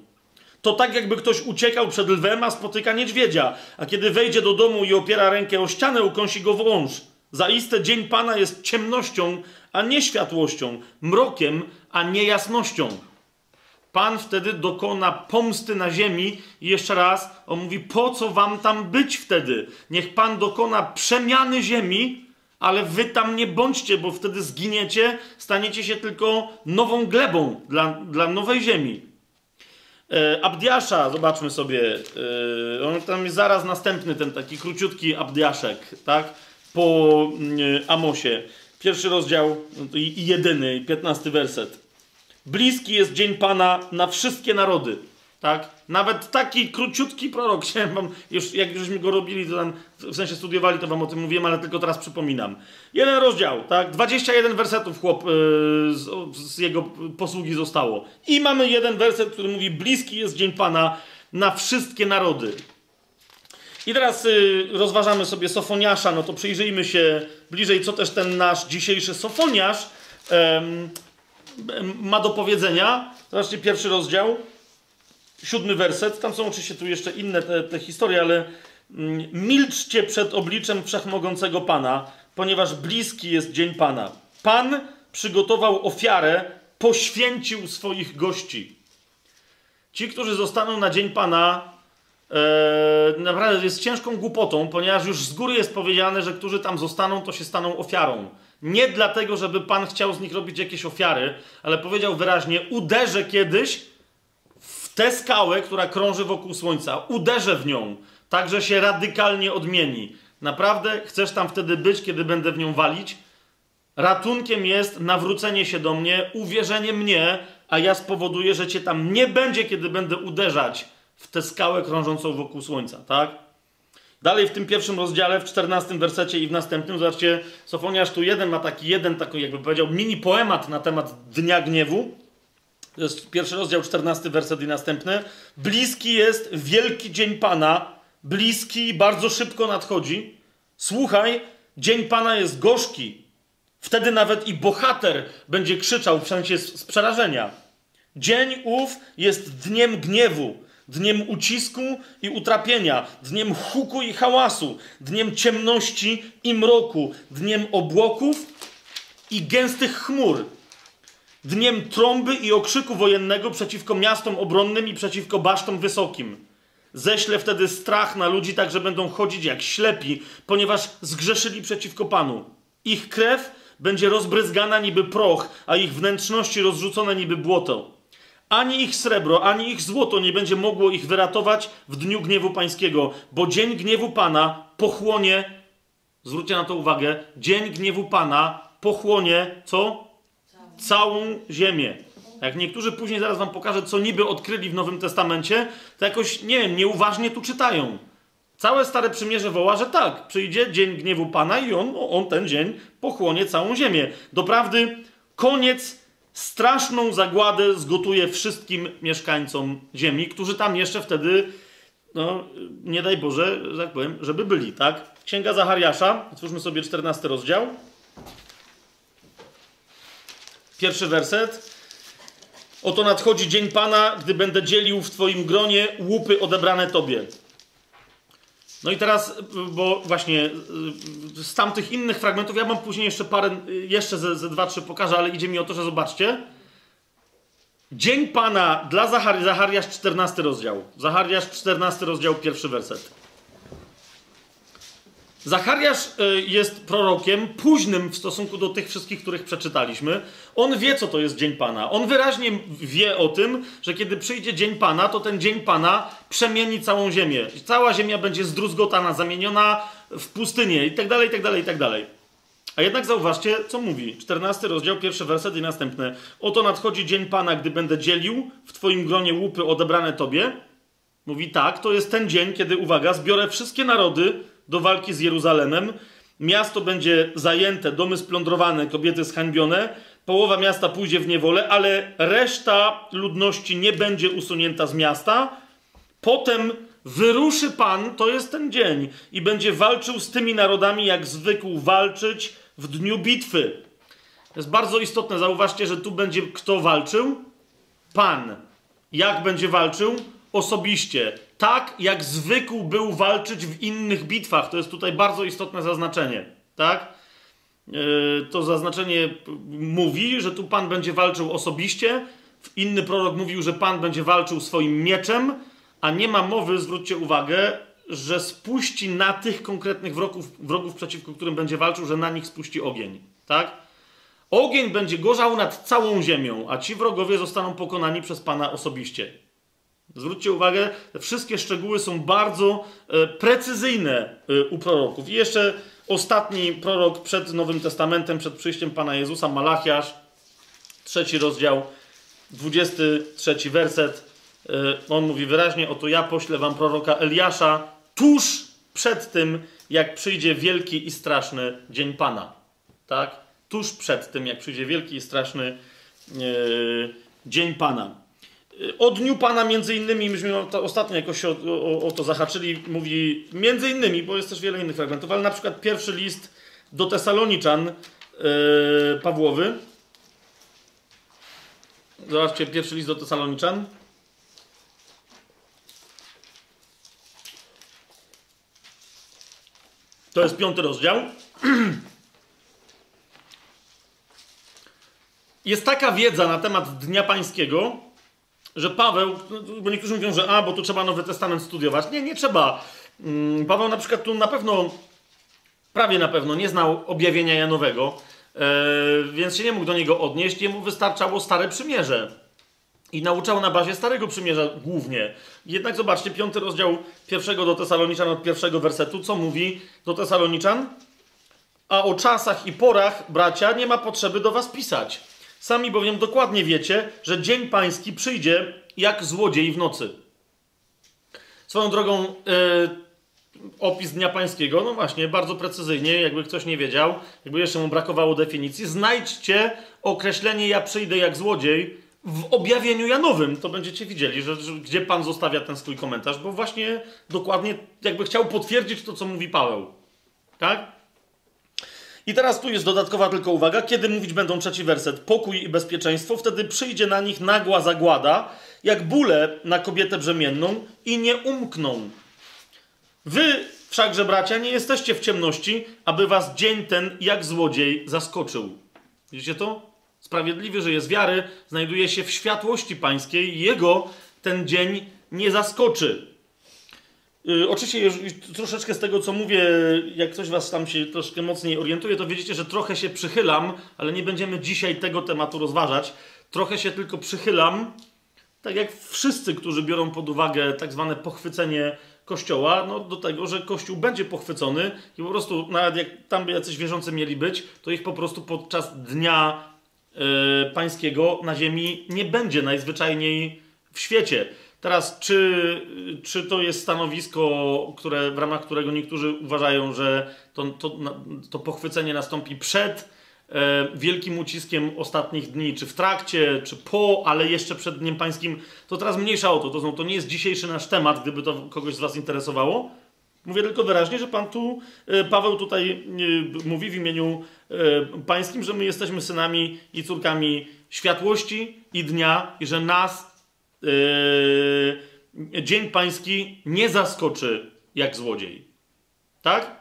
To tak, jakby ktoś uciekał przed lwem, a spotyka niedźwiedzia, a kiedy wejdzie do domu i opiera rękę o ścianę, ukąsi go wąż. Zaiste dzień Pana jest ciemnością, a nie światłością, mrokiem, a nie jasnością. Pan wtedy dokona pomsty na ziemi i jeszcze raz on mówi, po co wam tam być wtedy? Niech Pan dokona przemiany ziemi, ale wy tam nie bądźcie, bo wtedy zginiecie, staniecie się tylko nową glebą dla, dla nowej ziemi. E, Abdiasza, zobaczmy sobie. E, on tam jest zaraz następny, ten taki króciutki Abdiaszek, tak? Po mm, Amosie. Pierwszy rozdział no i jedyny, piętnasty werset. Bliski jest dzień Pana na wszystkie narody. Tak? Nawet taki króciutki prorok, chciałem wam, już, jak żeśmy go robili, to tam, w sensie studiowali, to wam o tym mówiłem, ale tylko teraz przypominam. Jeden rozdział, tak? 21 wersetów chłop yy, z, z, jego posługi zostało. I mamy jeden werset, który mówi, bliski jest dzień Pana na wszystkie narody. I teraz yy, rozważamy sobie Sofoniasza, no to przyjrzyjmy się bliżej, co też ten nasz dzisiejszy Sofoniasz yy, ma do powiedzenia. Zobaczcie pierwszy rozdział siódmy werset. Tam są oczywiście tu jeszcze inne te, te historie, ale mm, milczcie przed obliczem wszechmogącego Pana, ponieważ bliski jest dzień Pana. Pan przygotował ofiarę, poświęcił swoich gości. Ci, którzy zostaną na dzień Pana, e, naprawdę jest ciężką głupotą, ponieważ już z góry jest powiedziane, że którzy tam zostaną, to się staną ofiarą. Nie dlatego, żeby Pan chciał z nich robić jakieś ofiary, ale powiedział wyraźnie: uderzę kiedyś tę skałę, która krąży wokół Słońca, uderzę w nią, tak że się radykalnie odmieni. Naprawdę chcesz tam wtedy być, kiedy będę w nią walić? Ratunkiem jest nawrócenie się do mnie, uwierzenie mnie, a ja spowoduję, że cię tam nie będzie, kiedy będę uderzać w tę skałę krążącą wokół Słońca, tak? Dalej w tym pierwszym rozdziale, w czternastym wersecie i w następnym, zobaczcie, Sofoniasz tu jeden ma taki jeden, taki jakby powiedział, mini poemat na temat Dnia Gniewu. To jest pierwszy rozdział, czternasty werset i następny. Bliski jest wielki dzień Pana, bliski, bardzo szybko nadchodzi. Słuchaj, dzień Pana jest gorzki. Wtedy nawet i bohater będzie krzyczał w sensie z przerażenia. Dzień ów jest dniem gniewu, dniem ucisku i utrapienia, dniem huku i hałasu, dniem ciemności i mroku, dniem obłoków i gęstych chmur, dniem trąby i okrzyku wojennego przeciwko miastom obronnym i przeciwko basztom wysokim. Ześlę wtedy strach na ludzi, tak że będą chodzić jak ślepi, ponieważ zgrzeszyli przeciwko Panu. Ich krew będzie rozbryzgana niby proch, a ich wnętrzności rozrzucone niby błoto. Ani ich srebro, ani ich złoto nie będzie mogło ich wyratować w dniu gniewu pańskiego, bo dzień gniewu Pana pochłonie, zwróćcie na to uwagę, dzień gniewu Pana pochłonie co? Całą ziemię. Jak niektórzy później zaraz wam pokażę, co niby odkryli w Nowym Testamencie, to jakoś, nie wiem, nieuważnie tu czytają. Całe Stare Przymierze woła, że tak, przyjdzie dzień gniewu Pana i on, on ten dzień pochłonie całą ziemię. Doprawdy, koniec straszną zagładę zgotuje wszystkim mieszkańcom ziemi, którzy tam jeszcze wtedy, no, nie daj Boże, że tak powiem, żeby byli, tak? Księga Zachariasza, otwórzmy sobie 14 rozdział. Pierwszy werset. Oto nadchodzi dzień Pana, gdy będę dzielił w Twoim gronie łupy odebrane Tobie. No i teraz, bo właśnie z tamtych innych fragmentów, ja mam później jeszcze parę, jeszcze ze, ze dwa, trzy pokażę, ale idzie mi o to, że zobaczcie. Dzień Pana dla Zachari Zachariasz 14 rozdział. Zachariasz 14 rozdział, pierwszy werset. Zachariasz y, jest prorokiem późnym w stosunku do tych wszystkich, których przeczytaliśmy. On wie, co to jest Dzień Pana. On wyraźnie wie o tym, że kiedy przyjdzie Dzień Pana, to ten Dzień Pana przemieni całą ziemię. Cała ziemia będzie zdruzgotana, zamieniona w pustynię i tak dalej, i tak dalej, i tak dalej. A jednak zauważcie, co mówi. 14 rozdział, pierwszy werset i następny. Oto nadchodzi Dzień Pana, gdy będę dzielił w Twoim gronie łupy odebrane Tobie. Mówi tak, to jest ten dzień, kiedy, uwaga, zbiorę wszystkie narody do walki z Jeruzalemem. Miasto będzie zajęte, domy splądrowane, kobiety zhańbione, połowa miasta pójdzie w niewolę, ale reszta ludności nie będzie usunięta z miasta. Potem wyruszy Pan, to jest ten dzień, i będzie walczył z tymi narodami, jak zwykł walczyć w dniu bitwy. To jest bardzo istotne. Zauważcie, że tu będzie kto walczył? Pan. Jak będzie walczył? Osobiście tak jak zwykł był walczyć w innych bitwach. To jest tutaj bardzo istotne zaznaczenie, tak? Yy, to zaznaczenie mówi, że tu Pan będzie walczył osobiście. Inny prorok mówił, że Pan będzie walczył swoim mieczem, a nie ma mowy, zwróćcie uwagę, że spuści na tych konkretnych wrogów, wrogów przeciwko którym będzie walczył, że na nich spuści ogień, tak? Ogień będzie gorzał nad całą ziemią, a ci wrogowie zostaną pokonani przez Pana osobiście. Zwróćcie uwagę, te wszystkie szczegóły są bardzo e, precyzyjne e, u proroków. I jeszcze ostatni prorok przed Nowym Testamentem, przed przyjściem Pana Jezusa, Malachiasz, trzeci rozdział, 23 werset. E, on mówi wyraźnie: Oto ja poślę wam proroka Eliasza tuż przed tym, jak przyjdzie wielki i straszny dzień Pana. Tak? Tuż przed tym, jak przyjdzie wielki i straszny dzień Pana. O dniu Pana między innymi, myśmy ostatnio jakoś o, o, o, to zahaczyli, mówi między innymi, bo jest też wiele innych fragmentów, ale na przykład pierwszy list do Tesaloniczan yy, Pawłowy. Zobaczcie, pierwszy list do Tesaloniczan. To jest piąty rozdział. Jest taka wiedza na temat Dnia Pańskiego, że Paweł, bo niektórzy mówią, że a, bo tu trzeba Nowy Testament studiować. Nie, nie trzeba. Mm, Paweł na przykład tu na pewno, prawie na pewno nie znał objawienia Janowego, e, więc się nie mógł do niego odnieść. Jemu wystarczało Stare Przymierze. I nauczał na bazie Starego Przymierza głównie. Jednak zobaczcie, piąty rozdział pierwszego do Tesaloniczan od pierwszego wersetu, co mówi do Tesaloniczan? A o czasach i porach, bracia, nie ma potrzeby do was pisać Sami bowiem dokładnie wiecie, że dzień pański przyjdzie jak złodziej w nocy. Swoją drogą, yy, opis Dnia Pańskiego, no właśnie, bardzo precyzyjnie, jakby ktoś nie wiedział, jakby jeszcze mu brakowało definicji, znajdźcie określenie ja przyjdę jak złodziej w w objawieniu Janowym, to będziecie widzieli, że, że, gdzie Pan zostawia ten swój komentarz, bo właśnie dokładnie jakby chciał potwierdzić to, co mówi Paweł. Tak? I teraz tu jest dodatkowa tylko uwaga, kiedy mówić będą trzeci werset, pokój i bezpieczeństwo, wtedy przyjdzie na nich nagła zagłada, jak bóle na kobietę brzemienną i nie umkną. Wy, wszakże bracia, nie jesteście w ciemności, aby was dzień ten jak złodziej zaskoczył. Widzicie to? Sprawiedliwy, że jest wiary, znajduje się w światłości pańskiej jego ten dzień nie zaskoczy. Yy, oczywiście już, troszeczkę z tego, co mówię, jak ktoś was tam się troszkę mocniej orientuje, to widzicie, że trochę się przychylam, ale nie będziemy dzisiaj tego tematu rozważać. Trochę się tylko przychylam, tak jak wszyscy, którzy biorą pod uwagę tak zwane pochwycenie Kościoła, no do tego, że Kościół będzie pochwycony i po prostu, nawet jak tam by jacyś wierzący mieli być, to ich po prostu podczas dnia yy, pańskiego na ziemi nie będzie najzwyczajniej w świecie. Teraz, czy, czy to jest stanowisko, które, w ramach którego niektórzy uważają, że to, to, to pochwycenie nastąpi przed e, wielkim uciskiem ostatnich dni, czy w trakcie, czy po, ale jeszcze przed Dniem Pańskim, to teraz mniejsza o to. To, to nie jest dzisiejszy nasz temat, gdyby to kogoś z Was interesowało. Mówię tylko wyraźnie, że Pan tu, e, Paweł tutaj e, mówi w imieniu e, pańskim, że my jesteśmy synami i córkami światłości i dnia i że nas yy, dzień pański nie zaskoczy jak złodziej. Tak?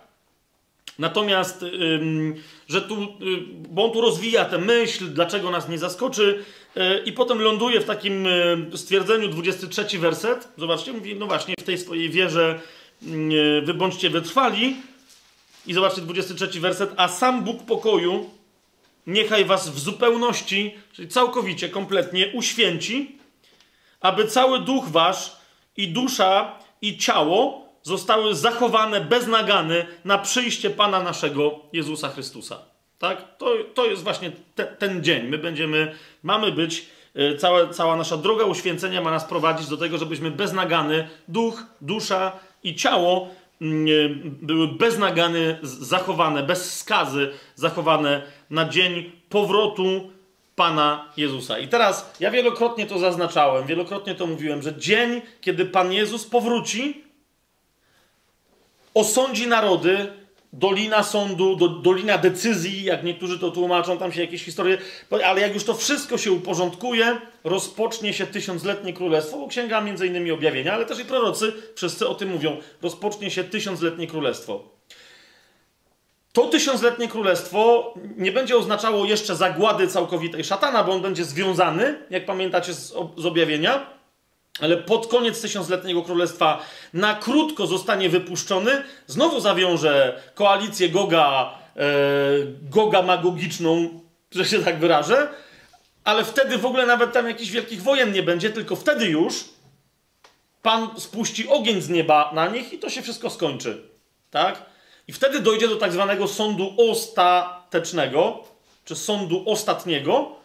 Natomiast, yy, że tu, yy, bo on tu rozwija tę myśl, dlaczego nas nie zaskoczy, y, i potem ląduje w takim y, stwierdzeniu 23 werset. Zobaczcie, mówi, no właśnie, w tej swojej wierze y, wy bądźcie wytrwali. I zobaczcie 23 werset. A sam Bóg pokoju niechaj was w zupełności, czyli całkowicie, kompletnie uświęci, aby cały duch wasz i dusza i ciało zostały zachowane bez nagany na przyjście Pana naszego Jezusa Chrystusa. Tak? To, to jest właśnie te, ten dzień. My będziemy, mamy być, e, cała, cała nasza droga uświęcenia ma nas prowadzić do tego, żebyśmy bez nagany, duch, dusza i ciało mm, e, były bez nagany zachowane, bez skazy zachowane na dzień powrotu Pana Jezusa. I teraz ja wielokrotnie to zaznaczałem, wielokrotnie to mówiłem, że dzień, kiedy Pan Jezus powróci, osądzi narody, dolina sądu, do, dolina decyzji, jak niektórzy to tłumaczą, tam się jakieś historie, ale jak już to wszystko się uporządkuje, rozpocznie się tysiącletnie królestwo, bo księga między innymi objawienia, ale też i prorocy wszyscy o tym mówią, rozpocznie się tysiącletnie królestwo. To tysiącletnie królestwo nie będzie oznaczało jeszcze zagłady całkowitej szatana, bo on będzie związany, jak pamiętacie z, z objawienia, ale pod koniec tysiącletniego królestwa na krótko zostanie wypuszczony, znowu zawiąże koalicję Goga, e, Goga magiczną, że się tak wyrażę, ale wtedy w ogóle nawet tam jakichś wielkich wojen nie będzie, tylko wtedy już Pan spuści ogień z nieba na nich i to się wszystko skończy. Tak? I wtedy dojdzie do tak zwanego sądu ostatecznego, czy sądu ostatniego,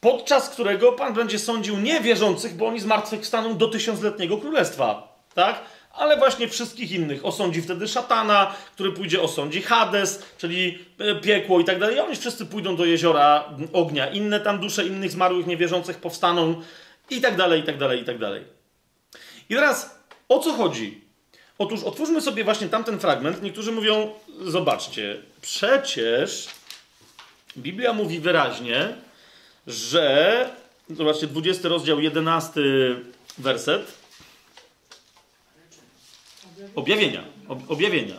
podczas którego Pan będzie sądził nie wierzących, bo oni zmartwychwstaną do tysiącletniego królestwa, tak? Ale właśnie wszystkich innych. Osądzi wtedy szatana, który pójdzie osądzi Hades, czyli e, piekło i tak dalej. Oni wszyscy pójdą do jeziora ognia. Inne tam dusze innych zmarłych niewierzących powstaną i tak dalej, i tak dalej, i tak dalej. I teraz o co chodzi? Otóż otwórzmy sobie właśnie tamten fragment. Niektórzy mówią, zobaczcie, przecież Biblia mówi wyraźnie, że, zobaczcie, 20 rozdział, 11 werset. Objawienia. objawienia.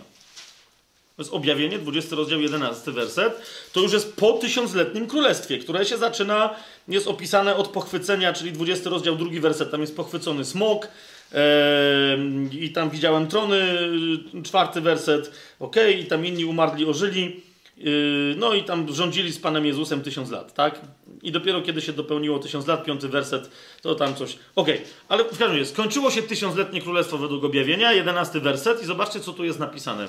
To jest objawienie, 20 rozdział, 11 werset. To już jest po tysiącletnim królestwie, które się zaczyna, jest opisane od pochwycenia, czyli 20 rozdział, drugi werset. Tam jest pochwycony smok, i tam widziałem trony, czwarty werset, ok, i tam inni umarli, ożyli, yy, no i tam rządzili z Panem Jezusem tysiąc lat, tak? I dopiero kiedy się dopełniło tysiąc lat, piąty werset, to tam coś, ok, ale w każdym razie skończyło się tysiącletnie królestwo według objawienia, jedenasty werset i zobaczcie, co tu jest napisane.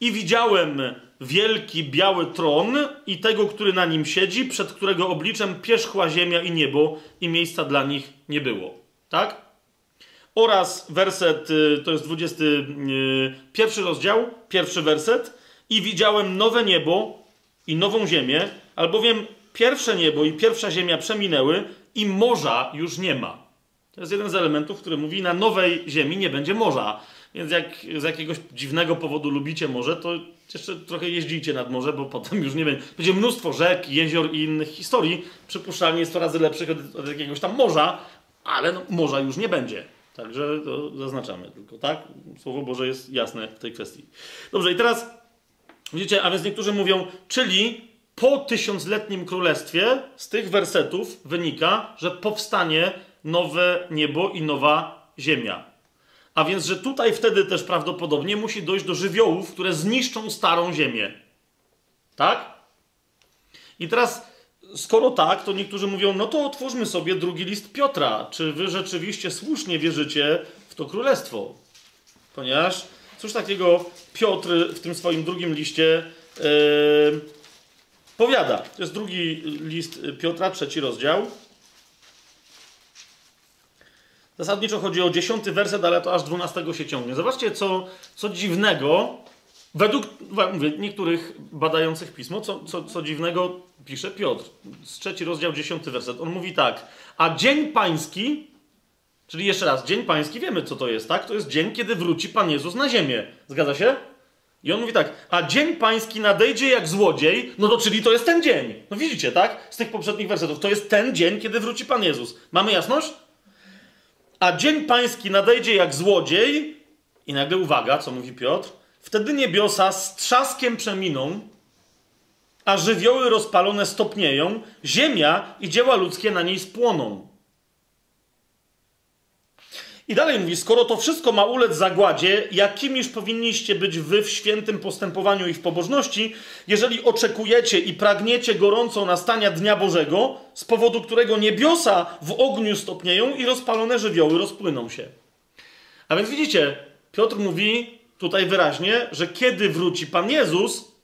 I widziałem wielki biały tron i tego, który na nim siedzi, przed którego obliczem pierzchła ziemia i niebo i miejsca dla nich nie było. Tak? Oraz werset, y, to jest 21 rozdział, pierwszy werset. I widziałem nowe niebo i nową ziemię, albowiem pierwsze niebo i pierwsza ziemia przeminęły i morza już nie ma. To jest jeden z elementów, który mówi, na nowej ziemi nie będzie morza. Więc jak z jakiegoś dziwnego powodu lubicie morze, to jeszcze trochę jeździcie nad morze, bo potem już nie będzie. Będzie mnóstwo rzek, jezior i innych historii. Przypuszczalnie jest to razy lepszych od, od jakiegoś tam morza, ale no, morza już nie będzie. Także to zaznaczamy tylko, tak? Słowo Boże jest jasne w tej kwestii. Dobrze, i teraz widzicie, a więc niektórzy mówią, czyli po tysiącletnim królestwie z tych wersetów wynika, że powstanie nowe niebo i nowa ziemia. A więc, że tutaj wtedy też prawdopodobnie musi dojść do żywiołów, które zniszczą starą ziemię. Tak? I teraz, skoro tak, to niektórzy mówią, no to otwórzmy sobie drugi list Piotra. Czy wy rzeczywiście słusznie wierzycie w to królestwo? Ponieważ cóż takiego Piotr w tym swoim drugim liście yy, powiada. To jest drugi list Piotra, trzeci rozdział. Zasadniczo chodzi o dziesiąty werset, ale to aż dwunastego się ciągnie. Zobaczcie, co, co dziwnego, według mówię, niektórych badających pismo, co, co, co dziwnego pisze Piotr. Z trzeci rozdział, dziesiąty werset. On mówi tak, a dzień pański, czyli jeszcze raz, dzień pański, wiemy co to jest, tak? To jest dzień, kiedy wróci Pan Jezus na ziemię. Zgadza się? I on mówi tak, a dzień pański nadejdzie jak złodziej, no to czyli to jest ten dzień. No widzicie, tak? Z tych poprzednich wersetów. To jest ten dzień, kiedy wróci Pan Jezus. Mamy jasność? A dzień pański nadejdzie jak złodziej, i nagle uwaga, co mówi Piotr, wtedy niebiosa z trzaskiem przeminą, a żywioły rozpalone stopnieją, ziemia i dzieła ludzkie na niej spłoną. I dalej mówi, skoro to wszystko ma ulec zagładzie, jakimiż powinniście być wy w świętym postępowaniu i w pobożności, jeżeli oczekujecie i pragniecie gorąco nastania Dnia Bożego, z powodu którego niebiosa w ogniu stopnieją i rozpalone żywioły rozpłyną się. A więc widzicie, Piotr mówi tutaj wyraźnie, że kiedy wróci Pan Jezus,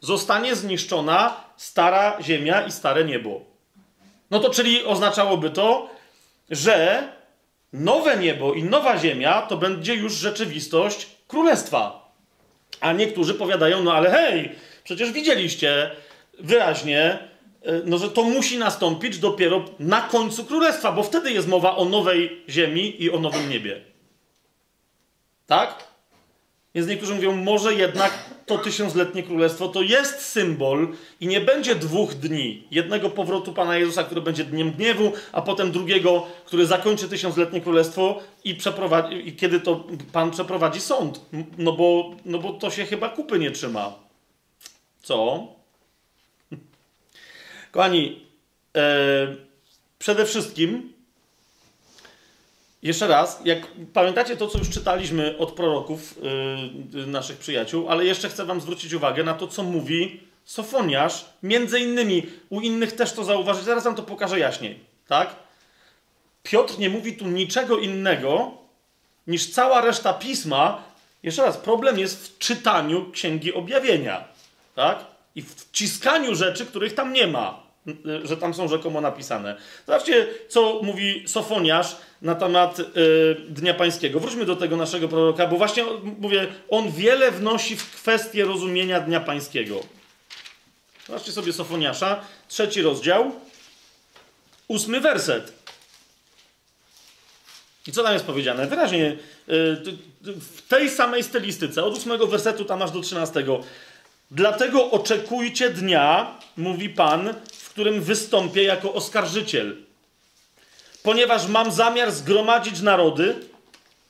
zostanie zniszczona stara ziemia i stare niebo. No to czyli oznaczałoby to, że nowe niebo i nowa ziemia to będzie już rzeczywistość królestwa. A niektórzy powiadają, no ale hej, przecież widzieliście wyraźnie, e, no, że to musi nastąpić dopiero na końcu królestwa, bo wtedy jest mowa o nowej ziemi i o nowym niebie. Tak? Więc niektórzy mówią, może jednak to tysiącletnie królestwo to jest symbol i nie będzie dwóch dni. Jednego powrotu Pana Jezusa, który będzie dniem gniewu, a potem drugiego, który zakończy tysiącletnie królestwo i, przeprowadzi, i kiedy to Pan przeprowadzi sąd. No bo, no bo to się chyba kupy nie trzyma. Co? Kochani, e, przede wszystkim jeszcze raz, jak pamiętacie to, co już czytaliśmy od proroków yy, naszych przyjaciół, ale jeszcze chcę wam zwrócić uwagę na to, co mówi Sofoniasz, między innymi, u innych też to zauważyć, zaraz wam to pokażę jaśniej, tak? Piotr nie mówi tu niczego innego, niż cała reszta pisma. Jeszcze raz, problem jest w czytaniu Księgi Objawienia, tak? I w wciskaniu rzeczy, których tam nie ma że tam są rzekomo napisane. Zobaczcie, co mówi Sofoniasz na temat y, Dnia Pańskiego. Wróćmy do tego naszego proroka, bo właśnie mówię, on wiele wnosi w kwestię rozumienia Dnia Pańskiego. Zobaczcie sobie Sofoniasza, trzeci rozdział, ósmy werset. I co tam jest powiedziane? Wyraźnie, y, w tej samej stylistyce, od ósmego wersetu tam aż do trzynastego. Dlatego oczekujcie dnia, mówi Pan, którym wystąpię jako oskarżyciel. Ponieważ mam zamiar zgromadzić narody,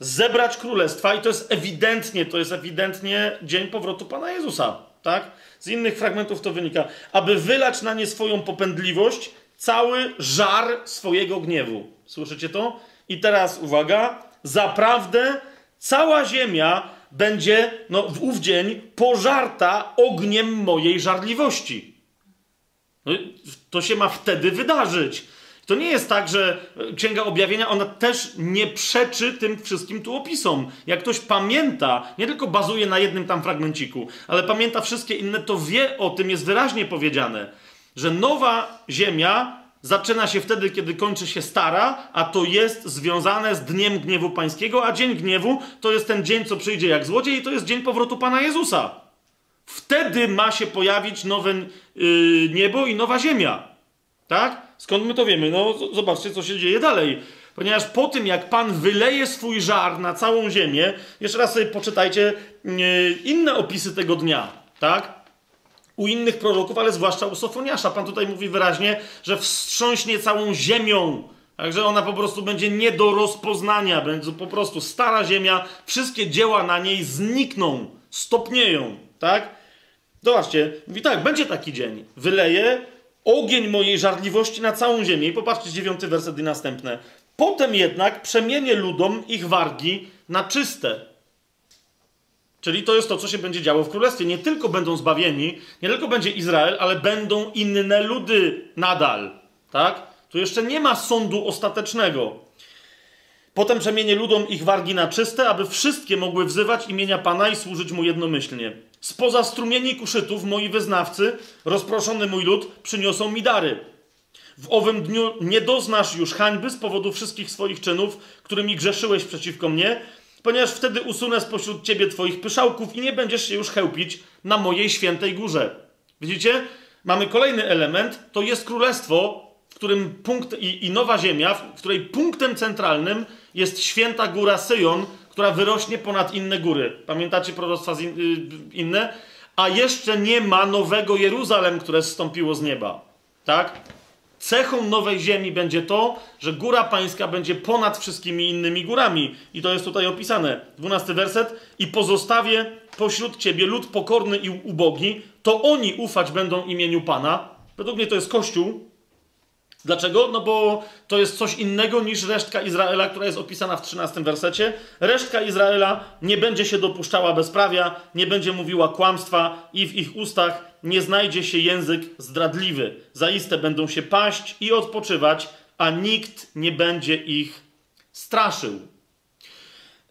zebrać królestwa, i to jest ewidentnie, to jest ewidentnie dzień powrotu Pana Jezusa, tak? Z innych fragmentów to wynika. Aby wylać na nie swoją popędliwość, cały żar swojego gniewu. Słyszycie to? I teraz uwaga, zaprawdę cała ziemia będzie no, w ów dzień pożarta ogniem mojej żarliwości. No, to się ma wtedy wydarzyć. To nie jest tak, że Księga Objawienia, ona też nie przeczy tym wszystkim tu opisom. Jak ktoś pamięta, nie tylko bazuje na jednym tam fragmenciku, ale pamięta wszystkie inne, to wie o tym, jest wyraźnie powiedziane, że nowa ziemia zaczyna się wtedy, kiedy kończy się stara, a to jest związane z dniem gniewu pańskiego, a dzień gniewu to jest ten dzień, co przyjdzie jak złodziej i to jest dzień powrotu Pana Jezusa. Wtedy ma się pojawić nowe yy, niebo i nowa ziemia. Tak? Skąd my to wiemy? No, zobaczcie, co się dzieje dalej. Ponieważ po tym, jak Pan wyleje swój żar na całą ziemię, jeszcze raz sobie poczytajcie inne opisy tego dnia, tak? U innych proroków, ale zwłaszcza u Sofoniasza. Pan tutaj mówi wyraźnie, że wstrząśnie całą ziemią. Także ona po prostu będzie nie do rozpoznania. Będzie po prostu stara ziemia, wszystkie dzieła na niej znikną, stopnieją, tak? Zobaczcie, mówi tak, będzie taki dzień. Wyleje ogień mojej żarliwości na całą ziemię. I popatrzcie, dziewiąty werset i następne. Potem jednak przemienię ludom ich wargi na czyste. Czyli to jest to, co się będzie działo w królestwie. Nie tylko będą zbawieni, nie tylko będzie Izrael, ale będą inne ludy nadal. Tak? Tu jeszcze nie ma sądu ostatecznego. Potem przemienię ludom ich wargi na czyste, aby wszystkie mogły wzywać imienia Pana i służyć mu jednomyślnie. Spoza strumieni kuszytów moi wyznawcy, rozproszony mój lud, przyniosą mi dary. W owym dniu nie doznasz już hańby z powodu wszystkich swoich czynów, którymi grzeszyłeś przeciwko mnie, ponieważ wtedy usunę spośród ciebie twoich pyszałków i nie będziesz się już chełpić na mojej świętej górze. Widzicie? Mamy kolejny element, to jest królestwo, w którym punkt i, i nowa ziemia, w której punktem centralnym jest święta góra Syjon, która wyrośnie ponad inne góry. Pamiętacie proroctwa y, inne? A jeszcze nie ma nowego Jeruzalem, które zstąpiło z nieba. Tak? Cechą nowej ziemi będzie to, że góra pańska będzie ponad wszystkimi innymi górami. I to jest tutaj opisane. Dwunasty werset. I pozostawię pośród ciebie lud pokorny i ubogi, to oni ufać będą imieniu Pana. Według mnie to jest Kościół. Dlaczego? No bo to jest coś innego niż resztka Izraela, która jest opisana w 13 wersecie. Resztka Izraela nie będzie się dopuszczała bezprawia, nie będzie mówiła kłamstwa i w ich ustach nie znajdzie się język zdradliwy. Zaiste będą się paść i odpoczywać, a nikt nie będzie ich straszył.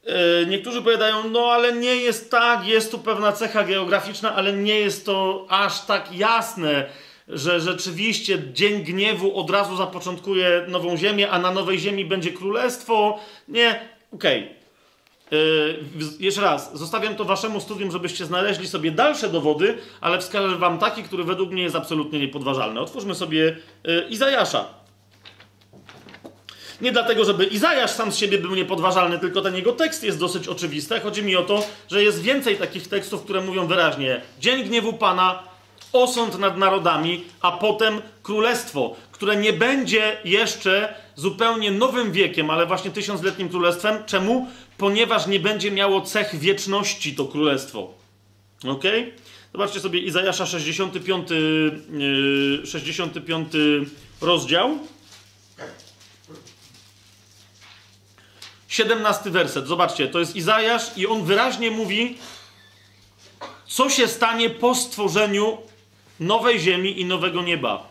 Yy, niektórzy powiadają, no ale nie jest tak, jest tu pewna cecha geograficzna, ale nie jest to aż tak jasne, że rzeczywiście dzień gniewu od razu zapoczątkuje nową ziemię, a na nowej ziemi będzie królestwo. Nie, okej. Okay. Yy, jeszcze raz, zostawiam to waszemu studium, żebyście znaleźli sobie dalsze dowody, ale wskażę wam taki, który według mnie jest absolutnie niepodważalny. Otwórzmy sobie yy, Izajasza. Nie dlatego, żeby Izajasz sam z siebie był niepodważalny, tylko ten jego tekst jest dosyć oczywisty. Chodzi mi o to, że jest więcej takich tekstów, które mówią wyraźnie: Dzień gniewu Pana, osąd nad narodami, a potem królestwo, które nie będzie jeszcze zupełnie nowym wiekiem, ale właśnie tysiącletnim królestwem. Czemu? ponieważ nie będzie miało cech wieczności to królestwo. Ok? Zobaczcie sobie Izajasza 65, 65 yy, rozdział. 17 werset. Zobaczcie, to jest Izajasz i on wyraźnie mówi, co się stanie po stworzeniu nowej ziemi i nowego nieba.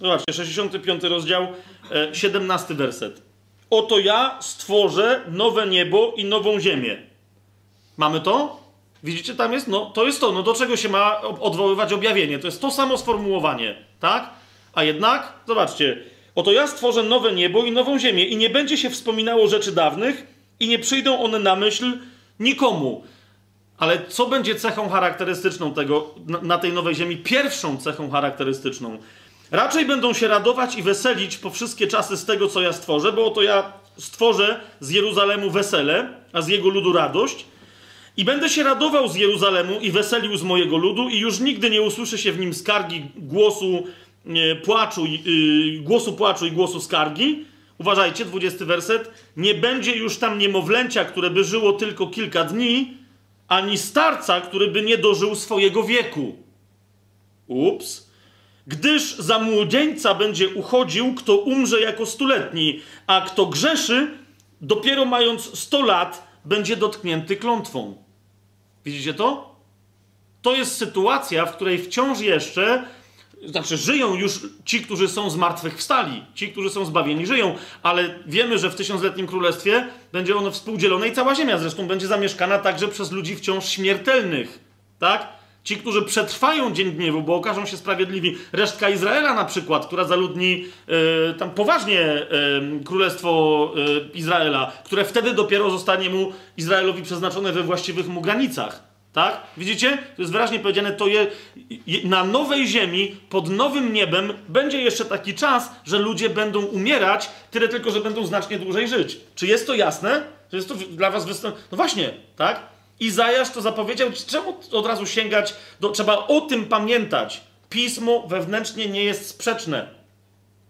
Zobaczcie, 65 rozdział, 17 e, werset. Oto ja stworzę nowe niebo i nową ziemię. Mamy to? Widzicie, tam jest? No, to jest to. No, do czego się ma odwoływać objawienie? To jest to samo sformułowanie, tak? A jednak, zobaczcie, oto ja stworzę nowe niebo i nową ziemię i nie będzie się wspominało rzeczy dawnych i nie przyjdą one na myśl nikomu. Ale co będzie cechą charakterystyczną tego, na, na tej nowej ziemi? Pierwszą cechą charakterystyczną Raczej będą się radować i weselić po wszystkie czasy z tego, co ja stworzę, bo oto ja stworzę z Jeruzalemu wesele, a z jego ludu radość. I będę się radował z Jeruzalemu i weselił z mojego ludu, i już nigdy nie usłyszy się w nim skargi głosu nie, płaczu, yy, głosu płaczu i głosu skargi. Uważajcie, 20 werset. Nie będzie już tam niemowlęcia, które by żyło tylko kilka dni, ani starca, który by nie dożył swojego wieku. Ups. Gdyż za młodzieńca będzie uchodził, kto umrze jako stuletni, a kto grzeszy, dopiero mając 100 lat, będzie dotknięty klątwą. Widzicie to? To jest sytuacja, w której wciąż jeszcze, znaczy żyją już ci, którzy są zmartwychwstali, ci, którzy są zbawieni, żyją, ale wiemy, że w tysiącletnim królestwie będzie ono współdzielone i cała ziemia zresztą będzie zamieszkana także przez ludzi wciąż śmiertelnych. Tak? Ci, którzy przetrwają dzień gniewu, bo okażą się sprawiedliwi. Resztka Izraela na przykład, która zaludni yy, tam poważnie yy, królestwo yy, Izraela, które wtedy dopiero zostanie mu Izraelowi przeznaczone we właściwych mu granicach. Tak? Widzicie? To jest wyraźnie powiedziane, to je, na nowej ziemi, pod nowym niebem będzie jeszcze taki czas, że ludzie będą umierać, tyle tylko, że będą znacznie dłużej żyć. Czy jest to jasne? Czy jest to dla was występ... No właśnie, tak? Izajasz to zapowiedział. Czemu od razu sięgać? Do... Trzeba o tym pamiętać. Pismo wewnętrznie nie jest sprzeczne.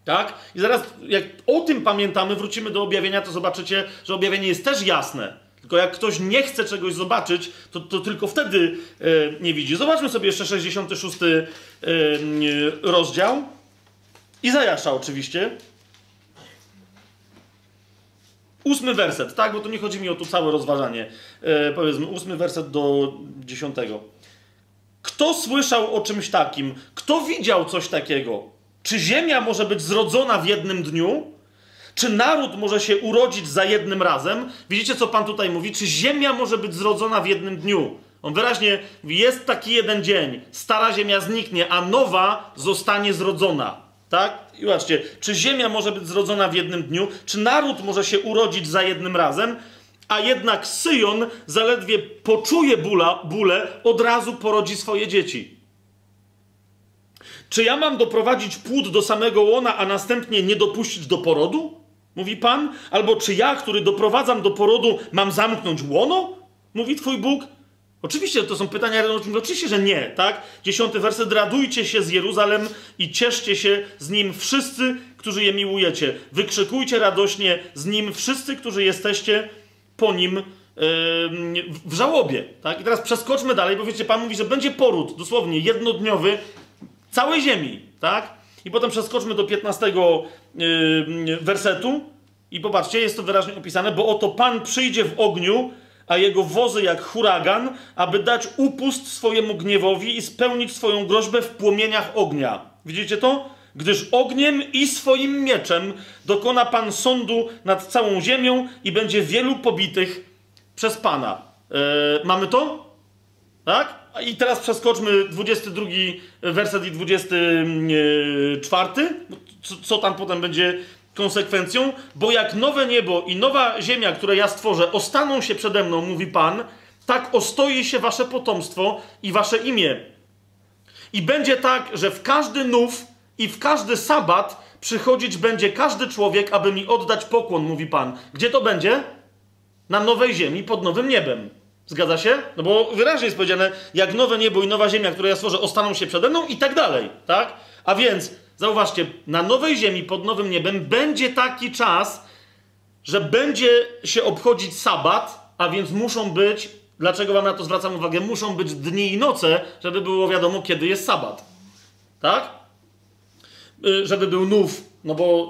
Tak? I zaraz, jak o tym pamiętamy, wrócimy do objawienia, to zobaczycie, że objawienie jest też jasne. Tylko jak ktoś nie chce czegoś zobaczyć, to, to tylko wtedy e, nie widzi. Zobaczmy sobie jeszcze 66 e, rozdział. Izajasza oczywiście. Ósmy werset, tak? Bo to nie chodzi mi o to całe rozważanie. E, powiedzmy, ósmy werset do dziesiątego. Kto słyszał o czymś takim? Kto widział coś takiego? Czy ziemia może być zrodzona w jednym dniu? Czy naród może się urodzić za jednym razem? Widzicie, co Pan tutaj mówi? Czy ziemia może być zrodzona w jednym dniu? On wyraźnie mówi, jest taki jeden dzień, stara ziemia zniknie, a nowa zostanie zrodzona. Tak? I zobaczcie, czy ziemia może być zrodzona w jednym dniu? Czy naród może się urodzić za jednym razem? A jednak Syjon zaledwie poczuje bóla, bóle, od razu porodzi swoje dzieci. Czy ja mam doprowadzić płód do samego łona, a następnie nie dopuścić do porodu? Mówi Pan. Albo czy ja, który doprowadzam do porodu, mam zamknąć łono? Mówi Twój Bóg. Oczywiście to są pytania, oczywiście, że nie, tak? Dziesiąty werset, radujcie się z Jeruzalem i cieszcie się z nim wszyscy, którzy je miłujecie. Wykrzykujcie radośnie z nim wszyscy, którzy jesteście po nim yy, w żałobie, tak? I teraz przeskoczmy dalej, bo wiecie, Pan mówi, że będzie poród, dosłownie jednodniowy całej ziemi, tak? I potem przeskoczmy do 15 yy, wersetu i popatrzcie, jest to wyraźnie opisane, bo oto Pan przyjdzie w ogniu, a jego wozy jak huragan, aby dać upust swojemu gniewowi i spełnić swoją groźbę w płomieniach ognia. Widzicie to? Gdyż ogniem i swoim mieczem dokona Pan sądu nad całą ziemią i będzie wielu pobitych przez Pana. Yy, mamy to? Tak? I teraz przeskoczmy 22 werset i 24. Co, co tam potem będzie konsekwencją? Bo jak nowe niebo i nowa ziemia, które ja stworzę, ostaną się przede mną, mówi Pan, tak ostoi się wasze potomstwo i wasze imię. I będzie tak, że w każdy nów i w każdy sabat przychodzić będzie każdy człowiek, aby mi oddać pokłon, mówi Pan. Gdzie to będzie? Na nowej ziemi, pod nowym niebem. Zgadza się? No bo wyraźnie jest powiedziane, jak nowe niebo i nowa ziemia, które ja stworzę, ostaną się przede mną i tak dalej, tak? A więc, zauważcie, na nowej ziemi, pod nowym niebem będzie taki czas, że będzie się obchodzić sabat, a więc muszą być, dlaczego wam na to zwracam uwagę, muszą być dni i noce, żeby było wiadomo, kiedy jest sabat. Tak? Y, żeby był nów, no bo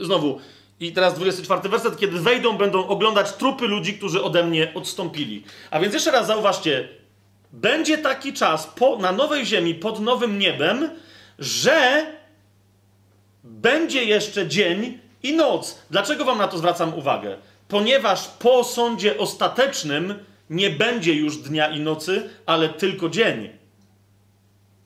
y, znowu, i teraz 24 werset, kiedy wejdą, będą oglądać trupy ludzi, którzy ode mnie odstąpili. A więc jeszcze raz zauważcie, będzie taki czas po, na nowej ziemi, pod nowym niebem, że będzie jeszcze dzień i noc. Dlaczego wam na to zwracam uwagę? Ponieważ po sądzie ostatecznym nie będzie już dnia i nocy, ale tylko dzień.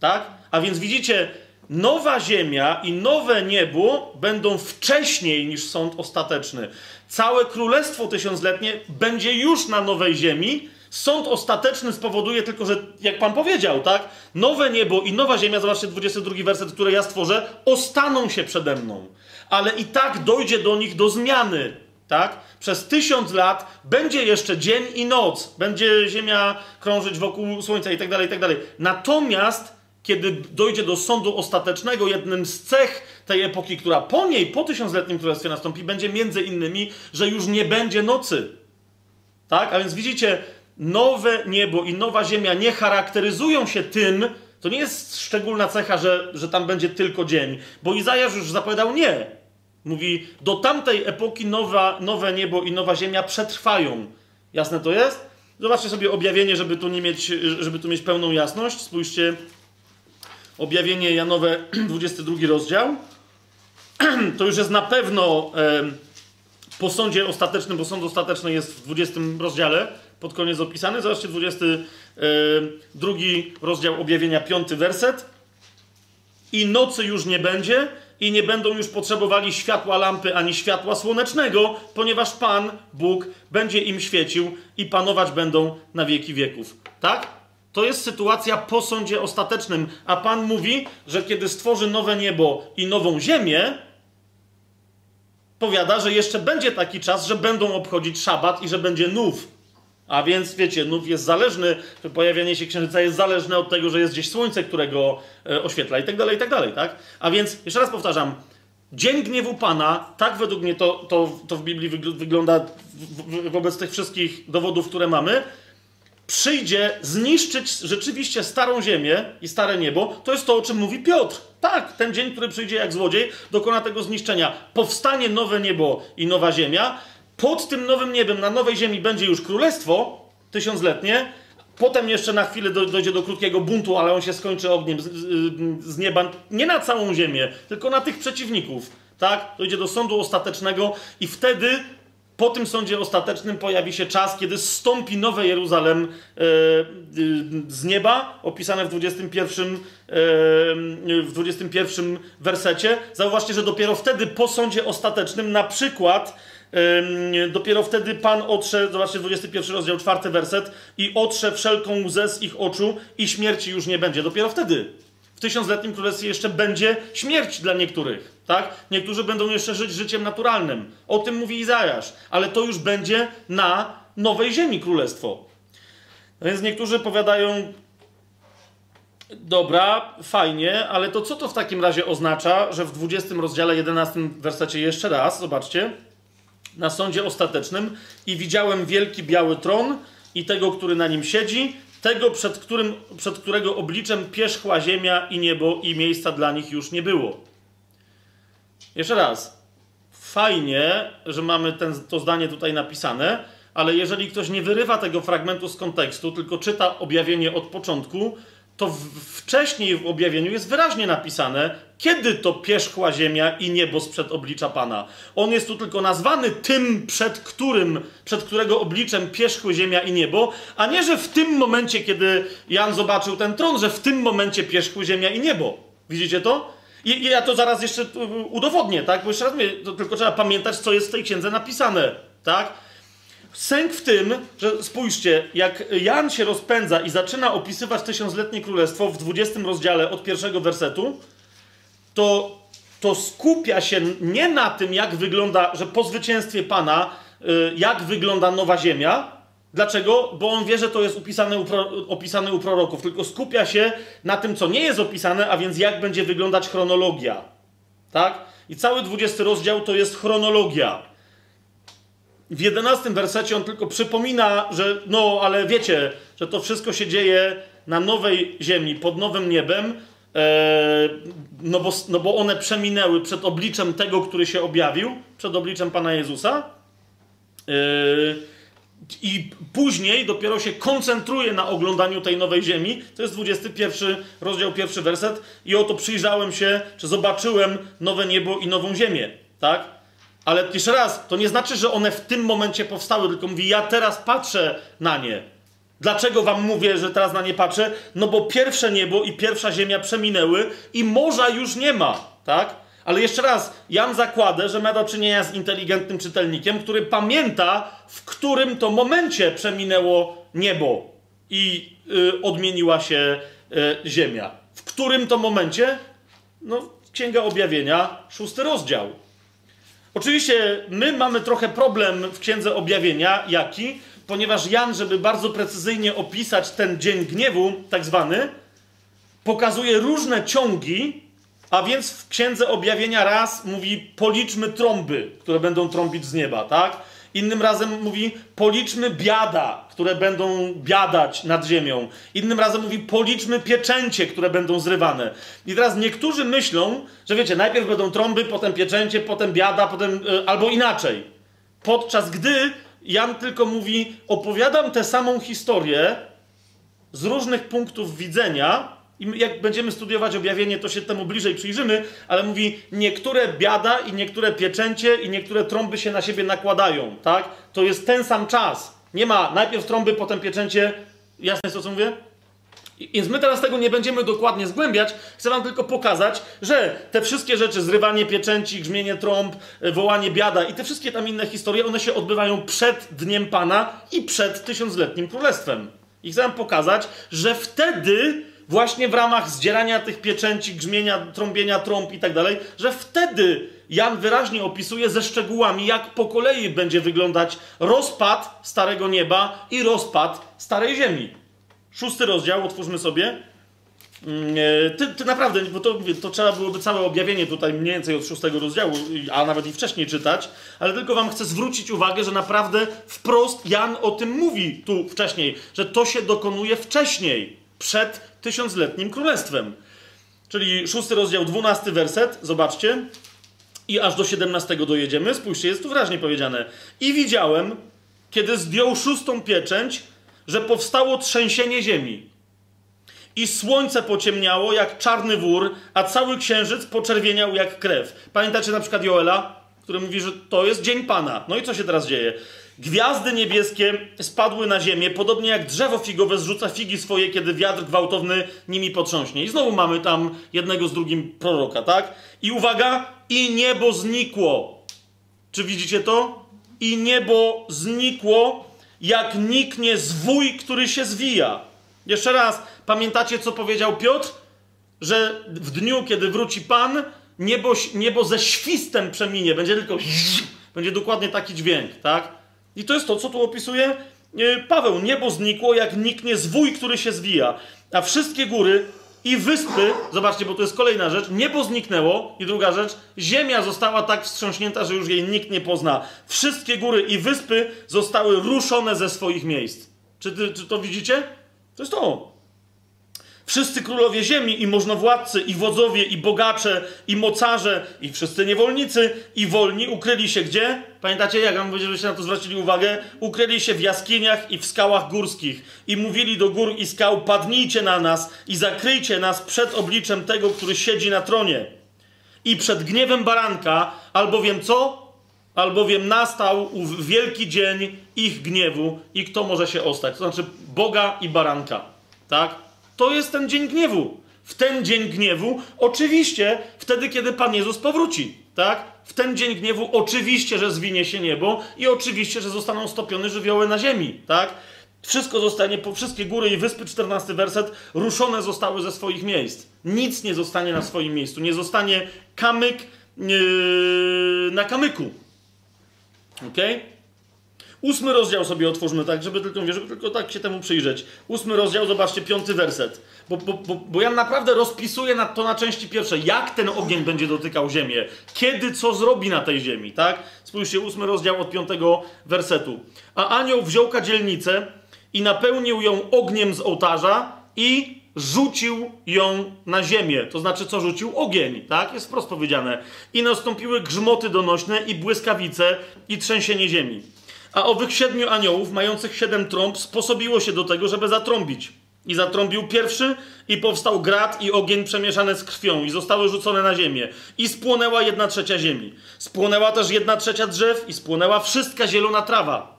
Tak? A więc widzicie, nowa ziemia i nowe niebo będą wcześniej niż sąd ostateczny. Całe królestwo tysiącletnie będzie już na nowej ziemi. Sąd ostateczny spowoduje tylko, że jak Pan powiedział, tak? Nowe niebo i nowa ziemia, zobaczcie 22 werset, które ja stworzę, ostaną się przede mną. Ale i tak dojdzie do nich do zmiany, tak? Przez tysiąc lat będzie jeszcze dzień i noc. Będzie ziemia krążyć wokół słońca i tak dalej, i tak dalej. Natomiast kiedy dojdzie do sądu ostatecznego, jednym z cech tej epoki, która po niej, po tysiącletnim królestwie nastąpi, będzie między innymi, że już nie będzie nocy. Tak? A więc widzicie, nowe niebo i nowa ziemia nie charakteryzują się tym, to nie jest szczególna cecha, że, że tam będzie tylko dzień, bo Izajasz już zapowiadał nie. Mówi, do tamtej epoki nowa, nowe niebo i nowa ziemia przetrwają. Jasne to jest? Zobaczcie sobie objawienie, żeby tu, nie mieć, żeby tu mieć pełną jasność. Spójrzcie, Objawienie Janowe, 22 rozdział. To już jest na pewno po sądzie ostatecznym, bo sąd ostateczny jest w 20 rozdziale, pod koniec opisany. Zobaczcie, 22 rozdział objawienia, 5 werset. I nocy już nie będzie, i nie będą już potrzebowali światła lampy ani światła słonecznego, ponieważ Pan, Bóg, będzie im świecił i panować będą na wieki wieków. Tak? To jest sytuacja po sądzie ostatecznym. A Pan mówi, że kiedy stworzy nowe niebo i nową ziemię, powiada, że jeszcze będzie taki czas, że będą obchodzić szabat i że będzie nów. A więc wiecie, nów jest zależny, pojawianie się księżyca jest zależne od tego, że jest gdzieś słońce, którego e, oświetla i tak dalej, i tak dalej, tak? A więc, jeszcze raz powtarzam, dzień gniewu Pana, tak według mnie to, to, to w Biblii wygląda wobec tych wszystkich dowodów, które mamy, przyjdzie zniszczyć rzeczywiście starą ziemię i stare niebo, to jest to, o czym mówi Piotr. Tak, ten dzień, który przyjdzie jak złodziej, dokona tego zniszczenia. Powstanie nowe niebo i nowa ziemia. Pod tym nowym niebem, na nowej ziemi będzie już królestwo tysiącletnie. Potem jeszcze na chwilę dojdzie do krótkiego buntu, ale on się skończy ogniem z, z nieba. Nie na całą ziemię, tylko na tych przeciwników. Tak? Dojdzie do sądu ostatecznego i wtedy po tym sądzie ostatecznym pojawi się czas, kiedy stąpi nowe Jeruzalem e, e, z nieba, opisane w 21, e, w 21 wersecie. Zauważcie, że dopiero wtedy po sądzie ostatecznym, na przykład, dopiero wtedy Pan otrze, zobaczcie 21 rozdział, czwarty werset, i otrze wszelką łzę z ich oczu i śmierci już nie będzie. Dopiero wtedy. W tysiącletnim królestwie jeszcze będzie śmierć dla niektórych. Tak? Niektórzy będą jeszcze żyć życiem naturalnym. O tym mówi Izajasz. Ale to już będzie na nowej ziemi królestwo. No więc niektórzy powiadają, dobra, fajnie, ale to co to w takim razie oznacza, że w 20 rozdziale 11 wersecie jeszcze raz, zobaczcie, na sądzie ostatecznym i widziałem wielki biały tron i tego, który na nim siedzi, tego, przed, którym, przed którego obliczem pierzchła ziemia i niebo i miejsca dla nich już nie było. Jeszcze raz. Fajnie, że mamy ten, to zdanie tutaj napisane, ale jeżeli ktoś nie wyrywa tego fragmentu z kontekstu, tylko czyta objawienie od początku, to w, wcześniej w objawieniu jest wyraźnie napisane, kiedy to pierzchła ziemia i niebo sprzed oblicza Pana. On jest tu tylko nazwany tym, przed którym, przed którego obliczem pierzchły ziemia i niebo, a nie, że w tym momencie, kiedy Jan zobaczył ten tron, że w tym momencie pierzchły ziemia i niebo. Widzicie to? I, ja to zaraz jeszcze udowodnię, tak? Bo jeszcze raz mówię, to tylko trzeba pamiętać, co jest w tej księdze napisane, tak? Sęk w tym, że spójrzcie, jak Jan się rozpędza i zaczyna opisywać tysiącletnie królestwo w 20 rozdziale od pierwszego wersetu, to, to skupia się nie na tym, jak wygląda, że po zwycięstwie Pana, y, jak wygląda nowa ziemia, Dlaczego? Bo on wie, że to jest opisane u, pro, opisane u proroków, tylko skupia się na tym, co nie jest opisane, a więc jak będzie wyglądać chronologia. Tak? I cały 20 rozdział to jest chronologia. W 11 wersecie on tylko przypomina, że no, ale wiecie, że to wszystko się dzieje na nowej ziemi, pod nowym niebem, e, no, bo, no bo one przeminęły przed obliczem tego, który się objawił, przed obliczem Pana Jezusa. E, i później dopiero się koncentruje na oglądaniu tej nowej ziemi. To jest 21 rozdział, pierwszy werset. I oto przyjrzałem się, czy zobaczyłem nowe niebo i nową ziemię. Tak? Ale jeszcze raz, to nie znaczy, że one w tym momencie powstały, tylko mówi, ja teraz patrzę na nie. Dlaczego wam mówię, że teraz na nie patrzę? No bo pierwsze niebo i pierwsza ziemia przeminęły i morza już nie ma. Tak? Ale jeszcze raz, Jan zakładę, że ma do czynienia z inteligentnym czytelnikiem, który pamięta, w którym to momencie przeminęło niebo i y, odmieniła się y, ziemia. W którym to momencie? No, Księga Objawienia, szósty rozdział. Oczywiście my mamy trochę problem w Księdze Objawienia, jaki? Ponieważ Jan, żeby bardzo precyzyjnie opisać ten dzień gniewu, tak zwany, pokazuje różne ciągi, a więc w Księdze Objawienia raz mówi policzmy trąby, które będą trąbić z nieba, tak? Innym razem mówi policzmy biada, które będą biadać nad ziemią. Innym razem mówi policzmy pieczęcie, które będą zrywane. I teraz niektórzy myślą, że wiecie, najpierw będą trąby, potem pieczęcie, potem biada, potem yy, albo inaczej. Podczas gdy Jan tylko mówi opowiadam tę samą historię z różnych punktów widzenia, i jak będziemy studiować objawienie, to się temu bliżej przyjrzymy, ale mówi, niektóre biada i niektóre pieczęcie i niektóre trąby się na siebie nakładają, tak? To jest ten sam czas. Nie ma najpierw trąby, potem pieczęcie. Jasne jest to, co mówię? Więc my teraz tego nie będziemy dokładnie zgłębiać. Chcę wam tylko pokazać, że te wszystkie rzeczy, zrywanie pieczęci, grzmienie trąb, e, wołanie biada i te wszystkie tam inne historie, one się odbywają przed Dniem Pana i przed tysiącletnim królestwem. I chcę wam pokazać, że wtedy, właśnie w ramach zdzierania tych pieczęci, grzmienia, trąbienia trąb i tak dalej, że wtedy Jan wyraźnie opisuje ze szczegółami, jak po kolei będzie wyglądać rozpad Starego Nieba i rozpad Starej Ziemi. Szósty rozdział, otwórzmy sobie. Mm, e, Ty, ty naprawdę, bo to, to trzeba byłoby całe objawienie tutaj mniej więcej od szóstego rozdziału, a nawet i wcześniej czytać, ale tylko wam chcę zwrócić uwagę, że naprawdę wprost Jan o tym mówi tu wcześniej, że to się dokonuje wcześniej, przed tysiącletnim królestwem. Czyli szósty rozdział, dwunasty werset, zobaczcie, i aż do siedemnastego dojedziemy. Spójrzcie, jest tu wyraźnie powiedziane. I widziałem, kiedy zdjął szóstą pieczęć, że powstało trzęsienie ziemi i słońce pociemniało jak czarny wór, a cały księżyc poczerwieniał jak krew. Pamiętacie na przykład Joela, który mówi, że to jest dzień Pana. No i co się teraz dzieje? Gwiazdy niebieskie spadły na ziemię, podobnie jak drzewo figowe zrzuca figi swoje, kiedy wiatr gwałtowny nimi potrząśnie. I znowu mamy tam jednego z drugim proroka, tak? I uwaga, i niebo znikło. Czy widzicie to? I niebo znikło, jak niknie zwój, który się zwija. Jeszcze raz, pamiętacie, co powiedział Piotr? Że w dniu, kiedy wróci Pan, niebo, niebo ze świstem przeminie. Będzie tylko. Będzie dokładnie taki dźwięk, tak? I to jest to, co tu opisuje e, Paweł. Niebo znikło, jak niknie zwój, który się zwija. A wszystkie góry i wyspy, zobaczcie, bo to jest kolejna rzecz, niebo zniknęło. I druga rzecz, ziemia została tak wstrząśnięta, że już jej nikt nie pozna. Wszystkie góry i wyspy zostały ruszone ze swoich miejsc. Czy, ty, czy to widzicie? To jest to. Wszyscy królowie ziemi, i możnowładcy, i wodzowie, i bogacze, i mocarze, i wszyscy niewolnicy, i wolni ukryli się gdzie? Pamiętacie, jak wam żebyście na to zwrócili uwagę? Ukryli się w jaskiniach i w skałach górskich. I mówili do gór i skał, padnijcie na nas i zakryjcie nas przed obliczem tego, który siedzi na tronie. I przed gniewem baranka, albowiem co? Albowiem nastał ów wielki dzień ich gniewu i kto może się ostać? To znaczy Boga i baranka. Tak? To jest ten dzień gniewu. W ten dzień gniewu, oczywiście, wtedy, kiedy Pan Jezus powróci, tak? W ten dzień gniewu, oczywiście, że zwinie się niebo i oczywiście, że zostaną stopione żywioły na ziemi, tak? Wszystko zostanie, po wszystkie góry i wyspy, 14 werset, ruszone zostały ze swoich miejsc. Nic nie zostanie na swoim miejscu. Nie zostanie kamyk yy, na kamyku. Okej? Okay? Ósmy rozdział sobie otwórzmy tak, żeby tylko, żeby tylko tak się temu przyjrzeć. Ósmy rozdział, zobaczcie, piąty werset. Bo, bo, bo, bo ja naprawdę rozpisuję na, to na części pierwszej, jak ten ogień będzie dotykał ziemię, kiedy co zrobi na tej ziemi, tak? Spójrzcie, ósmy rozdział od piątego wersetu. A anioł wziął kadzielnicę i napełnił ją ogniem z ołtarza i rzucił ją na ziemię. To znaczy, co rzucił? Ogień, tak? Jest wprost powiedziane. I nastąpiły grzmoty donośne i błyskawice i trzęsienie ziemi. A owych siedmiu aniołów, mających siedem trąb, sposobiło się do tego, żeby zatrąbić. I zatrąbił pierwszy, i powstał grat i ogień przemieszane z krwią, i zostały rzucone na ziemię. I spłonęła jedna trzecia ziemi. Spłonęła też jedna trzecia drzew, i spłonęła wszystka zielona trawa.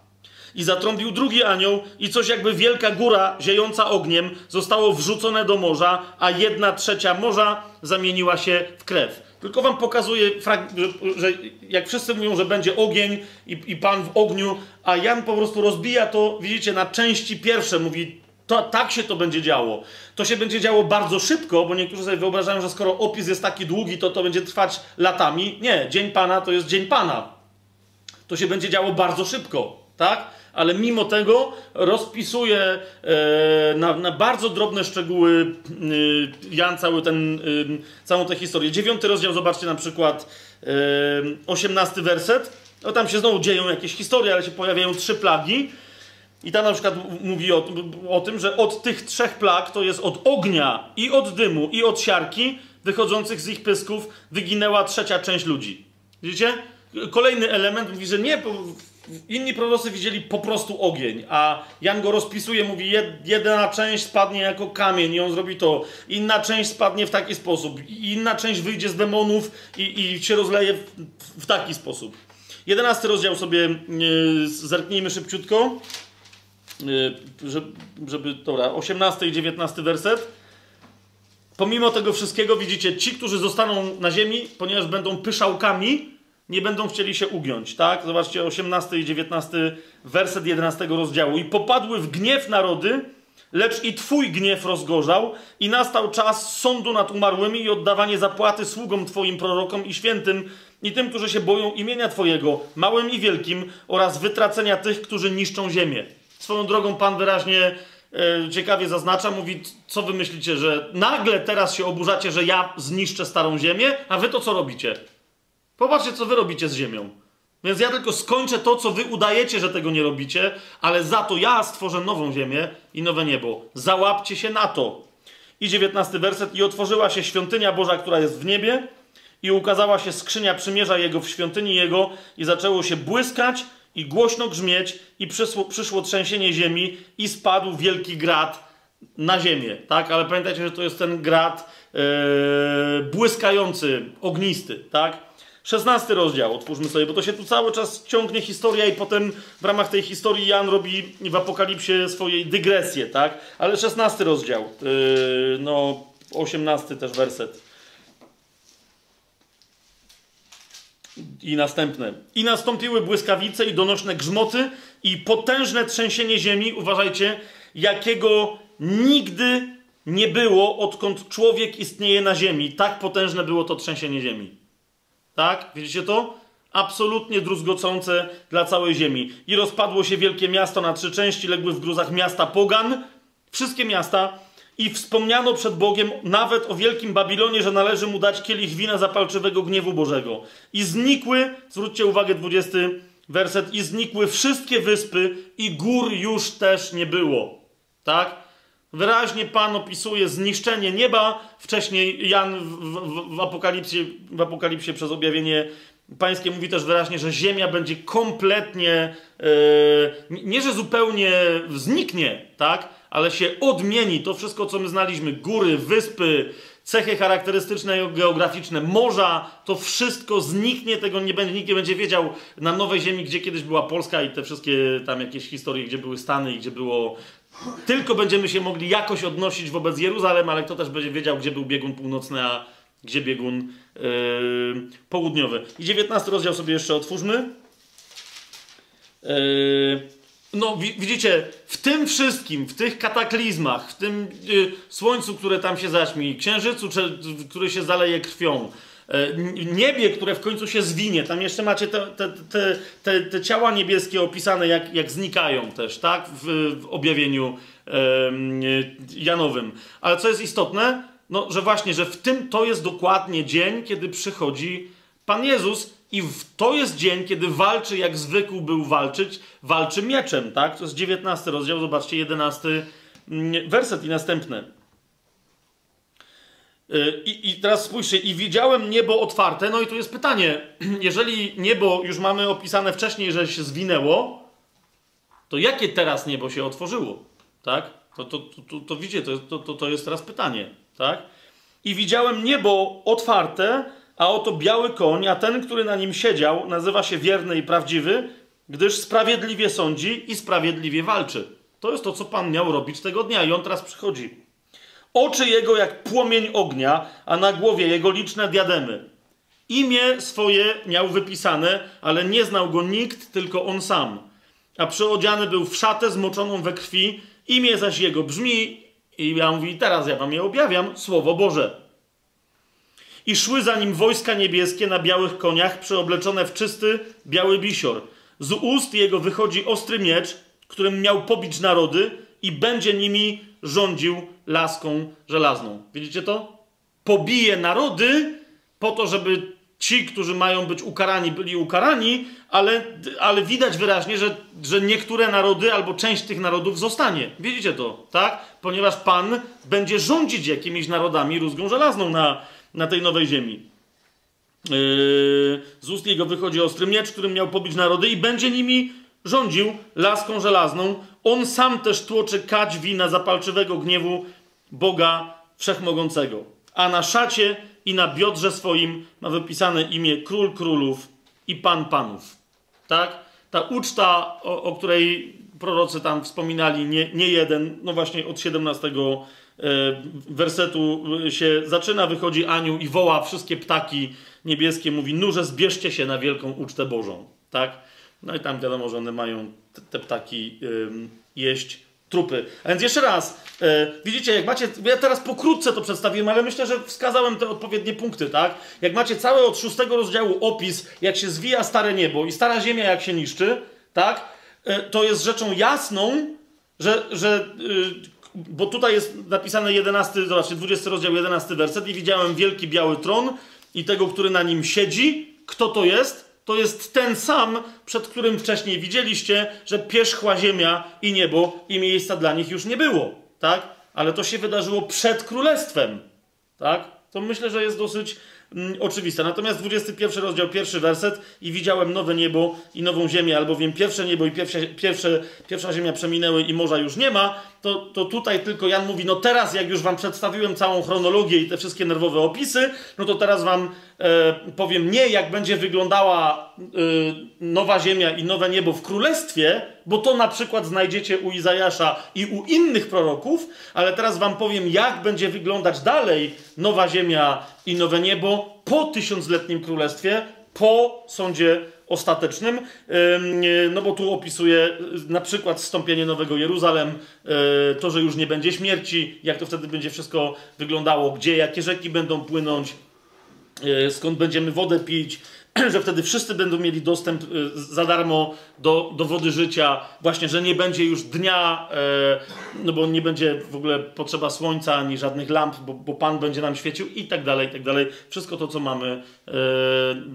I zatrąbił drugi anioł, i coś jakby wielka góra ziejąca ogniem zostało wrzucone do morza, a jedna trzecia morza zamieniła się w krew. Tylko wam pokazuję, że jak wszyscy mówią, że będzie ogień i, i Pan w ogniu, a Jan po prostu rozbija to, widzicie, na części pierwsze. Mówi, to, tak się to będzie działo. To się będzie działo bardzo szybko, bo niektórzy sobie wyobrażają, że skoro opis jest taki długi, to to będzie trwać latami. Nie, Dzień Pana to jest Dzień Pana. To się będzie działo bardzo szybko, tak? Ale mimo tego rozpisuje e, na, na, bardzo drobne szczegóły e, Jan cały ten, e, całą tę historię. Dziewiąty rozdział, zobaczcie na przykład osiemnasty werset. No tam się znowu dzieją jakieś historie, ale się pojawiają trzy plagi. I tam na przykład mówi o, o tym, że od tych trzech plag, to jest od ognia i od dymu i od siarki wychodzących z ich pysków, wyginęła trzecia część ludzi. Widzicie? Kolejny element mówi, że nie, Inni prorocy widzieli po prostu ogień, a Jan go rozpisuje, mówi, jedna część spadnie jako kamień i on zrobi to, inna część spadnie w taki sposób, inna część wyjdzie z demonów i, i się rozleje w, w, taki sposób. Jedenasty rozdział sobie yy, zerknijmy szybciutko, yy, żeby, żeby, dobra, 18 i 19 werset. Pomimo tego wszystkiego widzicie, ci, którzy zostaną na ziemi, ponieważ będą pyszałkami, nie będą chcieli się ugiąć, tak? Zobaczcie 18 i 19 werset 11 rozdziału. I popadły w gniew narody lecz i twój gniew rozgorzał i nastał czas sądu nad umarłymi i oddawanie zapłaty sługom twoim prorokom i świętym i tym, którzy się boją imienia twojego, małym i wielkim oraz wytracenia tych, którzy niszczą ziemię. Swoją drogą Pan wyraźnie e, ciekawie zaznacza, mówi, co wy myślicie, że nagle teraz się oburzacie, że ja zniszczę starą ziemię, a wy to co robicie? Popatrzcie, co wy robicie z ziemią. Więc ja tylko skończę to, co wy udajecie, że tego nie robicie, ale za to ja stworzę nową ziemię i nowe niebo. Załapcie się na to. I dziewiętnasty werset. I otworzyła się świątynia Boża, która jest w niebie, i ukazała się skrzynia przymierza jego w świątyni jego, i zaczęło się błyskać, i głośno grzmieć, i przyszło, przyszło trzęsienie ziemi, i spadł wielki grad na ziemię. Tak? Ale pamiętajcie, że to jest ten grad yy, błyskający, ognisty. Tak? 16 rozdział, otwórzmy sobie, bo to się tu cały czas ciągnie historia i potem w ramach tej historii Jan robi w Apokalipsie swojej dygresję, tak? Ale 16 rozdział, yy, no 18 też werset. I następne. I nastąpiły błyskawice i donośne grzmoty i potężne trzęsienie ziemi, uważajcie, jakiego nigdy nie było, odkąd człowiek istnieje na ziemi. Tak potężne było to trzęsienie ziemi. Tak? Widzicie to? Absolutnie druzgocące dla całej ziemi. I rozpadło się wielkie miasto na trzy części, legły w gruzach miasta Pogan, wszystkie miasta, i wspomniano przed Bogiem nawet o wielkim Babilonie, że należy mu dać kielich wina zapalczywego gniewu Bożego. I znikły, zwróćcie uwagę, 20 werset, i znikły wszystkie wyspy, i gór już też nie było. Tak? Wyraźnie Pan opisuje zniszczenie nieba. Wcześniej Jan w, w, w, Apokalipsie, w Apokalipsie przez objawienie Pańskie mówi też wyraźnie, że ziemia będzie kompletnie, yy, nie że zupełnie zniknie, tak? ale się odmieni. To wszystko, co my znaliśmy, góry, wyspy, cechy charakterystyczne geograficzne, morza, to wszystko zniknie, tego nie będzie, nikt nie będzie wiedział na nowej ziemi, gdzie kiedyś była Polska i te wszystkie tam jakieś historie, gdzie były Stany i gdzie było tylko będziemy się mogli jakoś odnosić wobec Jeruzalem, ale kto też będzie wiedział, gdzie był biegun północny, a gdzie biegun yy, południowy. I 19 rozdział sobie jeszcze otwórzmy. Yy, no, widzicie, w tym wszystkim, w tych kataklizmach, w tym yy, słońcu, które tam się zaśmi, księżycu, który się zaleje krwią, niebie, które w końcu się zwinie, tam jeszcze macie te, te, te, te, ciała niebieskie opisane, jak, jak znikają też, tak, w, w objawieniu Janowym. Ale co jest istotne, no, że właśnie, że w tym to jest dokładnie dzień, kiedy przychodzi Pan Jezus i to jest dzień, kiedy walczy, jak zwykł był walczyć, walczy mieczem, tak? To jest 19 rozdział, zobaczcie, 11 mm, werset i następny. Y, I, I teraz spójrzcie, i widziałem niebo otwarte, no i tu jest pytanie, jeżeli niebo już mamy opisane wcześniej, że się zwinęło, to jakie teraz niebo się otworzyło, tak? To, to, to, to, to widzicie, to, to, to jest teraz pytanie, tak? I widziałem niebo otwarte, a oto biały koń, a ten, który na nim siedział, nazywa się wierny i prawdziwy, gdyż sprawiedliwie sądzi i sprawiedliwie walczy. To jest to, co Pan miał robić tego dnia i on teraz przychodzi. Oczy jego jak płomień ognia, a na głowie jego liczne diademy. Imię swoje miał wypisane, ale nie znał go nikt, tylko on sam. A przyodziany był w szatę zmoczoną we krwi, imię zaś jego brzmi, i ja mówię, teraz ja wam je objawiam, Słowo Boże i szły za nim wojska niebieskie na białych koniach, przeobleczone w czysty, biały bisior. Z ust jego wychodzi ostry miecz, którym miał pobić narody i będzie nimi rządził laską żelazną. Widzicie to? Pobije narody po to, żeby ci, którzy mają być ukarani, byli ukarani, ale, ale widać wyraźnie, że, że niektóre narody albo część tych narodów zostanie. Widzicie to, tak? Ponieważ Pan będzie rządzić jakimiś narodami rózgą żelazną na, na tej nowej ziemi. Yy, z ust jego wychodzi ostry miecz, którym miał pobić narody i będzie nimi rządził laską żelazną. On sam też tłoczy kać wina zapalczywego gniewu Boga Wszechmogącego. A na szacie i na biodrze swoim ma wypisane imię Król Królów i Pan Panów. Tak? Ta uczta, o, o której prorocy tam wspominali, nie, nie jeden, no właśnie od 17 E, wersetu się zaczyna, wychodzi anioł i woła wszystkie ptaki niebieskie, mówi, nurze zbierzcie się na wielką ucztę Bożą, tak? No i tam wiadomo, że one mają te, te ptaki jeść trupy. A więc jeszcze raz, e, widzicie, jak macie, ja teraz pokrótce to przedstawiłem, ale myślę, że wskazałem te odpowiednie punkty, tak? Jak macie cały od szóstego rozdziału opis, jak się zwija stare niebo i stara ziemia, jak się niszczy, tak? E, to jest rzeczą jasną, że, że e, bo tutaj jest napisane 11, zobaczcie, 20 rozdział, 11 werset i widziałem wielki biały tron i tego, który na nim siedzi. Kto to jest? To jest ten sam, przed którym wcześniej widzieliście, że pierzchła ziemia i niebo i miejsca dla nich już nie było, tak? Ale to się wydarzyło przed królestwem, tak? To myślę, że jest dosyć mm, oczywiste. Natomiast 21 rozdział, pierwszy werset i widziałem nowe niebo i nową ziemię, albowiem pierwsze niebo i pierwsze, pierwsze, pierwsza ziemia przeminęły i morza już nie ma, to, to tutaj tylko Jan mówi, no teraz jak już wam przedstawiłem całą chronologię i te wszystkie nerwowe opisy, no to teraz wam e, powiem nie jak będzie wyglądała e, nowa ziemia i nowe niebo w królestwie, bo to na przykład znajdziecie u Izajasza i u innych proroków, ale teraz wam powiem jak będzie wyglądać dalej nowa ziemia i nowe niebo po tysiącletnim królestwie, po sądzie ostatecznym, no bo tu opisuje na przykład wstąpienie Nowego Jeruzalem, e, to, że już nie będzie śmierci, jak to wtedy będzie wszystko wyglądało, gdzie, jakie rzeki będą płynąć, skąd będziemy wodę pić, że wtedy wszyscy będą mieli dostęp e, za darmo do, do wody życia, właśnie, że nie będzie już dnia, e, no bo nie będzie w ogóle potrzeba słońca ani żadnych lamp, bo, bo Pan będzie nam świecił i tak dalej, i tak dalej. Wszystko to, co mamy e,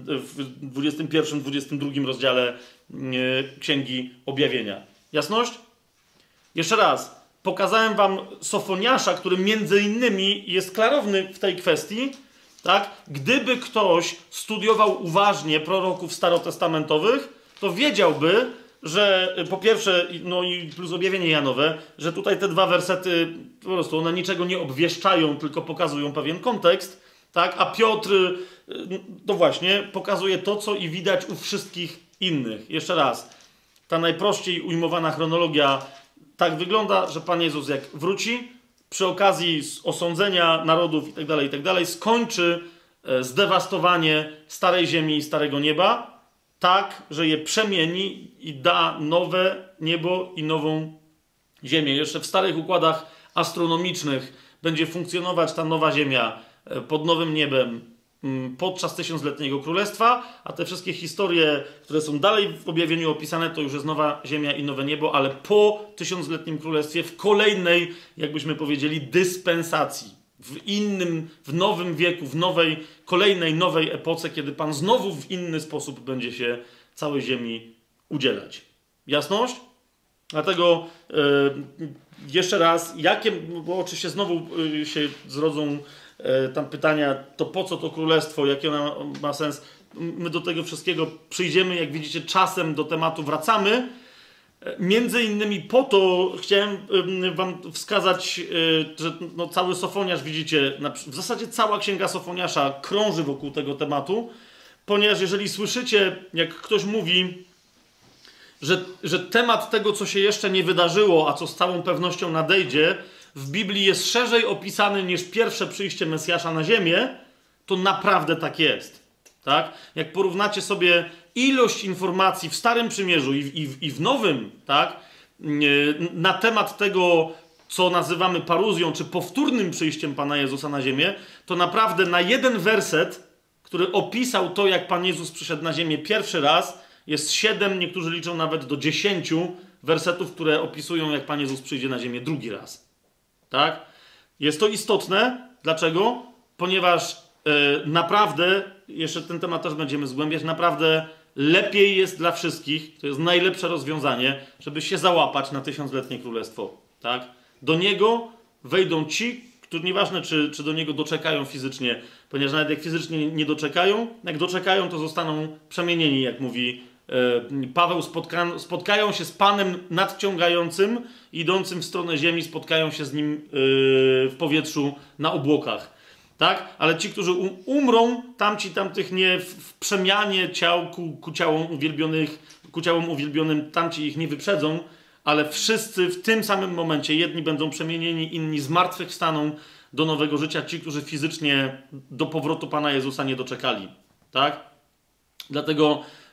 w 21-22 rozdziale Księgi Objawienia. Jasność? Jeszcze raz. Pokazałem wam Sofoniasza, który między innymi jest klarowny w tej kwestii, tak? Gdyby ktoś studiował uważnie proroków starotestamentowych, to wiedziałby, że po pierwsze, no i plus objawienie Janowe, że tutaj te dwa wersety po prostu one niczego nie obwieszczają, tylko pokazują pewien kontekst, tak? A Piotr, no właśnie, pokazuje to, co i widać u wszystkich innych. Jeszcze raz, ta najprościej ujmowana chronologia tak wygląda, że Pan Jezus jak wróci, przy okazji osądzenia narodów itd., tak itd., tak skończy e, zdewastowanie starej ziemi i starego nieba, tak, że je przemieni i da nowe niebo i nową ziemię. Jeszcze w starych układach astronomicznych będzie funkcjonować ta nowa ziemia e, pod nowym niebem, podczas tysiącletniego królestwa, a te wszystkie historie, które są dalej w objawieniu opisane, to już jest nowa ziemia i nowe niebo, ale po tysiącletnim królestwie, w kolejnej, jakbyśmy powiedzieli, dyspensacji. W innym, w nowym wieku, w nowej, kolejnej nowej epoce, kiedy Pan znowu w inny sposób będzie się całej ziemi udzielać. Jasność? Dlatego yy, jeszcze raz, jakie, bo oczywiście znowu yy, się zrodzą tam pytania, to po co to królestwo, jakie ono ma sens. My do tego wszystkiego przyjdziemy, jak widzicie, czasem do tematu wracamy. E, między innymi po to chciałem wam wskazać, e, że no cały Sofoniasz, widzicie, w zasadzie cała księga Sofoniasza krąży wokół tego tematu, ponieważ jeżeli słyszycie, jak ktoś mówi, że, że temat tego, co się jeszcze nie wydarzyło, a co z całą pewnością nadejdzie, w Biblii jest szerzej opisany niż pierwsze przyjście Mesjasza na ziemię, to naprawdę tak jest. Tak? Jak porównacie sobie ilość informacji w Starym Przymierzu i, i, i w Nowym, tak? na temat tego, co nazywamy paruzją, czy powtórnym przyjściem Pana Jezusa na ziemię, to naprawdę na jeden werset, który opisał to, jak Pan Jezus przyszedł na ziemię pierwszy raz, jest siedem, niektórzy liczą nawet do dziesięciu wersetów, które opisują, jak Pan Jezus przyjdzie na ziemię drugi raz. Tak? Jest to istotne. Dlaczego? Ponieważ yy, naprawdę, jeszcze ten temat też będziemy zgłębiać, naprawdę lepiej jest dla wszystkich, to jest najlepsze rozwiązanie, żeby się załapać na tysiącletnie królestwo. Tak? Do niego wejdą ci, którzy nieważne, czy, czy do niego doczekają fizycznie, ponieważ nawet jak fizycznie nie doczekają, jak doczekają, to zostaną przemienieni, jak mówi Paweł spotka, spotkają się z Panem nadciągającym, idącym w stronę ziemi, spotkają się z nim e, w powietrzu na obłokach. Tak? Ale ci, którzy umrą, tamci tamtych nie w przemianie ciał ku, ku ciałom uwielbionych, ku ciałom uwielbionym, tamci ich nie wyprzedzą, ale wszyscy w tym samym momencie, jedni będą przemienieni, inni z martwych staną do nowego życia, ci, którzy fizycznie do powrotu Pana Jezusa nie doczekali. Tak? Dlatego E,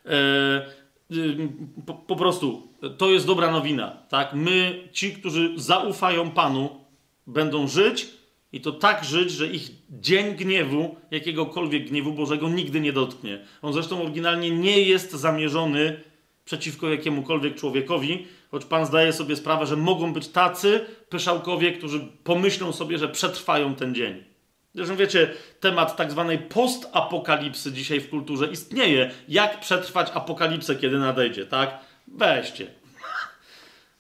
po, po, prostu to jest dobra nowina, tak? My, ci, którzy zaufają Panu, będą żyć i to tak żyć, że ich dzień gniewu, jakiegokolwiek gniewu Bożego nigdy nie dotknie. On zresztą oryginalnie nie jest zamierzony przeciwko jakiemukolwiek człowiekowi, choć Pan zdaje sobie sprawę, że mogą być tacy pyszałkowie, którzy pomyślą sobie, że przetrwają ten dzień. Zresztą wiecie, temat tak zwanej postapokalipsy dzisiaj w kulturze istnieje. Jak przetrwać apokalipsę, kiedy nadejdzie, tak? Weźcie.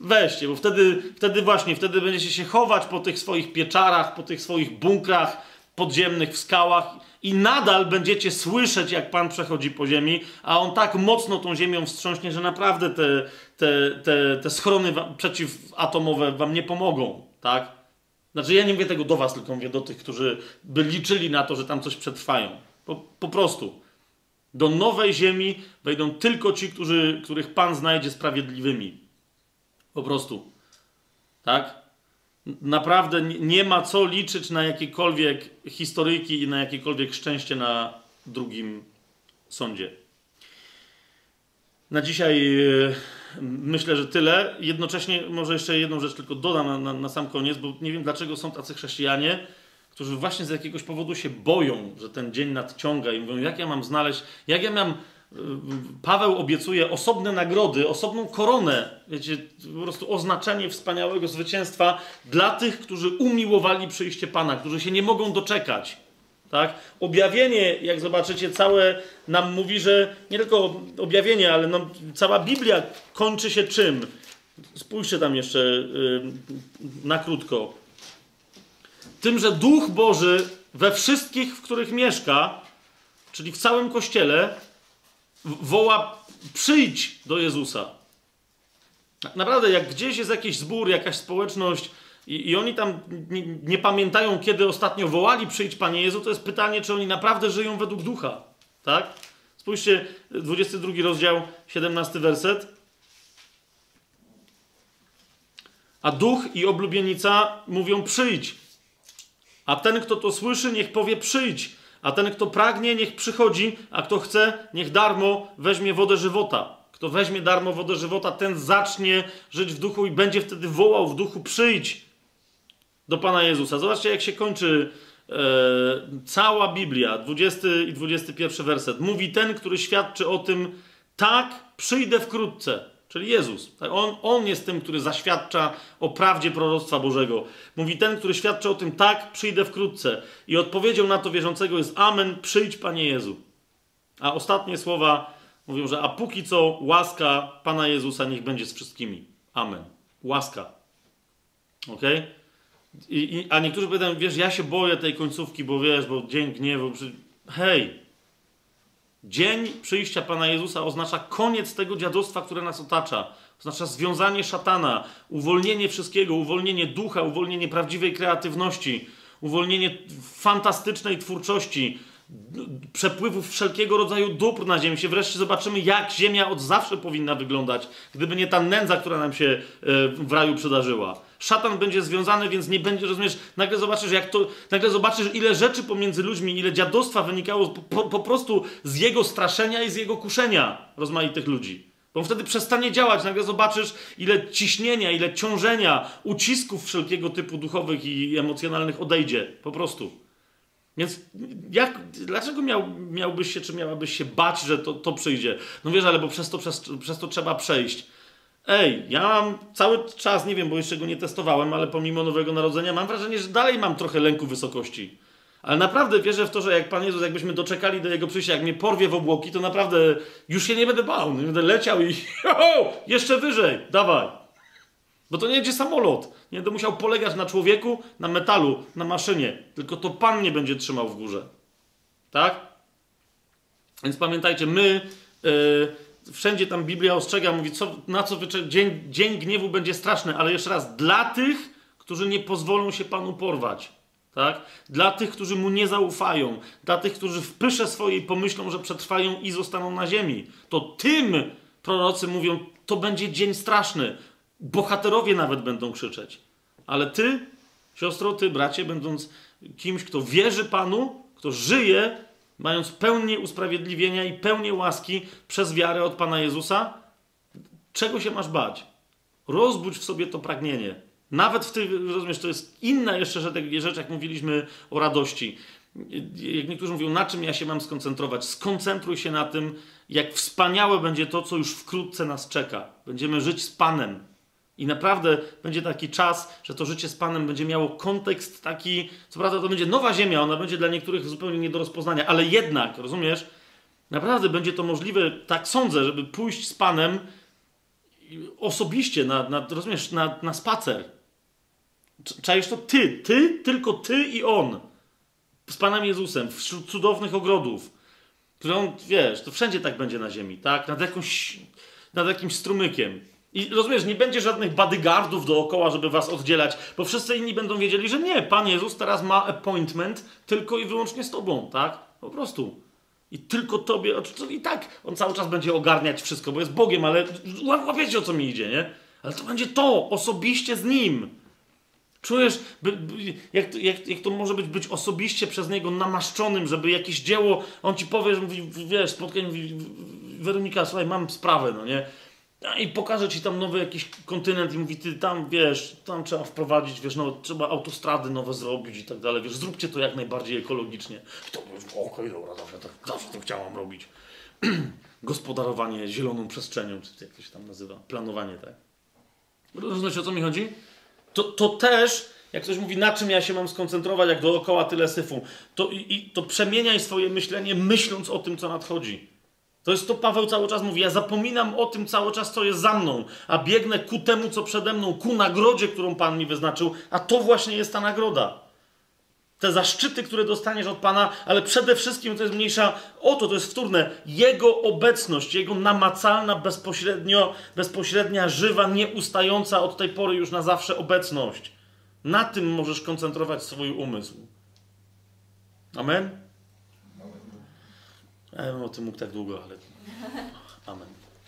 Weźcie, bo wtedy, wtedy właśnie, wtedy będziecie się chować po tych swoich pieczarach, po tych swoich bunkrach podziemnych w skałach i nadal będziecie słyszeć, jak Pan przechodzi po ziemi, a On tak mocno tą ziemią wstrząśnie, że naprawdę te, te, te, te schrony przeciwatomowe Wam nie pomogą, tak? Znaczy, ja nie mówię tego do Was, tylko mówię do tych, którzy by liczyli na to, że tam coś przetrwają. Po, po prostu. Do nowej ziemi wejdą tylko ci, którzy, których Pan znajdzie sprawiedliwymi. Po prostu. Tak? Naprawdę nie ma co liczyć na jakiekolwiek historyjki i na jakiekolwiek szczęście na drugim sądzie. Na dzisiaj e, myślę, że tyle. Jednocześnie może jeszcze jedną rzecz tylko dodam na, na, na, sam koniec, bo nie wiem dlaczego są tacy chrześcijanie, którzy właśnie z jakiegoś powodu się boją, że ten dzień nadciąga i mówią, jak ja mam znaleźć, jak ja mam Paweł obiecuje osobne nagrody, osobną koronę, wiecie, po prostu oznaczenie wspaniałego zwycięstwa dla tych, którzy umiłowali przyjście Pana, którzy się nie mogą doczekać. Tak? Objawienie, jak zobaczycie, całe nam mówi, że nie tylko objawienie, ale no, cała Biblia kończy się czym? Spójrzcie tam jeszcze yy, na krótko. Tym, że Duch Boży we wszystkich, w których mieszka, czyli w całym kościele, woła: przyjdź do Jezusa. Naprawdę, jak gdzieś jest jakiś zbór, jakaś społeczność i, i oni tam nie, nie, pamiętają, kiedy ostatnio wołali przyjdź Panie Jezu, to jest pytanie, czy oni naprawdę żyją według ducha. Tak? Spójrzcie, 22 rozdział, 17 werset. A duch i oblubienica mówią przyjdź. A ten, kto to słyszy, niech powie przyjdź. A ten, kto pragnie, niech przychodzi, a kto chce, niech darmo weźmie wodę żywota. Kto weźmie darmo wodę żywota, ten zacznie żyć w duchu i będzie wtedy wołał w duchu: przyjdź do Pana Jezusa. Zobaczcie, jak się kończy e, cała Biblia, 20 i 21 werset. Mówi ten, który świadczy o tym: tak, przyjdę wkrótce. Czyli Jezus. Tak, on, on jest tym, który zaświadcza o prawdzie proroctwa Bożego. Mówi ten, który świadczy o tym, tak, przyjdę wkrótce. I odpowiedzią na to wierzącego jest Amen, przyjdź Panie Jezu. A ostatnie słowa mówią, że a póki co łaska Pana Jezusa niech będzie z wszystkimi. Amen. Łaska. Ok? I, i, a niektórzy powiadają, wiesz, ja się boję tej końcówki, bo wiesz, bo dzień gniewu. Przy... Hej, Dzień przyjścia Pana Jezusa oznacza koniec tego dziadostwa, które nas otacza. Oznacza związanie szatana, uwolnienie wszystkiego, uwolnienie ducha, uwolnienie prawdziwej kreatywności, uwolnienie fantastycznej twórczości, przepływów wszelkiego rodzaju dóbr na ziemi. Wreszcie zobaczymy, jak ziemia od zawsze powinna wyglądać, gdyby nie ta nędza, która nam się e, w raju przydarzyła. Szatan będzie związany, więc nie będzie, rozumiesz, nagle zobaczysz, jak to, nagle zobaczysz, ile rzeczy pomiędzy ludźmi, ile dziadostwa wynikało po, po prostu z jego straszenia i z jego kuszenia rozmaitych ludzi. Bo on wtedy przestanie działać, nagle zobaczysz, ile ciśnienia, ile ciążenia, ucisków wszelkiego typu duchowych i emocjonalnych odejdzie. Po prostu. Więc jak, dlaczego miał, miałbyś się, czy miałabyś się bać, że to, to przyjdzie? No wiesz, ale bo przez to, przez, przez to trzeba przejść. Ej, ja mam cały czas, nie wiem, bo jeszcze go nie testowałem, ale pomimo Nowego Narodzenia mam wrażenie, że dalej mam trochę lęku wysokości. Ale naprawdę wierzę w to, że jak Pan Jezus, jakbyśmy doczekali do Jego przyjścia, jak mnie porwie w obłoki, to naprawdę już się nie będę bał. Nie będę leciał i jeszcze wyżej, dawaj. Bo to nie będzie samolot. Nie będę musiał polegać na człowieku, na metalu, na maszynie. Tylko to Pan mnie będzie trzymał w górze. Tak? Więc pamiętajcie, my... Yy, wszędzie tam Biblia ostrzega, mówi, co, na co dzień, dzień gniewu będzie straszny, ale jeszcze raz, dla tych, którzy nie pozwolą się Panu porwać. Tak? Dla tych, którzy mu nie zaufają, dla tych, którzy w pysze swojej pomyślą, że przetrwają i zostaną na ziemi, to tym prorocy mówią, to będzie dzień straszny. Bohaterowie nawet będą krzyczeć. Ale ty, siostro, ty, bracie, będąc kimś, kto wierzy Panu, kto żyje mając pełnię usprawiedliwienia i pełnię łaski przez wiarę od Pana Jezusa, Czego się masz bać? Rozbudź w sobie to pragnienie. Nawet w tych, rozumiesz, to jest inna jeszcze rzecz, jak mówiliśmy o radości. Jak niektórzy mówią, na czym ja się mam skoncentrować? Skoncentruj się na tym, jak wspaniałe będzie to, co już wkrótce nas czeka. Będziemy żyć z Panem. I naprawdę będzie taki czas, że to życie z Panem będzie miało kontekst taki, co prawda to będzie nowa ziemia, ona będzie dla niektórych zupełnie nie do rozpoznania, ale jednak, rozumiesz, naprawdę będzie to możliwe, tak sądzę, żeby pójść z Panem osobiście, na, na, rozumiesz, na, na spacer. Czajesz to ty, ty, tylko ty i On. Z Panem Jezusem, wśród cudownych ogrodów. Które on, wiesz, to wszędzie tak będzie na ziemi, tak? Nad, jakąś, nad jakimś strumykiem. I rozumiesz, nie będzie żadnych bodyguardów dookoła, żeby was oddzielać, bo wszyscy inni będą wiedzieli, że nie, Pan Jezus teraz ma appointment tylko i wyłącznie z tobą, tak? Po prostu. I tylko tobie, i tak on cały czas będzie ogarniać wszystko, bo jest Bogiem, ale łapiecie o co mi idzie, nie? Ale to będzie to, osobiście z Nim. Czujesz, by, by, jak, jak, jak to może być, być osobiście przez Niego namaszczonym, żeby jakieś dzieło, on ci powie, że mówi, wiesz, spotkanie, mówi, Weronika, słuchaj, mam sprawę, no nie? I pokaże ci tam nowy jakiś kontynent i mówi, ty tam, wiesz, tam trzeba wprowadzić, wiesz, no, trzeba autostrady nowe zrobić i tak dalej, wiesz, zróbcie to jak najbardziej ekologicznie. To, okej, okay, dobra, zawsze, tak, zawsze to chciałam robić. Gospodarowanie zieloną przestrzenią, czy jak to się tam nazywa, planowanie, tak. Rozumiecie, o co mi chodzi? To, to też, jak ktoś mówi, na czym ja się mam skoncentrować, jak dookoła tyle syfu, to, i to przemieniaj swoje myślenie, myśląc o tym, co nadchodzi. To jest to Paweł cały czas mówi. Ja zapominam o tym cały czas, co jest za mną, a biegnę ku temu, co przede mną, ku nagrodzie, którą Pan mi wyznaczył, a to właśnie jest ta nagroda. Te zaszczyty, które dostaniesz od Pana, ale przede wszystkim to jest mniejsza, oto to jest wtórne, Jego obecność, Jego namacalna, bezpośrednio, bezpośrednia, żywa, nieustająca od tej pory już na zawsze obecność. Na tym możesz koncentrować swój umysł. Amen? Ja bym o tym mógł tak długo, ale. Amen.